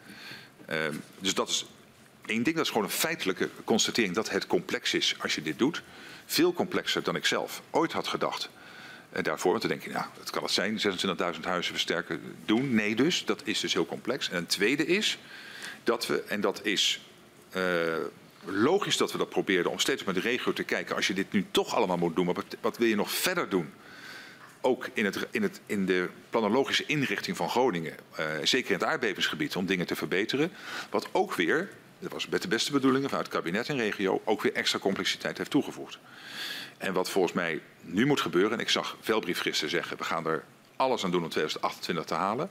Speaker 2: uh, dus dat is één ding. Dat is gewoon een feitelijke constatering dat het complex is als je dit doet. Veel complexer dan ik zelf ooit had gedacht. En daarvoor, want dan denk je, nou, dat kan het zijn, 26.000 huizen versterken, doen. Nee dus, dat is dus heel complex. En een tweede is dat we, en dat is uh, logisch dat we dat probeerden, om steeds met de regio te kijken, als je dit nu toch allemaal moet doen, wat, wat wil je nog verder doen? Ook in, het, in, het, in de planologische inrichting van Groningen, uh, zeker in het aardbevingsgebied, om dingen te verbeteren. Wat ook weer, dat was met de beste bedoelingen vanuit het kabinet en regio, ook weer extra complexiteit heeft toegevoegd. En wat volgens mij nu moet gebeuren, en ik zag Velbrief gisteren zeggen, we gaan er alles aan doen om 2028 te halen.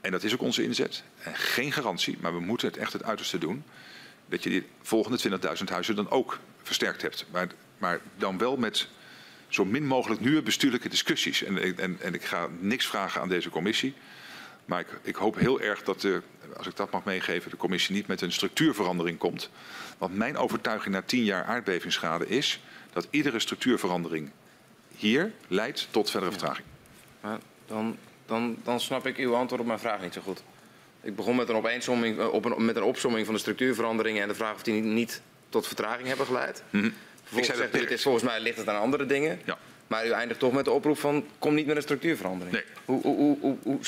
Speaker 2: En dat is ook onze inzet. En geen garantie, maar we moeten het echt het uiterste doen. Dat je die volgende 20.000 huizen dan ook versterkt hebt. Maar, maar dan wel met zo min mogelijk nieuwe bestuurlijke discussies. En, en, en ik ga niks vragen aan deze commissie. Maar ik, ik, hoop heel erg dat, de, als ik dat mag meegeven, de commissie niet met een structuurverandering komt. Want mijn overtuiging na tien jaar aardbevingsschade is dat iedere structuurverandering hier leidt tot verdere vertraging.
Speaker 3: Ja, dan, dan, dan snap ik uw antwoord op mijn vraag niet zo goed. Ik begon met een, eh, op een, met een opsomming van de structuurveranderingen en de vraag of die niet, niet tot vertraging hebben geleid. Mm -hmm. Vervolgens zegt u, het is, volgens mij ligt het aan andere dingen. Ja. Maar u eindigt toch met de oproep van kom niet met een structuurverandering.
Speaker 2: Nee.
Speaker 3: Hoe, hoe, hoe,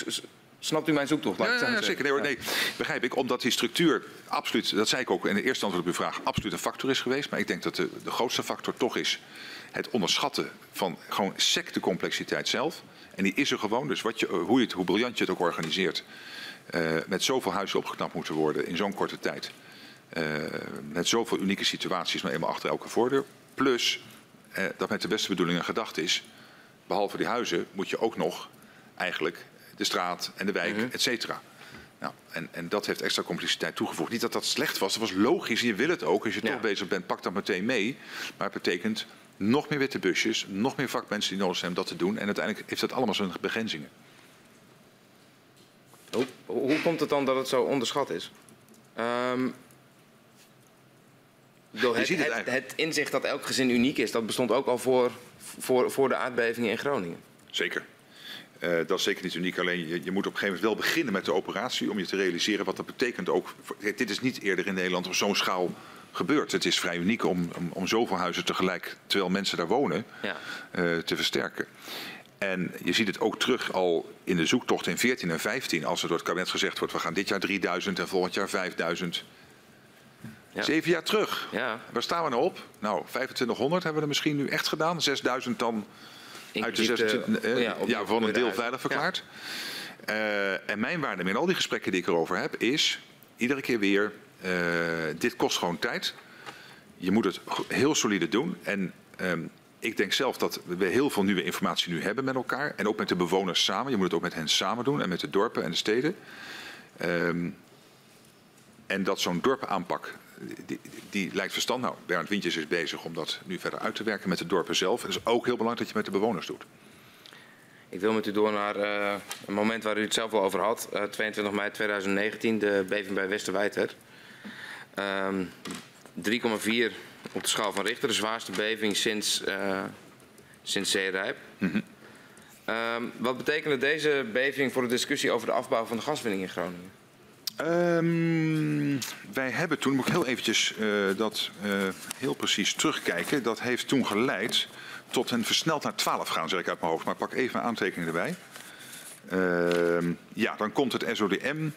Speaker 3: Snapt u mijn zoektocht?
Speaker 2: Ja, ja, zeker. Nee, hoor, nee, begrijp ik. Omdat die structuur absoluut, dat zei ik ook in de eerste antwoord op uw vraag, absoluut een factor is geweest. Maar ik denk dat de, de grootste factor toch is het onderschatten van gewoon sec de complexiteit zelf. En die is er gewoon. Dus wat je, hoe, je het, hoe briljant je het ook organiseert. Uh, met zoveel huizen opgeknapt moeten worden in zo'n korte tijd. Uh, met zoveel unieke situaties, maar eenmaal achter elke voordeur. Plus uh, dat met de beste bedoelingen gedacht is. Behalve die huizen moet je ook nog eigenlijk de straat en de wijk, -hmm. et cetera. Nou, en, en dat heeft extra complexiteit toegevoegd. Niet dat dat slecht was, dat was logisch. Je wil het ook. Als je ja. toch bezig bent, pak dat meteen mee. Maar het betekent nog meer witte busjes, nog meer vakmensen die nodig zijn om dat te doen. En uiteindelijk heeft dat allemaal zijn begrenzingen.
Speaker 3: Hoe, hoe komt het dan dat het zo onderschat is? Um, het, het, het, inzicht dat elk gezin uniek is, dat bestond ook al voor, voor, voor de aardbevingen in Groningen.
Speaker 2: Zeker. Uh, dat is zeker niet uniek. Alleen je, je, moet op een gegeven moment wel beginnen met de operatie om je te realiseren wat dat betekent. Ook, dit is niet eerder in Nederland op zo'n schaal gebeurd. Het is vrij uniek om, om, om zoveel huizen tegelijk, terwijl mensen daar wonen, ja. uh, te versterken. En je ziet het ook terug al in de zoektocht in 14 en 15, als er door het kabinet gezegd wordt: we gaan dit jaar 3000 en volgend jaar 5000. Ja. Zeven jaar terug. Ja. Waar staan we nou op? Nou, 2500 hebben we er misschien nu echt gedaan. 6000 dan uit de 26, uh, ja, ja, voor een deel veilig verklaard. Ja. Uh, en mijn waarde in al die gesprekken die ik erover heb, is iedere keer weer: uh, dit kost gewoon tijd. Je moet het heel solide doen. En um, ik denk zelf dat we heel veel nieuwe informatie nu hebben met elkaar. En ook met de bewoners samen. Je moet het ook met hen samen doen en met de dorpen en de steden. Um, en dat zo'n dorpaanpak, die, die, lijkt verstand. Nou, Bernd Wintjes is bezig om dat nu verder uit te werken met de dorpen zelf. Het is ook heel belangrijk dat je met de bewoners doet.
Speaker 3: Ik wil met u door naar uh, een moment waar u het zelf al over had. Uh, 22 mei 2019, de beving bij Westerwijter. Um, 3,4 op de schaal van Richter, de zwaarste beving sinds, uh, sinds zeerijp. Mm -hmm. um, wat betekende deze beving voor de discussie over de afbouw van de gaswinning in Groningen?
Speaker 2: Um, wij hebben toen, moet ik heel eventjes uh, dat uh, heel precies terugkijken. Dat heeft toen geleid tot een versneld naar 12 gaan, zeg ik uit mijn hoofd. Maar pak even een aantekening erbij. Uh, ja, dan komt het SODM.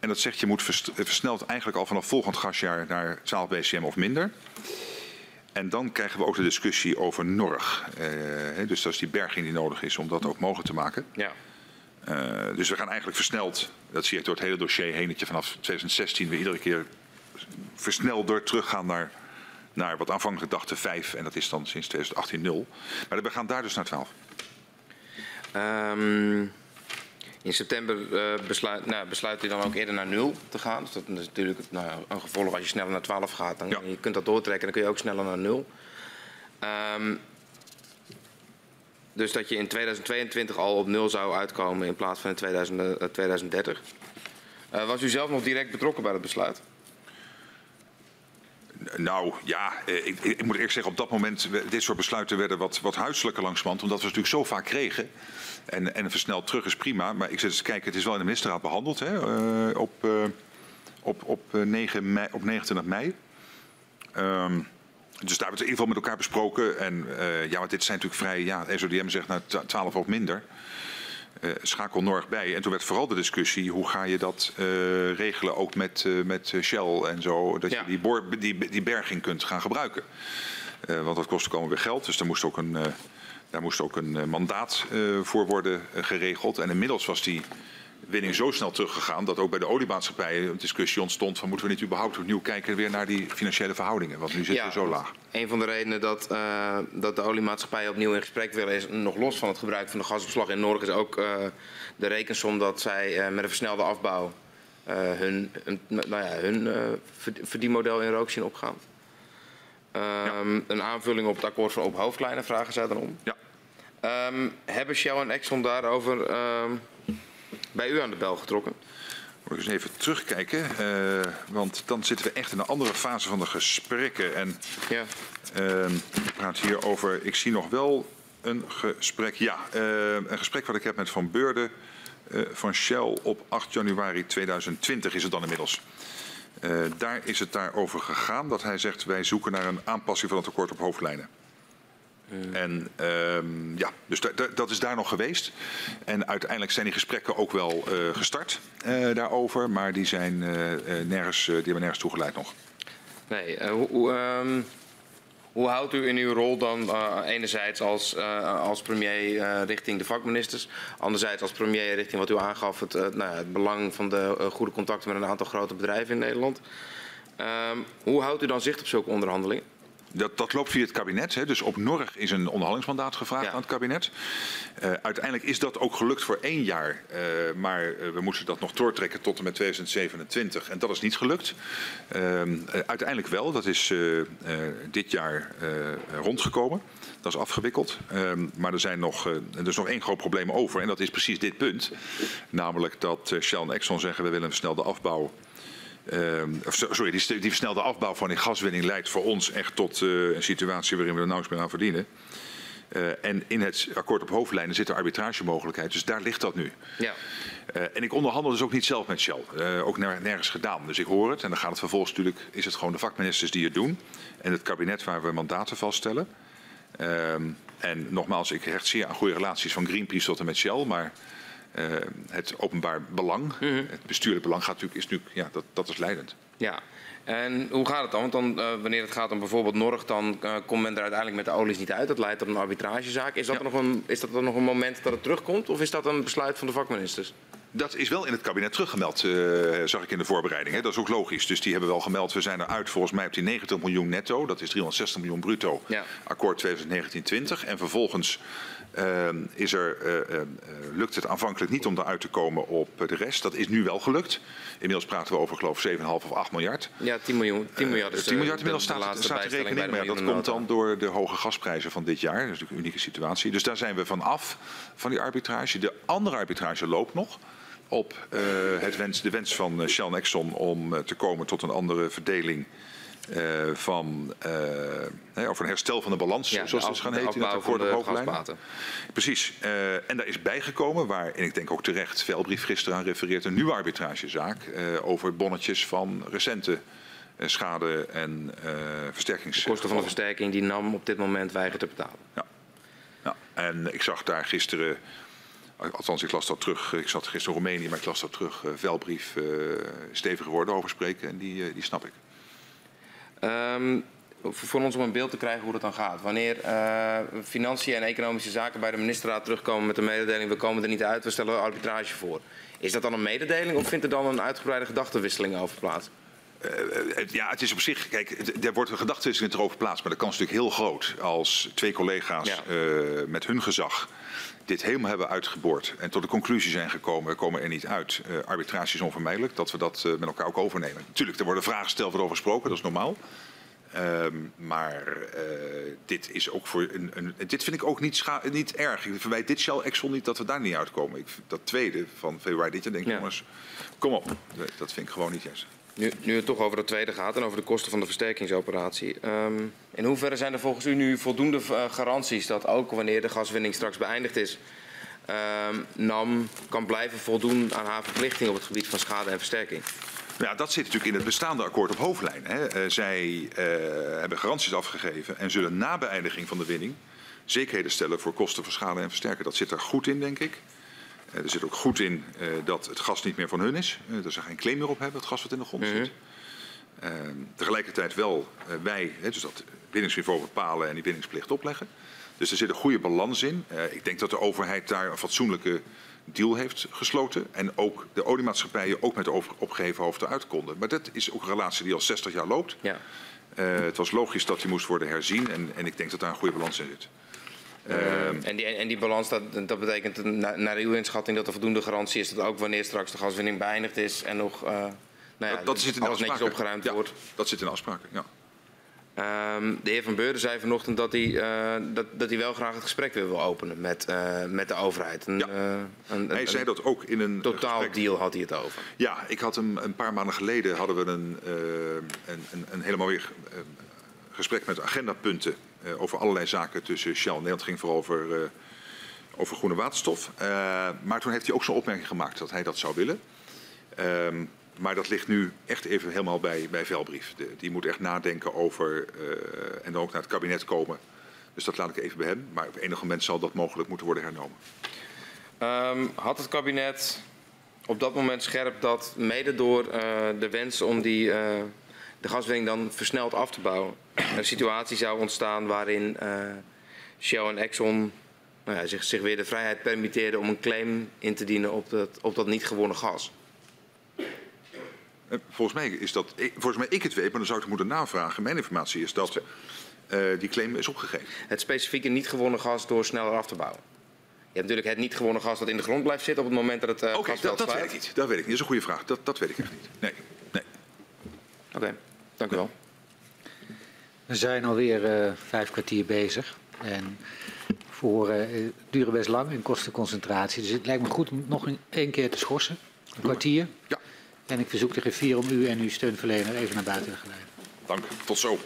Speaker 2: En dat zegt je moet versneld eigenlijk al vanaf volgend gasjaar naar 12 BCM of minder. En dan krijgen we ook de discussie over NORG. Uh, dus dat is die berging die nodig is om dat ook mogelijk te maken. Ja. Uh, dus we gaan eigenlijk versneld, dat zie je door het hele dossier heen, dat je vanaf 2016 weer iedere keer versneld door teruggaan naar, naar wat aanvankelijk dachten 5 en dat is dan sinds 2018 0. Maar we gaan daar dus naar 12. Um,
Speaker 3: in september uh, besluit, nou, besluit hij dan ook eerder naar 0 te gaan. Dus dat is natuurlijk nou, een gevolg als je sneller naar 12 gaat. Dan, ja. Je kunt dat doortrekken dan kun je ook sneller naar 0. Um, dus dat je in 2022 al op 0 zou uitkomen in plaats van in 2000, uh, 2030. Uh, was u zelf nog direct betrokken bij het besluit?
Speaker 2: Nou ja, eh, ik, ik, moet eerlijk zeggen, op dat moment, dit soort besluiten werden wat, wat huiselijker langsmand. Omdat we het natuurlijk zo vaak kregen. En, en versneld terug is prima. Maar ik zit eens kijken, het is wel in de ministerraad behandeld hè, op, op, op, 9 mei, op 29 mei. Um, dus daar hebben we het in ieder geval met elkaar besproken. En uh, ja, want dit zijn natuurlijk vrij, ja, SODM zegt naar 12 of minder. Uh, schakel Norg bij. En toen werd vooral de discussie, hoe ga je dat uh, regelen ook met, uh, met Shell en zo. Dat ja. je die, boor, die, die berging kunt gaan gebruiken. want dat kostte komen weer geld. Dus daar moest ook een, daar moest ook een mandaat voor worden geregeld. En inmiddels was die winning zo snel teruggegaan dat ook bij de oliemaatschappijen een discussie ontstond van moeten we niet überhaupt opnieuw kijken weer naar die financiële verhoudingen, want nu zitten ja, we zo laag.
Speaker 3: Een van de redenen dat, uh, dat de oliemaatschappijen opnieuw in gesprek willen is nog los van het gebruik van de gasopslag in Noord is ook uh, de rekensom dat zij uh, met een versnelde afbouw hun, nou ja, hun verdienmodel in rook zien opgaan. Um, ja. Een aanvulling op het akkoord van op hoofdlijnen vragen zij dan om. Ja. Um, hebben Shell en Exxon daarover um, bij u aan de bel getrokken?
Speaker 2: Moet ik eens even terugkijken, uh, want dan zitten we echt in een andere fase van de gesprekken. En ja. uh, ik praat hier over, ik zie nog wel een gesprek, ja, uh, een gesprek wat ik heb met Van Beurden van Shell op 8 januari 2020 is het dan inmiddels. daar is het daarover gegaan dat hij zegt wij zoeken naar een aanpassing van het akkoord op hoofdlijnen. Uh. En um, ja, dus dat is daar nog geweest. En uiteindelijk zijn die gesprekken ook wel uh, gestart uh, daarover, maar die zijn nergens, die hebben nergens toegeleid nog.
Speaker 3: Nee, hoe, um, hoe houdt u in uw rol dan enerzijds als, als premier richting de vakministers, anderzijds als premier richting wat u aangaf, het, nou, het belang van de goede contacten met een aantal grote bedrijven in Nederland. Um, hoe houdt u dan zicht op zulke onderhandelingen?
Speaker 2: Dat, dat, loopt via het kabinet. Hè. Dus op Norg is een onderhandelingsmandaat gevraagd ja. aan het kabinet. Uh, uiteindelijk is dat ook gelukt voor één jaar. Uh, maar uh, we moesten dat nog doortrekken tot en met 2027. En dat is niet gelukt. Ehm, uiteindelijk wel. Dat is dit jaar rondgekomen. Dat is afgewikkeld. Ehm, maar er, zijn nog, er is nog één groot probleem over. En dat is precies dit punt. Namelijk dat Shell en Exxon zeggen we willen een versnelde afbouw Ehm, sorry, die, die, versnelde afbouw van die gaswinning leidt voor ons echt tot uh, een situatie waarin we er nauwelijks meer aan verdienen. Uh, en in het akkoord op hoofdlijnen zit de arbitragemogelijkheid, dus daar ligt dat nu. Ja. Uh, en ik onderhandel dus ook niet zelf met Shell, ook nergens gedaan. Dus ik hoor het en dan gaat het vervolgens natuurlijk, is het gewoon de vakministers die het doen. En het kabinet waar we mandaten vaststellen. Ehm, en nogmaals, ik hecht zeer aan goede relaties van Greenpeace tot en met Shell, maar het openbaar belang, mm -hmm. het bestuurlijk belang gaat natuurlijk, is natuurlijk, ja, dat, dat is leidend.
Speaker 3: Ja, en hoe gaat het dan? Want dan, uh, wanneer het gaat om bijvoorbeeld Norg, dan uh, komt men er uiteindelijk met de olies niet uit. Dat leidt tot een arbitragezaak. Is dat, ja. nog een, is dat dan nog een moment dat het terugkomt? Of is dat een besluit van de vakministers?
Speaker 2: Dat is wel in het kabinet teruggemeld, uh, zag ik in de voorbereiding. Hè. Dat is ook logisch. Dus die hebben wel gemeld, we zijn eruit volgens mij op die 90 miljoen netto. Dat is 360 miljoen bruto, ja. akkoord 2019-20. En vervolgens is er, uh, uh, lukt het aanvankelijk niet om eruit te komen op de rest. Dat is nu wel gelukt. Inmiddels praten we over geloof 7,5 of 8 miljard.
Speaker 3: Ja, 10 miljoen. 10 miljard, is,
Speaker 2: 10 miljard inmiddels de, de staat, staat de rekening. Dat komt dan door de hoge gasprijzen van dit jaar. Dat is natuurlijk een unieke situatie. Dus daar zijn we van af, van die arbitrage. De andere arbitrage loopt nog op het wens, de wens van Shell en Exxon om te komen tot een andere verdeling uh, van, uh, over een herstel van de balans, ja, zoals het gaan heten in het akkoord op hoofdlijnen. Precies. Uh, en daar is bijgekomen, waar, en ik denk ook terecht, Velbrief gisteren aan refereert, een nieuwe arbitragezaak over bonnetjes van recente schade- en versterkings...
Speaker 3: De kosten van de versterking die NAM op dit moment weigert te betalen.
Speaker 2: Ja. ja. En ik zag daar gisteren... Althans, ik las dat terug. Ik zat gisteren in Roemenië, maar ik las dat terug. Velbrief stevige woorden over spreken en die, die snap ik.
Speaker 3: Um, voor ons om een beeld te krijgen hoe dat dan gaat. Wanneer uh, financiën en economische zaken bij de ministerraad terugkomen met de mededeling... we komen er niet uit, we stellen arbitrage voor. Is dat dan een mededeling of vindt er dan een uitgebreide gedachtenwisseling over plaats?
Speaker 2: Uh, ja, het is op zich, kijk, er wordt een gedachtenwisseling erover plaats, maar de kans is natuurlijk heel groot als twee collega's ja. uh, met hun gezag dit helemaal hebben uitgeboord en tot de conclusie zijn gekomen, we komen er niet uit. Uh, arbitrage is onvermijdelijk, dat we dat uh, met elkaar ook overnemen. Natuurlijk, er worden vragen gesteld, wordt over gesproken, dat is normaal. Um, maar uh, dit is ook voor een, een, dit vind ik ook niet, niet erg. Ik verwijt dit Shell Exxon niet dat we daar niet uitkomen. Ik, dat tweede van februari dit jaar denk ik, ja. jongens, kom op. Dat vind ik gewoon niet juist.
Speaker 3: Nu, nu, het toch over het tweede gaat en over de kosten van de versterkingsoperatie. Um, in hoeverre zijn er volgens u nu voldoende uh, garanties dat ook wanneer de gaswinning straks beëindigd is, um, NAM kan blijven voldoen aan haar verplichting op het gebied van schade en versterking?
Speaker 2: Ja, dat zit natuurlijk in het bestaande akkoord op hoofdlijn. Uh, zij uh, hebben garanties afgegeven en zullen na beëindiging van de winning zekerheden stellen voor kosten van schade en versterken. Dat zit er goed in, denk ik. Uh, er zit ook goed in uh, dat het gas niet meer van hun is. Uh, dat ze geen claim meer op hebben, het gas wat in de grond -hmm. zit. tegelijkertijd wel wij, dus dat winningsniveau bepalen en die winningsplicht opleggen. Dus er zit een goede balans in. ik denk dat de overheid daar een fatsoenlijke deal heeft gesloten. En ook de oliemaatschappijen ook met de opgeheven hoofd eruit konden. Maar dat is ook een relatie die al 60 jaar loopt. Ja. het was logisch dat die moest worden herzien. En, en ik denk dat daar een goede balans in zit.
Speaker 3: Um, en, die, en die balans, dat, dat betekent naar, naar uw inschatting dat er voldoende garantie is dat ook wanneer straks de gaswinning beëindigd is en nog uh, nou ja, dat, dat zit in alles netjes opgeruimd
Speaker 2: ja,
Speaker 3: wordt.
Speaker 2: Dat zit in afspraken, ja.
Speaker 3: Um, de heer Van Beurden zei vanochtend dat hij, uh, dat, dat hij wel graag het gesprek weer wil openen met, uh, met de overheid. Een,
Speaker 2: ja. een, hij zei dat ook in een
Speaker 3: totaal gesprek. deal had hij het over.
Speaker 2: Ja, ik had hem een paar maanden geleden hadden we een, een, een, een helemaal weer gesprek met agendapunten over allerlei zaken tussen Shell en Nederland. Het ging vooral over, uh, over groene waterstof. Uh, maar toen heeft hij ook zo'n opmerking gemaakt dat hij dat zou willen. Um, maar dat ligt nu echt even helemaal bij, bij Velbrief. Die moet echt nadenken over en dan ook naar het kabinet komen. Dus dat laat ik even bij hem. Maar op enig moment zal dat mogelijk moeten worden hernomen.
Speaker 3: Um, had het kabinet op dat moment scherp dat mede door de wens om die de gaswinning dan versneld af te bouwen. een situatie zou ontstaan waarin uh, Shell en Exxon nou ja, zich, zich, weer de vrijheid permitteerden om een claim in te dienen op dat, op dat niet gewonnen gas.
Speaker 2: Eh, volgens mij is dat, volgens mij ik het weet, maar dan zou ik het moeten navragen. Mijn informatie is dat uh, die claim is opgegeven.
Speaker 3: Het specifieke niet gewonnen gas door sneller af te bouwen. Je hebt natuurlijk het niet gewonnen gas dat in de grond blijft zitten op het moment dat het uh,
Speaker 2: okay,
Speaker 3: gasveld
Speaker 2: dat, dat weet ik niet. Dat weet ik niet. Dat is een goede vraag. Dat, dat weet ik echt niet. Nee. nee.
Speaker 3: Oké. Okay. Dank u wel.
Speaker 1: We zijn alweer uh, vijf kwartier bezig. En voor uh, duren best lang en kosten concentratie. Dus het lijkt me goed om nog een, één keer te schorsen. Een kwartier.
Speaker 2: Ja.
Speaker 1: En ik verzoek de griffier om u en uw steunverlener even naar buiten te geleiden.
Speaker 2: Dank. Tot zo.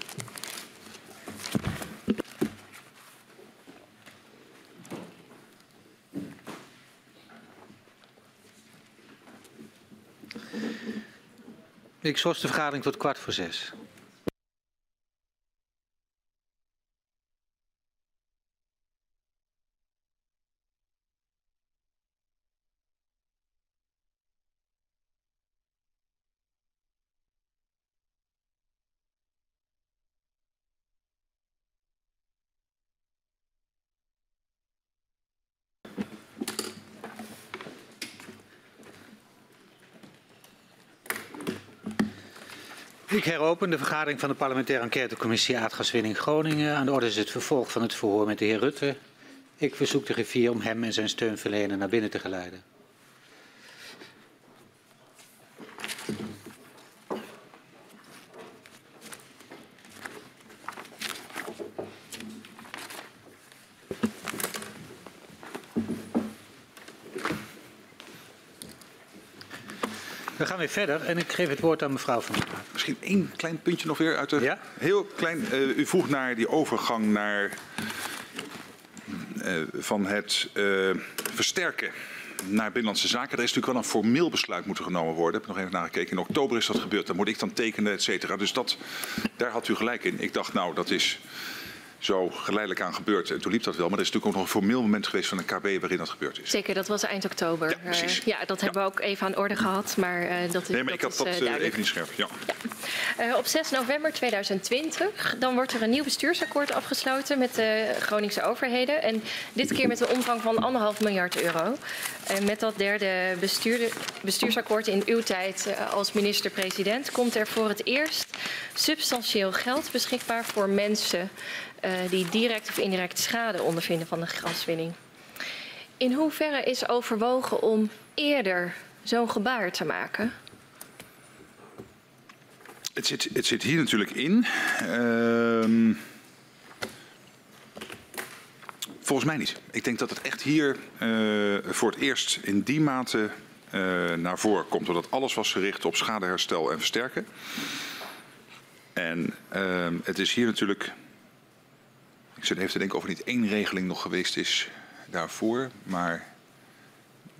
Speaker 1: Ik schors de vergadering tot kwart voor zes. Ik heropen de vergadering van de parlementaire enquêtecommissie aardgaswinning Groningen. Aan de orde is het vervolg van het verhoor met de heer Rutte. Ik verzoek de griffier om hem en zijn steunverlener naar binnen te geleiden. We gaan weer verder en ik geef het woord aan mevrouw Van der.
Speaker 2: Misschien één klein puntje nog weer uit de...
Speaker 1: Ja?
Speaker 2: Heel klein. Uh, u vroeg naar die overgang naar, uh, van het uh, versterken naar Binnenlandse Zaken. Er is natuurlijk wel een formeel besluit moeten genomen worden. Ik heb nog even nagekeken. In oktober is dat gebeurd. Dan moet ik dan tekenen, et cetera. Dus dat, daar had u gelijk in. Ik dacht, nou, dat is zo geleidelijk aan gebeurd. En toen liep dat wel. Maar er is natuurlijk ook nog een formeel moment geweest van een KB waarin dat gebeurd is.
Speaker 4: Zeker, dat was eind oktober.
Speaker 2: Ja, precies.
Speaker 4: Uh, ja dat hebben we ook even aan orde gehad. Maar uh, dat is
Speaker 2: Nee, maar ik had dat,
Speaker 4: is,
Speaker 2: uh, even niet scherp. Ja.
Speaker 4: ja. op 6 november 2020 dan wordt er een nieuw bestuursakkoord afgesloten met de Groningse overheden. En dit keer met een omvang van anderhalf miljard euro. En met dat derde bestuur, bestuursakkoord in uw tijd als minister-president komt er voor het eerst substantieel geld beschikbaar voor mensen die direct of indirect schade ondervinden van de gaswinning. In hoeverre is overwogen om eerder zo'n gebaar te maken?
Speaker 2: Het zit, het zit hier natuurlijk in. Uh, volgens mij niet. Ik denk dat het echt hier uh, voor het eerst in die mate uh, naar voren komt. Doordat alles was gericht op schadeherstel en versterken. En ehm, het is hier natuurlijk ik zit even te denken of er niet één regeling nog geweest is daarvoor. Maar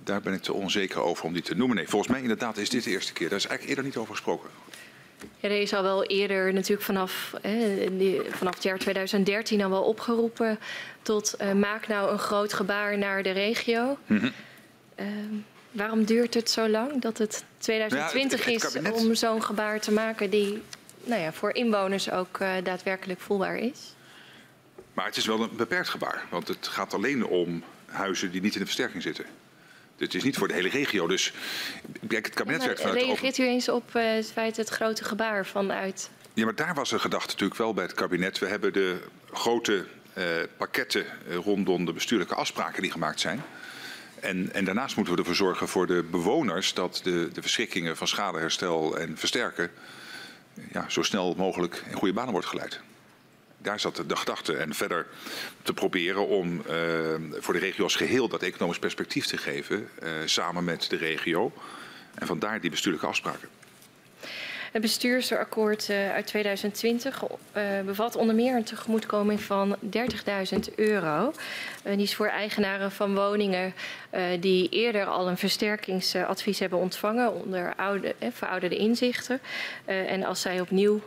Speaker 2: daar ben ik te onzeker over om die te noemen. Nee, volgens mij inderdaad is dit de eerste keer. Daar is eigenlijk eerder niet over gesproken.
Speaker 4: Ja, er is al wel eerder natuurlijk vanaf, eh, vanaf het jaar 2013 al wel opgeroepen tot uh, maak nou een groot gebaar naar de regio. Mm -hmm. uh, waarom duurt het zo lang dat het 2020 ja, het, het, het is om zo'n gebaar te maken die nou ja, voor inwoners ook uh, daadwerkelijk voelbaar is?
Speaker 2: Maar het is wel een beperkt gebaar. Want het gaat alleen om huizen die niet in de versterking zitten. Het is niet voor de hele regio. Dus kijk, het kabinet werkt vanuit...
Speaker 4: Reageert u eens op uh, het feit het grote gebaar vanuit...
Speaker 2: Ja, maar daar was een gedachte natuurlijk wel bij het kabinet. We hebben de grote uh, pakketten rondom de bestuurlijke afspraken die gemaakt zijn. En, en, daarnaast moeten we ervoor zorgen voor de bewoners dat de, de verschrikkingen van schadeherstel en versterken ja, zo snel mogelijk in goede banen wordt geleid daar zat de gedachte. En verder te proberen om uh, voor de regio als geheel dat economisch perspectief te geven. Uh, samen met de regio. En vandaar die bestuurlijke afspraken.
Speaker 4: Het bestuursakkoord uh, uit 2020 bevat onder meer een tegemoetkoming van 30.000 euro. die is voor eigenaren van woningen die eerder al een versterkingsadvies hebben ontvangen onder oude, verouderde inzichten. en als zij opnieuw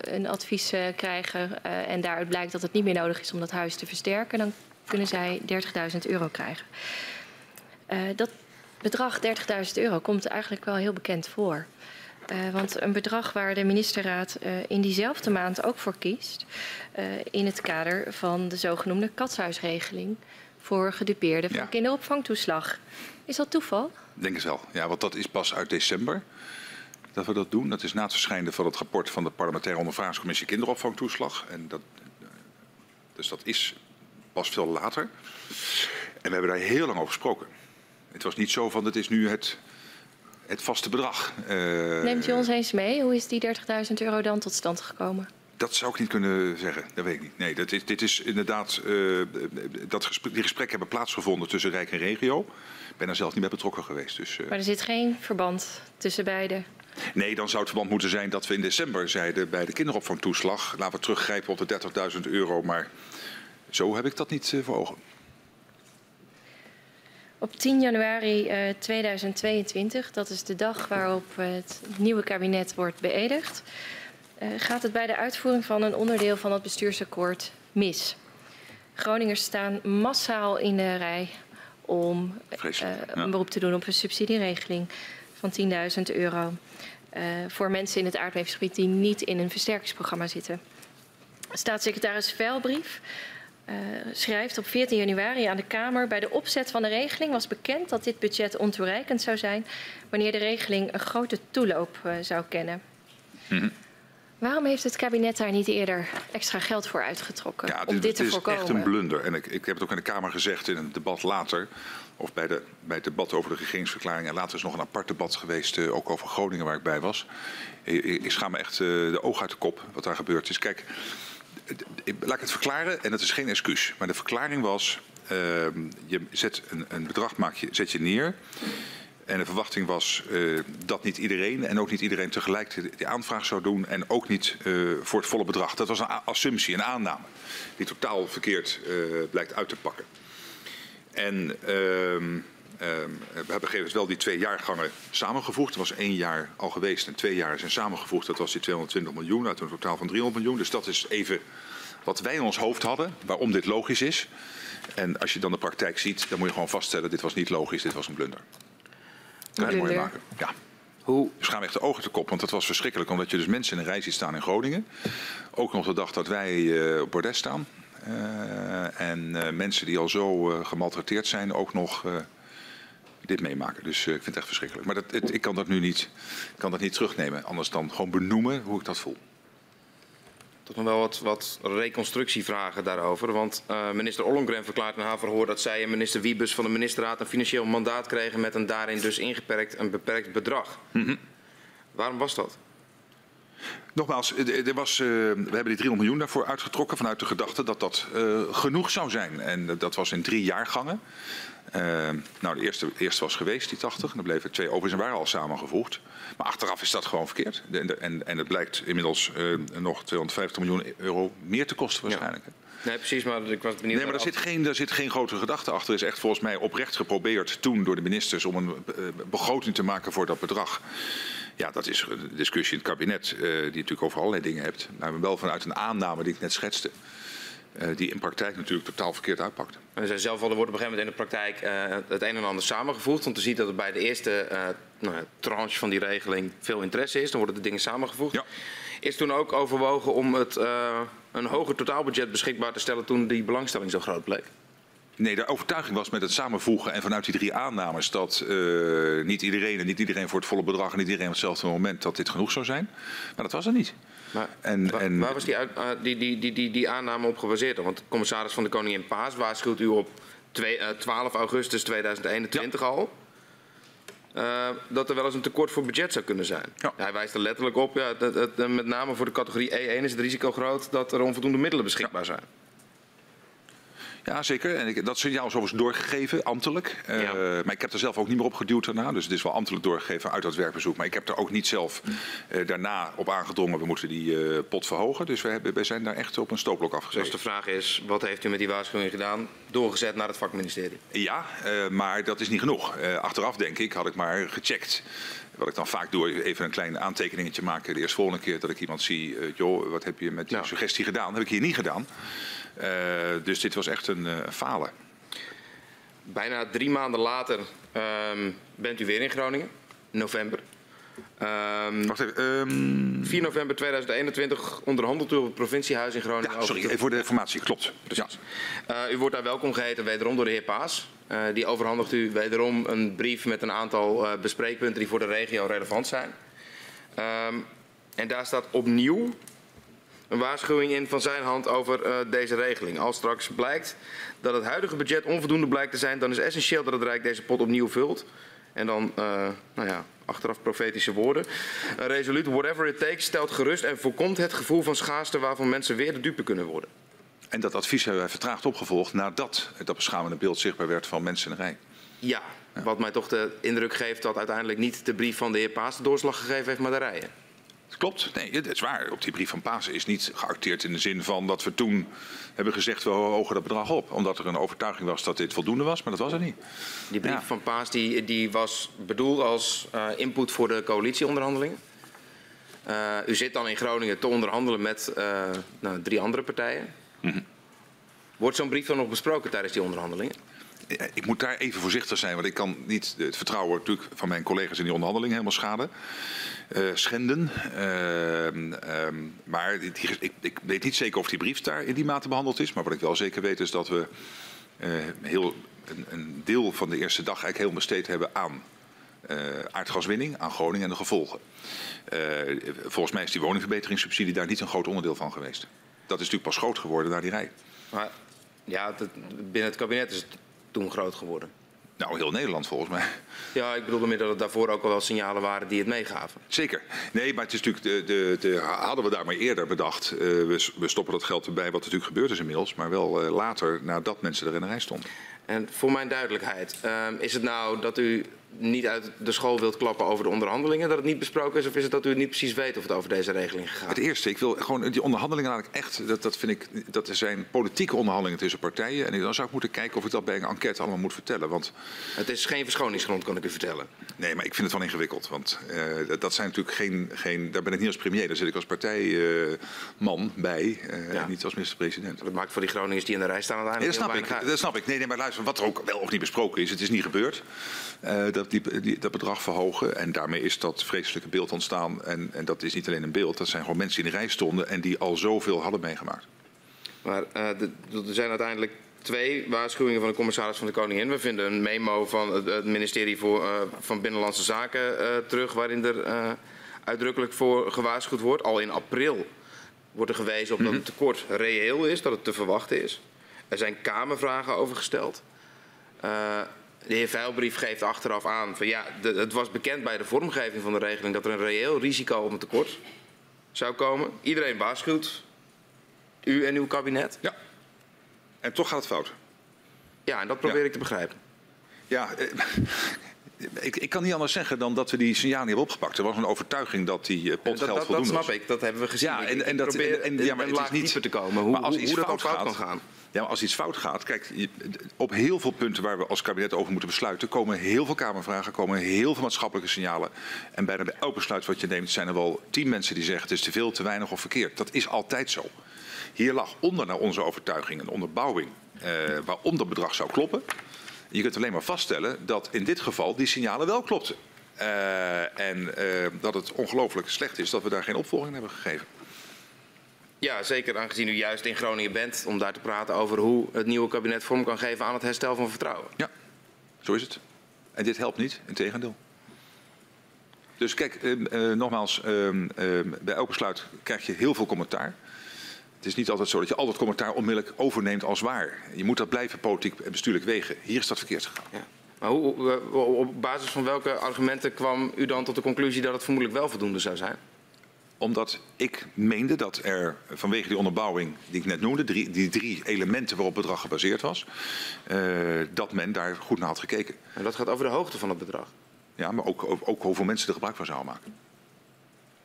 Speaker 4: een advies krijgen en daaruit blijkt dat het niet meer nodig is om dat huis te versterken, dan kunnen zij 30.000 euro krijgen. dat bedrag 30.000 euro komt eigenlijk wel heel bekend voor. Uh, want een bedrag waar de ministerraad uh, in diezelfde maand ook voor kiest, uh, in het kader van de zogenoemde katshuisregeling voor gedupeerden van ja. kinderopvangtoeslag. Is dat toeval?
Speaker 2: Denk het wel. Ja, want dat is pas uit december dat we dat doen. Dat is na het verschijnen van het rapport van de parlementaire ondervragingscommissie kinderopvangtoeslag. En dat, dus dat is pas veel later. En we hebben daar heel lang over gesproken. Het was niet zo van, het is nu het het vaste bedrag.
Speaker 4: Uh, Neemt u ons eens mee? Hoe is die 30.000 euro dan tot stand gekomen?
Speaker 2: Dat zou ik niet kunnen zeggen, dat weet ik niet. Nee, dat is, dit is inderdaad, uh, dat gesprek, die gesprekken hebben plaatsgevonden tussen Rijk en Regio. Ik ben er zelf niet bij betrokken geweest. Dus,
Speaker 4: uh... Maar er zit geen verband tussen beide?
Speaker 2: Nee, dan zou het verband moeten zijn dat we in december zeiden bij de kinderopvangtoeslag... laten we teruggrijpen op de 30.000 euro, maar zo heb ik dat niet voor ogen.
Speaker 4: Op 10 januari uh, 2022, dat is de dag waarop het nieuwe kabinet wordt beëdigd... Uh, gaat het bij de uitvoering van een onderdeel van het bestuursakkoord mis. Groningers staan massaal in de rij om uh, een beroep te doen op een subsidieregeling van 10.000 euro. Voor mensen in het aardbevingsgebied die niet in een versterkingsprogramma zitten. Staatssecretaris Veilbrief uh, schrijft op 14 januari aan de Kamer... bij de opzet van de regeling was bekend dat dit budget ontoereikend zou zijn... wanneer de regeling een grote toeloop uh, zou kennen. Mm -hmm. Waarom heeft het kabinet daar niet eerder extra geld voor uitgetrokken
Speaker 2: ja,
Speaker 4: om dit,
Speaker 2: te
Speaker 4: voorkomen?
Speaker 2: Het is echt een blunder. En ik, ik heb het ook in de Kamer gezegd in een debat later... of bij, de, bij het debat over de regeringsverklaring... en later is nog een apart debat geweest, uh, ook over Groningen waar ik bij was. Ik, ik schaam me echt de oog uit de kop wat daar gebeurd is. Kijk, laat ik het verklaren en dat is geen excuus. Maar de verklaring was, uh, je zet een, een bedrag maak je, zet je neer... En de verwachting was uh, dat niet iedereen en ook niet iedereen tegelijk die aanvraag zou doen en ook niet uh, voor het volle bedrag. Dat was een assumptie, een aanname, die totaal verkeerd uh, blijkt uit te pakken. En we hebben gegeven wel die twee jaargangen samengevoegd. Er was één jaar al geweest en twee jaar zijn samengevoegd. Dat was die 220 miljoen uit een totaal van 300 miljoen. Dus dat is even wat wij in ons hoofd hadden, waarom dit logisch is. En als je dan de praktijk ziet, dan moet je gewoon vaststellen, dit was niet logisch, dit was een blunder. Kan mooi maken. Ja. Hoe? Dus gaan we echt de ogen te kop, want dat was verschrikkelijk. Omdat je dus mensen in een rij ziet staan in Groningen. Ook nog de dag dat wij uh, op bordes staan. Uh, en uh, mensen die al zo gemaltreteerd zijn, ook nog dit meemaken. Dus ik vind het echt verschrikkelijk. Maar dat, het, ik kan dat nu niet, kan dat niet terugnemen. Anders dan gewoon benoemen hoe ik dat voel
Speaker 3: toch nog wel wat, wat, reconstructievragen daarover. Want uh, minister Ollongren verklaart in haar verhoor dat zij en minister Wiebes van de ministerraad een financieel mandaat kregen met een daarin dus ingeperkt en beperkt bedrag. Mm -hmm. Waarom was dat?
Speaker 2: Nogmaals, er was, uh, we hebben die 300 miljoen daarvoor uitgetrokken vanuit de gedachte dat dat uh, genoeg zou zijn. En dat was in drie jaargangen. Uh, nou, de eerste, de eerste was geweest, die 80. En dan bleven twee overigens en waren al samengevoegd. Maar achteraf is dat gewoon verkeerd. En, en, en het blijkt inmiddels uh, nog 250 miljoen euro meer te kosten waarschijnlijk. Ja.
Speaker 3: Nee, precies, maar ik was benieuwd.
Speaker 2: Nee, maar er zit, geen, er zit geen grote gedachte achter. Er is echt volgens mij oprecht geprobeerd toen door de ministers om een uh, begroting te maken voor dat bedrag. Ja, dat is een discussie in het kabinet, uh, die je natuurlijk over allerlei dingen hebt. Maar wel vanuit een aanname die ik net schetste. Uh, die in praktijk natuurlijk totaal verkeerd uitpakt.
Speaker 3: En zij zelf al, er wordt op een gegeven moment in de praktijk uh, het een en ander samengevoegd. Want te zien dat er bij de eerste uh, nou, tranche van die regeling veel interesse is. Dan worden de dingen samengevoegd. Ja. Is toen ook overwogen om het, een hoger totaalbudget beschikbaar te stellen toen die belangstelling zo groot bleek?
Speaker 2: Nee, de overtuiging was met het samenvoegen en vanuit die drie aannames dat niet iedereen en niet iedereen voor het volle bedrag en niet iedereen op hetzelfde moment dat dit genoeg zou zijn. Maar dat was er niet.
Speaker 3: Maar en, waar, en, waar was die, uh, die, die, die, die, die aanname op gebaseerd? Want de commissaris van de Koningin Paas waarschuwt u op twee, uh, 12 augustus 2021 ja. al. Uh, dat er wel eens een tekort voor budget zou kunnen zijn. Ja. Hij wijst er letterlijk op, ja, dat, dat, met name voor de categorie E1 is het risico groot dat er onvoldoende middelen beschikbaar ja. zijn.
Speaker 2: Ja, zeker. En ik, dat signaal is overigens doorgegeven, ambtelijk. Uh, ja. Maar ik heb er zelf ook niet meer op geduwd daarna. Dus het is wel ambtelijk doorgegeven uit dat werkbezoek. Maar ik heb er ook niet zelf uh, daarna op aangedrongen. We moeten die uh, pot verhogen. Dus we, hebben, we zijn daar echt op een stootblok afgezet.
Speaker 3: Dus de vraag is, wat heeft u met die waarschuwing gedaan? Doorgezet naar het vakministerie?
Speaker 2: Ja, maar dat is niet genoeg. achteraf denk ik, had ik maar gecheckt. Wat ik dan vaak doe, even een klein aantekeningetje maken. De eerste volgende keer dat ik iemand zie, joh, wat heb je met die suggestie gedaan? Dat heb ik hier niet gedaan. Uh, dus dit was echt een uh, falen.
Speaker 3: Bijna drie maanden later um, bent u weer in Groningen, november. Um,
Speaker 2: Wacht even. Um...
Speaker 3: 4 november 2021 onderhandelt u op het provinciehuis in Groningen.
Speaker 2: Ja, sorry, even voor de informatie, klopt.
Speaker 3: Precies. Ja. Uh, u wordt daar welkom geheten, wederom door de heer Paas. Uh, die overhandigt u wederom een brief met een aantal uh, bespreekpunten die voor de regio relevant zijn. Um, en daar staat opnieuw een waarschuwing in van zijn hand over uh, deze regeling. Als straks blijkt dat het huidige budget onvoldoende blijkt te zijn, dan is essentieel dat het Rijk deze pot opnieuw vult. En dan, uh, nou ja, achteraf profetische woorden. Een resoluut whatever it takes stelt gerust en voorkomt het gevoel van schaarste waarvan mensen weer de dupe kunnen worden.
Speaker 2: En dat advies hebben wij vertraagd opgevolgd nadat dat beschamende beeld zichtbaar werd van mensen in de rij.
Speaker 3: Ja, wat mij toch de indruk geeft dat uiteindelijk niet de brief van de heer Paas de doorslag gegeven heeft, maar de rijen.
Speaker 2: Klopt, nee, het is waar. Op die brief van Pasen is niet geacteerd in de zin van dat we toen hebben gezegd we hogen dat bedrag op. Omdat er een overtuiging was dat dit voldoende was, maar dat was er niet.
Speaker 3: Die brief van Paas die, die was bedoeld als uh, input voor de coalitieonderhandelingen. Uh, u zit dan in Groningen te onderhandelen met uh, nou, drie andere partijen. Mm -hmm. Wordt zo'n brief dan nog besproken tijdens die onderhandelingen?
Speaker 2: Ik moet daar even voorzichtig zijn, want ik kan niet het vertrouwen natuurlijk van mijn collega's in die onderhandelingen helemaal schaden. Uh, schenden. Uh, uh, maar ik, ik, weet niet zeker of die brief daar in die mate behandeld is. Maar wat ik wel zeker weet is dat we eh, heel, een, een, deel van de eerste dag eigenlijk heel besteed hebben aan eh, aardgaswinning, aan Groningen en de gevolgen. volgens mij is die woningverbeteringssubsidie daar niet een groot onderdeel van geweest. Dat is natuurlijk pas groot geworden na die rij.
Speaker 3: Maar ja, binnen het kabinet is het toen groot geworden.
Speaker 2: Nou, heel Nederland volgens mij.
Speaker 3: Ja, ik bedoel meer dat het daarvoor ook al wel signalen waren die het meegaven.
Speaker 2: Zeker. Nee, maar het is natuurlijk, de, de, de hadden we daar maar eerder bedacht. Uh, we, we, stoppen dat geld erbij, wat natuurlijk gebeurd is inmiddels. Maar wel uh, later, nadat mensen er in de rij stonden.
Speaker 3: En voor mijn duidelijkheid, uh, is het nou dat u niet uit de school wilt klappen over de onderhandelingen, dat het niet besproken is? Of is het dat u niet precies weet of het over deze regeling
Speaker 2: is? Het eerste, ik wil gewoon die onderhandelingen eigenlijk echt, dat, dat vind ik, dat zijn politieke onderhandelingen tussen partijen. En dan zou ik moeten kijken of ik dat bij een enquête allemaal moet vertellen. Want...
Speaker 3: Het is geen verschoningsgrond, kan ik u vertellen.
Speaker 2: Nee, maar ik vind het wel ingewikkeld. Want uh, dat, dat zijn natuurlijk geen, geen, daar ben ik niet als premier, daar zit ik als partijman uh, bij, uh, ja. niet als minister-president.
Speaker 3: Dat maakt voor die Groningers die in de rij staan uiteindelijk
Speaker 2: nee, dat snap ik, dat snap ik. Nee, nee, maar luister, wat er ook wel of niet besproken is, het is niet gebeurd. dat die, die, dat bedrag verhogen. En daarmee is dat vreselijke beeld ontstaan. En, en dat is niet alleen een beeld, dat zijn gewoon mensen die in de rij stonden en die al zoveel hadden meegemaakt.
Speaker 3: Maar uh, de, er zijn uiteindelijk twee waarschuwingen van de commissaris van de Koningin. We vinden een memo van het, het ministerie voor, uh, van Binnenlandse Zaken uh, terug, waarin er uitdrukkelijk voor gewaarschuwd wordt. Al in april wordt er gewezen op dat het tekort reëel is, dat het te verwachten is. Er zijn kamervragen over gesteld. De heer Veilbrief geeft achteraf aan van ja, de, het was bekend bij de vormgeving van de regeling dat er een reëel risico op een tekort zou komen. Iedereen waarschuwt. U en uw kabinet.
Speaker 2: Ja. En toch gaat het fout.
Speaker 3: Ja, en dat probeer ja. ik te begrijpen.
Speaker 2: Ja, eh, ik, ik, kan niet anders zeggen dan dat we die signalen hebben opgepakt. Er was een overtuiging dat die uh, pot geld voldoende
Speaker 3: was. Dat snap ik, dat hebben we gezien.
Speaker 2: Ja, en, en, dat, probeer, en, en, ja, maar het is niet
Speaker 3: te komen. Hoe,
Speaker 2: maar als
Speaker 3: hoe,
Speaker 2: iets
Speaker 3: hoe
Speaker 2: fout,
Speaker 3: fout
Speaker 2: gaat,
Speaker 3: kan gaan.
Speaker 2: Ja, maar als iets fout gaat, kijk, op heel veel punten waar we als kabinet over moeten besluiten, komen heel veel Kamervragen, komen heel veel maatschappelijke signalen. En bijna bij elk besluit wat je neemt, zijn er wel tien mensen die zeggen het is te veel, te weinig of verkeerd. Dat is altijd zo. Hier lag onder naar onze overtuiging een onderbouwing eh, waarom dat bedrag zou kloppen. Je kunt alleen maar vaststellen dat in dit geval die signalen wel klopten. Uh, en uh, dat het ongelooflijk slecht is dat we daar geen opvolging hebben gegeven.
Speaker 3: Ja, zeker aangezien u juist in Groningen bent om daar te praten over hoe het nieuwe kabinet vorm kan geven aan het herstel van vertrouwen.
Speaker 2: Ja, zo is het. En dit helpt niet, in tegendeel. Dus kijk, uh, uh, nogmaals, uh, bij elk besluit krijg je heel veel commentaar. Het is niet altijd zo dat je al dat commentaar onmiddellijk overneemt als waar. Je moet dat blijven politiek en bestuurlijk wegen. Hier is dat verkeerd gegaan.
Speaker 3: Ja. Maar hoe, op basis van welke argumenten kwam u dan tot de conclusie dat het vermoedelijk wel voldoende zou zijn?
Speaker 2: Omdat ik meende dat er vanwege die onderbouwing die ik net noemde, drie, die drie elementen waarop het bedrag gebaseerd was, uh, dat men daar goed naar had gekeken.
Speaker 3: En dat gaat over de hoogte van het bedrag?
Speaker 2: Ja, maar ook, ook, ook hoeveel mensen er gebruik van zouden maken.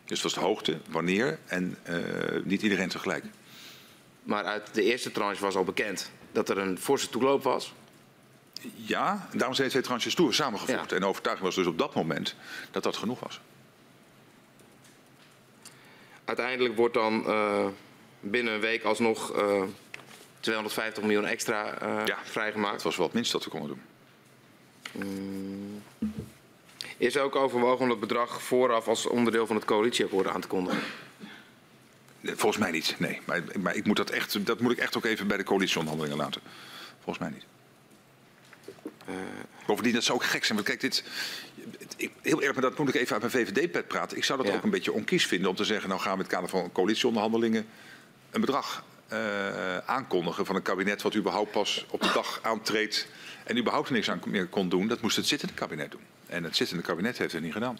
Speaker 2: Dus dat was de hoogte, wanneer en uh, niet iedereen tegelijk.
Speaker 3: Maar uit de eerste tranche was al bekend dat er een forse toeloop was.
Speaker 2: Ja, daarom zijn twee tranches toe samengevoegd. Ja. En de overtuiging was dus op dat moment dat dat genoeg was.
Speaker 3: Uiteindelijk wordt dan uh, binnen een week alsnog uh, 250 miljoen extra
Speaker 2: ja,
Speaker 3: vrijgemaakt.
Speaker 2: Dat was wel het minst dat we konden doen.
Speaker 3: Mm. Is er ook overwogen om het bedrag vooraf als onderdeel van het coalitieakkoord aan te kondigen?
Speaker 2: Volgens mij niet, nee. Maar, maar ik moet dat, echt, dat moet ik echt ook even bij de coalitieonderhandelingen laten. Volgens mij niet. Uh, Bovendien, dat zou ook gek zijn. Want kijk, dit, ik, heel erg, maar dat moet ik even uit mijn VVD-pet praten. Ik zou dat ja. ook een beetje onkies vinden om te zeggen... nou gaan we in het kader van coalitieonderhandelingen een bedrag uh, aankondigen van een kabinet... wat überhaupt pas op de dag aantreedt en überhaupt niks aan meer kon doen. Dat moest het zittende kabinet doen. En het zittende kabinet heeft het niet gedaan.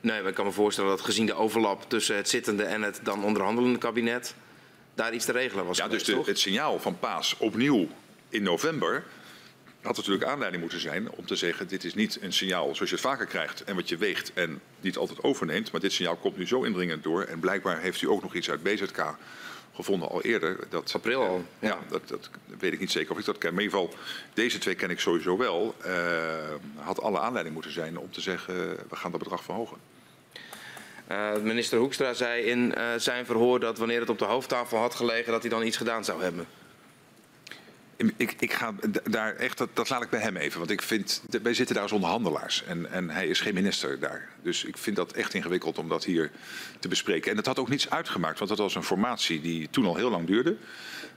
Speaker 3: Nee, maar ik kan me voorstellen dat gezien de overlap tussen het zittende en het dan onderhandelende kabinet, daar iets te regelen was.
Speaker 2: Ja,
Speaker 3: geweest,
Speaker 2: dus de, het signaal van Paas opnieuw in november had natuurlijk aanleiding moeten zijn om te zeggen: dit is niet een signaal zoals je het vaker krijgt en wat je weegt en niet altijd overneemt. Maar dit signaal komt nu zo indringend door. En blijkbaar heeft u ook nog iets uit BZK gevonden al eerder. Dat,
Speaker 3: April al,
Speaker 2: Ja,
Speaker 3: ja.
Speaker 2: dat, dat weet ik niet zeker of ik dat ken. Maar in ieder geval, deze twee ken ik sowieso wel. Eh, had alle aanleiding moeten zijn om te zeggen: we gaan dat bedrag verhogen.
Speaker 3: Eh, minister Hoekstra zei in eh, zijn verhoor dat wanneer het op de hoofdtafel had gelegen, dat hij dan iets gedaan zou hebben.
Speaker 2: Ik, ik ga daar echt, dat, dat laat ik bij hem even. Want ik vind, wij zitten daar als onderhandelaars. En, en hij is geen minister daar. Dus ik vind dat echt ingewikkeld om dat hier te bespreken. En het had ook niets uitgemaakt, want dat was een formatie die toen al heel lang duurde.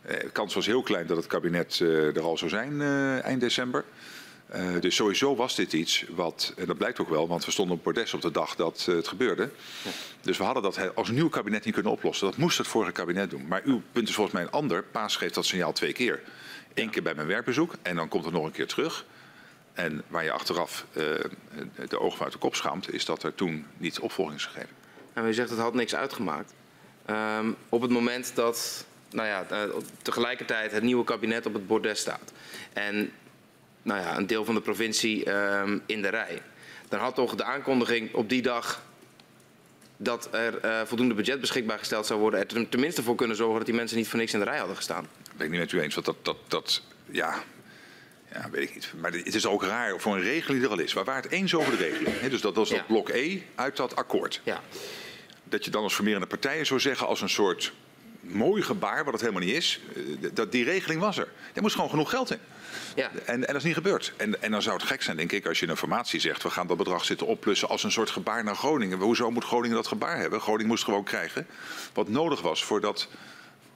Speaker 2: Eh, de kans was heel klein dat het kabinet eh, er al zou zijn eh, eind december. Dus sowieso was dit iets wat, en dat blijkt ook wel, want we stonden op bordes op de dag dat het gebeurde. Dus we hadden dat als nieuw kabinet niet kunnen oplossen. Dat moest het vorige kabinet doen. Maar uw punt is volgens mij een ander. Paas geeft dat signaal twee keer. Eén keer bij mijn werkbezoek en dan komt het nog een keer terug. En waar je achteraf eh, de ogen uit de kop schaamt, is dat er toen niet opvolging is gegeven.
Speaker 3: En u zegt het had niks uitgemaakt. Ehm, op het moment dat nou ja, eh, tegelijkertijd het nieuwe kabinet op het bordes staat. En nou ja, een deel van de provincie ehm, in de rij. Dan had toch de aankondiging op die dag dat er eh, voldoende budget beschikbaar gesteld zou worden... er ten- tenminste voor kunnen zorgen dat die mensen niet voor niks in de rij hadden gestaan.
Speaker 2: Ben ik niet met u eens, want dat, dat, dat ja, ja, weet ik niet. Maar het is ook raar voor een regeling die er al is. We waren het eens over de regeling. Dus dat was dat
Speaker 3: Ja.
Speaker 2: blok E uit dat akkoord.
Speaker 3: Ja,
Speaker 2: dat je dan als formerende partijen zou zeggen als een soort mooi gebaar, wat het helemaal niet is, eh, dat die regeling was er. Er moest gewoon genoeg geld in.
Speaker 3: ja.
Speaker 2: En, en dat is niet gebeurd. En, en dan zou het gek zijn, denk ik, als je in een formatie zegt... we gaan dat bedrag zitten opplussen als een soort gebaar naar Groningen. Hoezo moet Groningen dat gebaar hebben? Groningen moest gewoon krijgen wat nodig was voor, dat,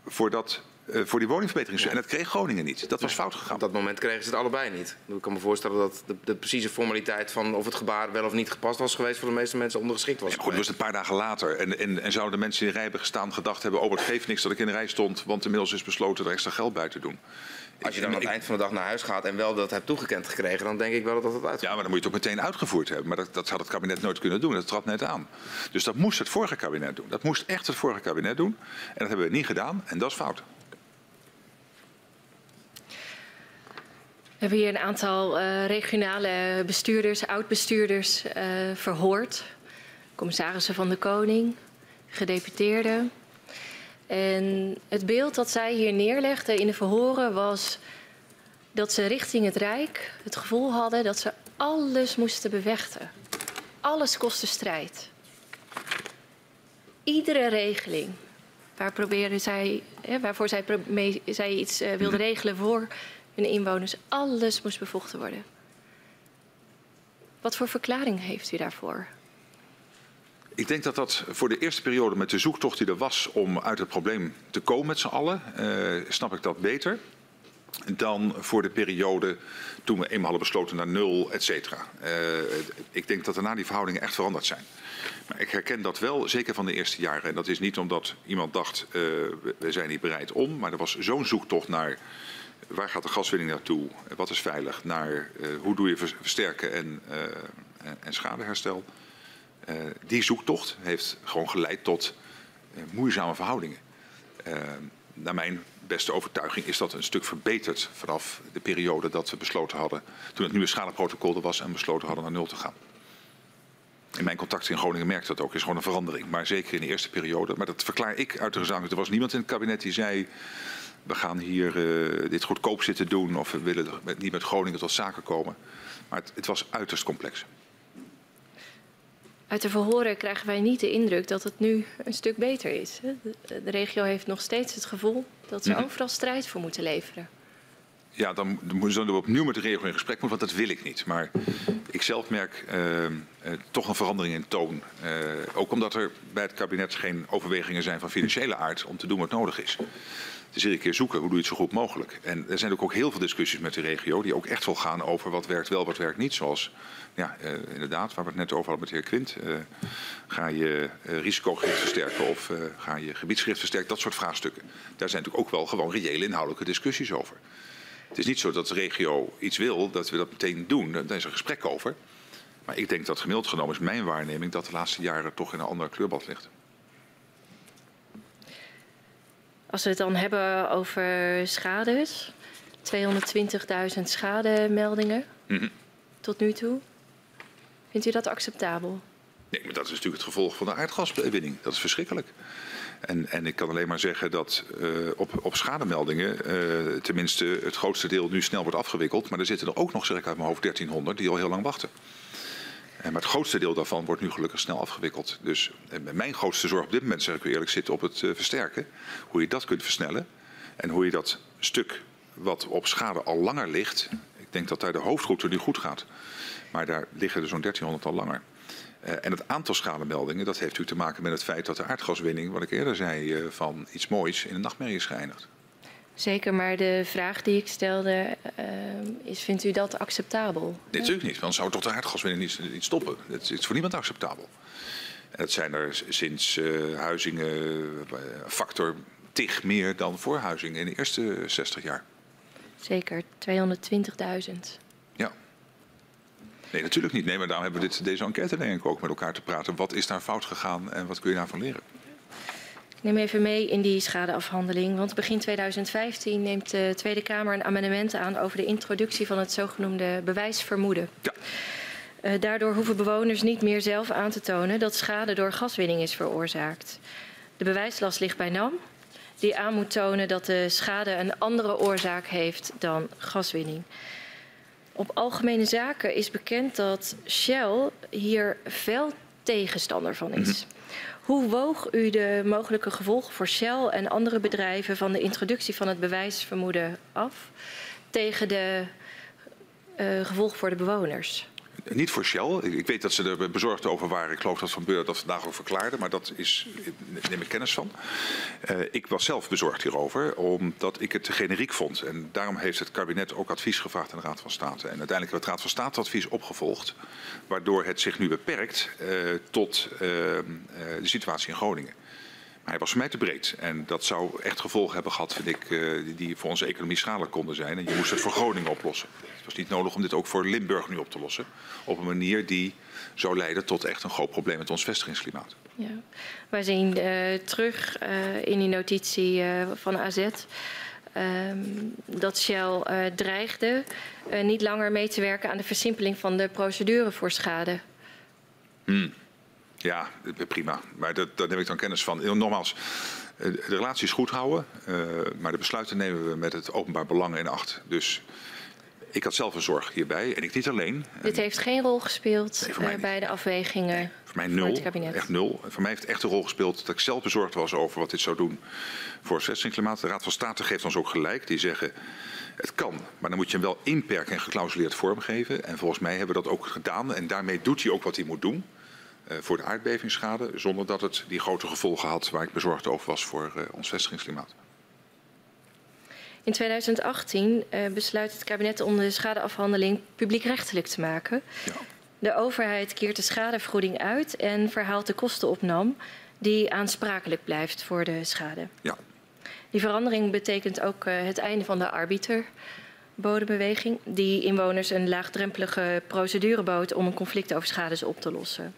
Speaker 2: voor, dat, eh, voor die woningverbetering. En dat kreeg Groningen niet. Dat was fout gegaan.
Speaker 3: Op dat moment kregen ze het allebei niet. Ik kan me voorstellen dat de, de precieze formaliteit van of het gebaar wel of niet gepast was geweest... voor de meeste mensen ondergeschikt was.
Speaker 2: Ja, goed, dat was een paar dagen later. En, en, en zouden de mensen die in de rij hebben gestaan gedacht hebben... oh, het geeft niks dat ik in de rij stond... want inmiddels is besloten er extra geld bij te doen.
Speaker 3: Als je dan aan het eind van de dag naar huis gaat en wel dat hebt toegekend gekregen, dan denk ik wel dat het uitgaat.
Speaker 2: Ja, maar dan moet je het ook meteen uitgevoerd hebben. Maar dat, dat had het kabinet nooit kunnen doen. Dat trad net aan. Dus dat moest het vorige kabinet doen. Dat moest echt het vorige kabinet doen. En dat hebben we niet gedaan. En dat is fout.
Speaker 4: We hebben hier een aantal eh, regionale bestuurders, oud-bestuurders eh, verhoord. Commissarissen van de Koning, gedeputeerden. En het beeld dat zij hier neerlegden in de verhoren was dat ze richting het Rijk het gevoel hadden dat ze alles moesten bevechten. Alles kostte strijd. Iedere regeling waar probeerden zij, hè, waarvoor zij, mee, zij iets eh, wilden regelen voor hun inwoners, alles moest bevochten worden. Wat voor verklaring heeft u daarvoor?
Speaker 2: Ik denk dat dat voor de eerste periode met de zoektocht die er was om uit het probleem te komen met z'n allen, eh, snap ik dat beter dan voor de periode toen we eenmaal hadden besloten naar nul, et cetera. Eh, ik denk dat daarna die verhoudingen echt veranderd zijn. Maar ik herken dat wel, zeker van de eerste jaren. En dat is niet omdat iemand dacht, eh, we- we zijn niet bereid om. Maar er was zo'n zoektocht naar waar gaat de gaswinning naartoe? Wat is veilig? Naar eh, hoe doe je vers- versterken en, eh, en- schadeherstel? Eh, die zoektocht heeft gewoon geleid tot moeizame verhoudingen. Naar mijn beste overtuiging is dat een stuk verbeterd vanaf de periode dat we besloten hadden, toen het nieuwe schadeprotocol er was en besloten hadden naar nul te gaan. In mijn contacten in Groningen merkte dat ook. is gewoon een verandering. Maar zeker in de eerste periode. Maar dat verklaar ik uit de. Er was niemand in het kabinet die zei... we gaan hier eh, dit goedkoop zitten doen... of we willen met- niet met Groningen tot zaken komen. Maar het, het was uiterst complex.
Speaker 4: Uit de verhoren krijgen wij niet de indruk dat het nu een stuk beter is. De, de regio heeft nog steeds het gevoel dat ze
Speaker 2: Mhm.
Speaker 4: overal strijd voor moeten leveren.
Speaker 2: Ja, dan dan we opnieuw met de regio in gesprek moeten, want dat wil ik niet. Maar ik zelf merk eh, eh, toch een verandering in toon. Eh, ook omdat er bij het kabinet geen overwegingen zijn van financiële aard om te doen wat nodig is. Het is iedere keer zoeken, hoe doe je het zo goed mogelijk? En er zijn ook, ook heel veel discussies met de regio die ook echt wel gaan over wat werkt wel, wat werkt niet. Zoals, ja, inderdaad, waar we het net over hadden met de heer Quint. Ga je risicogericht versterken of ga je gebiedsgericht versterken? Dat soort vraagstukken. Daar zijn natuurlijk ook wel gewoon reële inhoudelijke discussies over. Het is niet zo dat de regio iets wil, dat we dat meteen doen. Daar is een gesprek over. Maar ik denk dat gemiddeld genomen is mijn waarneming dat de laatste jaren toch in een andere kleurbad ligt.
Speaker 4: Als we het dan hebben over schades, 220.000 schademeldingen mm tot nu toe. Vindt u dat acceptabel?
Speaker 2: Nee, maar dat is natuurlijk het gevolg van de aardgaswinning. Dat is verschrikkelijk. En, en ik kan alleen maar zeggen dat uh, op, op schademeldingen uh, tenminste het grootste deel nu snel wordt afgewikkeld. Maar er zitten er ook nog, zeg ik uit mijn hoofd, 1300 die al heel lang wachten. En maar het grootste deel daarvan wordt nu gelukkig snel afgewikkeld. Dus mijn grootste zorg op dit moment, zeg ik u eerlijk, zit op het uh, versterken. Hoe je dat kunt versnellen. En hoe je dat stuk wat op schade al langer ligt. Ik denk dat daar de hoofdroute nu goed gaat. Maar daar liggen er zo'n 1300 al langer. Uh, en het aantal schademeldingen, dat heeft u te maken met het feit dat de aardgaswinning, wat ik eerder zei, uh, van iets moois in een nachtmerrie is geëindigd.
Speaker 4: Zeker, maar de vraag die ik stelde uh, is, vindt u dat acceptabel?
Speaker 2: Nee, natuurlijk niet, want zou toch de aardgaswinning niet, niet stoppen. Het is voor niemand acceptabel. En het zijn er sinds Huizingen factor tig meer dan voor Huizingen in de eerste 60 jaar.
Speaker 4: Zeker, 220.000.
Speaker 2: Nee, natuurlijk niet. Nee, maar daarom hebben we dit, deze enquête denk ik ook met elkaar te praten. Wat is daar fout gegaan en wat kun je daarvan leren?
Speaker 4: Neem even mee in die schadeafhandeling. Want begin 2015 neemt de Tweede Kamer een amendement aan over de introductie van het zogenoemde bewijsvermoeden.
Speaker 2: Ja.
Speaker 4: Uh, daardoor hoeven bewoners niet meer zelf aan te tonen dat schade door gaswinning is veroorzaakt. De bewijslast ligt bij NAM, die aan moet tonen dat de schade een andere oorzaak heeft dan gaswinning. Op algemene zaken is bekend dat Shell hier fel tegenstander van is. Mm -hmm. Hoe woog u de mogelijke gevolgen voor Shell en andere bedrijven van de introductie van het bewijsvermoeden af tegen de uh, gevolgen voor de bewoners?
Speaker 2: Niet voor Shell. Ik weet dat ze er bezorgd over waren. Ik geloof dat Van Beur dat vandaag ook verklaarde, maar dat is, neem ik kennis van. Uh, ik was zelf bezorgd hierover, omdat ik het generiek vond. En daarom heeft het kabinet ook advies gevraagd aan de Raad van State. En uiteindelijk heeft het Raad van State advies opgevolgd, waardoor het zich nu beperkt uh, tot uh, de situatie in Groningen. Hij was voor mij te breed. En dat zou echt gevolgen hebben gehad, vind ik, uh, die voor onze economie schadelijk konden zijn. En je moest het voor Groningen oplossen. Het was niet nodig om dit ook voor Limburg nu op te lossen. Op een manier die zou leiden tot echt een groot probleem met ons vestigingsklimaat.
Speaker 4: Ja. Wij zien uh, terug uh, in die notitie van AZ um, dat Shell dreigde niet langer mee te werken aan de versimpeling van de procedure voor schade.
Speaker 2: Hmm. Ja, prima. Maar dat, daar neem ik dan kennis van. Nogmaals, de relaties goed houden, uh, maar de besluiten nemen we met het openbaar belang in acht. Dus ik had zelf een zorg hierbij en ik niet alleen.
Speaker 4: Dit heeft geen rol gespeeld nee, uh, bij de afwegingen nee,
Speaker 2: voor mij nul,
Speaker 4: voor het kabinet?
Speaker 2: Echt nul. Voor mij heeft het echt een rol gespeeld dat ik zelf bezorgd was over wat dit zou doen voor het vestigingsklimaat. De Raad van State geeft ons ook gelijk. Die zeggen, het kan, maar dan moet je hem wel inperken en geclausuleerd vormgeven. En volgens mij hebben we dat ook gedaan en daarmee doet hij ook wat hij moet doen voor de aardbevingsschade, zonder dat het die grote gevolgen had waar ik bezorgd over was voor uh, ons vestigingsklimaat.
Speaker 4: In 2018 uh, besluit het kabinet om de schadeafhandeling publiekrechtelijk te maken.
Speaker 2: Ja.
Speaker 4: De overheid keert de schadevergoeding uit en verhaalt de kostenopnam die aansprakelijk blijft voor de schade.
Speaker 2: Ja.
Speaker 4: Die verandering betekent ook het einde van de arbiter bodembeweging, die inwoners een laagdrempelige procedure bood om een conflict over schades op te lossen.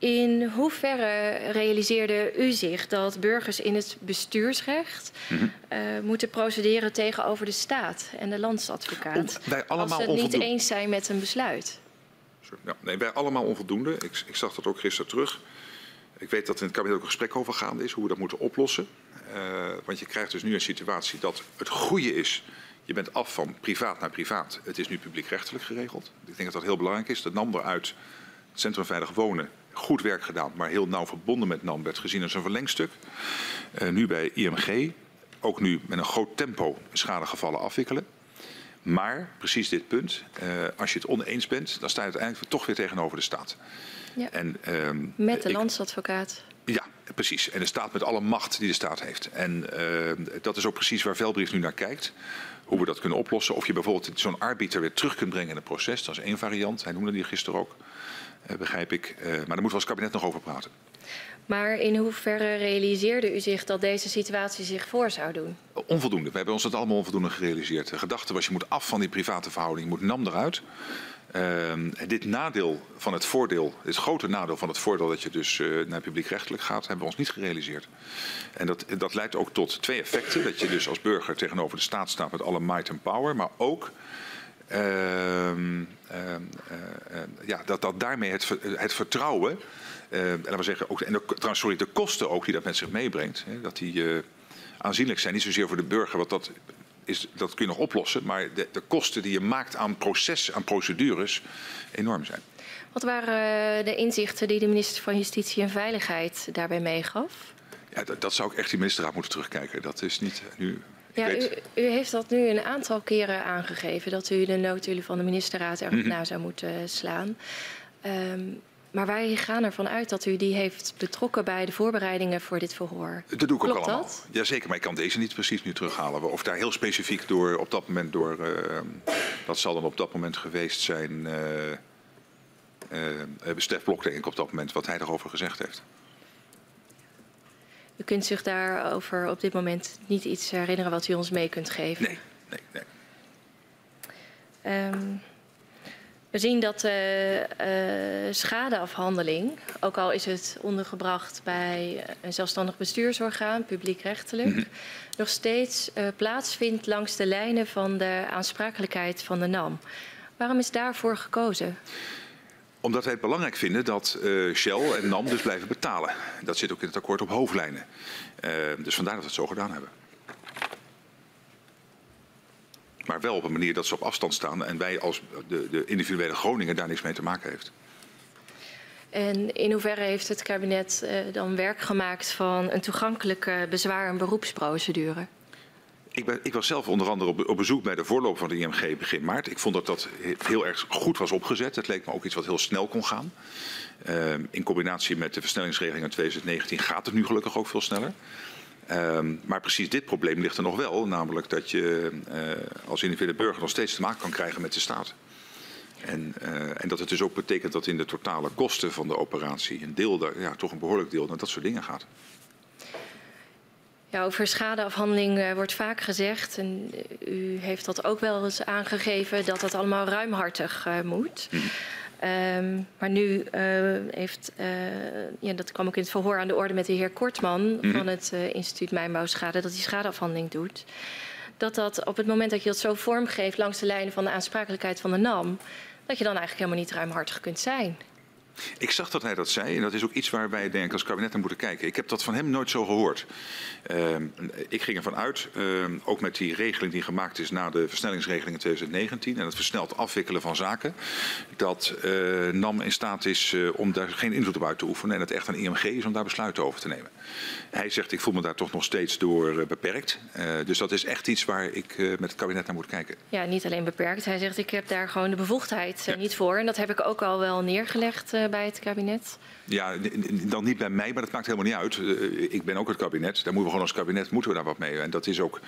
Speaker 4: In hoeverre realiseerde u zich dat burgers in het bestuursrecht mm -hmm. uh, moeten procederen tegenover de staat en de landsadvocaat?
Speaker 2: Wij allemaal
Speaker 4: als ze het niet eens zijn met een besluit.
Speaker 2: Ja, nee, wij allemaal onvoldoende. Ik, ik, zag dat ook gisteren terug. Ik weet dat in het kabinet ook een gesprek over gaande is, hoe we dat moeten oplossen. Uh, want je krijgt dus nu een situatie dat het goede is. Je bent af van privaat naar privaat. Het is nu publiekrechtelijk geregeld. Ik denk dat dat heel belangrijk is. De NAM eruit, het Centrum Veilig Wonen, goed werk gedaan, maar heel nauw verbonden met NAM werd gezien als een verlengstuk. Uh, nu bij IMG, ook nu met een groot tempo schadegevallen afwikkelen. Maar precies dit punt, uh, als je het oneens bent, dan sta je uiteindelijk toch weer tegenover de staat.
Speaker 4: Ja.
Speaker 2: En, um,
Speaker 4: met de ik, landsadvocaat.
Speaker 2: Ja, precies. En de staat met alle macht die de staat heeft. En uh, dat is ook precies waar Velbrief nu naar kijkt. Hoe we dat kunnen oplossen. Of je bijvoorbeeld zo'n arbiter weer terug kunt brengen in het proces. Dat is één variant. Hij noemde die gisteren ook. Uh, begrijp ik. Uh, maar daar moeten we als kabinet nog over praten.
Speaker 4: Maar in hoeverre realiseerde u zich dat deze situatie zich voor zou doen?
Speaker 2: Onvoldoende. We hebben ons dat allemaal onvoldoende gerealiseerd. De gedachte was, je moet af van die private verhouding. Je moet NAM eruit. Ehm, dit nadeel van het voordeel, het grote nadeel van het voordeel dat je dus uh, naar publiekrechtelijk gaat, hebben we ons niet gerealiseerd. En dat, dat leidt ook tot twee effecten. Dat je dus als burger tegenover de staat staat met alle might en power, maar ook ja, dat, dat daarmee het, het vertrouwen, en, laten we zeggen, ook, en de, trouwens, sorry, de kosten ook die dat met zich meebrengt, hè, dat die aanzienlijk zijn. Niet zozeer voor de burger, want dat is, dat kun je nog oplossen. Maar de, de kosten die je maakt aan proces, aan procedures, enorm zijn.
Speaker 4: Wat waren eh, de inzichten die de minister van Justitie en Veiligheid daarbij meegaf?
Speaker 2: Ja, dat, dat zou ik echt die ministerraad moeten terugkijken. Dat is niet nu.
Speaker 4: Ja, u, u, heeft dat nu een aantal keren aangegeven dat u de noodhulen van de ministerraad erop mm -hmm. na zou moeten slaan. Um, maar wij gaan ervan uit dat u die heeft betrokken bij de voorbereidingen voor dit verhoor.
Speaker 2: Dat doe ik Klopt ook allemaal. Dat? Jazeker, maar ik kan deze niet precies nu terughalen. Of daar heel specifiek door op dat moment door. Uh, dat zal dan op dat moment geweest zijn. Uh, uh, Stef Blok, denk ik, op dat moment, wat hij daarover gezegd heeft.
Speaker 4: U kunt zich daarover op dit moment niet iets herinneren wat u ons mee kunt geven?
Speaker 2: Nee, nee, nee.
Speaker 4: Um, we zien dat de uh, schadeafhandeling, ook al is het ondergebracht bij een zelfstandig bestuursorgaan, publiekrechtelijk, mm -hmm. nog steeds uh, plaatsvindt langs de lijnen van de aansprakelijkheid van de NAM. Waarom is daarvoor gekozen?
Speaker 2: Omdat wij het belangrijk vinden dat uh, Shell en NAM dus blijven betalen. Dat zit ook in het akkoord op hoofdlijnen. dus vandaar dat we het zo gedaan hebben. Maar wel op een manier dat ze op afstand staan en wij als de, de individuele Groningen daar niks mee te maken heeft.
Speaker 4: En in hoeverre heeft het kabinet uh, dan werk gemaakt van een toegankelijke bezwaar- en beroepsprocedure?
Speaker 2: Ik, ben, ik, was zelf onder andere op, bezoek bij de voorloop van de IMG begin maart. Ik vond dat dat heel erg goed was opgezet. Het leek me ook iets wat heel snel kon gaan. Uh, in combinatie met de versnellingsregeling in 2019 gaat het nu gelukkig ook veel sneller. Um, maar precies dit probleem ligt er nog wel, namelijk dat je uh, als individuele burger nog steeds te maken kan krijgen met de staat. En, uh, en, dat het dus ook betekent dat in de totale kosten van de operatie een deel, daar, ja, toch een behoorlijk deel naar dat soort dingen gaat.
Speaker 4: Ja, over schadeafhandeling uh, wordt vaak gezegd, en u heeft dat ook wel eens aangegeven, dat dat allemaal ruimhartig moet. Mm. Um, maar nu uh, heeft, ja, dat kwam ook in het verhoor aan de orde met de heer Kortman mm -hmm. van het instituut Mijnbouwschade, dat hij schadeafhandeling doet. Dat dat op het moment dat je dat zo vormgeeft langs de lijnen van de aansprakelijkheid van de NAM, dat je dan eigenlijk helemaal niet ruimhartig kunt zijn.
Speaker 2: Ik zag dat hij dat zei en dat is ook iets waar wij denk als kabinet naar moeten kijken. Ik heb dat van hem nooit zo gehoord. Uh, ik ging ervan uit, uh, ook met die regeling die gemaakt is na de versnellingsregeling in 2019 en het versneld afwikkelen van zaken, dat uh, NAM in staat is uh, om daar geen invloed op uit te oefenen en het echt aan IMG is om daar besluiten over te nemen. Hij zegt, ik voel me daar toch nog steeds door beperkt. dus dat is echt iets waar ik met het kabinet naar moet kijken.
Speaker 4: Ja, niet alleen beperkt. Hij zegt, ik heb daar gewoon de bevoegdheid ja. niet voor. En dat heb ik ook al wel neergelegd bij het kabinet?
Speaker 2: Ja, dan niet bij mij, maar dat maakt helemaal niet uit. Ik ben ook het kabinet. Daar moeten we gewoon als kabinet moeten we daar wat mee. En dat is ook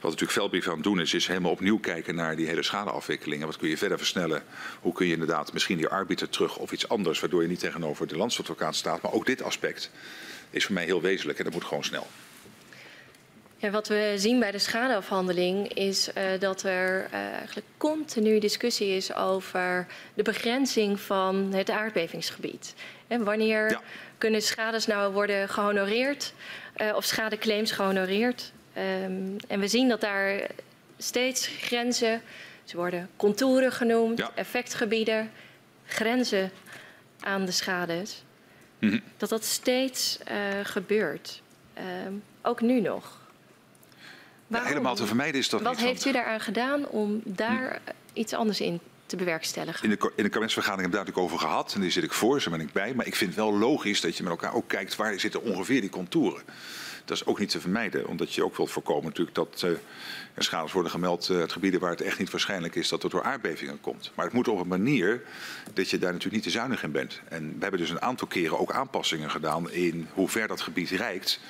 Speaker 2: wat natuurlijk Veldbrief aan het doen is, is helemaal opnieuw kijken naar die hele schadeafwikkeling. En wat kun je verder versnellen? Hoe kun je inderdaad misschien die arbiter terug of iets anders, waardoor je niet tegenover de landsadvocaat staat. Maar ook dit aspect is voor mij heel wezenlijk en dat moet gewoon snel.
Speaker 4: Ja, wat we zien bij de schadeafhandeling is uh, dat er uh, eigenlijk continu discussie is over de begrenzing van het aardbevingsgebied. En wanneer ja. kunnen schades nou worden gehonoreerd uh, of schadeclaims gehonoreerd? Um, en we zien dat daar steeds grenzen, ze worden contouren genoemd, ja. effectgebieden, grenzen aan de schades. Mm -hmm. Dat dat steeds gebeurt. Um, ook nu nog.
Speaker 2: Ja, helemaal te vermijden is dat
Speaker 4: Wat
Speaker 2: niet.
Speaker 4: Wat heeft u daaraan gedaan om daar hm. iets anders in te bewerkstelligen?
Speaker 2: In de, in de kabinetsvergadering hebben we daar natuurlijk over gehad. En die zit ik voor, zo ben ik bij. Maar ik vind het wel logisch dat je met elkaar ook kijkt waar zitten ongeveer die contouren. Dat is ook niet te vermijden, omdat je ook wilt voorkomen natuurlijk dat uh, er schades worden gemeld uit uh, gebieden waar het echt niet waarschijnlijk is dat het door aardbevingen komt. Maar het moet op een manier dat je daar natuurlijk niet te zuinig in bent. En we hebben dus een aantal keren ook aanpassingen gedaan in hoe ver dat gebied reikt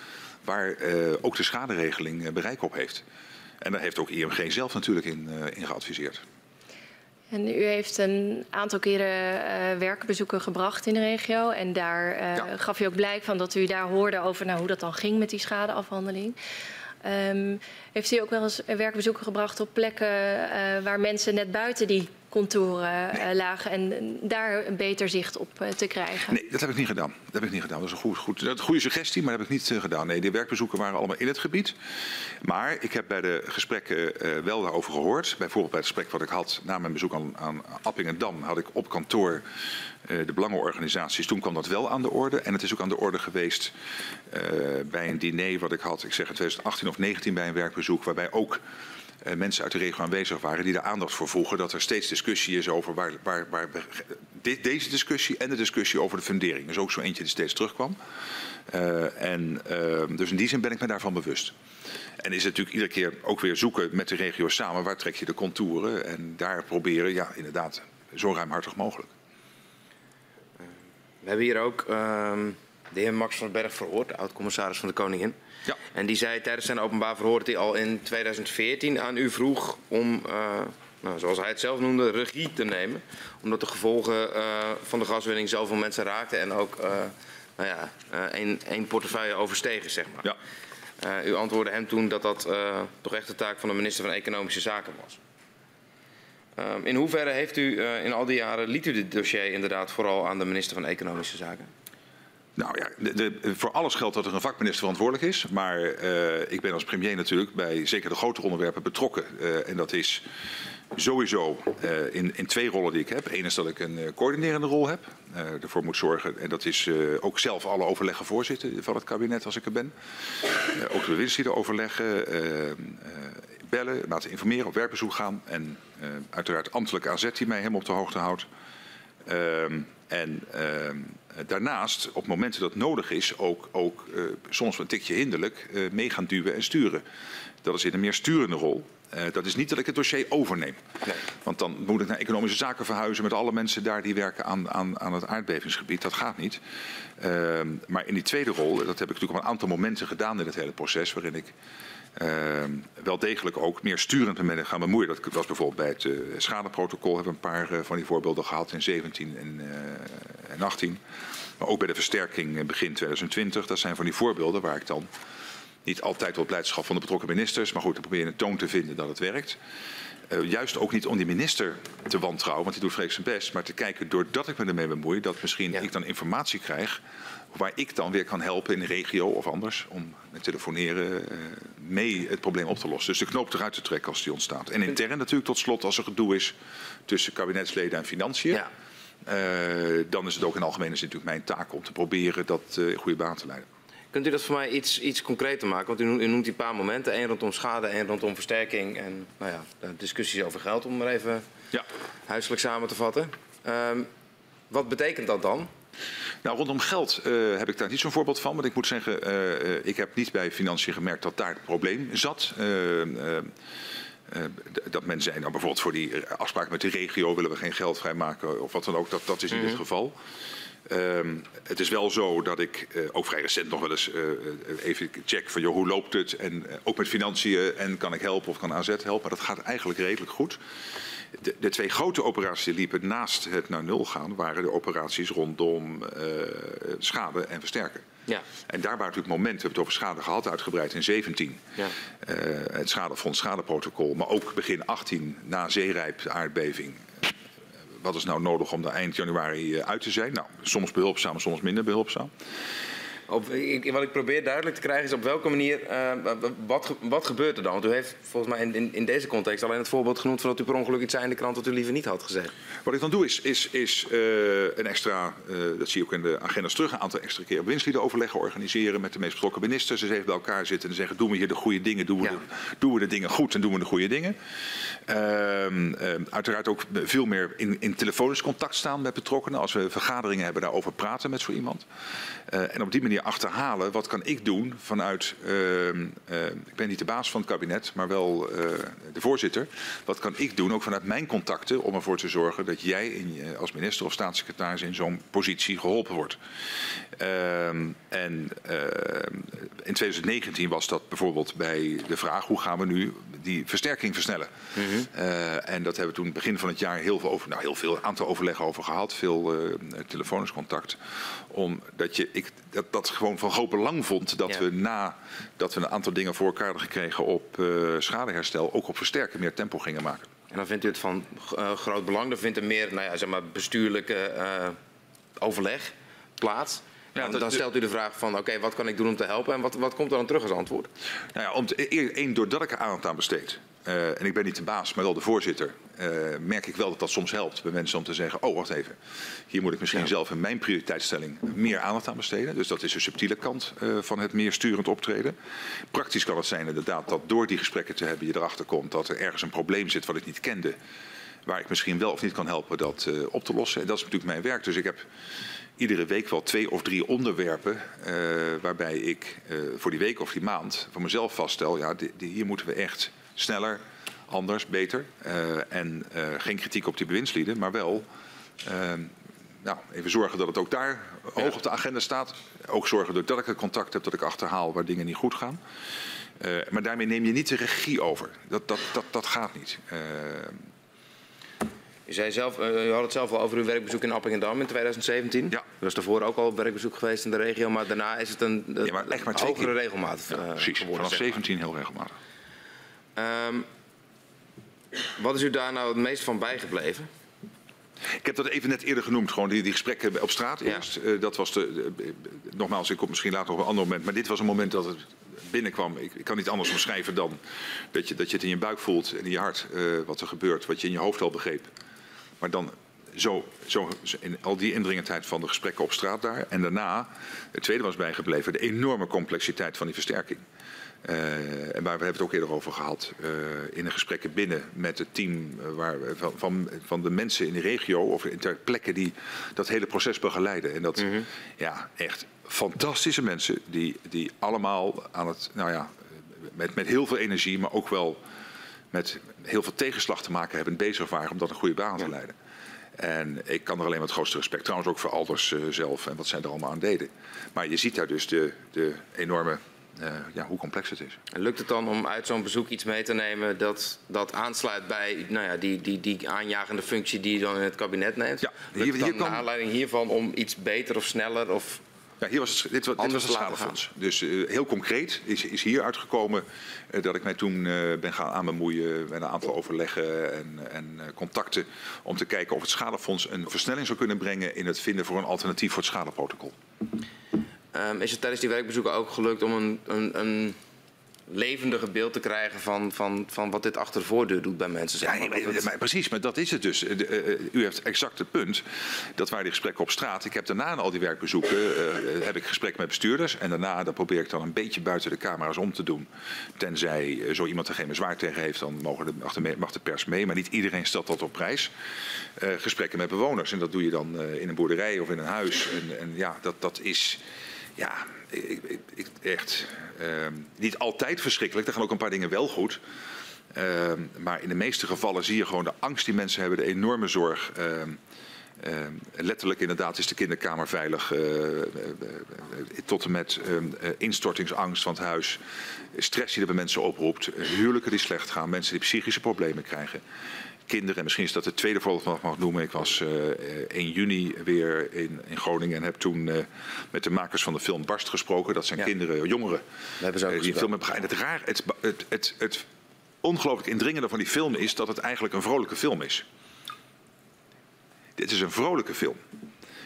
Speaker 2: waar uh, ook de schaderegeling uh, bereik op heeft. En daar heeft ook IMG zelf natuurlijk in, uh, in geadviseerd.
Speaker 4: En u heeft een aantal keren uh, werkbezoeken gebracht in de regio. En daar uh, ja. gaf u ook blijk van dat u daar hoorde over nou, hoe dat dan ging met die schadeafhandeling. Um, heeft u ook wel eens werkbezoeken gebracht op plekken uh, waar mensen net buiten die contouren nee. lagen en daar een beter zicht op te krijgen?
Speaker 2: Nee, dat heb ik niet gedaan. Dat heb ik niet gedaan. Dat is een goed, goed, een goede suggestie, maar dat heb ik niet gedaan. Nee, de werkbezoeken waren allemaal in het gebied. Maar ik heb bij de gesprekken wel daarover gehoord. Bijvoorbeeld bij het gesprek wat ik had na mijn bezoek aan, aan Appingedam, had ik op kantoor de belangenorganisaties. Toen kwam dat wel aan de orde. En het is ook aan de orde geweest bij een diner wat ik had, ik zeg in 2018 of 19 bij een werkbezoek, waarbij ook mensen uit de regio aanwezig waren die daar aandacht voor vroegen. Dat er steeds discussie is over waar, waar, waar de, deze discussie en de discussie over de fundering. Dus ook zo eentje die steeds terugkwam. Uh, en, dus in die zin ben ik me daarvan bewust. En is natuurlijk iedere keer ook weer zoeken met de regio samen. Waar trek je de contouren? En daar proberen, ja, inderdaad, zo ruimhartig mogelijk.
Speaker 3: We hebben hier ook ehm, de heer Max van den Berg verhoord, oud-commissaris van de Koningin. Ja. En die zei tijdens zijn openbaar verhoor dat hij al in 2014 aan u vroeg om, uh, nou, zoals hij het zelf noemde, regie te nemen. Omdat de gevolgen uh, van de gaswinning zoveel mensen raakten en ook uh, nou ja, één, portefeuille overstegen, zeg maar. Ja. u antwoordde hem toen dat dat toch echt de taak van de minister van Economische Zaken was. Um, in hoeverre heeft u in al die jaren, liet u dit dossier inderdaad vooral aan de minister van Economische Zaken?
Speaker 2: Nou ja, de, de, voor alles geldt dat er een vakminister verantwoordelijk is. Maar uh, ik ben als premier natuurlijk bij zeker de grotere onderwerpen betrokken. Uh, en dat is sowieso uh, in, in, twee rollen die ik heb. Eén is dat ik een coördinerende rol heb. ervoor moet zorgen, en dat is ook zelf alle overleggen voorzitten van het kabinet als ik er ben. ook de bewindslieden overleggen bellen, laten informeren, op werkbezoek gaan. En uiteraard ambtelijke AZ die mij helemaal op de hoogte houdt. Uh, en uh, daarnaast, op momenten dat nodig is, ook, ook uh, soms een tikje hinderlijk mee gaan duwen en sturen. Dat is in een meer sturende rol. dat is niet dat ik het dossier overneem. Nee. Want dan moet ik naar economische zaken verhuizen met alle mensen daar die werken aan, aan, aan het aardbevingsgebied. Dat gaat niet. Ehm, maar in die tweede rol, dat heb ik natuurlijk op een aantal momenten gedaan in het hele proces, waarin ik uh, wel degelijk ook meer sturend met gaan bemoeien. Dat was bijvoorbeeld bij het uh, schadeprotocol. Hebben we een paar uh, van die voorbeelden gehad in 17 en, uh, en 18. Maar ook bij de versterking begin 2020. Dat zijn van die voorbeelden waar ik dan niet altijd op blijdschap van de betrokken ministers. Maar goed, dan probeer je een toon te vinden dat het werkt. Uh, juist ook niet om die minister te wantrouwen, want die doet vreselijk zijn best. Maar te kijken, doordat ik me ermee bemoei, dat misschien ja. ik dan informatie krijg waar ik dan weer kan helpen in de regio of anders om met telefoneren uh, mee het probleem op te lossen. Dus de knoop eruit te trekken als die ontstaat. En intern natuurlijk tot slot als er gedoe is tussen kabinetsleden en financiën. Ja. Uh, dan is het ook in algemene zin natuurlijk mijn taak om te proberen dat uh, in goede baan te leiden.
Speaker 3: Kunt u dat voor mij iets, iets concreter maken? Want u noemt, u noemt een paar momenten. één rondom schade, één rondom versterking. En nou ja, discussies over geld, om maar even ja. huiselijk samen te vatten. Um, wat betekent dat dan?
Speaker 2: Nou, rondom geld uh, heb ik daar niet zo'n voorbeeld van. Want ik moet zeggen, uh, ik heb niet bij financiën gemerkt dat daar het probleem zat. Uh, dat men zei, nou bijvoorbeeld voor die afspraak met de regio willen we geen geld vrijmaken of wat dan ook. Dat, dat is in mm -hmm. dit geval. Um, het is wel zo dat ik uh, ook vrij recent nog wel eens uh, even check van joh, hoe loopt het en uh, ook met financiën en kan ik helpen of kan AZ helpen. Maar dat gaat eigenlijk redelijk goed. De, de, twee grote operaties die liepen naast het naar nul gaan, waren de operaties rondom uh, schade en versterken. Ja. En daar waren natuurlijk momenten, we hebben het over schade gehad, uitgebreid in 17. Ja. Uh, het schadefonds, schadeprotocol, maar ook begin 18 na zeerijp, de aardbeving. Wat is nou nodig om daar eind januari uit te zijn? Nou, soms behulpzaam, soms minder behulpzaam.
Speaker 3: Op, ik, wat ik probeer duidelijk te krijgen is op welke manier, uh, wat, wat gebeurt er dan? Want u heeft volgens mij in, in, in, deze context alleen het voorbeeld genoemd van dat u per ongeluk iets zei in de krant dat u liever niet had gezegd.
Speaker 2: Wat ik dan doe is, is, is uh, een extra, uh, dat zie je ook in de agenda's terug, een aantal extra keer winstliedenoverleggen organiseren met de meest betrokken ministers. Ze even bij elkaar zitten en zeggen, doen we hier de goede dingen, doen we, ja. de, doen we de dingen goed en doen we de goede dingen. Ehm, uiteraard ook veel meer in, in telefonisch contact staan met betrokkenen. Als we vergaderingen hebben, daarover praten met zo iemand. En op die manier achterhalen wat kan ik doen vanuit, uh, uh, ik ben niet de baas van het kabinet, maar wel uh, de voorzitter. Wat kan ik doen, ook vanuit mijn contacten, om ervoor te zorgen dat jij in, als minister of staatssecretaris in zo'n positie geholpen wordt. Ehm, en ehm, in 2019 was dat bijvoorbeeld bij de vraag hoe gaan we nu die versterking versnellen. Mm -hmm. en dat hebben we toen begin van het jaar heel veel over, nou heel veel aantal overleggen over gehad, veel telefonisch contact. Omdat je, ik, dat, dat gewoon van groot belang vond dat ja. we na dat we een aantal dingen voor elkaar hadden gekregen op uh, schadeherstel, ook op versterken meer tempo gingen maken.
Speaker 3: En dan vindt u het van groot belang. Dan vindt er meer nou ja, zeg maar bestuurlijke overleg plaats. Ja, dan stelt u de vraag van oké, wat kan ik doen om te helpen en wat, wat komt er dan terug als antwoord?
Speaker 2: Nou ja, om één, doordat ik er aandacht aan besteed, uh, en ik ben niet de baas, maar wel de voorzitter, uh, merk ik wel dat dat soms helpt bij mensen om te zeggen, oh wacht even, hier moet ik misschien ja. zelf in mijn prioriteitsstelling meer aandacht aan besteden. Dus dat is de subtiele kant uh, van het meer sturend optreden. Praktisch kan het zijn inderdaad dat door die gesprekken te hebben je erachter komt dat er ergens een probleem zit wat ik niet kende waar ik misschien wel of niet kan helpen dat uh, op te lossen. En dat is natuurlijk mijn werk. Dus ik heb iedere week wel twee of drie onderwerpen waarbij ik voor die week of die maand voor mezelf vaststel, ja, die, die, hier moeten we echt sneller, anders, beter. en geen kritiek op die bewindslieden, maar wel nou, even zorgen dat het ook daar hoog op de agenda staat. Ook zorgen dat ik het contact heb, dat ik achterhaal waar dingen niet goed gaan. maar daarmee neem je niet de regie over. Dat, dat, dat, dat gaat niet.
Speaker 3: U, zei zelf, uh, u had het zelf al over uw werkbezoek in Appingedam in 2017. Ja. U was daarvoor ook al werkbezoek geweest in de regio, maar daarna is het een
Speaker 2: ja, maar echt maar
Speaker 3: hogere regelmaat
Speaker 2: ja, uh, precies. Vanaf 17 heel regelmatig.
Speaker 3: Um, wat is u daar nou het meest van bijgebleven?
Speaker 2: Ik heb dat even net eerder genoemd, gewoon die, die gesprekken op straat ja. eerst. Uh, dat was de, nogmaals, ik kom misschien later op een ander moment, maar dit was een moment dat het binnenkwam. Ik, ik kan niet anders omschrijven dan dat je, dat je het in je buik voelt en in je hart uh, wat er gebeurt, wat je in je hoofd al begreep. Maar dan zo, zo in al die indringendheid van de gesprekken op straat daar. En daarna, het tweede was bijgebleven, de enorme complexiteit van die versterking. Uh, en waar we hebben het ook eerder over gehad uh, in de gesprekken binnen met het team waar, van, van, van, de mensen in de regio of ter plekken die dat hele proces begeleiden. En dat, mm -hmm. ja, echt fantastische mensen die, die allemaal aan het, nou ja, met, met heel veel energie, maar ook wel met heel veel tegenslag te maken hebben, bezig waren om dat een goede baan te leiden. En ik kan er alleen met het grootste respect, trouwens ook voor Alders uh, zelf en wat zij er allemaal aan deden. Maar je ziet daar dus de, de enorme, uh, ja, hoe complex het is.
Speaker 3: En lukt het dan om uit zo'n bezoek iets mee te nemen dat, dat aansluit bij nou ja, die, die, die aanjagende functie die je dan in het kabinet neemt? Ja, hier, kan... naar aanleiding hiervan om iets beter of sneller of
Speaker 2: ja, hier was het, dit, dit was het schadefonds. Dus uh, heel concreet is, is hier uitgekomen uh, dat ik mij toen uh, ben gaan aan bemoeien met een aantal overleggen en, en contacten om te kijken of het schadefonds een versnelling zou kunnen brengen in het vinden voor een alternatief voor het schadeprotocol.
Speaker 3: Um, is het tijdens die werkbezoeken ook gelukt om een, een, een levendige beeld te krijgen van, van, van wat dit achter de voordeur doet bij mensen. Zeg
Speaker 2: maar. ja, maar, precies, maar dat is het dus. u heeft exact het punt. Dat waren die gesprekken op straat. Ik heb daarna al die werkbezoeken uh, heb ik gesprekken met bestuurders. En daarna dat probeer ik dan een beetje buiten de camera's om te doen. Tenzij zo iemand er geen bezwaar tegen heeft, dan mogen de, mag, de, mag de pers mee. Maar niet iedereen stelt dat op prijs. Gesprekken met bewoners. En dat doe je dan in een boerderij of in een huis. En, en ja, dat, dat is ja, ik, ik, echt uh, niet altijd verschrikkelijk. Er gaan ook een paar dingen wel goed. Uh, maar in de meeste gevallen zie je gewoon de angst die mensen hebben, de enorme zorg. Uh, letterlijk inderdaad is de kinderkamer veilig. Eh, tot en met instortingsangst van het huis. Stress die er bij mensen oproept. huwelijken die slecht gaan. Mensen die psychische problemen krijgen kinderen. En misschien is dat het tweede voorbeeld wat ik mag noemen. Ik was uh, eh, 1 juni weer in, in Groningen en heb toen uh, met de makers van de film Barst gesproken. Dat zijn ja. kinderen, jongeren,
Speaker 3: ze
Speaker 2: die een film hebben Het, raar, het, het, het, het ongelooflijk indringende van die film is dat het eigenlijk een vrolijke film is. Dit is een vrolijke film.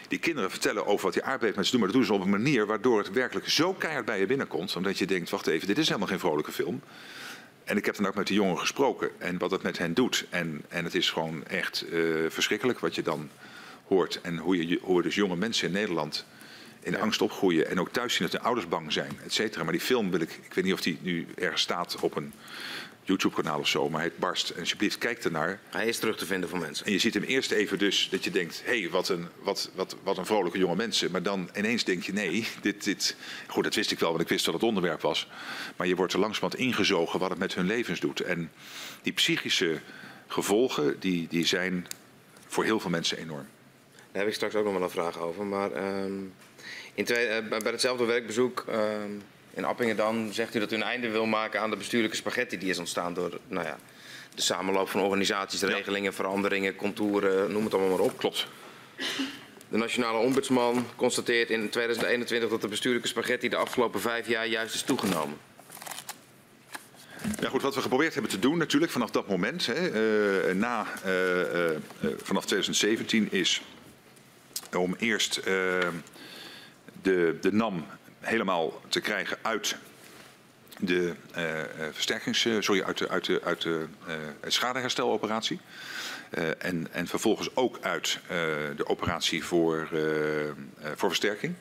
Speaker 2: Die kinderen vertellen over wat die aardbevingsmensen doen, maar dat doen ze op een manier waardoor het werkelijk zo keihard bij je binnenkomt. Omdat je denkt, wacht even, dit is helemaal geen vrolijke film. En ik heb dan ook met de jongeren gesproken en wat het met hen doet. En, en het is gewoon echt uh, verschrikkelijk wat je dan hoort. En hoe, je, hoe dus jonge mensen in Nederland in ja. angst opgroeien. En ook thuis zien dat hun ouders bang zijn, et cetera. Maar die film wil ik, ik weet niet of die nu ergens staat op een YouTube-kanaal of zo, maar het barst. En alsjeblieft, kijk ernaar.
Speaker 3: Hij is terug te vinden voor mensen.
Speaker 2: En je ziet hem eerst even dus dat je denkt, hé, hey, wat, een, wat, wat, wat een vrolijke jonge mensen. Maar dan ineens denk je, nee, dit, dit... Goed, dat wist ik wel, want ik wist dat het onderwerp was. Maar je wordt er langzamerhand ingezogen wat het met hun levens doet. En die psychische gevolgen, die, die zijn voor heel veel mensen enorm.
Speaker 3: Daar heb ik straks ook nog wel een vraag over. Maar um, in twee, uh, bij hetzelfde werkbezoek... Um, in Appingen dan zegt u dat u een einde wil maken aan de bestuurlijke spaghetti die is ontstaan door nou ja, de samenloop van organisaties, regelingen, veranderingen, contouren, noem het allemaal maar op.
Speaker 2: Klopt.
Speaker 3: De Nationale Ombudsman constateert in 2021 dat de bestuurlijke spaghetti de afgelopen vijf jaar juist is toegenomen.
Speaker 2: Ja, goed, wat we geprobeerd hebben te doen natuurlijk vanaf dat moment, hè, uh, na, uh, uh, vanaf 2017, is om eerst de, de NAM helemaal te krijgen uit de versterkings, sorry, uit de, uit de, uit de schadehersteloperatie. en, en vervolgens ook uit de operatie voor, voor versterking.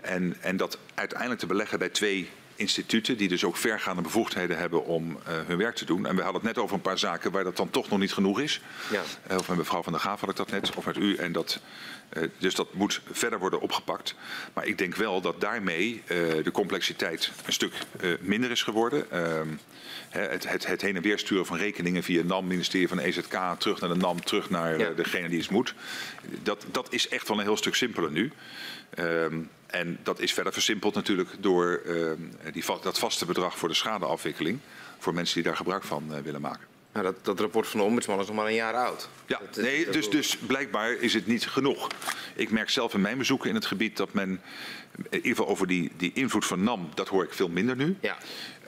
Speaker 2: En, en dat uiteindelijk te beleggen bij twee instituten die dus ook vergaande bevoegdheden hebben om uh, hun werk te doen. En we hadden het net over een paar zaken waar dat dan toch nog niet genoeg is. Ja. Uh, of met mevrouw Van der Gaaf had ik dat net, of met u. En dat, uh, dus dat moet verder worden opgepakt. Maar ik denk wel dat daarmee de complexiteit een stuk minder is geworden. Ehm, het, het, het, heen en weer sturen van rekeningen via NAM, ministerie van EZK, terug naar de NAM, terug naar ja. degene die het moet. Dat, dat is echt wel een heel stuk simpeler nu. Um, en dat is verder versimpeld natuurlijk door uh, die, dat vaste bedrag voor de schadeafwikkeling. Voor mensen die daar gebruik van uh, willen maken.
Speaker 3: Nou, dat, dat, rapport van de ombudsman is nog maar een jaar oud.
Speaker 2: Ja,
Speaker 3: dat,
Speaker 2: nee, dat, dus, dus blijkbaar is het niet genoeg. Ik merk zelf in mijn bezoeken in het gebied dat men, in ieder geval over die, die invloed van NAM, dat hoor ik veel minder nu. Ja.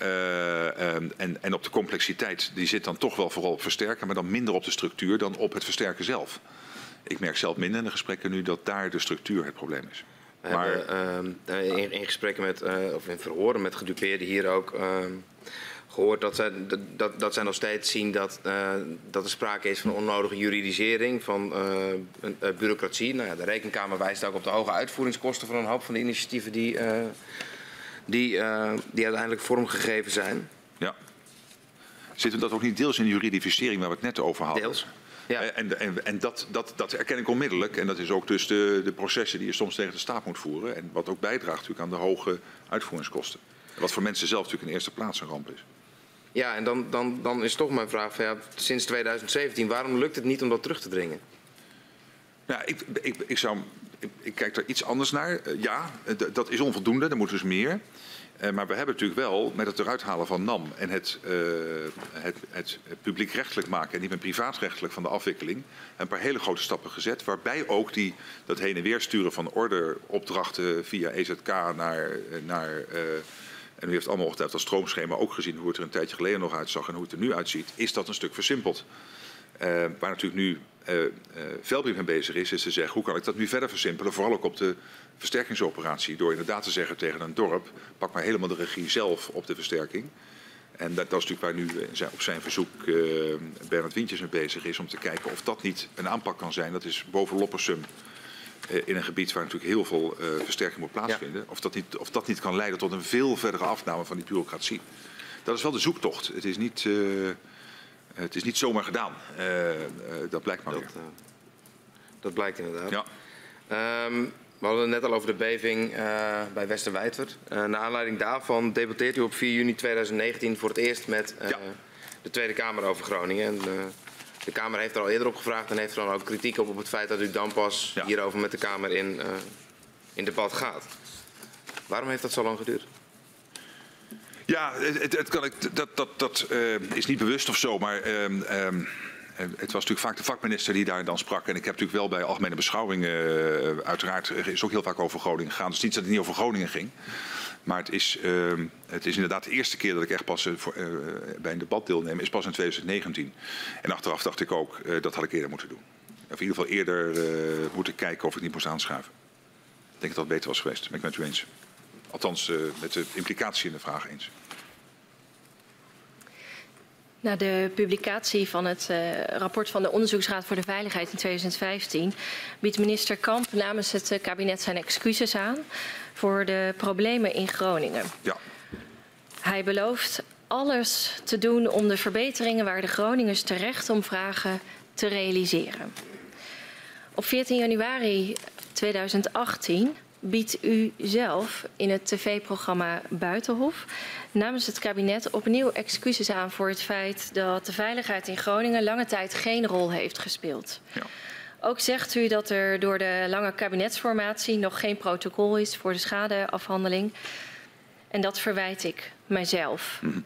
Speaker 2: Uh, en, en op de complexiteit, die zit dan toch wel vooral op versterken, maar dan minder op de structuur dan op het versterken zelf. Ik merk zelf minder in de gesprekken nu dat daar de structuur het probleem is.
Speaker 3: We maar... hebben uh, in, in, gesprekken met, uh, of in verhoren met gedupeerden hier ook uh, gehoord dat zij, dat, dat zij nog steeds zien dat, uh, dat er sprake is van onnodige juridisering, van bureaucratie. Nou ja, de Rekenkamer wijst ook op de hoge uitvoeringskosten van een hoop van de initiatieven die, die, die uiteindelijk vormgegeven zijn.
Speaker 2: Ja. Zit dat ook niet deels in de juridificering waar we het net over hadden?
Speaker 3: Deels.
Speaker 2: Ja. Eh, en, en, en dat, dat, dat erken ik onmiddellijk. En dat is ook dus de, de processen die je soms tegen de staat moet voeren. En wat ook bijdraagt natuurlijk aan de hoge uitvoeringskosten. Wat voor mensen zelf natuurlijk in eerste plaats een ramp is.
Speaker 3: Ja, en dan, dan, dan is toch mijn vraag van ja, sinds 2017, waarom lukt het niet om dat terug te dringen?
Speaker 2: Ja, ik, ik, ik, zou, ik, ik kijk er iets anders naar. Uh, ja, dat is onvoldoende, er moet dus meer. Uh, maar we hebben natuurlijk wel met het eruit halen van NAM en het, uh, het, het publiekrechtelijk maken en niet meer privaatrechtelijk van de afwikkeling een paar hele grote stappen gezet. Waarbij ook die, dat heen en weer sturen van orderopdrachten via EZK naar. naar uh, en u heeft allemaal ongetwijfeld dat stroomschema ook gezien hoe het er een tijdje geleden nog uitzag en hoe het er nu uitziet. Is dat een stuk versimpeld. waar natuurlijk nu uh, uh, Veldbrief mee bezig is, is te zeggen hoe kan ik dat nu verder versimpelen. Vooral ook op de versterkingsoperatie. Door inderdaad te zeggen tegen een dorp, pak maar helemaal de regie zelf op de versterking. En dat, dat is natuurlijk waar nu eh, op zijn verzoek uh, Bernard Wintjes mee bezig is. Om te kijken of dat niet een aanpak kan zijn. Dat is boven Loppersum uh, in een gebied waar natuurlijk heel veel uh, versterking moet plaatsvinden. Ja. Of, dat niet, of dat niet kan leiden tot een veel verdere afname van die bureaucratie. Dat is wel de zoektocht. Het is niet, het is niet zomaar gedaan. dat blijkt maar
Speaker 3: dat,
Speaker 2: weer.
Speaker 3: dat blijkt inderdaad. Ja. Um, we hadden het net al over de beving uh, bij Westerwijter. Uh, naar aanleiding daarvan debatteert u op 4 juni 2019 voor het eerst met uh, ja. de Tweede Kamer over Groningen. En, de Kamer heeft er al eerder op gevraagd en heeft er dan ook kritiek op op het feit dat u dan pas ja. hierover met de Kamer in, in debat gaat. Waarom heeft dat zo lang geduurd?
Speaker 2: Ja, het, het kan dat, dat, dat is niet bewust of zo, maar... Um, het was natuurlijk vaak de vakminister die daar dan sprak. En ik heb natuurlijk wel bij algemene beschouwingen, uh, uiteraard is ook heel vaak over Groningen gegaan. Dus niet dat het niet over Groningen ging. Maar het is, uh, het is inderdaad de eerste keer dat ik echt pas bij een debat deelneem, is pas in 2019. En achteraf dacht ik ook, dat had ik eerder moeten doen. Of in ieder geval eerder moeten kijken of ik niet moest aanschuiven. Ik denk dat dat beter was geweest, ben ik met u eens. Althans, met de implicatie in de vraag eens.
Speaker 4: Na de publicatie van het uh, rapport van de Onderzoeksraad voor de Veiligheid in 2015 biedt minister Kamp namens het uh, kabinet zijn excuses aan voor de problemen in Groningen. Ja. Hij belooft alles te doen om de verbeteringen waar de Groningers terecht om vragen te realiseren. Op 14 januari 2018 biedt u zelf in het tv-programma Buitenhof namens het kabinet opnieuw excuses aan voor het feit dat de veiligheid in Groningen lange tijd geen rol heeft gespeeld. Ja. Ook zegt u dat er door de lange kabinetsformatie nog geen protocol is voor de schadeafhandeling. En dat verwijt ik mijzelf. Mm.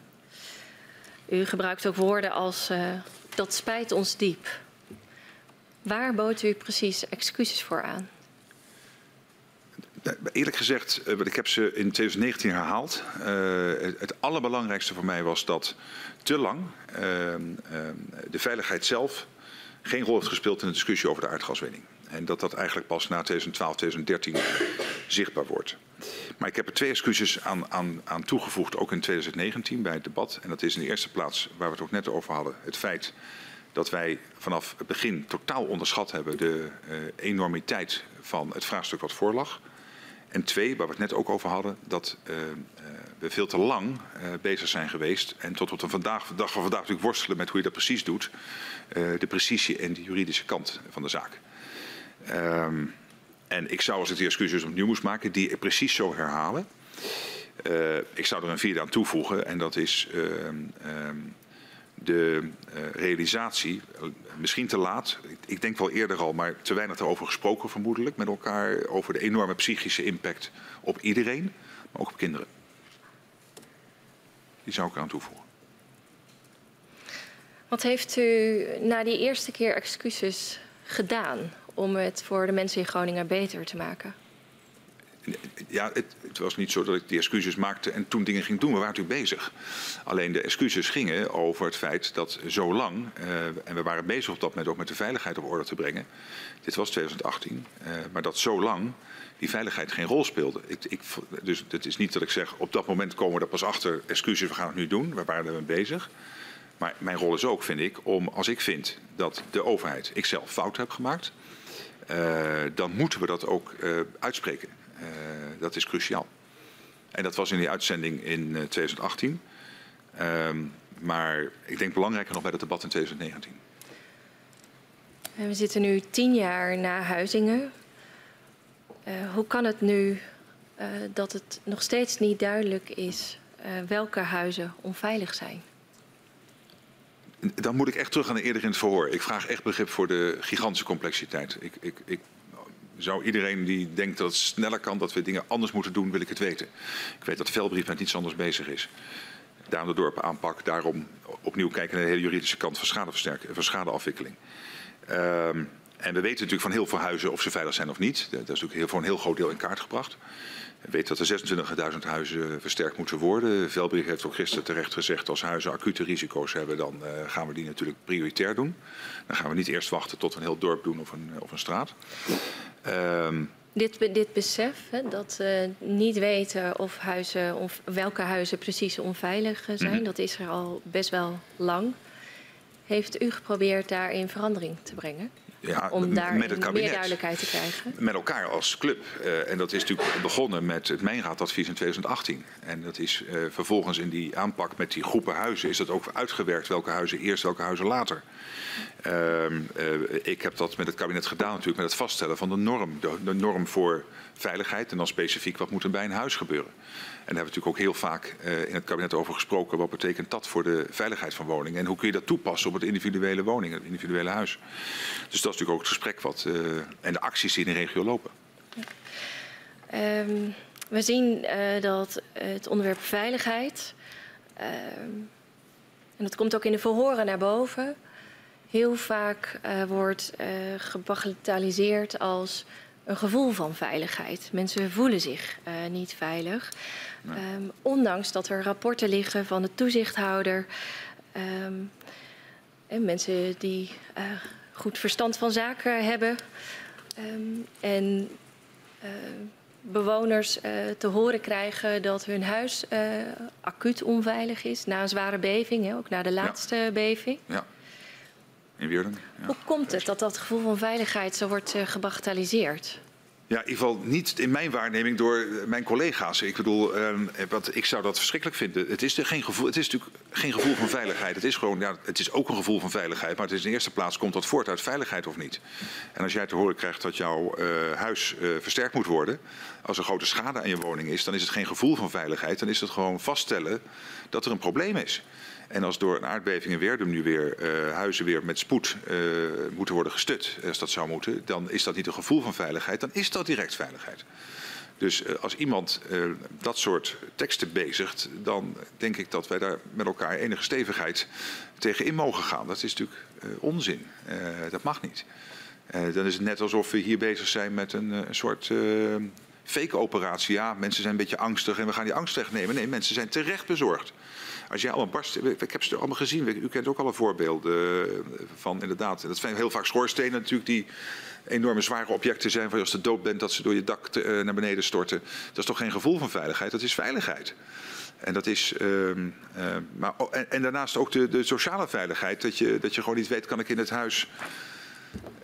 Speaker 4: U gebruikt ook woorden als uh, dat spijt ons diep. Waar bood u precies excuses voor aan?
Speaker 2: Eerlijk gezegd, ik heb ze in 2019 herhaald. Het allerbelangrijkste voor mij was dat te lang ehm, ehm, de veiligheid zelf geen rol heeft gespeeld in de discussie over de aardgaswinning. En dat dat eigenlijk pas na 2012, 2013 zichtbaar wordt. Maar ik heb er twee excuses aan, aan, aan toegevoegd, ook in 2019 bij het debat. En dat is in de eerste plaats, waar we het ook net over hadden, het feit dat wij vanaf het begin totaal onderschat hebben de uh, enormiteit van het vraagstuk wat voorlag. En twee, waar we het net ook over hadden, dat uh, uh, we veel te lang bezig zijn geweest. En tot op de vandaag, dag van vandaag natuurlijk worstelen met hoe je dat precies doet. de precisie en de juridische kant van de zaak. Um, en ik zou als ik die excuses opnieuw moest maken, die precies zo herhalen. Ik zou er een vierde aan toevoegen en dat is uh, uh, de eh, realisatie, misschien te laat, ik denk wel eerder al, maar te weinig daarover gesproken vermoedelijk met elkaar, over de enorme psychische impact op iedereen, maar ook op kinderen. Die zou ik eraan toevoegen.
Speaker 4: Wat heeft u na die eerste keer excuses gedaan om het voor de mensen in Groningen beter te maken?
Speaker 2: Ja, het, het, was niet zo dat ik die excuses maakte en toen dingen ging doen. We waren natuurlijk bezig. Alleen de excuses gingen over het feit dat zo lang, uh, en we waren bezig op dat moment ook met de veiligheid op orde te brengen. Dit was 2018. Uh, maar dat zo lang die veiligheid geen rol speelde. Ik, ik, dus het is niet dat ik zeg, op dat moment komen we er pas achter, excuses, we gaan het nu doen. We waren ermee bezig. Maar mijn rol is ook, vind ik, om als ik vind dat de overheid, ik zelf fout heb gemaakt uh, dan moeten we dat ook uitspreken. Uh, dat is cruciaal. En dat was in die uitzending in 2018. Ehm, maar ik denk belangrijker nog bij het debat in 2019.
Speaker 4: En we zitten nu tien jaar na Huizingen. hoe kan het nu dat het nog steeds niet duidelijk is welke huizen onveilig zijn?
Speaker 2: Dan moet ik echt terug aan de eerder in het verhoor. Ik vraag echt begrip voor de gigantische complexiteit. Ik, ik, ik zou iedereen die denkt dat het sneller kan, dat we dingen anders moeten doen, wil ik het weten. Ik weet dat Velbrief met niets anders bezig is. Daarom de dorpen aanpak, daarom opnieuw kijken naar de hele juridische kant van, van schadeafwikkeling. Um, en we weten natuurlijk van heel veel huizen of ze veilig zijn of niet. Dat is natuurlijk heel, voor een heel groot deel in kaart gebracht. We weten dat er 26.000 huizen versterkt moeten worden. Velbrich heeft ook gisteren terecht gezegd... als huizen acute risico's hebben, dan uh, gaan we die natuurlijk prioritair doen. Dan gaan we niet eerst wachten tot we een heel dorp doen of een, of een straat.
Speaker 4: Um, dit, dit besef, hè, dat uh, niet weten of huizen, of welke huizen precies onveilig zijn... Mm -hmm. dat is er al best wel lang. Heeft u geprobeerd daarin verandering te brengen? Ja, om daar met het kabinet, meer duidelijkheid te krijgen?
Speaker 2: Met elkaar als club. Uh, en dat is natuurlijk begonnen met het Mijnraadadvies in 2018. En dat is uh, vervolgens in die aanpak met die groepen huizen... is dat ook uitgewerkt welke huizen eerst, welke huizen later. Uh, ik heb dat met het kabinet gedaan natuurlijk met het vaststellen van de norm. De, de norm voor veiligheid en dan specifiek wat moet er bij een huis gebeuren. En daar hebben we natuurlijk ook heel vaak uh, in het kabinet over gesproken. Wat betekent dat voor de veiligheid van woningen? En hoe kun je dat toepassen op het individuele woning, het individuele huis? Dus dat is natuurlijk ook het gesprek wat, uh, en de acties die in de regio lopen.
Speaker 4: Um, we zien uh, dat het onderwerp veiligheid, en dat komt ook in de verhoren naar boven, heel vaak wordt gebagatelliseerd als een gevoel van veiligheid. Mensen voelen zich uh, niet veilig. Nee. Um, ondanks dat er rapporten liggen van de toezichthouder. Um, en mensen die uh, goed verstand van zaken hebben. Um, en uh, bewoners te horen krijgen dat hun huis acuut onveilig is. Na een zware beving, hè, ook na de laatste ja. beving.
Speaker 2: Ja. In Wierden.
Speaker 4: Ja. Hoe komt het dat dat gevoel van veiligheid zo wordt uh, gebagatelliseerd?
Speaker 2: Ja, in ieder geval niet in mijn waarneming door mijn collega's. Ik bedoel, uh, wat, ik zou dat verschrikkelijk vinden. Het is, er geen gevoel, het is natuurlijk geen gevoel van veiligheid. Het is gewoon, ja, het is ook een gevoel van veiligheid. Maar het is in de eerste plaats, komt dat voort uit veiligheid of niet? En als jij te horen krijgt dat jouw uh, huis uh, versterkt moet worden... als er grote schade aan je woning is, dan is het geen gevoel van veiligheid. Dan is het gewoon vaststellen dat er een probleem is. En als door een aardbeving in Weerdum nu weer uh, huizen weer met spoed uh, moeten worden gestut, als dat zou moeten, dan is dat niet een gevoel van veiligheid, dan is dat direct veiligheid. Dus als iemand dat soort teksten bezigt, dan denk ik dat wij daar met elkaar enige stevigheid tegen in mogen gaan. Dat is natuurlijk onzin. dat mag niet. dan is het net alsof we hier bezig zijn met een, een soort fake operatie. Ja, mensen zijn een beetje angstig en we gaan die angst wegnemen. Nee, mensen zijn terecht bezorgd. Als jij allemaal barst, ik heb ze allemaal gezien. U kent ook alle voorbeelden van inderdaad. Dat zijn heel vaak schoorstenen natuurlijk die enorme zware objecten zijn. Je als je dood bent dat ze door je dak te, naar beneden storten. Dat is toch geen gevoel van veiligheid, dat is veiligheid. En, dat is, uh, uh, maar, en, en, daarnaast ook de, de, sociale veiligheid. Dat je, dat je gewoon niet weet, kan ik in het huis...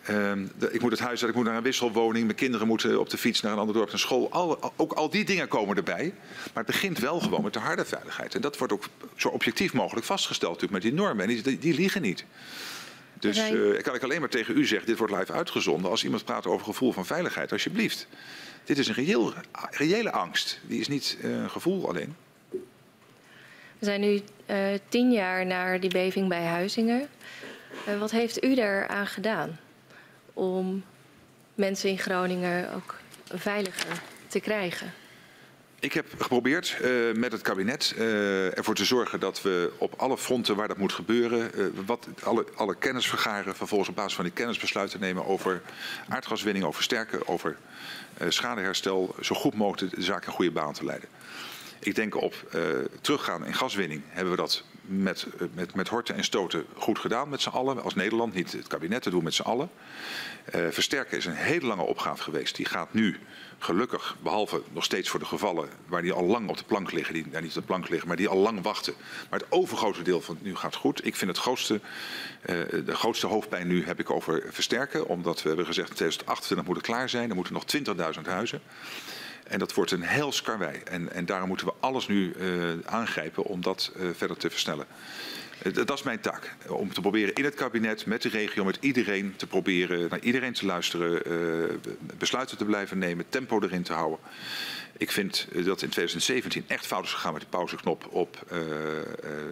Speaker 2: Uh, ik moet het huis uit, ik moet naar een wisselwoning. Mijn kinderen moeten op de fiets naar een ander dorp naar school. Al, ook al die dingen komen erbij. Maar het begint wel gewoon met de harde veiligheid. En dat wordt ook zo objectief mogelijk vastgesteld natuurlijk met die normen. En die, die liegen niet. Dus uh, kan ik alleen maar tegen u zeggen, dit wordt live uitgezonden. Als iemand praat over gevoel van veiligheid, alsjeblieft. Dit is een reëel, reële angst. Die is niet uh, een gevoel alleen.
Speaker 4: We zijn nu uh, tien jaar naar die beving bij Huizingen. Uh, wat heeft u daaraan gedaan om mensen in Groningen ook veiliger te krijgen?
Speaker 2: Ik heb geprobeerd uh, met het kabinet uh, ervoor te zorgen dat we op alle fronten waar dat moet gebeuren, wat, alle, alle kennis vergaren, vervolgens op basis van die kennis besluiten nemen over aardgaswinning, over sterken, over schadeherstel, zo goed mogelijk de zaak in goede baan te leiden. Ik denk op teruggaan in gaswinning hebben we dat met, uh, met, met horten en stoten goed gedaan met z'n allen. Als Nederland, niet het kabinet, te doen met z'n allen. Uh, versterken is een hele lange opgave geweest. Die gaat nu gelukkig, behalve nog steeds voor de gevallen waar die al lang op de plank liggen, die daar niet op de plank liggen, maar die al lang wachten. Maar het overgrote deel van het nu gaat goed. Ik vind het grootste, de grootste hoofdpijn nu heb ik over versterken, omdat we hebben gezegd in 2028 moet het klaar zijn. Er moeten nog 20.000 huizen. En dat wordt een heel skarwei. En, en daarom moeten we alles nu uh, aangrijpen om dat uh, verder te versnellen. Uh, dat is mijn taak. Om te proberen in het kabinet, met de regio, met iedereen te proberen naar iedereen te luisteren, besluiten te blijven nemen, tempo erin te houden. Ik vind dat in 2017 echt fout is gegaan met de pauzeknop op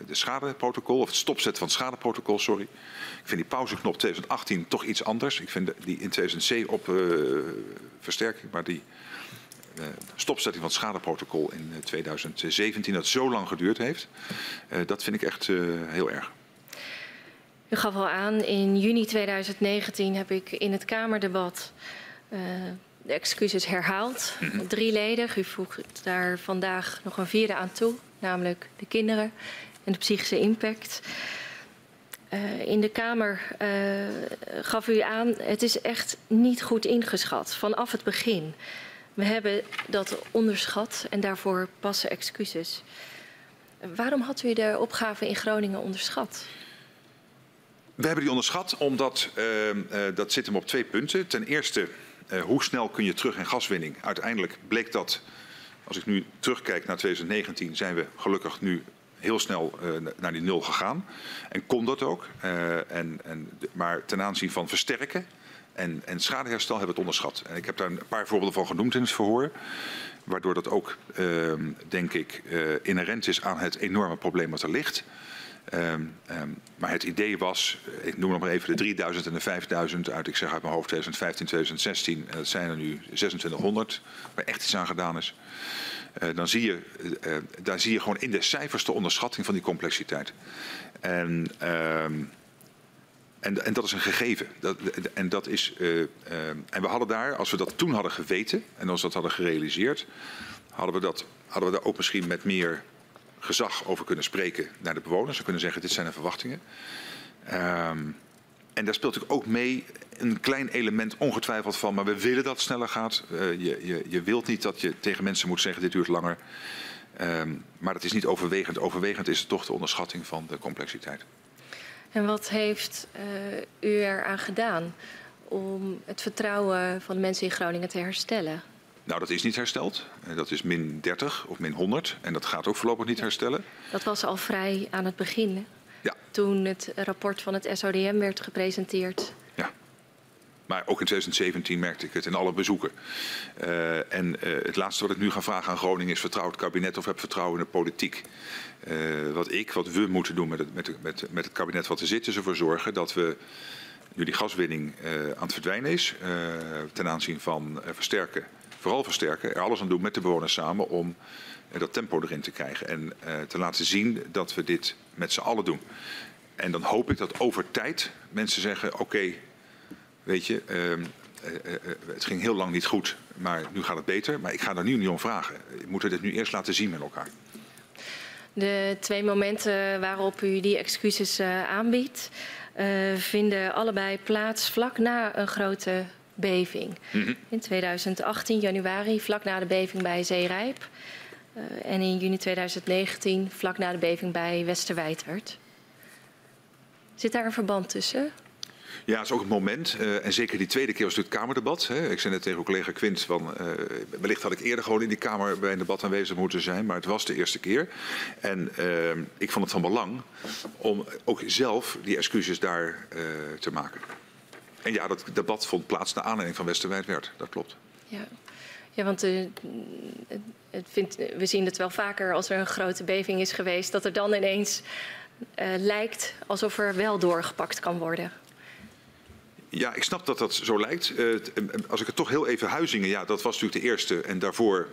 Speaker 2: de schadeprotocol, of het stopzetten van het schadeprotocol, sorry. Ik vind die pauzeknop 2018 toch iets anders. Ik vind die in 2007 op versterking, maar die stopzetting van het schadeprotocol in 2017, dat zo lang geduurd heeft. Uh, dat vind ik echt heel erg.
Speaker 4: U gaf al aan, in juni 2019 heb ik in het Kamerdebat de excuses herhaald. -hmm. Drieledig. U voegt daar vandaag nog een vierde aan toe, namelijk de kinderen en de psychische impact. Uh, in de Kamer uh, gaf u aan, het is echt niet goed ingeschat vanaf het begin. We hebben dat onderschat en daarvoor passen excuses. Waarom had u de opgave in Groningen onderschat?
Speaker 2: We hebben die onderschat omdat uh, uh, dat zit hem op twee punten. Ten eerste, uh, hoe snel kun je terug in gaswinning? Uiteindelijk bleek dat, als ik nu terugkijk naar 2019, zijn we gelukkig nu heel snel naar die nul gegaan. En kon dat ook. En, en, maar ten aanzien van versterken, en, en schadeherstel hebben we het onderschat. En ik heb daar een paar voorbeelden van genoemd in het verhoor. Waardoor dat ook, uh, denk ik, uh, inherent is aan het enorme probleem wat er ligt. Um, um, maar het idee was, ik noem nog maar even de 3000 en de 5000 uit, ik zeg uit mijn hoofd 2015, 2016. En dat zijn er nu 2600, waar echt iets aan gedaan is. Uh, dan zie je, uh, daar zie je gewoon in de cijfers de onderschatting van die complexiteit. En en, en, dat is een gegeven. Dat, en, dat is, uh, uh, en we hadden daar, als we dat toen hadden geweten en als we dat hadden gerealiseerd, hadden we, dat, hadden we daar ook misschien met meer gezag over kunnen spreken naar de bewoners. We kunnen zeggen, dit zijn de verwachtingen. Um, en daar speelt natuurlijk ook mee een klein element ongetwijfeld van, maar we willen dat het sneller gaat. Uh, je, je, je wilt niet dat je tegen mensen moet zeggen, dit duurt langer. Um, maar dat is niet overwegend. Overwegend is het toch de onderschatting van de complexiteit.
Speaker 4: En wat heeft uh, u eraan gedaan om het vertrouwen van de mensen in Groningen te herstellen?
Speaker 2: Nou, dat is niet hersteld. Dat is min 30 of min 100. En dat gaat ook voorlopig niet herstellen.
Speaker 4: Dat was al vrij aan het begin.
Speaker 2: Ja.
Speaker 4: Toen het rapport van het SODM werd gepresenteerd.
Speaker 2: Maar ook in 2017 merkte ik het in alle bezoeken. Uh, en uh, het laatste wat ik nu ga vragen aan Groningen is vertrouw het kabinet of heb vertrouwen in de politiek. Uh, wat ik, wat we moeten doen met het, met, met, met het kabinet wat er zit, is ervoor zorgen dat we nu die gaswinning aan het verdwijnen is, ten aanzien van versterken, vooral versterken, er alles aan doen met de bewoners samen om dat tempo erin te krijgen. En te laten zien dat we dit met z'n allen doen. En dan hoop ik dat over tijd mensen zeggen, oké, Weet je, uh, het ging heel lang niet goed, maar nu gaat het beter. Maar ik ga daar nu niet om vragen. We moeten dit nu eerst laten zien met elkaar.
Speaker 4: De twee momenten waarop u die excuses aanbiedt, vinden allebei plaats vlak na een grote beving. Mhm. In 2018, januari, vlak na de beving bij Zeerijp. En in juni 2019, vlak na de beving bij Westerwijtwerd. Zit daar een verband tussen?
Speaker 2: Ja, het is ook het moment. Uh, en zeker die tweede keer was het Kamerdebat. Hè. Ik zei net tegen collega Quint, van, uh, wellicht had ik eerder gewoon in die Kamer bij een debat aanwezig moeten zijn. Maar het was de eerste keer. En uh, ik vond het van belang om ook zelf die excuses daar te maken. En ja, dat debat vond plaats naar aanleiding van Westerwijdwerd. Dat klopt.
Speaker 4: Ja, ja want het vindt, we zien het wel vaker als er een grote beving is geweest... dat er dan ineens lijkt alsof er wel doorgepakt kan worden.
Speaker 2: Ja, ik snap dat dat zo lijkt. Uh, als ik het toch heel even Huizingen, ja, dat was natuurlijk de eerste. En daarvoor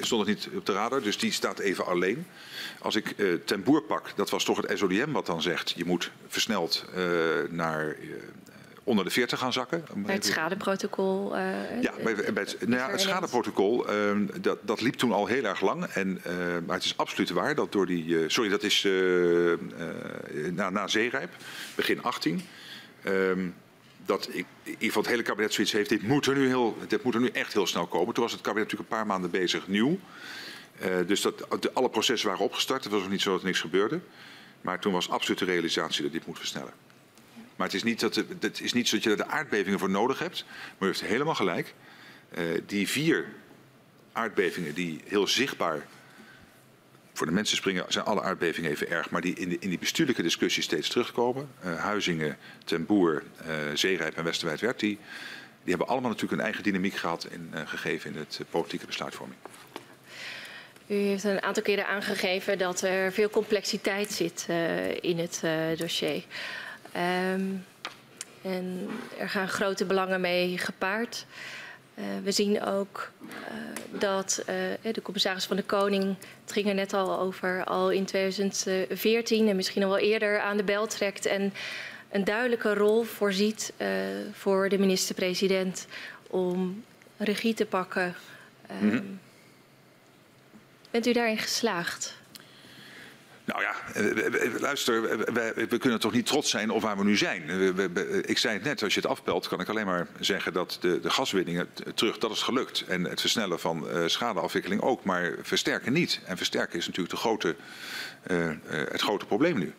Speaker 2: stond het niet op de radar, dus die staat even alleen. Als ik uh, ten boer pak, dat was toch het SODM wat dan zegt... je moet versneld uh, naar onder de 40 gaan zakken.
Speaker 4: Bij het schadeprotocol? Uh,
Speaker 2: ja, bij, bij het, nou ja, het schadeprotocol, uh, dat, dat, liep toen al heel erg lang. En, uh, maar het is absoluut waar dat door die... sorry, dat is na, na Zeerijp, begin 18... Dat in ieder het hele kabinet zoiets heeft, dit moet, er nu heel, dit moet er nu echt heel snel komen. Toen was het kabinet natuurlijk een paar maanden bezig nieuw. dus dat, de, alle processen waren opgestart. Het was ook niet zo dat er niks gebeurde. Maar toen was absoluut de realisatie dat dit moet versnellen. Maar het is niet, dat, het is niet zo dat je er de aardbevingen voor nodig hebt. Maar u heeft helemaal gelijk. Uh, die vier aardbevingen die heel zichtbaar voor de mensen springen, zijn alle aardbevingen even erg. Maar die in, in die bestuurlijke discussie steeds terugkomen. Uh, Huizingen, Ten Boer, uh, Zeerijp en Westerwijdwerd. Die, die hebben allemaal natuurlijk een eigen dynamiek gehad en gegeven in het politieke besluitvorming.
Speaker 4: U heeft een aantal keren aangegeven dat er veel complexiteit zit in het dossier. Um, en er gaan grote belangen mee gepaard. Uh, we zien ook uh, dat uh, de commissaris van de Koning, het ging er net al over, al in 2014 en misschien al wel eerder aan de bel trekt en een duidelijke rol voorziet voor de minister-president om regie te pakken. Mm -hmm. Bent u daarin geslaagd?
Speaker 2: Nou ja, luister, we, kunnen toch niet trots zijn op waar we nu zijn. Ik zei het net, als je het afpelt, kan ik alleen maar zeggen dat de, de gaswinningen terug, dat is gelukt. En het versnellen van schadeafwikkeling ook, maar versterken niet. En versterken is natuurlijk de grote, het grote probleem nu.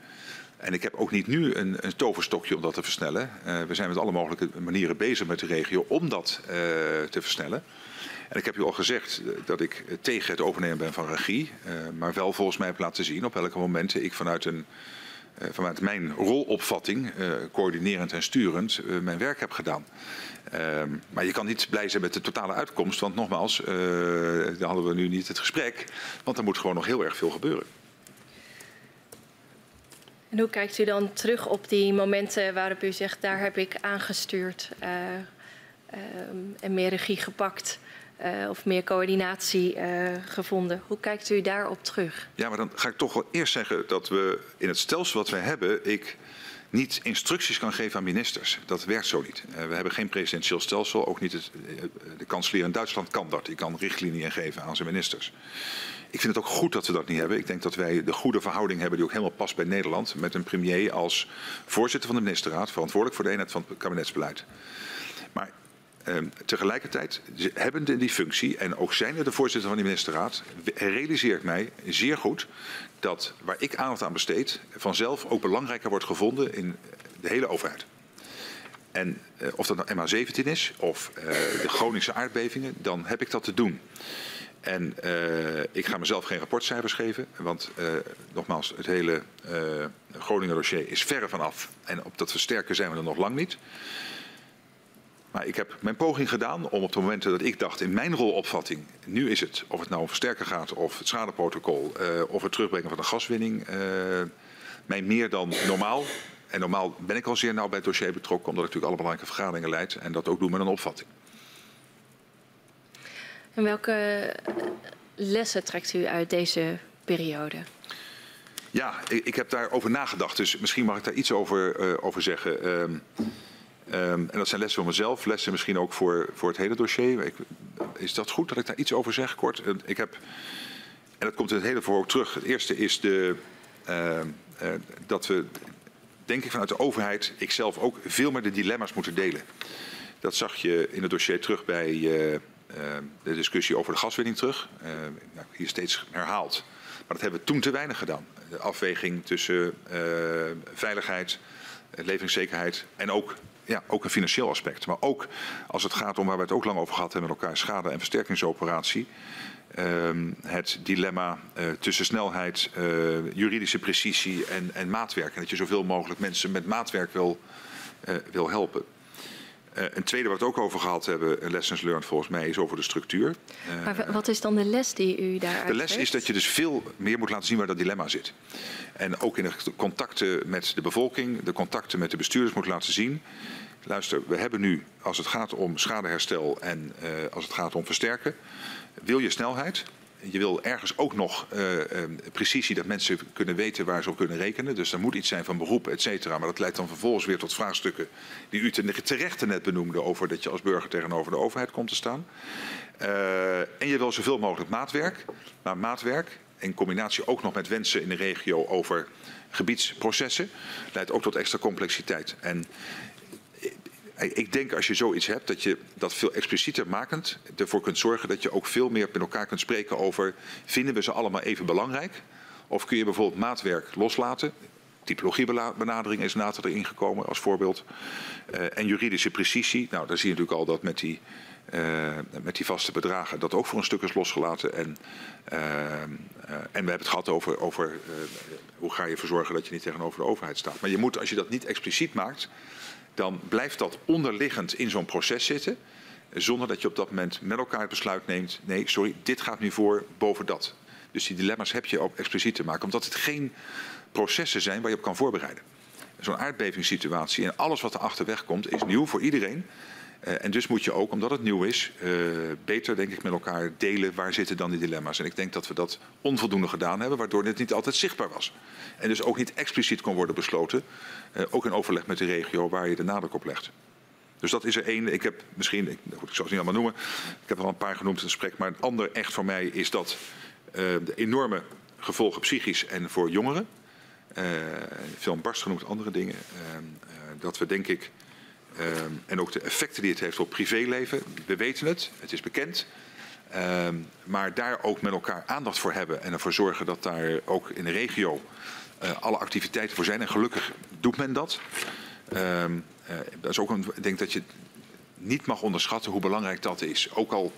Speaker 2: En ik heb ook niet nu een, een toverstokje om dat te versnellen. we zijn met alle mogelijke manieren bezig met de regio om dat te versnellen. En ik heb u al gezegd dat ik tegen het overnemen ben van regie. Uh, maar wel volgens mij heb laten zien op welke momenten ik vanuit, een, vanuit mijn rolopvatting, coördinerend en sturend, mijn werk heb gedaan. Ehm, maar je kan niet blij zijn met de totale uitkomst. Want nogmaals, daar hadden we nu niet het gesprek. Want er moet gewoon nog heel erg veel gebeuren.
Speaker 4: En hoe kijkt u dan terug op die momenten waarop u zegt, daar heb ik aangestuurd um, en meer regie gepakt? Uh, of meer coördinatie uh, gevonden. Hoe kijkt u daarop terug?
Speaker 2: Ja, maar dan ga ik toch wel eerst zeggen dat we in het stelsel wat wij hebben, ik niet instructies kan geven aan ministers. Dat werkt zo niet. Uh, we hebben geen presidentieel stelsel. Ook niet het, de kanselier in Duitsland kan dat. Die kan richtlijnen geven aan zijn ministers. Ik vind het ook goed dat we dat niet hebben. Ik denk dat wij de goede verhouding hebben die ook helemaal past bij Nederland. Met een premier als voorzitter van de ministerraad, verantwoordelijk voor de eenheid van het kabinetsbeleid. Maar Uh, tegelijkertijd hebben de die functie en ook zijn er de voorzitter van de ministerraad, realiseer ik mij zeer goed dat waar ik aandacht aan besteed, vanzelf ook belangrijker wordt gevonden in de hele overheid. En uh, of dat nou MH17 is of uh, de Groningse aardbevingen, dan heb ik dat te doen. En uh, ik ga mezelf geen rapportcijfers geven, want nogmaals, het hele Groningen dossier is verre vanaf. En op dat versterken zijn we er nog lang niet. Maar ik heb mijn poging gedaan om op de momenten dat ik dacht in mijn rolopvatting, nu is het, of het nou om versterken gaat of het schadeprotocol uh, of het terugbrengen van de gaswinning, uh, mij meer dan normaal. En normaal ben ik al zeer nauw bij het dossier betrokken, omdat ik natuurlijk alle belangrijke vergaderingen leid en dat ook doe met een opvatting.
Speaker 4: En welke lessen trekt u uit deze periode?
Speaker 2: Ja, ik, ik heb daarover nagedacht, dus misschien mag ik daar iets over, uh, over zeggen. Um, en dat zijn lessen voor mezelf, lessen misschien ook voor, voor het hele dossier. Ik, is dat goed dat ik daar iets over zeg, kort? Ik heb, en dat komt in het hele ook terug. Het eerste is de, uh, uh, dat we, denk ik vanuit de overheid, ikzelf ook, veel meer de dilemma's moeten delen. Dat zag je in het dossier terug bij uh, de discussie over de gaswinning terug. Nou, hier steeds herhaald. Maar dat hebben we toen te weinig gedaan. De afweging tussen veiligheid, leveringszekerheid en ook ja, ook een financieel aspect. Maar ook als het gaat om waar we het ook lang over gehad hebben met elkaar, schade- en versterkingsoperatie. Uh, het dilemma uh, tussen snelheid, uh, juridische precisie en, en, maatwerk. En dat je zoveel mogelijk mensen met maatwerk wil, uh, wil helpen. Een tweede waar we ook over gehad hebben, lessons learned volgens mij, is over de structuur.
Speaker 4: maar wat is dan de les die u daar
Speaker 2: De les is dat je dus veel meer moet laten zien waar dat dilemma zit. En ook in de contacten met de bevolking, de contacten met de bestuurders moet laten zien luister, we hebben nu, als het gaat om schadeherstel en uh, als het gaat om versterken, wil je snelheid. Je wil ergens ook nog uh, uh, precisie dat mensen kunnen weten waar ze op kunnen rekenen. Dus er moet iets zijn van beroep, et cetera. Maar dat leidt dan vervolgens weer tot vraagstukken die u terecht net benoemde over dat je als burger tegenover de overheid komt te staan. en je wil zoveel mogelijk maatwerk. Maar maatwerk in combinatie ook nog met wensen in de regio over gebiedsprocessen leidt ook tot extra complexiteit. En ik denk als je zoiets hebt, dat je dat veel explicieter makend ervoor kunt zorgen dat je ook veel meer met elkaar kunt spreken over vinden we ze allemaal even belangrijk? Of kun je bijvoorbeeld maatwerk loslaten? Typologiebenadering is later erin gekomen als voorbeeld. Uh, en juridische precisie, nou daar zie je natuurlijk al dat met die, uh, met die vaste bedragen dat ook voor een stuk is losgelaten. En, uh, en we hebben het gehad over, over hoe ga je ervoor zorgen dat je niet tegenover de overheid staat. Maar je moet, als je dat niet expliciet maakt, dan blijft dat onderliggend in zo'n proces zitten. Zonder dat je op dat moment met elkaar het besluit neemt. Nee, sorry, dit gaat nu voor boven dat. Dus die dilemma's heb je ook expliciet te maken. Omdat het geen processen zijn waar je op kan voorbereiden. Zo'n aardbevingssituatie en alles wat er achterweg komt is nieuw voor iedereen. Uh, en dus moet je ook, omdat het nieuw is, uh, beter denk ik met elkaar delen waar zitten dan die dilemma's. En ik denk dat we dat onvoldoende gedaan hebben, waardoor dit niet altijd zichtbaar was. En dus ook niet expliciet kon worden besloten, uh, ook in overleg met de regio waar je de nadruk op legt. Dus dat is er één. Ik heb misschien, ik, goed, ik zal het niet allemaal noemen, ik heb al een paar genoemd in het gesprek, maar een ander echt voor mij is dat de enorme gevolgen psychisch en voor jongeren, veel barst genoemd, andere dingen, dat we denk ik Um, en ook de effecten die het heeft op privéleven. We weten het, het is bekend. Um, maar daar ook met elkaar aandacht voor hebben en ervoor zorgen dat daar ook in de regio uh, alle activiteiten voor zijn. En gelukkig doet men dat. Um, uh, dat is ook een, ik denk dat je niet mag onderschatten hoe belangrijk dat is. Ook al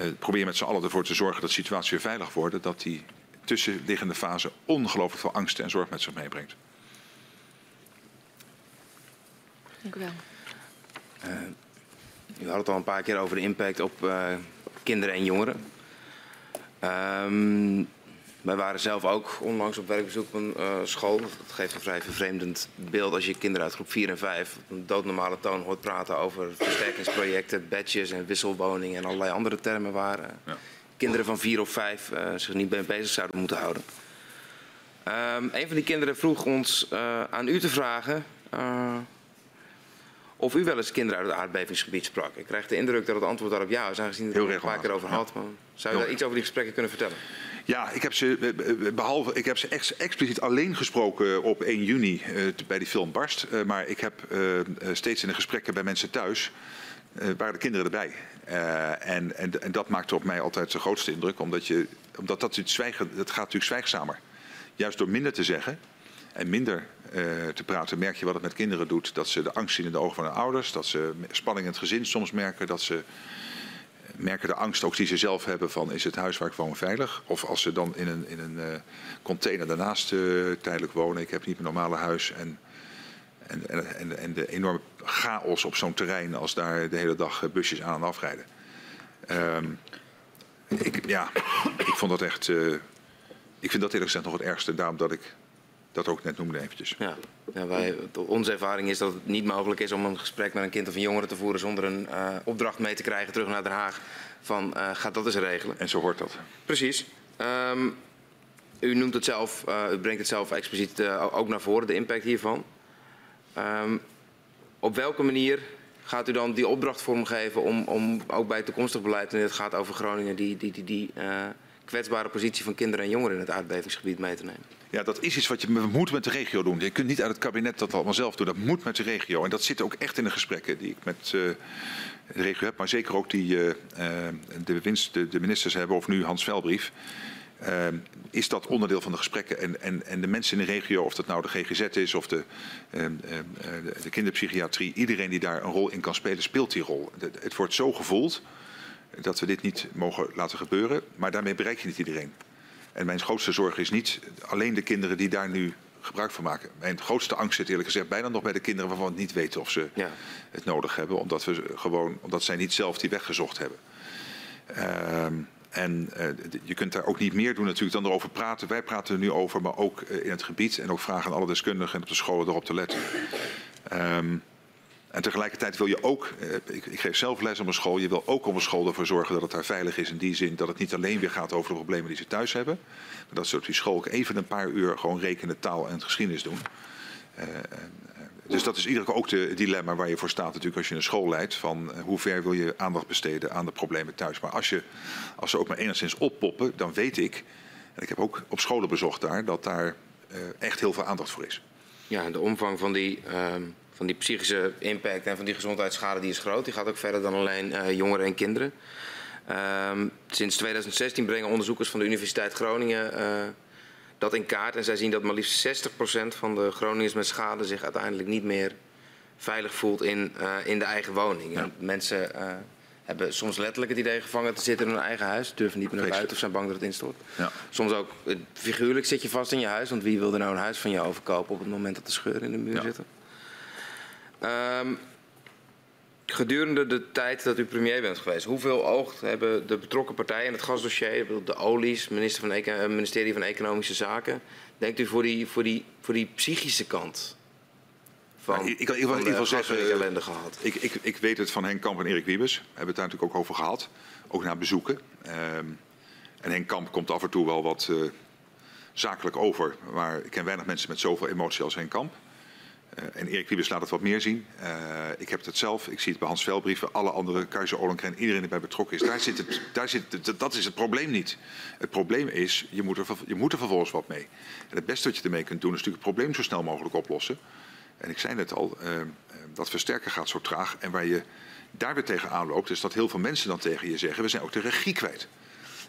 Speaker 2: uh, probeer je met z'n allen ervoor te zorgen dat de situatie weer veilig wordt, dat die tussenliggende fase ongelooflijk veel angst en zorg met zich meebrengt.
Speaker 4: Dank u wel.
Speaker 3: Uh, u had het al een paar keer over de impact op uh, kinderen en jongeren. Um, wij waren zelf ook onlangs op werkbezoek op een uh, school. Dat geeft een vrij vervreemdend beeld als je kinderen uit groep 4 en 5 op een doodnormale toon hoort praten over versterkingsprojecten, badges en wisselwoningen en allerlei andere termen waar ja. kinderen van 4 of 5 zich niet mee bezig zouden moeten houden. Um, een van die kinderen vroeg ons aan u te vragen of u wel eens kinderen uit het aardbevingsgebied sprak. Ik krijg de indruk dat het antwoord daarop ja is, aangezien het er een paar keer over had. Maar zou u daar iets over die gesprekken kunnen vertellen?
Speaker 2: Ja, ik heb ze, behalve, ik heb ze ex, expliciet alleen gesproken op 1 juni uh, bij die film Barst. Uh, maar ik heb uh, steeds in de gesprekken bij mensen thuis, waren de kinderen erbij. En, en, en, dat maakte op mij altijd de grootste indruk, omdat, je, omdat dat, zwijgen, dat gaat natuurlijk zwijgzamer. Juist door minder te zeggen en minder te praten, merk je wat het met kinderen doet. Dat ze de angst zien in de ogen van hun ouders, dat ze spanning in het gezin soms merken, dat ze merken de angst ook die ze zelf hebben van is het huis waar ik woon veilig? Of als ze dan in een, in een uh, container daarnaast tijdelijk wonen, ik heb niet mijn normale huis en, en, en, en de enorme chaos op zo'n terrein als daar de hele dag busjes aan en afrijden. Um, ik, ja, ik vond dat echt, ik vind dat eerlijk gezegd nog het ergste, daarom dat ik dat ook net noemde eventjes.
Speaker 3: Ja. Ja, wij, onze ervaring is dat het niet mogelijk is om een gesprek met een kind of een jongere te voeren zonder een uh, opdracht mee te krijgen terug naar Den Haag van uh, ga dat eens regelen.
Speaker 2: En zo hoort dat.
Speaker 3: Precies. Um, u noemt het zelf, uh, u brengt het zelf expliciet ook naar voren, de impact hiervan. Um, op welke manier gaat u dan die opdracht vormgeven om, om ook bij toekomstig beleid, en het gaat over Groningen, die, die, die, die kwetsbare positie van kinderen en jongeren in het aardbevingsgebied mee te nemen?
Speaker 2: Ja, dat is iets wat je moet met de regio doen. Je kunt niet uit het kabinet dat allemaal zelf doen. Dat moet met de regio. En dat zit ook echt in de gesprekken die ik met uh, de regio heb. Maar zeker ook die de, winst, de, de, ministers hebben, of nu Hans Velbrief. Is dat onderdeel van de gesprekken. En, en, en de mensen in de regio, of dat nou de GGZ is of de, de kinderpsychiatrie, iedereen die daar een rol in kan spelen, speelt die rol. Het wordt zo gevoeld dat we dit niet mogen laten gebeuren, maar daarmee bereik je niet iedereen. En mijn grootste zorg is niet alleen de kinderen die daar nu gebruik van maken. Mijn grootste angst zit eerlijk gezegd bijna nog bij de kinderen waarvan we niet weten of ze ja. het nodig hebben, omdat, we gewoon, omdat zij niet zelf die weg gezocht hebben. Uh, en uh, je kunt daar ook niet meer doen natuurlijk dan erover praten. Wij praten er nu over, maar ook uh, in het gebied. En ook vragen aan alle deskundigen en op de scholen erop te letten. Um, en tegelijkertijd wil je ook, uh, ik, ik, geef zelf les op een school, je wil ook op een school ervoor zorgen dat het daar veilig is. In die zin dat het niet alleen weer gaat over de problemen die ze thuis hebben. Maar dat ze op die school ook even een paar uur gewoon rekenen, taal en geschiedenis doen. Dus dat is iedere keer ook het dilemma waar je voor staat natuurlijk als je een school leidt. Van hoe ver wil je aandacht besteden aan de problemen thuis. Maar als, je, als ze ook maar enigszins oppoppen, dan weet ik, en ik heb ook op scholen bezocht daar, dat daar echt heel veel aandacht voor is.
Speaker 3: Ja, de omvang van die, uh, van die psychische impact en van die gezondheidsschade die is groot. Die gaat ook verder dan alleen uh, jongeren en kinderen. Um, sinds 2016 brengen onderzoekers van de Universiteit Groningen dat in kaart. En zij zien dat maar liefst 60% van de Groningers met schade zich uiteindelijk niet meer veilig voelt in, uh, in de eigen woning. Ja. mensen hebben soms letterlijk het idee gevangen te zitten in hun eigen huis. Durven niet meer naar buiten of zijn bang dat het instort. Ja. Soms ook figuurlijk zit je vast in je huis. Want wie wil er nou een huis van je overkopen op het moment dat de scheuren in de muur ja. zitten? Um, gedurende de tijd dat u premier bent geweest, hoeveel oog hebben de betrokken partijen in het gasdossier, de olies, minister van Econ ministerie van Economische Zaken, denkt u voor die, voor die, voor die psychische kant? Van,
Speaker 2: nou, ik, ik, ik, ik wil zeggen, ellende gehad. Ik, ik, ik weet het van Henk Kamp en Erik Wiebes. We hebben het daar natuurlijk ook over gehad. Ook naar bezoeken. Um, en Henk Kamp komt af en toe wel wat uh, zakelijk over. Maar ik ken weinig mensen met zoveel emotie als Henk Kamp. Uh, en Erik Wiebes laat het wat meer zien. Uh, ik heb het zelf, ik zie het bij Hans Velbrieven, alle andere, Keizer Olenkren, iedereen die bij betrokken is. Daar zit het, daar zit dat is het probleem niet. Het probleem is, je moet, er, je moet er vervolgens wat mee. En het beste wat je ermee kunt doen is natuurlijk het probleem zo snel mogelijk oplossen. En ik zei net al, uh, dat versterken gaat zo traag. En waar je daar weer tegenaan loopt, is dat heel veel mensen dan tegen je zeggen, we zijn ook de regie kwijt.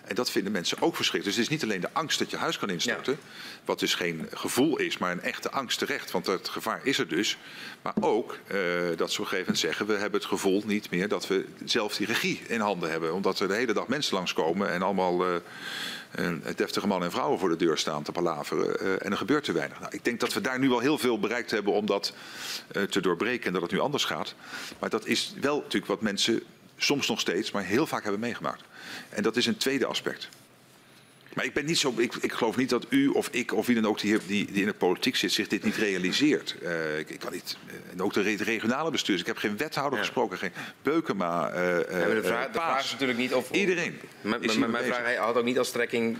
Speaker 2: En dat vinden mensen ook verschrikkelijk. Dus het is niet alleen de angst dat je huis kan instorten. Ja. Wat dus geen gevoel is, maar een echte angst terecht. Want het gevaar is er dus. Maar ook uh, dat ze op een gegeven moment zeggen... we hebben het gevoel niet meer dat we zelf die regie in handen hebben. Omdat er de hele dag mensen langskomen en allemaal... Uh, deftige mannen en vrouwen voor de deur staan te palaveren. Uh, en er gebeurt te weinig. Nou, ik denk dat we daar nu wel heel veel bereikt hebben om dat te doorbreken en dat het nu anders gaat. Maar dat is wel natuurlijk wat mensen soms nog steeds, maar heel vaak hebben meegemaakt. En dat is een tweede aspect. Maar ik, ben niet zo, ik, ik geloof niet dat u of ik of wie dan ook die, die, die in de politiek zit zich dit niet realiseert. Uh, ik, ik, kan niet, uh, en ook de regionale bestuurders. Ik heb geen wethouder ja. gesproken, geen Beukema. Uh, ja,
Speaker 3: de, vraag, de vraag is natuurlijk niet of...
Speaker 2: Iedereen.
Speaker 3: Mijn, mijn vraag had ook niet als strekking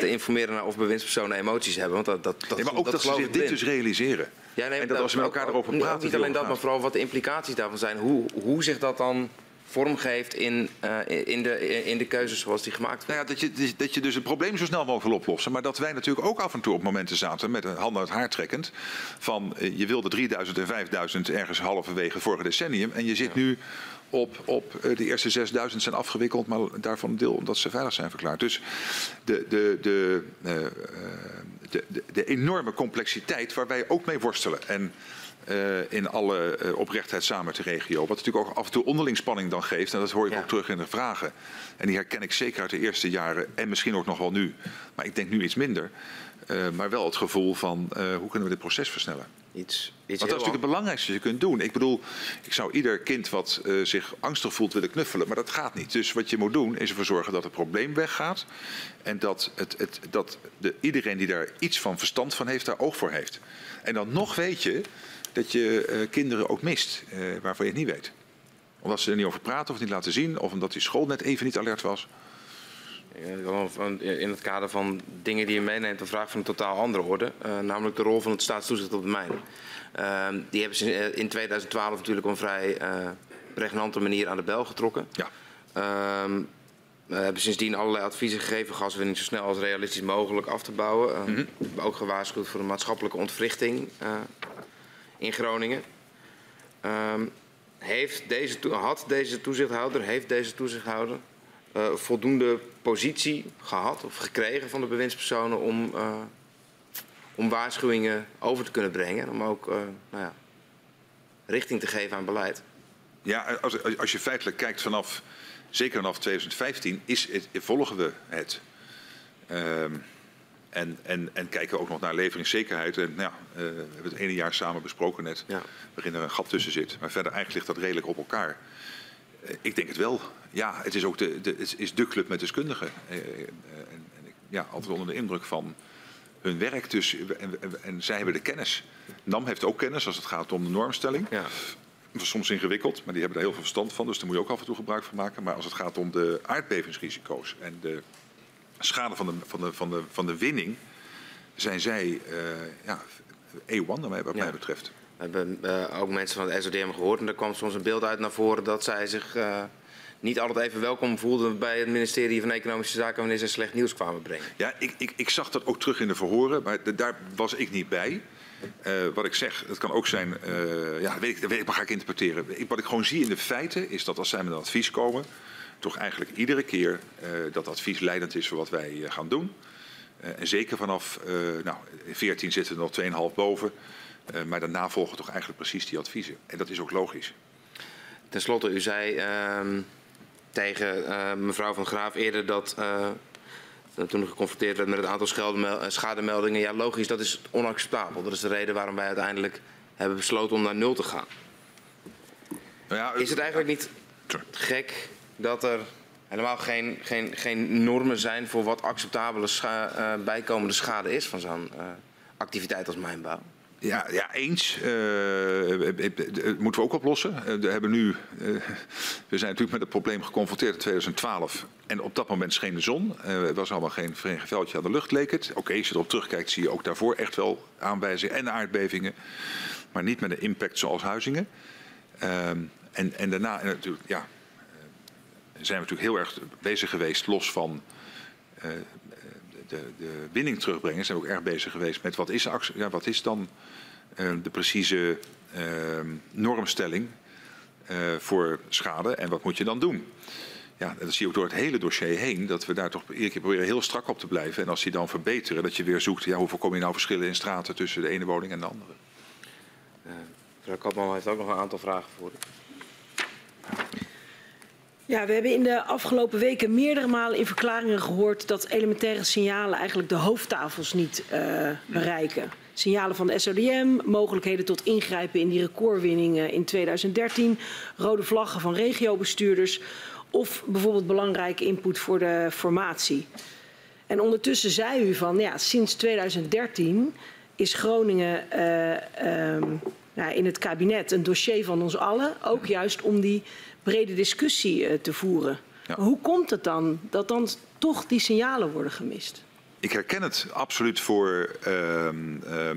Speaker 3: te informeren naar of bewindspersonen emoties hebben. Want dat, dat, dat,
Speaker 2: nee, maar ook dat, dat ze zich dit dus realiseren.
Speaker 3: Ja, nee,
Speaker 2: en dat, als we met elkaar erover praten...
Speaker 3: Niet alleen dat, maar vooral wat de implicaties daarvan zijn. Hoe, hoe zich dat dan vorm geeft in, uh, in, de, in de keuzes zoals die gemaakt
Speaker 2: worden. Nou ja, dat, je, dat je dus het probleem zo snel mogelijk wil oplossen. Maar dat wij natuurlijk ook af en toe op momenten zaten met een hand uit haar trekkend. Van uh, je wilde 3000 en 5000 ergens halverwege vorige decennium. En je zit ja. nu op, op uh, de eerste 6000 zijn afgewikkeld, maar daarvan een deel omdat ze veilig zijn verklaard. Dus de, de, de, de, de, de enorme complexiteit waar wij ook mee worstelen. En uh, in alle uh, oprechtheid samen met de regio. Wat natuurlijk ook af en toe onderling spanning dan geeft. En dat hoor ik ja. ook terug in de vragen. En die herken ik zeker uit de eerste jaren. En misschien ook nog wel nu. Maar ik denk nu iets minder. Uh, maar wel het gevoel van hoe kunnen we dit proces versnellen.
Speaker 3: Iets, iets
Speaker 2: Want dat is natuurlijk het belangrijkste wat je kunt doen. Ik bedoel, ik zou ieder kind wat zich angstig voelt willen knuffelen. Maar dat gaat niet. Dus wat je moet doen is ervoor zorgen dat het probleem weggaat. En dat, het, het, dat de, iedereen die daar iets van verstand van heeft, daar oog voor heeft. En dan nog weet je dat je uh, kinderen ook mist uh, waarvan je het niet weet. Omdat ze er niet over praten of niet laten zien, of omdat die school net even niet alert was.
Speaker 3: In het kader van dingen die je meeneemt, een vraag van een totaal andere orde. Uh, namelijk de rol van het staatstoezicht op de mijnen. Uh, die hebben ze in 2012 natuurlijk op een vrij uh, pregnante manier aan de bel getrokken.
Speaker 2: Ja.
Speaker 3: Ehm, we hebben sindsdien allerlei adviezen gegeven gaswinning zo snel als realistisch mogelijk af te bouwen. Mm -hmm. We hebben ook gewaarschuwd voor een maatschappelijke ontwrichting in Groningen. Um, heeft deze, had deze toezichthouder, heeft deze toezichthouder uh, voldoende positie gehad of gekregen van de bewindspersonen om, uh, om waarschuwingen over te kunnen brengen. Om ook uh, nou ja, richting te geven aan beleid.
Speaker 2: Ja, als, als je feitelijk kijkt vanaf, zeker vanaf 2015, is het, volgen we het. Um, en, en, en kijken ook nog naar leveringszekerheid. En, nou, uh, we hebben het ene jaar samen besproken net, ja. waarin er een gat tussen zit. Maar verder eigenlijk ligt dat redelijk op elkaar. Uh, ik denk het wel. Ja, het is ook de, de, het is de club met deskundigen. Uh, en, en ik, ja, altijd onder de indruk van hun werk. Dus, en, en, zij hebben de kennis. NAM heeft ook kennis als het gaat om de normstelling. Ja. Soms ingewikkeld, maar die hebben er heel veel verstand van. Dus daar moet je ook af en toe gebruik van maken. Maar als het gaat om de aardbevingsrisico's en de schade van de, van de, van de, van de winning zijn zij uh, ja, A1 wat mij, wat ja. mij betreft.
Speaker 3: We hebben uh, ook mensen van het SODM gehoord en er kwam soms een beeld uit naar voren dat zij zich uh, niet altijd even welkom voelden bij het ministerie van Economische Zaken wanneer ze slecht nieuws kwamen brengen.
Speaker 2: Ja, ik, ik, ik zag dat ook terug in de verhoren, maar de, daar was ik niet bij. Uh, wat ik zeg, het kan ook zijn, ja, weet ik, weet ik, maar ga ik interpreteren. Ik, wat ik gewoon zie in de feiten is dat als zij met een advies komen, toch eigenlijk iedere keer uh, dat advies leidend is voor wat wij uh, gaan doen. Uh, en zeker vanaf, nou, in 14 zitten we nog 2,5 boven. maar daarna volgen toch eigenlijk precies die adviezen. En dat is ook logisch.
Speaker 3: Ten slotte, u zei ehm, tegen mevrouw van Graaf eerder dat toen geconfronteerd werd met het aantal schademeldingen. Ja, logisch, dat is onacceptabel. Dat is de reden waarom wij uiteindelijk hebben besloten om naar nul te gaan. Nou ja, is het eigenlijk niet gek dat er helemaal geen, geen, geen normen zijn voor wat acceptabele uh, bijkomende schade is van zo'n uh, activiteit als mijnbouw?
Speaker 2: Ja, ja eens. Uh, moeten we ook oplossen. we, hebben nu, we zijn natuurlijk met het probleem geconfronteerd in 2012. En op dat moment scheen de zon. er was allemaal geen verenigd veldje aan de lucht, leek het. Oké, als je erop terugkijkt, zie je ook daarvoor echt wel aanwijzingen en aardbevingen. Maar niet met een impact zoals Huizingen. Ehm, en, en daarna, natuurlijk, ja, zijn we natuurlijk heel erg bezig geweest, los van uh, de, de, winning terugbrengen, zijn we ook erg bezig geweest met wat is, ja, wat is dan uh, de precieze uh, normstelling voor schade en wat moet je dan doen. Ja, dat zie je ook door het hele dossier heen, dat we daar toch iedere keer proberen heel strak op te blijven. En als die dan verbeteren, dat je weer zoekt, ja, hoe voorkom je nou verschillen in straten tussen de ene woning en de andere.
Speaker 3: mevrouw Kapman heeft ook nog een aantal vragen voor u.
Speaker 5: Ja, we hebben in de afgelopen weken meerdere malen in verklaringen gehoord dat elementaire signalen eigenlijk de hoofdtafels niet uh, bereiken. Signalen van de SODM, mogelijkheden tot ingrijpen in die recordwinningen in 2013, rode vlaggen van regiobestuurders of bijvoorbeeld belangrijke input voor de formatie. En ondertussen zei u van ja, sinds 2013 is Groningen um, nou, in het kabinet een dossier van ons allen, ook juist om die brede discussie uh, te voeren. Ja. Hoe komt het dan dat dan toch die signalen worden gemist?
Speaker 2: Ik herken het absoluut voor, uh, uh,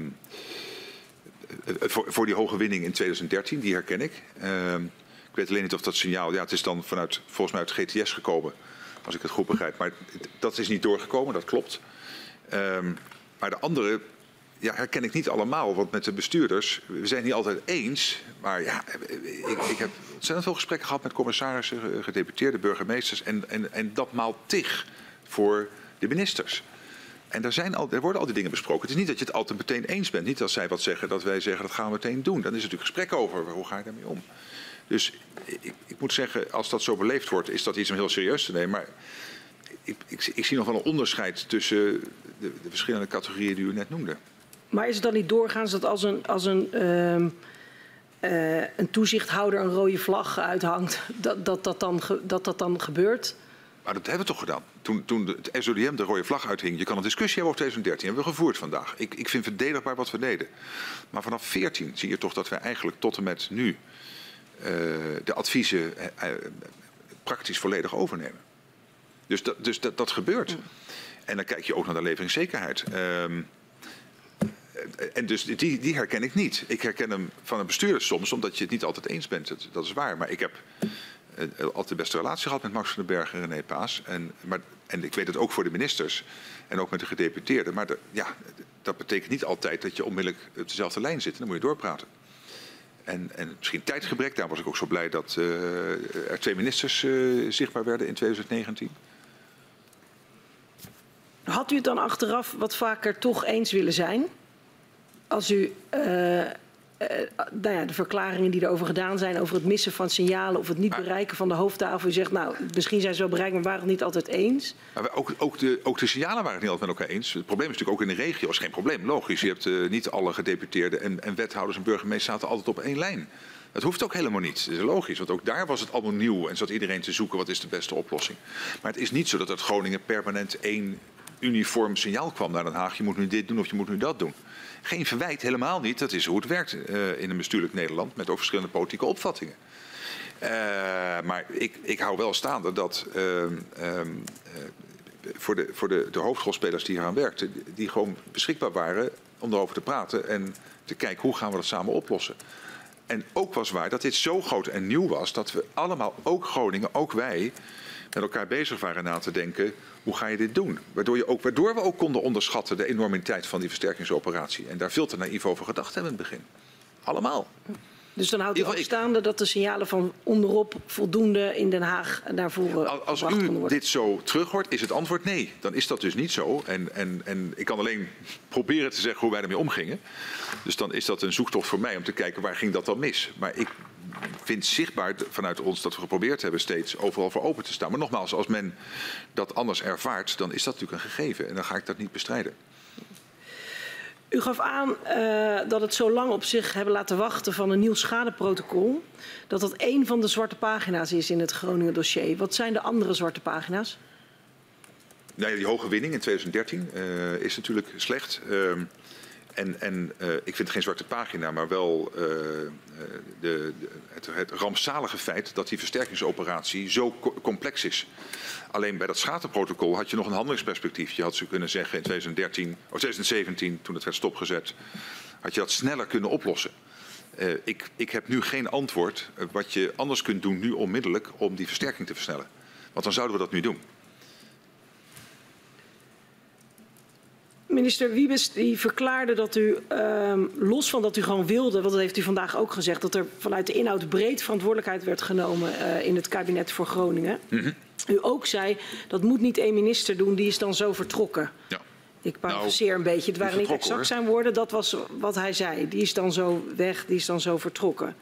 Speaker 2: voor, voor, die hoge winning in 2013, die herken ik. Ehm, ik weet alleen niet of dat signaal, ja het is dan vanuit, volgens mij uit GTS gekomen, als ik het goed begrijp. Maar dat is niet doorgekomen, dat klopt. Ehm, maar de andere ja, herken ik niet allemaal. Want met de bestuurders, we zijn niet altijd eens. Maar ja, ik, ik heb ontzettend veel gesprekken gehad met commissarissen, gedeputeerde burgemeesters. En, en, en dat maalt tig voor de ministers. En daar, zijn al, er worden al die dingen besproken. Het is niet dat je het altijd meteen eens bent. Niet als zij wat zeggen, dat wij zeggen dat gaan we meteen doen. Dan is er natuurlijk gesprek over. Hoe ga je daarmee om? Dus ik, ik moet zeggen, als dat zo beleefd wordt, is dat iets om heel serieus te nemen. Maar ik, ik, ik zie nog wel een onderscheid tussen de verschillende categorieën die u net noemde.
Speaker 5: Maar is het dan niet doorgaans dat als een, als een, uh, uh, een toezichthouder een rode vlag uithangt, dat dat, dat, dan, dat, dat dan gebeurt?
Speaker 2: Maar dat hebben we toch gedaan. Toen, toen het SODM de rode vlag uithing. Je kan een discussie hebben over 2013. Hebben we gevoerd vandaag. Ik, ik vind verdedigbaar wat we deden. Maar vanaf 14 zie je toch dat we eigenlijk tot en met nu uh, de adviezen uh, praktisch volledig overnemen. Dus dat, dus dat, dat gebeurt. En dan kijk je ook naar de leveringszekerheid. Um, en dus die, die herken ik niet. Ik herken hem van een bestuurder soms, omdat je het niet altijd eens bent. Dat, is waar. Maar ik heb uh, altijd de beste relatie gehad met Max van den Berg en René Paas. En, maar, en ik weet het ook voor de ministers en ook met de gedeputeerden. Maar ja, dat betekent niet altijd dat je onmiddellijk op dezelfde lijn zit. dan moet je doorpraten. En, en misschien tijdgebrek. Daar was ik ook zo blij dat uh, er twee ministers uh, zichtbaar werden in 2019.
Speaker 5: Had u het dan achteraf wat vaker toch eens willen zijn? Als u uh, uh, nou ja, de verklaringen die erover gedaan zijn, over het missen van signalen of het niet bereiken van de hoofdtafel. U zegt, nou, misschien zijn ze wel bereikt, maar waren het niet altijd eens.
Speaker 2: Maar ook, ook, de, ook de signalen waren het niet altijd met elkaar eens. Het probleem is natuurlijk ook in de regio, is geen probleem, logisch. Je hebt uh, niet alle gedeputeerden en, en wethouders en burgemeesters zaten altijd op één lijn. Dat hoeft ook helemaal niet. Dat is logisch, want ook daar was het allemaal nieuw en zat iedereen te zoeken wat is de beste oplossing. Maar het is niet zo dat uit Groningen permanent één uniform signaal kwam naar Den Haag. Je moet nu dit doen of je moet nu dat doen. Geen verwijt, helemaal niet. Dat is hoe het werkt uh, in een bestuurlijk Nederland met ook verschillende politieke opvattingen. Uh, maar ik, ik hou wel staande dat uh, voor, de, voor de, de hoofdrolspelers die hier aan werkten, die gewoon beschikbaar waren om erover te praten en te kijken hoe gaan we dat samen oplossen. En ook was waar dat dit zo groot en nieuw was dat we allemaal, ook Groningen, ook wij, met elkaar bezig waren na te denken, hoe ga je dit doen? Waardoor, je ook, waardoor we ook konden onderschatten de enormiteit van die versterkingsoperatie. En daar veel te naïef over gedacht hebben in het begin. Allemaal.
Speaker 5: Dus dan houdt u ook staande dat de signalen van onderop voldoende in Den Haag naar voren
Speaker 2: Als u dit zo terughoort, is het antwoord nee. Dan is dat dus niet zo. En, en, en ik kan alleen proberen te zeggen hoe wij ermee omgingen. Dus dan is dat een zoektocht voor mij om te kijken waar ging dat dan mis. Maar ik vind zichtbaar vanuit ons dat we geprobeerd hebben steeds overal voor open te staan. Maar nogmaals, als men dat anders ervaart, dan is dat natuurlijk een gegeven. En dan ga ik dat niet bestrijden.
Speaker 5: U gaf aan uh, dat het zo lang op zich hebben laten wachten van een nieuw schadeprotocol. Dat dat één van de zwarte pagina's is in het Groningen dossier. Wat zijn de andere zwarte pagina's?
Speaker 2: Nou ja, die hoge winning in 2013 uh, is natuurlijk slecht. Uh, en, en uh, ik vind geen zwarte pagina, maar wel uh, de, de, het, het, rampzalige feit dat die versterkingsoperatie zo co complex is. Alleen bij dat schatenprotocol had je nog een handelingsperspectief. Je had ze kunnen zeggen in 2013 of 2017, toen het werd stopgezet, had je dat sneller kunnen oplossen. Ik, ik heb nu geen antwoord wat je anders kunt doen nu onmiddellijk om die versterking te versnellen. Want dan zouden we dat nu doen.
Speaker 5: Minister Wiebes die verklaarde dat u, uh, los van dat u gewoon wilde, want dat heeft u vandaag ook gezegd, dat er vanuit de inhoud breed verantwoordelijkheid werd genomen uh, in het kabinet voor Groningen. Mm -hmm. U ook zei, dat moet niet één minister doen, die is dan zo vertrokken. Ja. Ik parafraseer nou, een beetje, het waren niet exact hoor. zijn woorden, dat was wat hij zei. Die is dan zo weg, die is dan zo vertrokken.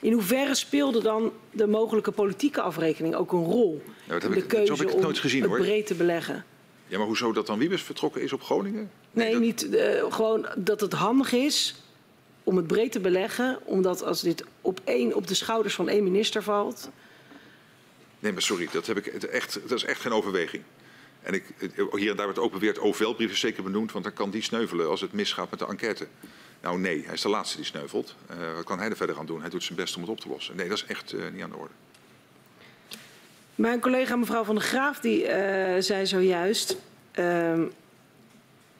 Speaker 5: In hoeverre speelde dan de mogelijke politieke afrekening ook een rol?
Speaker 2: Nou,
Speaker 5: in de
Speaker 2: ik,
Speaker 5: keuze
Speaker 2: heb ik het nooit gezien,
Speaker 5: om
Speaker 2: hoor.
Speaker 5: het breed te beleggen?
Speaker 2: Ja, maar hoezo dat dan Wiebes vertrokken is op Groningen?
Speaker 5: Nee, nee dat... niet uh, gewoon dat het handig is om het breed te beleggen, omdat als dit op, één, op de schouders van één minister valt.
Speaker 2: Nee, maar sorry, dat, heb ik echt, dat is echt geen overweging. En ik, hier en daar wordt ook beweerd, OVL-brief is zeker benoemd, want dan kan die sneuvelen als het misgaat met de enquête. Nou nee, hij is de laatste die sneuvelt. Uh, wat kan hij er verder aan doen? Hij doet zijn best om het op te lossen. Nee, dat is echt uh, niet aan de orde.
Speaker 5: Mijn collega mevrouw Van der Graaf die, uh, zei zojuist, uh,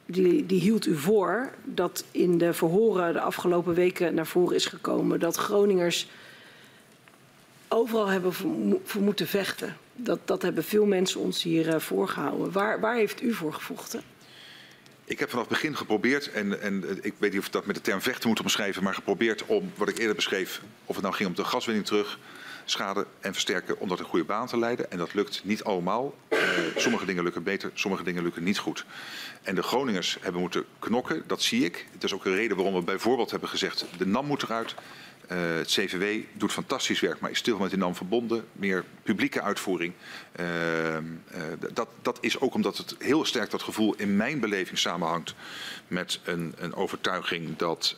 Speaker 5: die, die hield u voor dat in de verhoren de afgelopen weken naar voren is gekomen dat Groningers overal hebben voor, moeten vechten. Dat, dat hebben veel mensen ons hier uh, voorgehouden. Waar, waar heeft u voor gevochten?
Speaker 2: Ik heb vanaf het begin geprobeerd, en, en ik weet niet of dat met de term vechten moet omschrijven, maar geprobeerd om, wat ik eerder beschreef, of het nou ging om de gaswinning terug, schade en versterken om dat een goede baan te leiden. En dat lukt niet allemaal. Uh, sommige dingen lukken beter, sommige dingen lukken niet goed. En de Groningers hebben moeten knokken, dat zie ik. Dat is ook een reden waarom we bijvoorbeeld hebben gezegd, de NAM moet eruit. Uh, het CVW doet fantastisch werk, maar is stil met de NAM verbonden. Meer publieke uitvoering. Uh, dat, dat is ook omdat het heel sterk dat gevoel in mijn beleving samenhangt met een, een overtuiging dat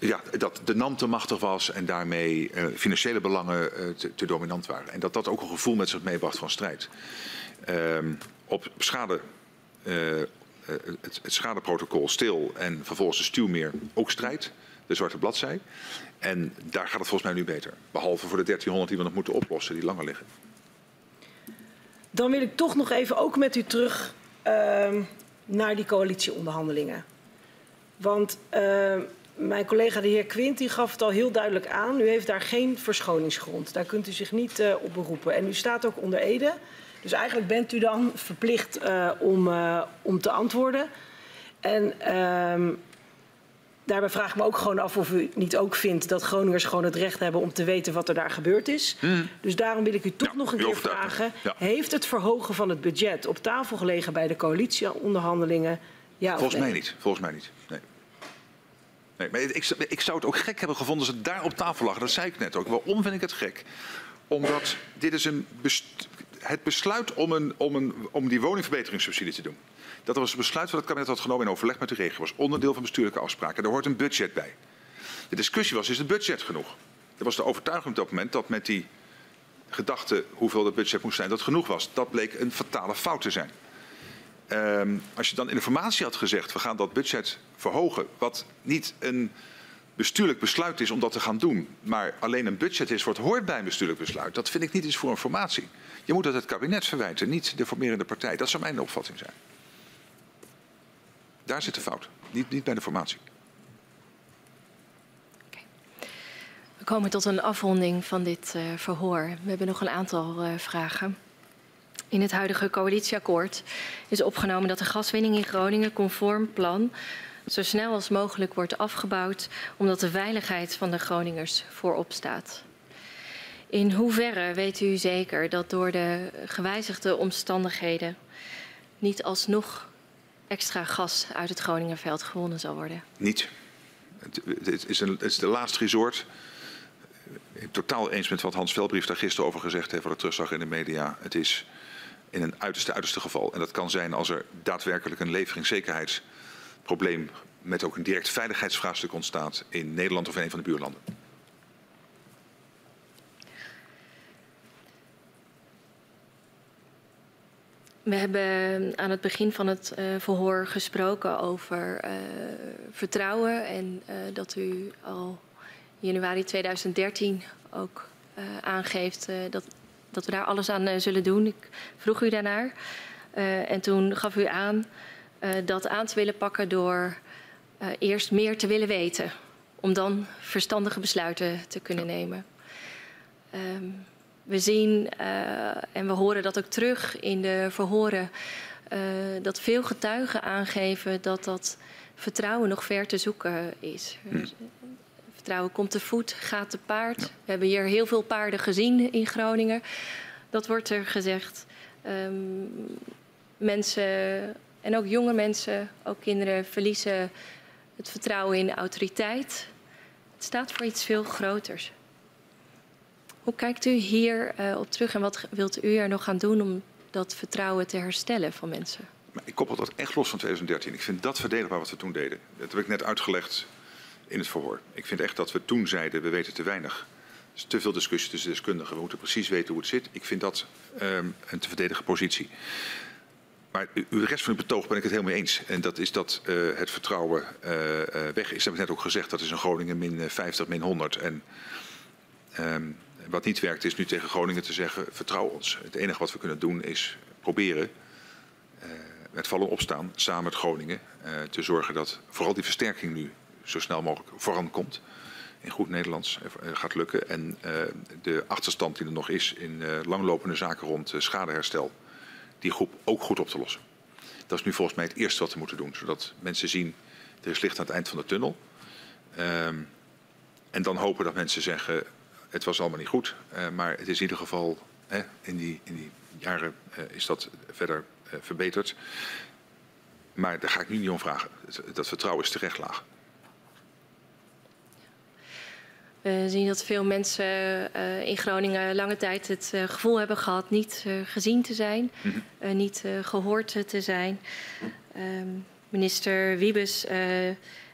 Speaker 2: ja, dat de NAM te machtig was en daarmee uh, financiële belangen uh, te, dominant waren. En dat dat ook een gevoel met zich meebracht van strijd. Uh, op schade, het, het, schadeprotocol stil en vervolgens de stuwmeer ook strijd. de zwarte bladzij. En daar gaat het volgens mij nu beter. Behalve voor de 1300 die we nog moeten oplossen, die langer liggen.
Speaker 5: Dan wil ik toch nog even ook met u terug uh, naar die coalitieonderhandelingen. Want uh, mijn collega de heer Quint die gaf het al heel duidelijk aan. U heeft daar geen verschoningsgrond. Daar kunt u zich niet uh, op beroepen. En u staat ook onder Ede. Dus eigenlijk bent u dan verplicht uh, om, om te antwoorden. En ehm, daarbij vraag ik me ook gewoon af of u niet ook vindt dat Groningers gewoon het recht hebben om te weten wat er daar gebeurd is. Hmm. Dus daarom wil ik u toch
Speaker 2: ja,
Speaker 5: nog een keer vragen. Ja. Heeft het verhogen van het budget op tafel gelegen bij de coalitieonderhandelingen? Ja
Speaker 2: Volgens
Speaker 5: nee?
Speaker 2: mij niet. Volgens mij niet. Nee. Nee, maar ik, ik, zou het ook gek hebben gevonden als het daar op tafel lag. Dat zei ik net ook. Waarom vind ik het gek? Omdat dit is een het besluit om, een, om, een, om die woningverbeteringssubsidie te doen. Dat was een besluit wat het kabinet had genomen in overleg met de regio. was onderdeel van bestuurlijke afspraken. Daar hoort een budget bij. De discussie was, is het budget genoeg? Er was de overtuiging op dat moment dat met die gedachte hoeveel het budget moest zijn, dat genoeg was. Dat bleek een fatale fout te zijn. Um, als je dan in de formatie had gezegd, we gaan dat budget verhogen, wat niet een bestuurlijk besluit is om dat te gaan doen, maar alleen een budget is wat hoort bij een bestuurlijk besluit, dat vind ik niet iets voor een formatie. Je moet dat het kabinet verwijten, niet de formerende partij. Dat zou mijn opvatting zijn. Daar zit de fout, niet, niet bij de formatie.
Speaker 4: Okay. We komen tot een afronding van dit uh, verhoor. We hebben nog een aantal uh, vragen. In het huidige coalitieakkoord is opgenomen dat de gaswinning in Groningen conform plan zo snel als mogelijk wordt afgebouwd, omdat de veiligheid van de Groningers voorop staat. In hoeverre weet u zeker dat door de gewijzigde omstandigheden niet alsnog extra gas uit het Groningenveld gewonnen zal worden?
Speaker 2: Niet. Het, is, een, het is de laatste resort. Ik ben totaal eens met wat Hans Velbrief daar gisteren over gezegd heeft, wat ik terugzag in de media. Het is in een uiterste, uiterste geval. En dat kan zijn als er daadwerkelijk een leveringszekerheidsprobleem met ook een direct veiligheidsvraagstuk ontstaat in Nederland of in een van de buurlanden.
Speaker 4: We hebben aan het begin van het uh, verhoor gesproken over uh, vertrouwen en dat u al januari 2013 ook aangeeft dat, dat we daar alles aan zullen doen. Ik vroeg u daarnaar en toen gaf u aan dat aan te willen pakken door eerst meer te willen weten, om dan verstandige besluiten te kunnen nemen. Um, we zien uh, en we horen dat ook terug in de verhoren dat veel getuigen aangeven dat dat vertrouwen nog ver te zoeken is. Hm. Vertrouwen komt te voet, gaat te paard. Ja. We hebben hier heel veel paarden gezien in Groningen. Dat wordt er gezegd. Um, mensen en ook jonge mensen, ook kinderen, verliezen het vertrouwen in autoriteit. Het staat voor iets veel groters. Hoe kijkt u hier uh, op terug en wat wilt u er nog gaan doen om dat vertrouwen te herstellen van mensen?
Speaker 2: Ik koppel dat echt los van 2013. Ik vind dat verdedigbaar wat we toen deden. Dat heb ik net uitgelegd in het verhoor. Ik vind echt dat we toen zeiden, we weten te weinig. Er is te veel discussie tussen deskundigen. We moeten precies weten hoe het zit. Ik vind dat um, een te verdedigen positie. Maar rest van het betoog ben ik het helemaal eens. En dat is dat uh, het vertrouwen uh, uh, weg is. Dat heb ik net ook gezegd. Dat is in Groningen min 50, min 100. En um, wat niet werkt is nu tegen Groningen te zeggen, vertrouw ons. Het enige wat we kunnen doen is proberen met vallen opstaan, samen met Groningen, te zorgen dat vooral die versterking nu zo snel mogelijk vooran komt. In goed Nederlands gaat lukken. En de achterstand die er nog is in langlopende zaken rond schadeherstel, die groep ook goed op te lossen. Dat is nu volgens mij het eerste wat we moeten doen, zodat mensen zien, er is licht aan het eind van de tunnel. Um, en dan hopen dat mensen zeggen, het was allemaal niet goed, uh, maar het is in ieder geval hè, in, die, in die jaren uh, is dat verder uh, verbeterd. Maar daar ga ik nu niet om vragen. Dat vertrouwen is terecht laag.
Speaker 4: We zien dat veel mensen uh, in Groningen lange tijd het uh, gevoel hebben gehad niet gezien te zijn, -hmm. niet gehoord te zijn. Um, minister Wiebes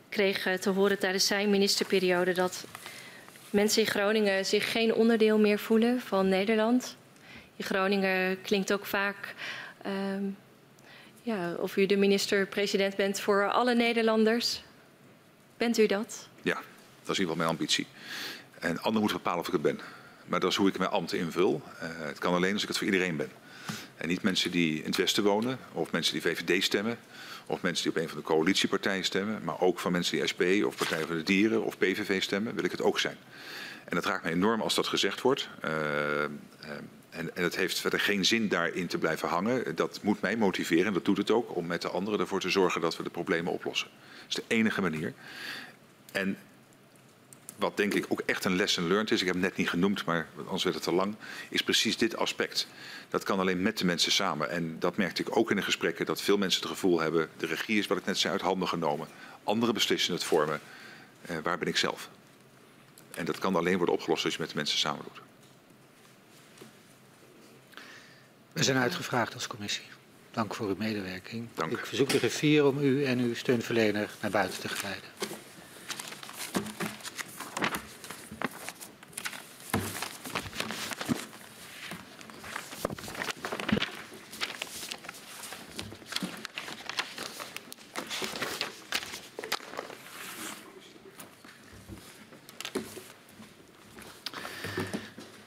Speaker 4: kreeg te horen tijdens zijn ministerperiode dat mensen in Groningen zich geen onderdeel meer voelen van Nederland. In Groningen klinkt ook vaak um, ja, of u de minister-president bent voor alle Nederlanders. Bent u dat?
Speaker 2: Ja, Dat is in ieder geval mijn ambitie. En anderen moeten bepalen of ik het ben. Maar dat is hoe ik mijn ambt invul. Uh, het kan alleen als ik het voor iedereen ben. En niet mensen die in het Westen wonen, of mensen die VVD stemmen, of mensen die op een van de coalitiepartijen stemmen, maar ook van mensen die SP of Partij van de Dieren of PVV stemmen, wil ik het ook zijn. En dat raakt me enorm als dat gezegd wordt. Uh, uh, en, en het heeft verder geen zin daarin te blijven hangen. Dat moet mij motiveren, en dat doet het ook, om met de anderen ervoor te zorgen dat we de problemen oplossen. Dat is de enige manier. En wat denk ik ook echt een lesson learned is, ik heb het net niet genoemd, maar anders werd het te lang, is precies dit aspect. Dat kan alleen met de mensen samen. En dat merkte ik ook in de gesprekken, dat veel mensen het gevoel hebben, de regie is wat ik net zei uit handen genomen. Anderen beslissen het vormen. Uh, waar ben ik zelf? En dat kan alleen worden opgelost als je met de mensen samen doet.
Speaker 1: We zijn uitgevraagd als commissie. Dank voor uw medewerking.
Speaker 2: Dank.
Speaker 1: Ik verzoek de griffier om u en uw steunverlener naar buiten te geleiden.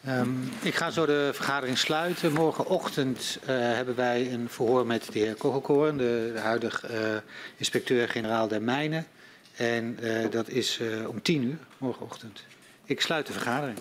Speaker 1: Um, ik ga zo de vergadering sluiten. Morgenochtend uh, hebben wij een verhoor met de heer Kogelkoorn, de, huidige uh, inspecteur-generaal der mijnen. En uh, dat is om tien uur morgenochtend. Ik sluit de vergadering.